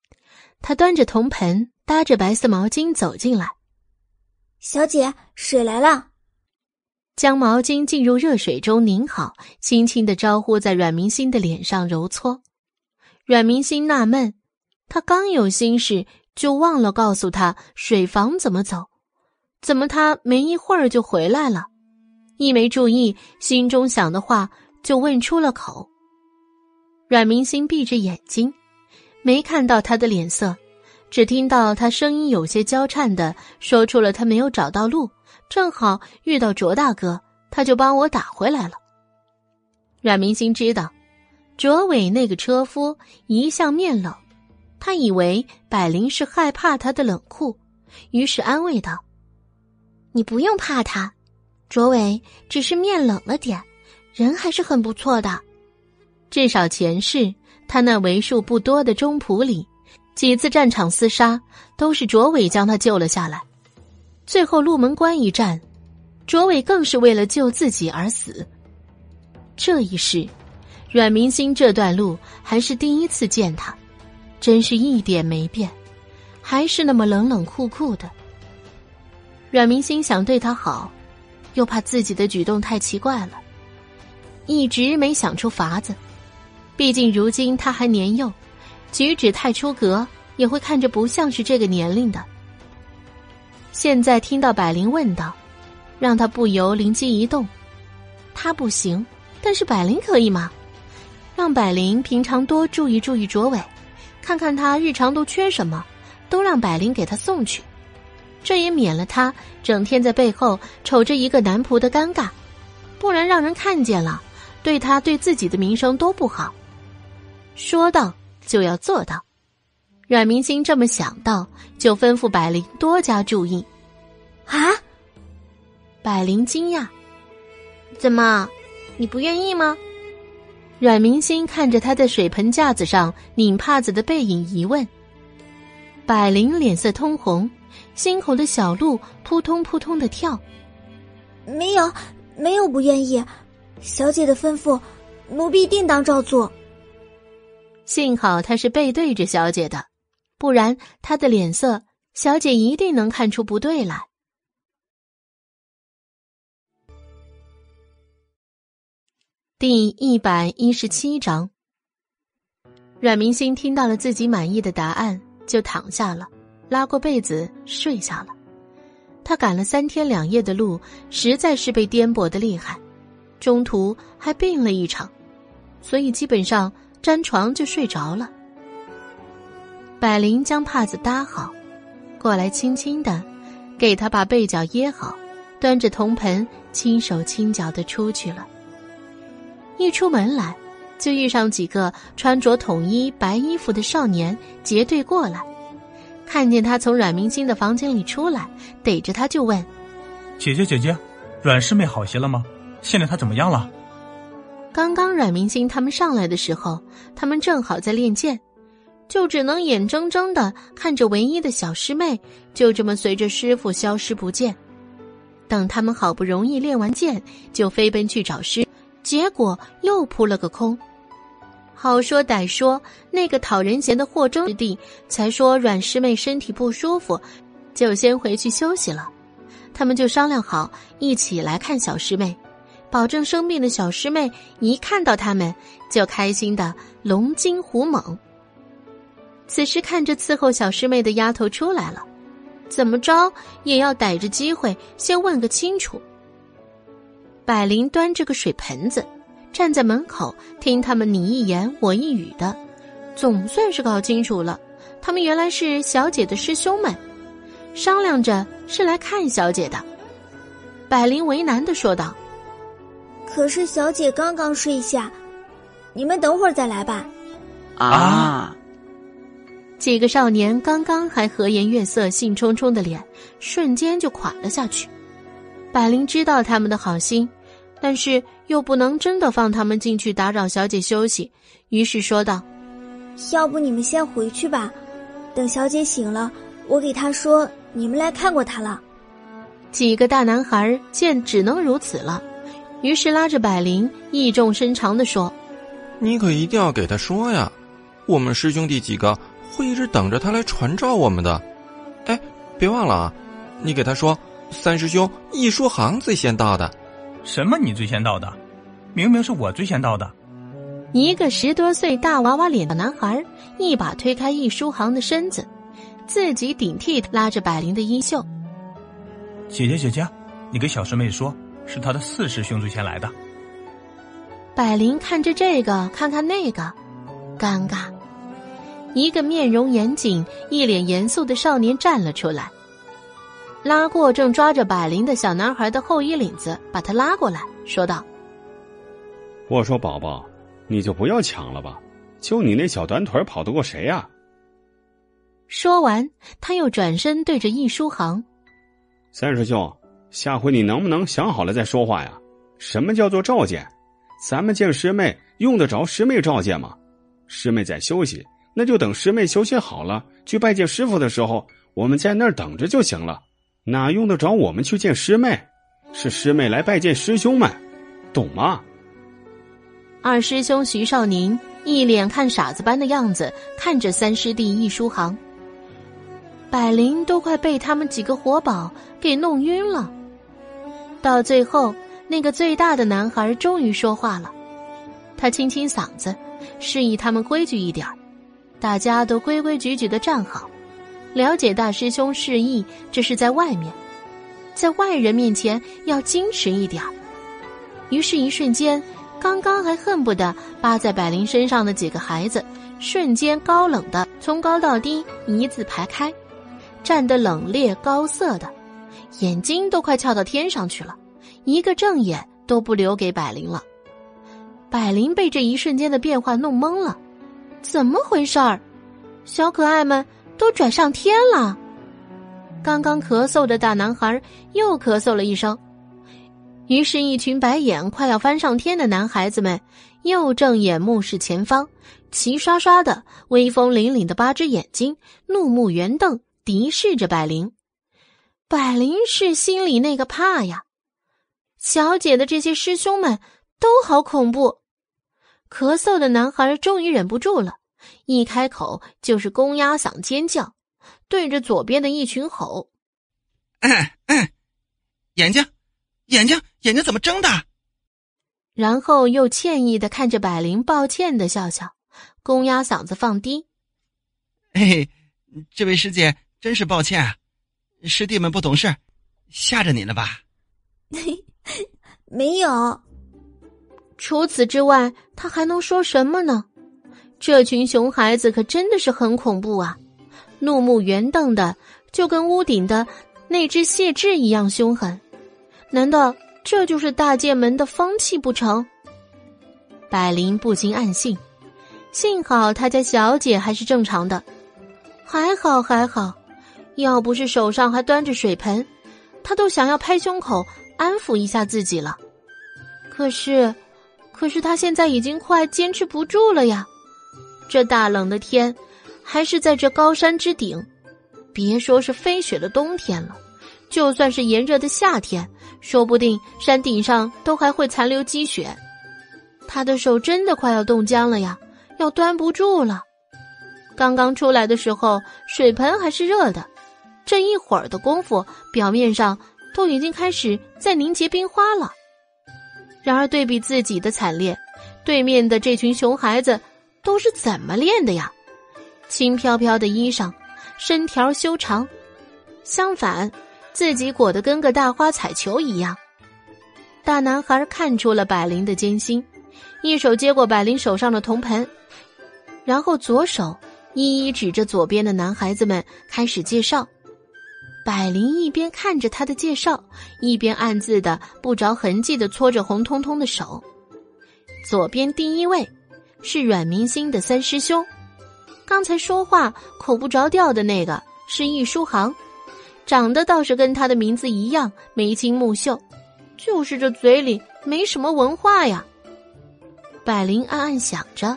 Speaker 1: 他端着铜盆，搭着白色毛巾走进来。
Speaker 14: 小姐，水来了。
Speaker 1: 将毛巾浸入热水中拧好，轻轻的招呼在阮明星的脸上揉搓。阮明星纳闷，他刚有心事，就忘了告诉他水房怎么走，怎么他没一会儿就回来了？一没注意，心中想的话就问出了口。阮明星闭着眼睛。没看到他的脸色，只听到他声音有些娇颤的说出了他没有找到路，正好遇到卓大哥，他就帮我打回来了。阮明星知道，卓伟那个车夫一向面冷，他以为百灵是害怕他的冷酷，于是安慰道：“
Speaker 2: 你不用怕他，卓伟只是面冷了点，人还是很不错的。
Speaker 1: 至少前世他那为数不多的中仆里。”几次战场厮杀，都是卓伟将他救了下来。最后鹿门关一战，卓伟更是为了救自己而死。这一世，阮明星这段路还是第一次见他，真是一点没变，还是那么冷冷酷酷的。阮明星想对他好，又怕自己的举动太奇怪了，一直没想出法子。毕竟如今他还年幼。举止太出格，也会看着不像是这个年龄的。现在听到百灵问道，让他不由灵机一动，他不行，但是百灵可以吗？让百灵平常多注意注意卓伟，看看他日常都缺什么，都让百灵给他送去，这也免了他整天在背后瞅着一个男仆的尴尬，不然让人看见了，对他对自己的名声都不好。说到。就要做到，阮明星这么想到，就吩咐百灵多加注意。
Speaker 2: 啊！
Speaker 1: 百灵惊讶：“
Speaker 2: 怎么，你不愿意吗？”
Speaker 1: 阮明星看着他在水盆架子上拧帕子的背影，疑问。百灵脸色通红，心口的小鹿扑通扑通的跳。
Speaker 14: 没有，没有不愿意，小姐的吩咐，奴婢定当照做。
Speaker 1: 幸好他是背对着小姐的，不然他的脸色，小姐一定能看出不对来。第一百一十七章，阮明星听到了自己满意的答案，就躺下了，拉过被子睡下了。他赶了三天两夜的路，实在是被颠簸的厉害，中途还病了一场，所以基本上。沾床就睡着了。百灵将帕子搭好，过来轻轻的给他把被角掖好，端着铜盆轻手轻脚的出去了。一出门来，就遇上几个穿着统一白衣服的少年结队过来，看见他从阮明星的房间里出来，逮着他就问：“
Speaker 7: 姐姐姐姐，阮师妹好些了吗？现在她怎么样了？”
Speaker 1: 刚刚阮明星他们上来的时候，他们正好在练剑，就只能眼睁睁的看着唯一的小师妹就这么随着师傅消失不见。等他们好不容易练完剑，就飞奔去找师，结果又扑了个空。好说歹说，那个讨人嫌的霍征师弟才说阮师妹身体不舒服，就先回去休息了。他们就商量好一起来看小师妹。保证生病的小师妹一看到他们就开心的龙精虎猛。此时看着伺候小师妹的丫头出来了，怎么着也要逮着机会先问个清楚。百灵端着个水盆子，站在门口听他们你一言我一语的，总算是搞清楚了，他们原来是小姐的师兄们，商量着是来看小姐的。百灵为难的说道。
Speaker 14: 可是小姐刚刚睡下，你们等会儿再来吧。
Speaker 10: 啊！
Speaker 1: 几个少年刚刚还和颜悦色、兴冲冲的脸，瞬间就垮了下去。百灵知道他们的好心，但是又不能真的放他们进去打扰小姐休息，于是说道：“
Speaker 14: 要不你们先回去吧，等小姐醒了，我给她说你们来看过她了。”
Speaker 1: 几个大男孩见只能如此了。于是拉着百灵，意重深长的说：“
Speaker 21: 你可一定要给他说呀，我们师兄弟几个会一直等着他来传召我们的。哎，别忘了啊，你给他说，三师兄易书行最先到的。
Speaker 7: 什么？你最先到的？明明是我最先到的。”
Speaker 1: 一个十多岁大娃娃脸的男孩一把推开易书行的身子，自己顶替拉着百灵的衣袖：“
Speaker 7: 姐姐姐姐，你给小师妹说。”是他的四师兄最先来的。
Speaker 1: 百灵看着这个，看看那个，尴尬。一个面容严谨、一脸严肃的少年站了出来，拉过正抓着百灵的小男孩的后衣领子，把他拉过来，说道：“
Speaker 4: 我说宝宝，你就不要抢了吧，就你那小短腿，跑得过谁呀？”
Speaker 1: 说完，他又转身对着易书航：“
Speaker 4: 三师兄，下回你能不能想好了再说话呀？什么叫做召见？咱们见师妹用得着师妹召见吗？师妹在休息。”那就等师妹休息好了，去拜见师傅的时候，我们在那儿等着就行了。哪用得着我们去见师妹？是师妹来拜见师兄们，懂吗？
Speaker 1: 二师兄徐少宁一脸看傻子般的样子，看着三师弟易书航。百灵都快被他们几个活宝给弄晕了。到最后，那个最大的男孩终于说话了，他清清嗓子，示意他们规矩一点儿。大家都规规矩矩的站好，了解大师兄示意，这是在外面，在外人面前要矜持一点。于是，一瞬间，刚刚还恨不得扒在百灵身上的几个孩子，瞬间高冷的从高到低一字排开，站得冷冽高色的，眼睛都快翘到天上去了，一个正眼都不留给百灵了。百灵被这一瞬间的变化弄懵了。怎么回事儿？小可爱们都转上天了。刚刚咳嗽的大男孩又咳嗽了一声，于是，一群白眼快要翻上天的男孩子们又正眼目视前方，齐刷刷的威风凛凛的八只眼睛，怒目圆瞪，敌视着百灵。百灵是心里那个怕呀！小姐的这些师兄们都好恐怖。咳嗽的男孩终于忍不住了，一开口就是公鸭嗓尖叫，对着左边的一群吼：“
Speaker 22: 哎哎，眼睛，眼睛，眼睛怎么睁的？”
Speaker 1: 然后又歉意的看着百灵，抱歉的笑笑，公鸭嗓子放低：“
Speaker 22: 嘿嘿，这位师姐真是抱歉啊，师弟们不懂事，吓着你了吧？”“嘿
Speaker 2: 没有。”
Speaker 1: 除此之外，他还能说什么呢？这群熊孩子可真的是很恐怖啊！怒目圆瞪的，就跟屋顶的那只谢志一样凶狠。难道这就是大剑门的风气不成？百灵不禁暗信，幸好他家小姐还是正常的，还好还好，要不是手上还端着水盆，他都想要拍胸口安抚一下自己了。可是。可是他现在已经快坚持不住了呀！这大冷的天，还是在这高山之顶，别说是飞雪的冬天了，就算是炎热的夏天，说不定山顶上都还会残留积雪。他的手真的快要冻僵了呀，要端不住了。刚刚出来的时候，水盆还是热的，这一会儿的功夫，表面上都已经开始在凝结冰花了。然而，对比自己的惨烈，对面的这群熊孩子都是怎么练的呀？轻飘飘的衣裳，身条修长，相反，自己裹得跟个大花彩球一样。大男孩看出了百灵的艰辛，一手接过百灵手上的铜盆，然后左手一一指着左边的男孩子们开始介绍。百灵一边看着他的介绍，一边暗自的不着痕迹的搓着红彤彤的手。左边第一位是阮明星的三师兄，刚才说话口不着调的那个是易书航，长得倒是跟他的名字一样眉清目秀，就是这嘴里没什么文化呀。百灵暗暗想着，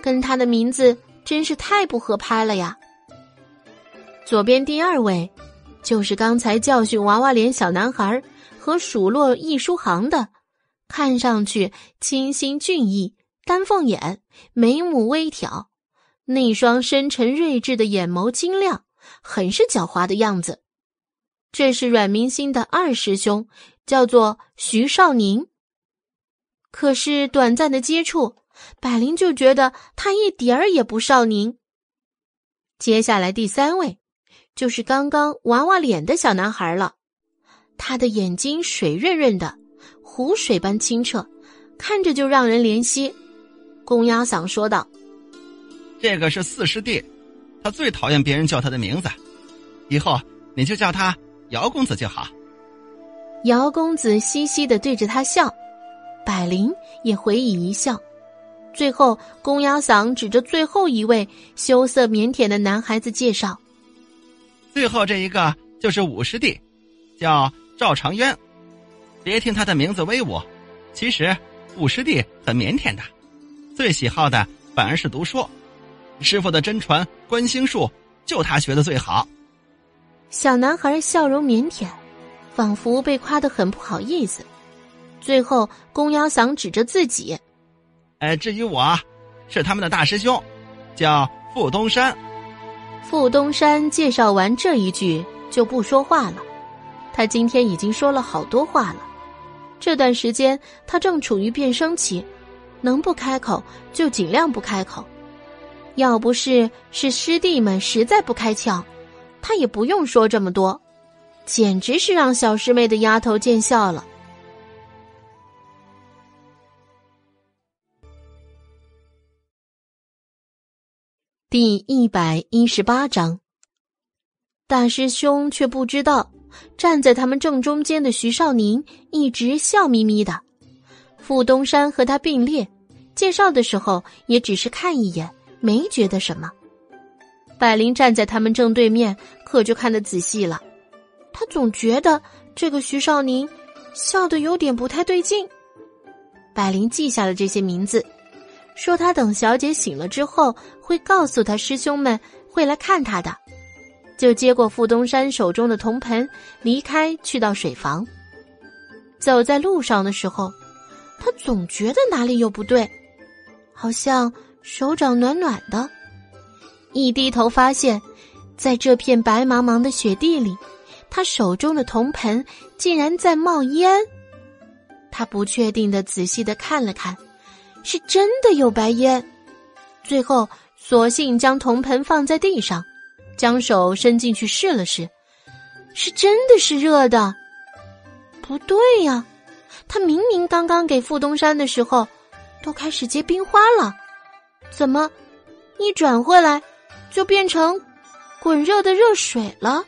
Speaker 1: 跟他的名字真是太不合拍了呀。左边第二位。就是刚才教训娃娃脸小男孩和数落易书行的，看上去清新俊逸，丹凤眼，眉目微挑，那双深沉睿智的眼眸晶亮，很是狡猾的样子。这是阮明星的二师兄，叫做徐少宁。可是短暂的接触，百灵就觉得他一点儿也不少宁。接下来第三位。就是刚刚娃娃脸的小男孩了，他的眼睛水润润的，湖水般清澈，看着就让人怜惜。公鸭嗓说道：“
Speaker 22: 这个是四师弟，他最讨厌别人叫他的名字，以后你就叫他姚公子就好。
Speaker 1: 姚公子嘻嘻的对着他笑，百灵也回以一笑。最后，公鸭嗓指着最后一位羞涩腼腆的男孩子介绍：“
Speaker 22: 最后这一个就是五师弟，叫赵长渊。别听他的名字威武，其实五师弟很腼腆的，最喜好的反而是读书。师傅的真传观星术，就他学的最好。”
Speaker 1: 小男孩笑容腼腆，仿佛被夸得很不好意思。最后，公鸭嗓指着自己。
Speaker 22: 哎，至于我，是他们的大师兄，叫傅东山。
Speaker 1: 傅东山介绍完这一句就不说话了。他今天已经说了好多话了。这段时间他正处于变声期，能不开口就尽量不开口。要不是是师弟们实在不开窍，他也不用说这么多。简直是让小师妹的丫头见笑了。第一百一十八章，大师兄却不知道，站在他们正中间的徐少宁一直笑眯眯的。傅东山和他并列，介绍的时候也只是看一眼，没觉得什么。百灵站在他们正对面，可就看得仔细了。他总觉得这个徐少宁笑得有点不太对劲。百灵记下了这些名字。说他等小姐醒了之后会告诉他师兄们会来看他的，就接过傅东山手中的铜盆离开，去到水房。走在路上的时候，他总觉得哪里有不对，好像手掌暖暖的。一低头发现，在这片白茫茫的雪地里，他手中的铜盆竟然在冒烟。他不确定的仔细的看了看。是真的有白烟，最后索性将铜盆放在地上，将手伸进去试了试，是真的是热的。不对呀，他明明刚刚给傅东山的时候，都开始结冰花了，怎么一转回来就变成滚热的热水了？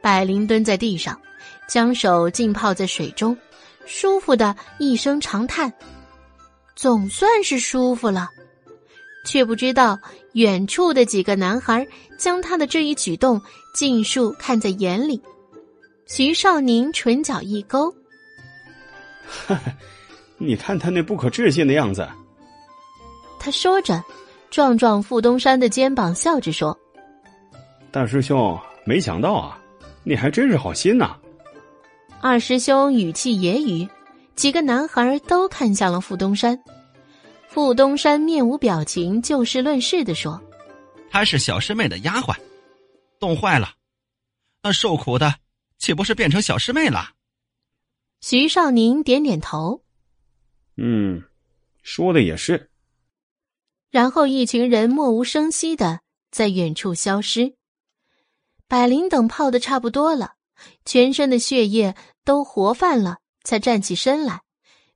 Speaker 1: 百灵蹲在地上，将手浸泡在水中，舒服的一声长叹。总算是舒服了，却不知道远处的几个男孩将他的这一举动尽数看在眼里。徐少宁唇角一勾：“
Speaker 4: 你看他那不可置信的样子。”
Speaker 1: 他说着，撞撞傅东山的肩膀，笑着说：“
Speaker 4: 大师兄，没想到啊，你还真是好心呐。”
Speaker 1: 二师兄语气揶揄。几个男孩都看向了傅东山，傅东山面无表情，就事论事的说：“
Speaker 22: 她是小师妹的丫鬟，冻坏了，那受苦的岂不是变成小师妹了？”
Speaker 1: 徐少宁点点头：“
Speaker 4: 嗯，说的也是。”
Speaker 1: 然后一群人默无声息的在远处消失。百灵等泡的差不多了，全身的血液都活泛了。才站起身来，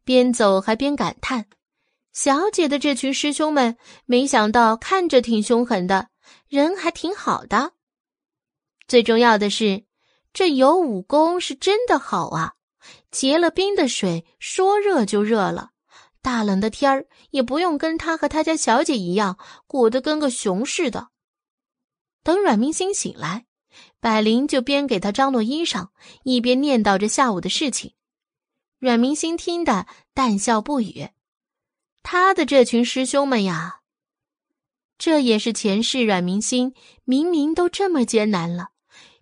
Speaker 1: 边走还边感叹：“小姐的这群师兄们，没想到看着挺凶狠的，人还挺好的。最重要的是，这有武功是真的好啊！结了冰的水，说热就热了。大冷的天儿，也不用跟他和他家小姐一样裹得跟个熊似的。”等阮明星醒来，百灵就边给他张罗衣裳，一边念叨着下午的事情。阮明星听得淡笑不语，他的这群师兄们呀，这也是前世阮明星明明都这么艰难了，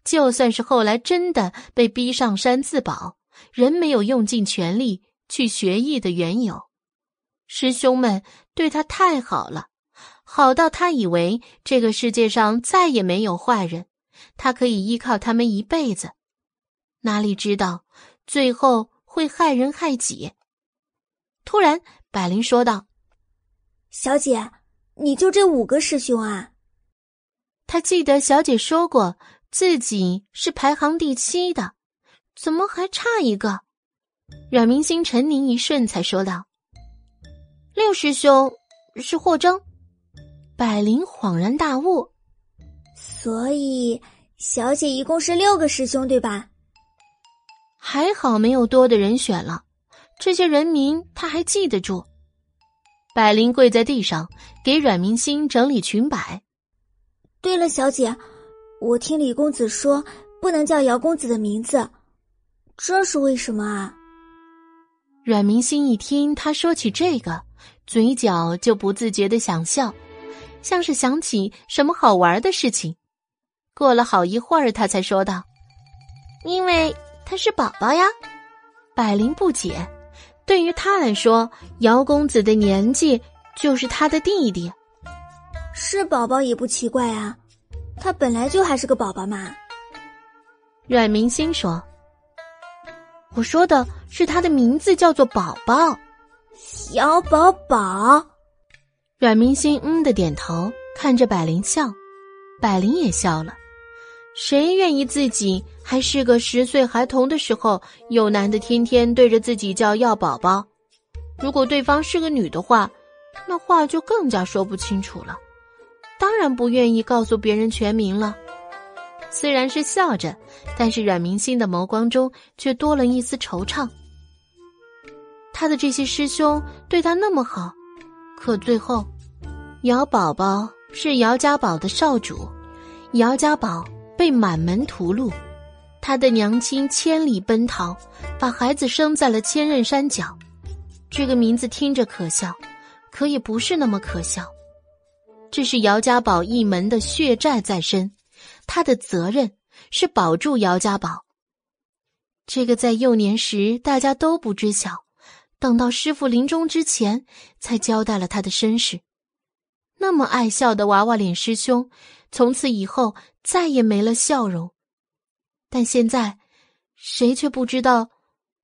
Speaker 1: 就算是后来真的被逼上山自保，仍没有用尽全力去学艺的缘由。师兄们对他太好了，好到他以为这个世界上再也没有坏人，他可以依靠他们一辈子。哪里知道最后。会害人害己。突然，百灵说道：“
Speaker 14: 小姐，你就这五个师兄啊？”
Speaker 1: 他记得小姐说过自己是排行第七的，怎么还差一个？阮明星沉凝一瞬，才说道：“六师兄是霍征。”百灵恍然大悟，
Speaker 14: 所以小姐一共是六个师兄，对吧？
Speaker 1: 还好没有多的人选了，这些人名他还记得住。百灵跪在地上，给阮明星整理裙摆。
Speaker 14: 对了，小姐，我听李公子说不能叫姚公子的名字，这是为什么啊？
Speaker 1: 阮明星一听他说起这个，嘴角就不自觉的想笑。像是想起什么好玩的事情，过了好一会儿，他才说道：“因为他是宝宝呀。”百灵不解，对于他来说，姚公子的年纪就是他的弟弟，
Speaker 14: 是宝宝也不奇怪啊，他本来就还是个宝宝嘛。
Speaker 1: 阮明星说：“我说的是他的名字叫做宝宝，
Speaker 14: 小宝宝。”
Speaker 1: 阮明星嗯的点头，看着百灵笑，百灵也笑了。谁愿意自己还是个十岁孩童的时候，有男的天天对着自己叫要宝宝？如果对方是个女的话，那话就更加说不清楚了。当然不愿意告诉别人全名了。虽然是笑着，但是阮明星的眸光中却多了一丝惆怅。他的这些师兄对他那么好。可最后，姚宝宝是姚家堡的少主，姚家堡被满门屠戮，他的娘亲千里奔逃，把孩子生在了千仞山脚。这个名字听着可笑，可也不是那么可笑。这是姚家堡一门的血债在身，他的责任是保住姚家堡。这个在幼年时大家都不知晓。等到师傅临终之前，才交代了他的身世。那么爱笑的娃娃脸师兄，从此以后再也没了笑容。但现在，谁却不知道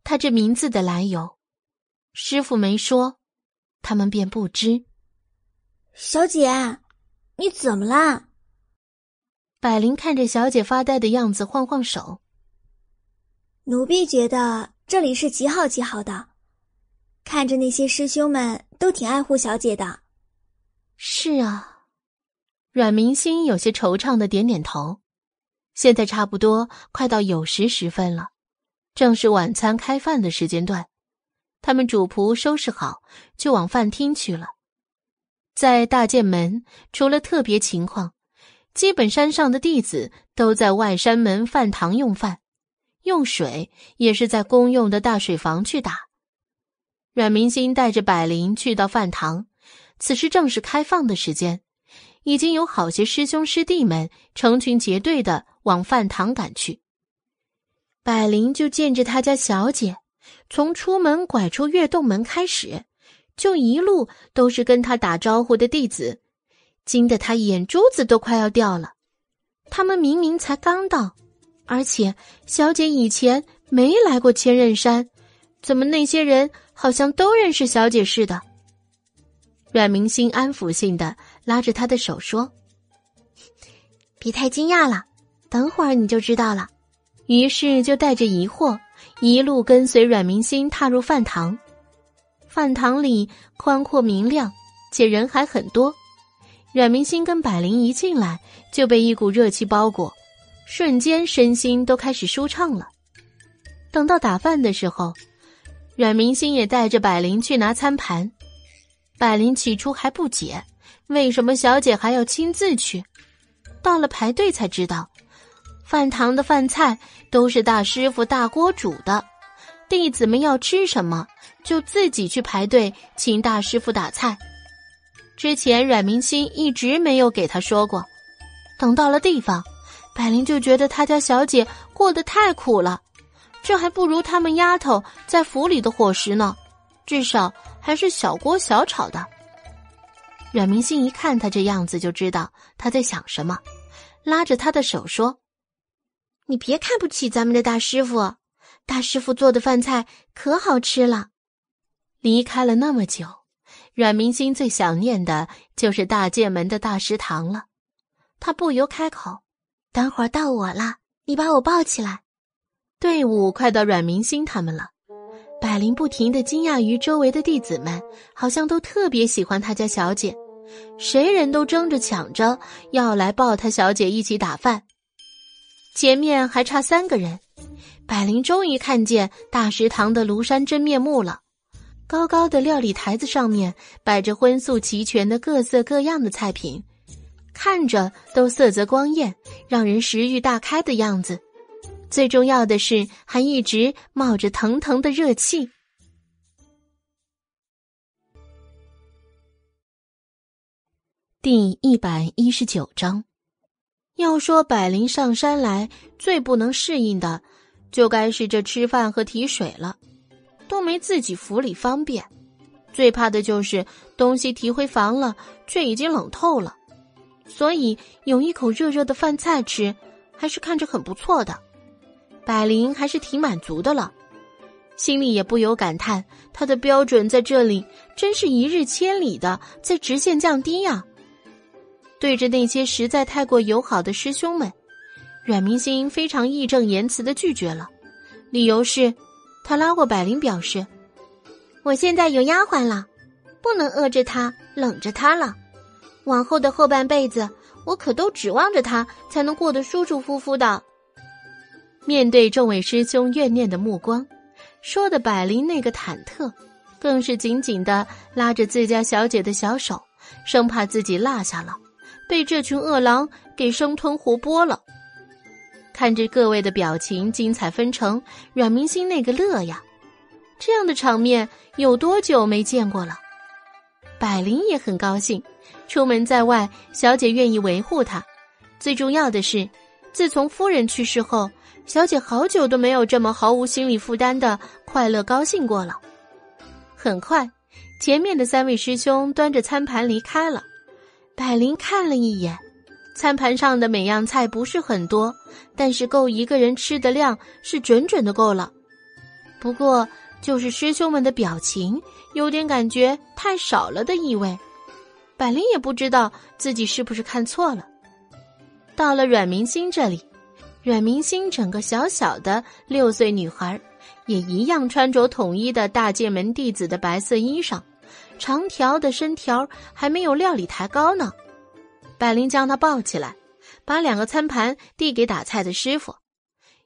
Speaker 1: 他这名字的来由？师傅没说，他们便不知。
Speaker 14: 小姐，你怎么啦？
Speaker 1: 百灵看着小姐发呆的样子，晃晃手。
Speaker 14: 奴婢觉得这里是极好极好的。看着那些师兄们都挺爱护小姐的，
Speaker 1: 是啊，阮明星有些惆怅的点点头。现在差不多快到酉时时分了，正是晚餐开饭的时间段。他们主仆收拾好，就往饭厅去了。在大剑门，除了特别情况，基本山上的弟子都在外山门饭堂用饭，用水也是在公用的大水房去打。阮明星带着百灵去到饭堂，此时正是开放的时间，已经有好些师兄师弟们成群结队的往饭堂赶去。百灵就见着他家小姐，从出门拐出月洞门开始，就一路都是跟他打招呼的弟子，惊得他眼珠子都快要掉了。他们明明才刚到，而且小姐以前没来过千仞山，怎么那些人？好像都认识小姐似的。阮明星安抚性的拉着他的手说：“别太惊讶了，等会儿你就知道了。”于是就带着疑惑，一路跟随阮明星踏入饭堂。饭堂里宽阔明亮，且人还很多。阮明星跟百灵一进来就被一股热气包裹，瞬间身心都开始舒畅了。等到打饭的时候。阮明星也带着百灵去拿餐盘，百灵起初还不解，为什么小姐还要亲自去？到了排队才知道，饭堂的饭菜都是大师傅大锅煮的，弟子们要吃什么就自己去排队请大师傅打菜。之前阮明星一直没有给他说过，等到了地方，百灵就觉得他家小姐过得太苦了。这还不如他们丫头在府里的伙食呢，至少还是小锅小炒的。阮明星一看他这样子，就知道他在想什么，拉着他的手说：“你别看不起咱们的大师傅，大师傅做的饭菜可好吃了。”离开了那么久，阮明星最想念的就是大剑门的大食堂了。他不由开口：“等会儿到我了，你把我抱起来。”队伍快到阮明星他们了，百灵不停的惊讶于周围的弟子们，好像都特别喜欢他家小姐，谁人都争着抢着要来抱他小姐一起打饭。前面还差三个人，百灵终于看见大食堂的庐山真面目了。高高的料理台子上面摆着荤素齐全的各色各样的菜品，看着都色泽光艳，让人食欲大开的样子。最重要的是，还一直冒着腾腾的热气。第一百一十九章，要说百灵上山来最不能适应的，就该是这吃饭和提水了。都没自己府里方便，最怕的就是东西提回房了，却已经冷透了。所以有一口热热的饭菜吃，还是看着很不错的。百灵还是挺满足的了，心里也不由感叹：他的标准在这里真是一日千里的在直线降低呀。对着那些实在太过友好的师兄们，阮明星非常义正言辞的拒绝了，理由是。他拉过百灵，表示：“
Speaker 2: 我现在有丫鬟了，不能饿着她、冷着她了。往后的后半辈子，我可都指望着她才能过得舒舒服服的。”
Speaker 1: 面对众位师兄怨念的目光，说的百灵那个忐忑，更是紧紧的拉着自家小姐的小手，生怕自己落下了，被这群恶狼给生吞活剥了。看着各位的表情，精彩纷呈。阮明星那个乐呀，这样的场面有多久没见过了？百灵也很高兴，出门在外，小姐愿意维护她。最重要的是，自从夫人去世后，小姐好久都没有这么毫无心理负担的快乐高兴过了。很快，前面的三位师兄端着餐盘离开了。百灵看了一眼。餐盘上的每样菜不是很多，但是够一个人吃的量是准准的够了。不过就是师兄们的表情有点感觉太少了的意味。百灵也不知道自己是不是看错了。到了阮明星这里，阮明星整个小小的六岁女孩，也一样穿着统一的大剑门弟子的白色衣裳，长条的身条还没有料理台高呢。百灵将他抱起来，把两个餐盘递给打菜的师傅。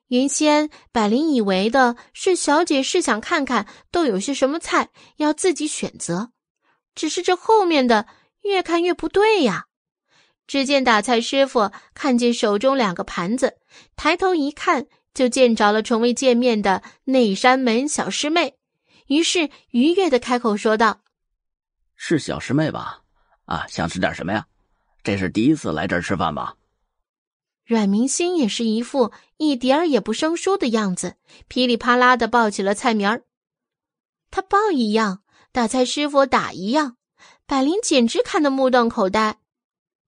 Speaker 1: 原先百灵以为的是小姐是想看看都有些什么菜，要自己选择。只是这后面的越看越不对呀！只见打菜师傅看见手中两个盘子，抬头一看，就见着了从未见面的内山门小师妹，于是愉悦的开口说道：“
Speaker 10: 是小师妹吧？啊，想吃点什么呀？”这是第一次来这儿吃饭吧？
Speaker 1: 阮明星也是一副一点儿也不生疏的样子，噼里啪啦的报起了菜名儿。他报一样，打菜师傅打一样，百灵简直看得目瞪口呆。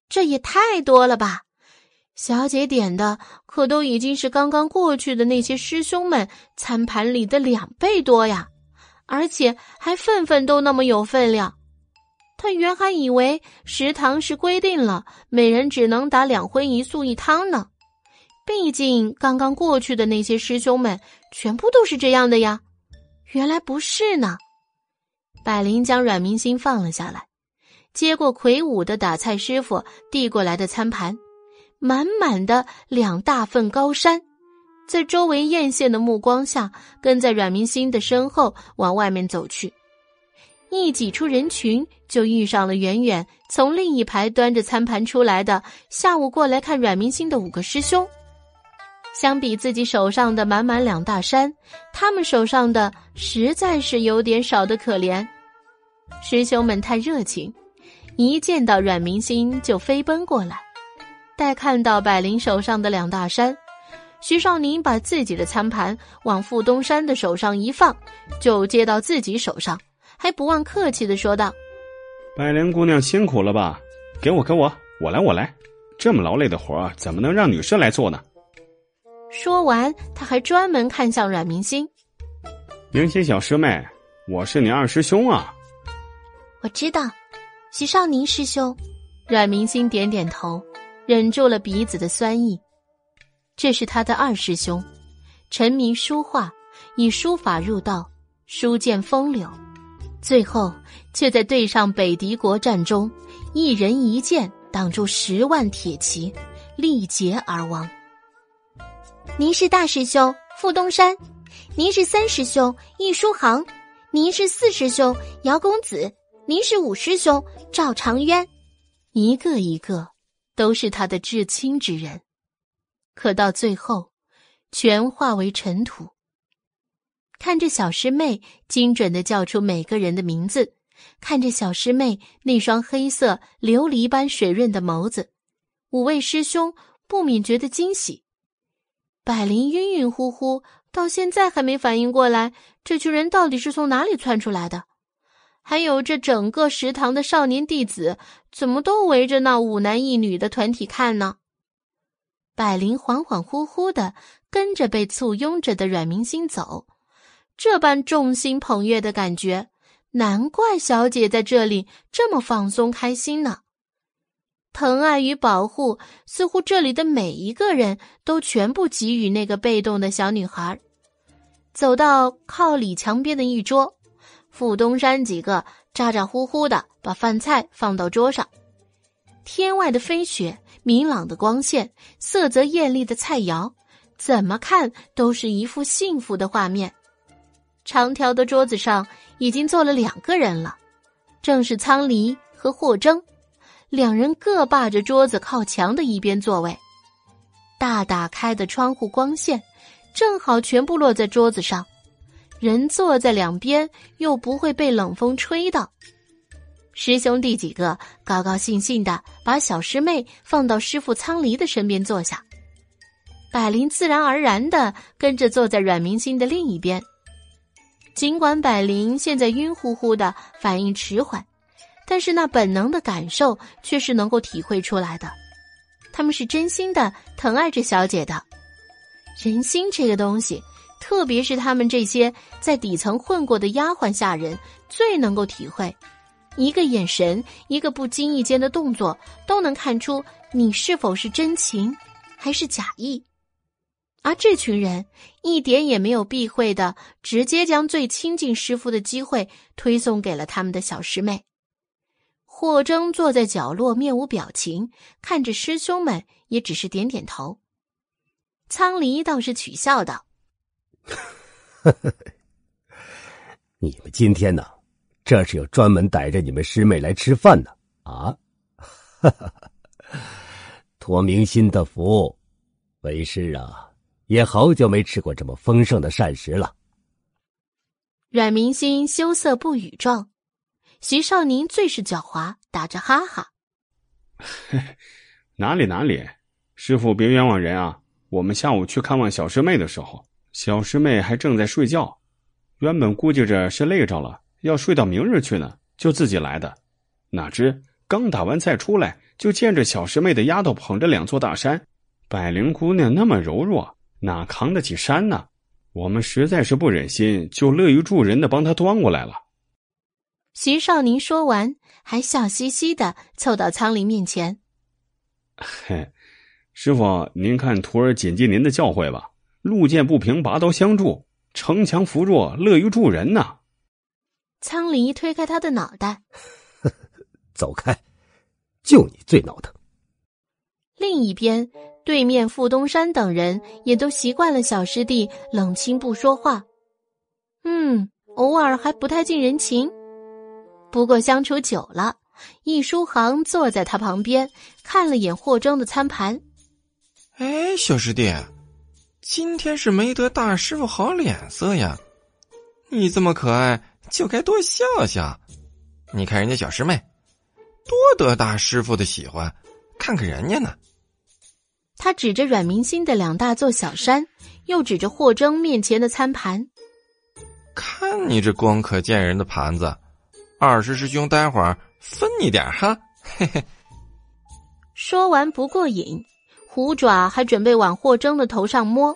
Speaker 1: 这也太多了吧！小姐点的可都已经是刚刚过去的那些师兄们餐盘里的两倍多呀，而且还份份都那么有分量。他原还以为食堂是规定了每人只能打两荤一素一汤呢，毕竟刚刚过去的那些师兄们全部都是这样的呀。原来不是呢。百灵将阮明星放了下来，接过魁梧的打菜师傅递过来的餐盘，满满的两大份高山，在周围艳羡的目光下，跟在阮明星的身后往外面走去。一挤出人群，就遇上了远远从另一排端着餐盘出来的下午过来看阮明星的五个师兄。相比自己手上的满满两大山，他们手上的实在是有点少的可怜。师兄们太热情，一见到阮明星就飞奔过来。待看到百灵手上的两大山，徐少宁把自己的餐盘往傅东山的手上一放，就接到自己手上。还不忘客气的说道：“
Speaker 4: 百灵姑娘辛苦了吧？给我，给我，我来，我来。这么劳累的活怎么能让女士来做呢？”
Speaker 1: 说完，他还专门看向阮明星：“
Speaker 4: 明星小师妹，我是你二师兄啊。”
Speaker 2: 我知道，徐少宁师兄。
Speaker 1: 阮明星点点头，忍住了鼻子的酸意。这是他的二师兄，沉迷书画，以书法入道，书剑风流。最后，却在对上北狄国战中，一人一剑挡住十万铁骑，力竭而亡。
Speaker 2: 您是大师兄傅东山，您是三师兄易书航，您是四师兄姚公子，您是五师兄赵长渊，
Speaker 1: 一个一个都是他的至亲之人，可到最后，全化为尘土。看着小师妹精准的叫出每个人的名字，看着小师妹那双黑色琉璃般水润的眸子，五位师兄不免觉得惊喜。百灵晕晕乎乎，到现在还没反应过来，这群人到底是从哪里窜出来的？还有这整个食堂的少年弟子，怎么都围着那五男一女的团体看呢？百灵恍恍惚惚的跟着被簇拥着的阮明星走，这般众星捧月的感觉，难怪小姐在这里这么放松开心呢。疼爱与保护，似乎这里的每一个人都全部给予那个被动的小女孩。走到靠里墙边的一桌，傅东山几个咋咋呼呼的把饭菜放到桌上。天外的飞雪，明朗的光线，色泽艳丽的菜肴，怎么看都是一幅幸福的画面。长条的桌子上已经坐了两个人了，正是苍离和霍征。两人各霸着桌子靠墙的一边座位，大打开的窗户光线正好全部落在桌子上，人坐在两边又不会被冷风吹到。师兄弟几个高高兴兴的把小师妹放到师傅苍离的身边坐下，百灵自然而然的跟着坐在阮明星的另一边。尽管百灵现在晕乎乎的，反应迟缓。但是那本能的感受却是能够体会出来的，他们是真心的疼爱着小姐的。人心这个东西，特别是他们这些在底层混过的丫鬟下人，最能够体会。一个眼神，一个不经意间的动作，都能看出你是否是真情，还是假意。而这群人一点也没有避讳的，直接将最亲近师傅的机会推送给了他们的小师妹。霍征坐在角落，面无表情，看着师兄们，也只是点点头。苍离倒是取笑道：“
Speaker 12: 你们今天呢，这是要专门逮着你们师妹来吃饭呢？啊，托明心的福，为师啊，也好久没吃过这么丰盛的膳食了。”
Speaker 1: 阮明心羞涩不语状。徐少宁最是狡猾，打着哈哈：“
Speaker 4: 哪里哪里，师傅别冤枉人啊！我们下午去看望小师妹的时候，小师妹还正在睡觉，原本估计着是累着了，要睡到明日去呢，就自己来的。哪知刚打完菜出来，就见着小师妹的丫头捧着两座大山，百灵姑娘那么柔弱，哪扛得起山呢？我们实在是不忍心，就乐于助人的帮他端过来了。”
Speaker 1: 徐少宁说完，还笑嘻嘻的凑到苍林面前：“
Speaker 4: 嘿，师傅，您看徒儿谨记您的教诲吧，路见不平，拔刀相助，城强扶弱，乐于助人呐。”
Speaker 1: 苍离推开他的脑袋：“
Speaker 12: 走开，就你最闹腾。”
Speaker 1: 另一边，对面傅东山等人也都习惯了小师弟冷清不说话，嗯，偶尔还不太近人情。不过相处久了，易书航坐在他旁边，看了眼霍征的餐盘。
Speaker 21: 哎，小师弟，今天是没得大师傅好脸色呀！你这么可爱，就该多笑笑。你看人家小师妹，多得大师傅的喜欢，看看人家呢。
Speaker 1: 他指着阮明星的两大座小山，又指着霍征面前的餐盘。
Speaker 21: 看你这光可见人的盘子。二师师兄，待会儿分你点哈，嘿嘿。
Speaker 1: 说完不过瘾，虎爪还准备往霍征的头上摸，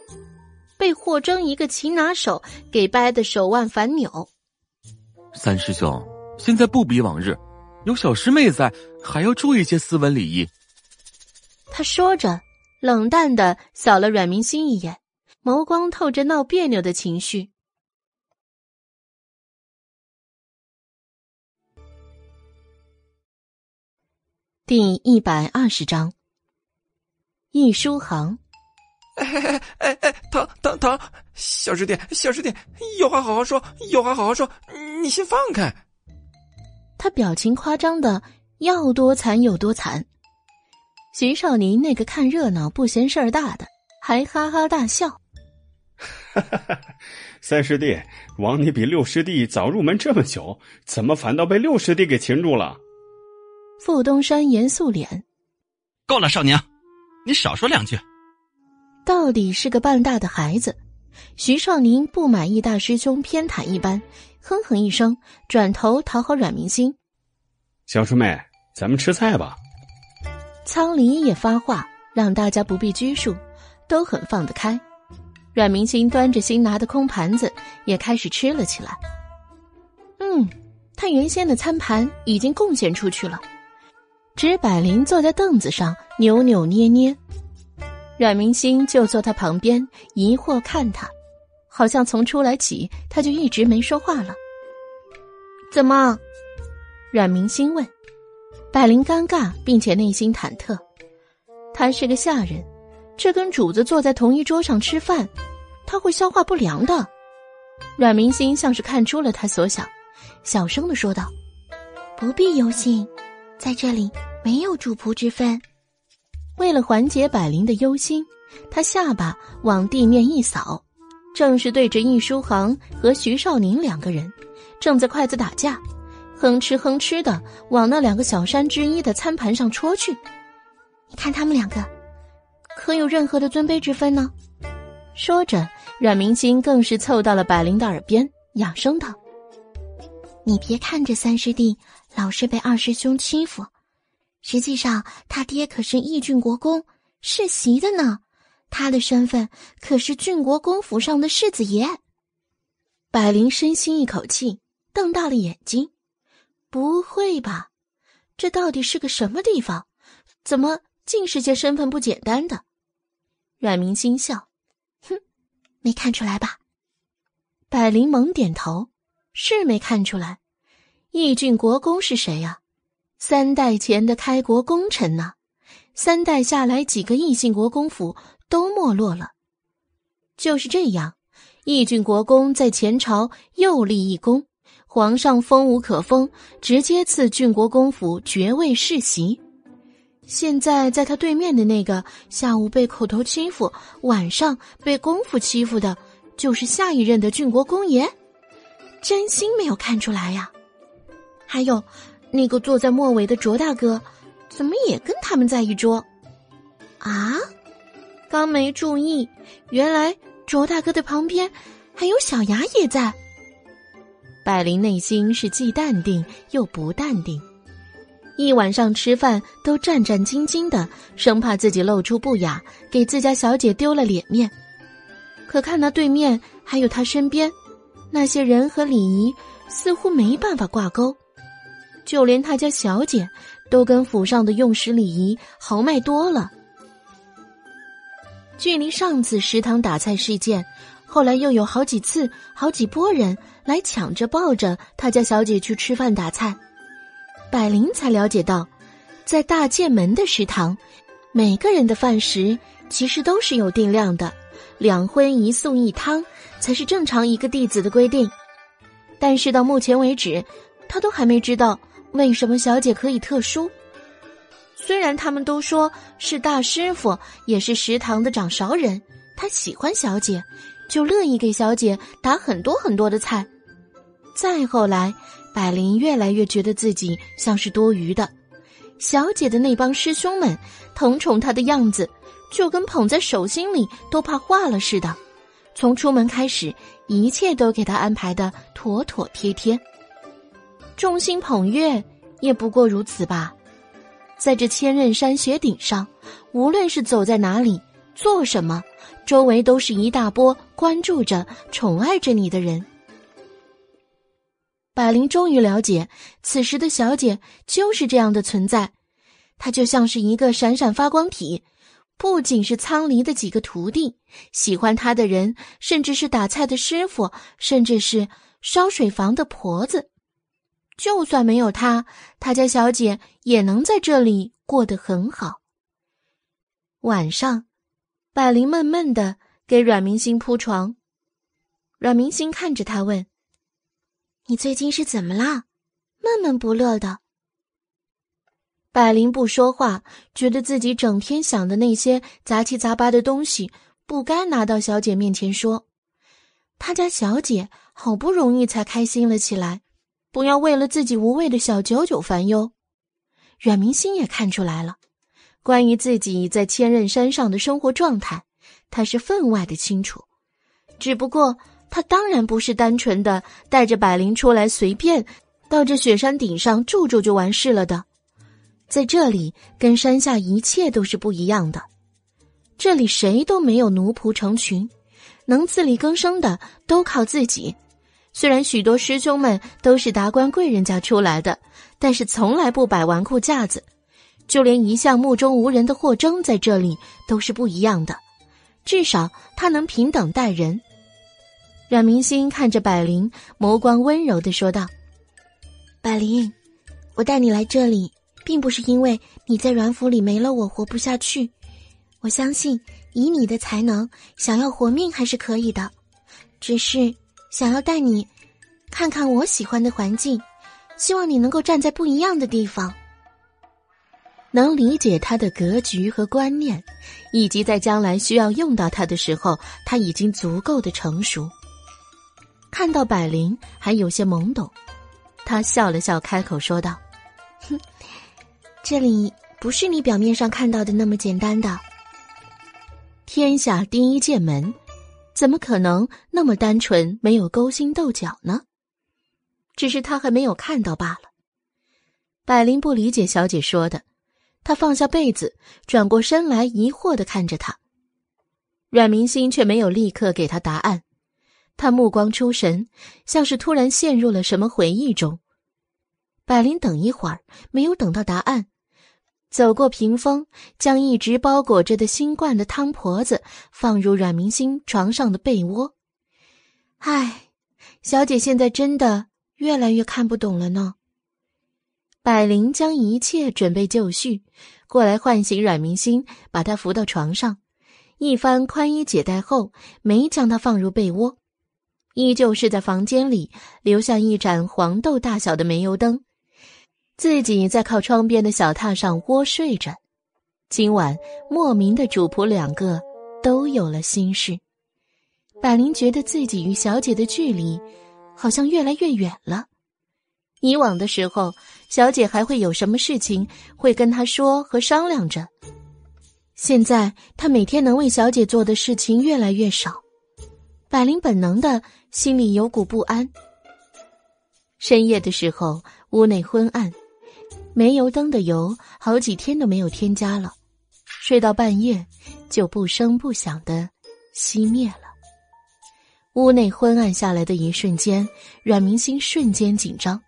Speaker 1: 被霍征一个擒拿手给掰的手腕反扭。
Speaker 11: 三师兄，现在不比往日，有小师妹在，还要注意些斯文礼仪。
Speaker 1: 他说着，冷淡的扫了阮明星一眼，眸光透着闹别扭的情绪。第一百二十章，易书行。
Speaker 21: 哎哎哎哎，疼疼疼！小师弟，小师弟，有话好好说，有话好好说，你先放开。
Speaker 1: 他表情夸张的要多惨有多惨。徐少宁那个看热闹不嫌事儿大的，还哈哈大笑。
Speaker 4: 哈哈哈！三师弟，枉你比六师弟早入门这么久，怎么反倒被六师弟给擒住了？
Speaker 1: 傅东山严肃脸。
Speaker 22: 够了，少宁，你少说两句。
Speaker 1: 到底是个半大的孩子，徐少宁不满意大师兄偏袒一般，哼哼一声，转头讨好阮明星：“
Speaker 4: 小师妹，咱们吃菜吧。”
Speaker 1: 仓里也发话，让大家不必拘束，都很放得开。阮明星端着新拿的空盘子，也开始吃了起来。嗯，他原先的餐盘已经贡献出去了，只百灵坐在凳子上扭扭捏捏。阮明星就坐他旁边，疑惑看他，好像从出来起他就一直没说话了。
Speaker 2: 怎么？
Speaker 1: 阮明星问。百灵尴尬，并且内心忐忑。他是个下人，这跟主子坐在同一桌上吃饭，他会消化不良的。阮明星像是看出了他所想，小声的说道：“
Speaker 2: 不必忧心，在这里没有主仆之分。”
Speaker 1: 为了缓解百灵的忧心，他下巴往地面一扫，正是对着易书航和徐少宁两个人，正在筷子打架，哼哧哼哧的往那两个小山之一的餐盘上戳去。
Speaker 2: 你看他们两个，可有任何的尊卑之分呢？
Speaker 1: 说着，阮明星更是凑到了百灵的耳边，养声道：“
Speaker 2: 你别看这三师弟老是被二师兄欺负。”实际上，他爹可是义郡国公世袭的呢，他的身份可是郡国公府上的世子爷。
Speaker 1: 百灵深吸一口气，瞪大了眼睛：“不会吧？这到底是个什么地方？怎么尽是些身份不简单的？”阮明心笑：“
Speaker 2: 哼，没看出来吧？”
Speaker 1: 百灵猛点头：“是没看出来。义郡国公是谁呀？”三代前的开国功臣呢？三代下来，几个异姓国公府都没落了。就是这样，义郡国公在前朝又立一功，皇上封无可封，直接赐郡国公府爵位世袭。现在在他对面的那个，下午被口头欺负，晚上被公府欺负的，就是下一任的郡国公爷。真心没有看出来呀？还有。那个坐在末尾的卓大哥，怎么也跟他们在一桌？啊，刚没注意，原来卓大哥的旁边还有小牙也在。百灵内心是既淡定又不淡定，一晚上吃饭都战战兢兢的，生怕自己露出不雅，给自家小姐丢了脸面。可看那对面还有他身边那些人和礼仪，似乎没办法挂钩。就连他家小姐，都跟府上的用食礼仪豪迈多了。距离上次食堂打菜事件，后来又有好几次、好几波人来抢着抱着他家小姐去吃饭打菜，百灵才了解到，在大剑门的食堂，每个人的饭食其实都是有定量的，两荤一素一汤才是正常一个弟子的规定。但是到目前为止，他都还没知道。为什么小姐可以特殊？虽然他们都说是大师傅，也是食堂的掌勺人，他喜欢小姐，就乐意给小姐打很多很多的菜。再后来，百灵越来越觉得自己像是多余的。小姐的那帮师兄们疼宠她的样子，就跟捧在手心里都怕化了似的。从出门开始，一切都给她安排的妥妥帖帖。众星捧月，也不过如此吧。在这千仞山雪顶上，无论是走在哪里，做什么，周围都是一大波关注着、宠爱着你的人。百灵终于了解，此时的小姐就是这样的存在。她就像是一个闪闪发光体，不仅是苍离的几个徒弟喜欢她的人，甚至是打菜的师傅，甚至是烧水房的婆子。就算没有他，他家小姐也能在这里过得很好。晚上，百灵闷闷的给阮明星铺床。阮明星看着他问：“
Speaker 2: 你最近是怎么啦？闷闷不乐的。”
Speaker 1: 百灵不说话，觉得自己整天想的那些杂七杂八的东西，不该拿到小姐面前说。他家小姐好不容易才开心了起来，不要为了自己无谓的小九九烦忧。阮明星也看出来了。关于自己在千仞山上的生活状态，他是分外的清楚。只不过，他当然不是单纯的带着百灵出来随便到这雪山顶上住住就完事了的。在这里，跟山下一切都是不一样的。这里谁都没有奴仆成群，能自力更生的都靠自己。虽然许多师兄们都是达官贵人家出来的，但是从来不摆纨绔架子。就连一向目中无人的霍征在这里都是不一样的，至少他能平等待人。阮明星看着百灵，眸光温柔的说道：“
Speaker 2: 百灵，我带你来这里，并不是因为你在阮府里没了我活不下去。我相信以你的才能，想要活命还是可以的，只是想要带你看看我喜欢的环境，希望你能够站在不一样的地方。”
Speaker 1: 能理解他的格局和观念，以及在将来需要用到他的时候，他已经足够的成熟。看到百灵还有些懵懂，他笑了笑，开口说道：“
Speaker 2: 哼，这里不是你表面上看到的那么简单的。
Speaker 1: 天下第一剑门，怎么可能那么单纯，没有勾心斗角呢？只是他还没有看到罢了。”百灵不理解小姐说的。她放下被子，转过身来，疑惑的看着他。阮明星却没有立刻给他答案，他目光出神，像是突然陷入了什么回忆中。百灵等一会儿，没有等到答案，走过屏风，将一直包裹着的新灌的汤婆子放入阮明星床上的被窝。唉，小姐现在真的越来越看不懂了呢。百灵将一切准备就绪，过来唤醒阮明星，把他扶到床上，一番宽衣解带后，没将他放入被窝，依旧是在房间里留下一盏黄豆大小的煤油灯，自己在靠窗边的小榻上窝睡着。今晚莫名的主仆两个都有了心事，百灵觉得自己与小姐的距离好像越来越远了。以往的时候，小姐还会有什么事情会跟他说和商量着。现在她每天能为小姐做的事情越来越少，百灵本能的心里有股不安。深夜的时候，屋内昏暗，煤油灯的油好几天都没有添加了，睡到半夜就不声不响的熄灭了。屋内昏暗下来的一瞬间，阮明星瞬间紧张。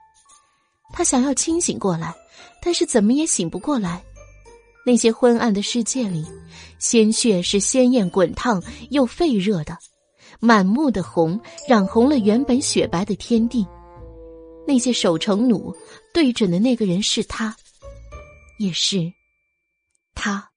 Speaker 1: 他想要清醒过来，但是怎么也醒不过来。那些昏暗的世界里，鲜血是鲜艳滚烫又沸热的，满目的红染红了原本雪白的天地。那些守城弩对准的那个人是他，也是他。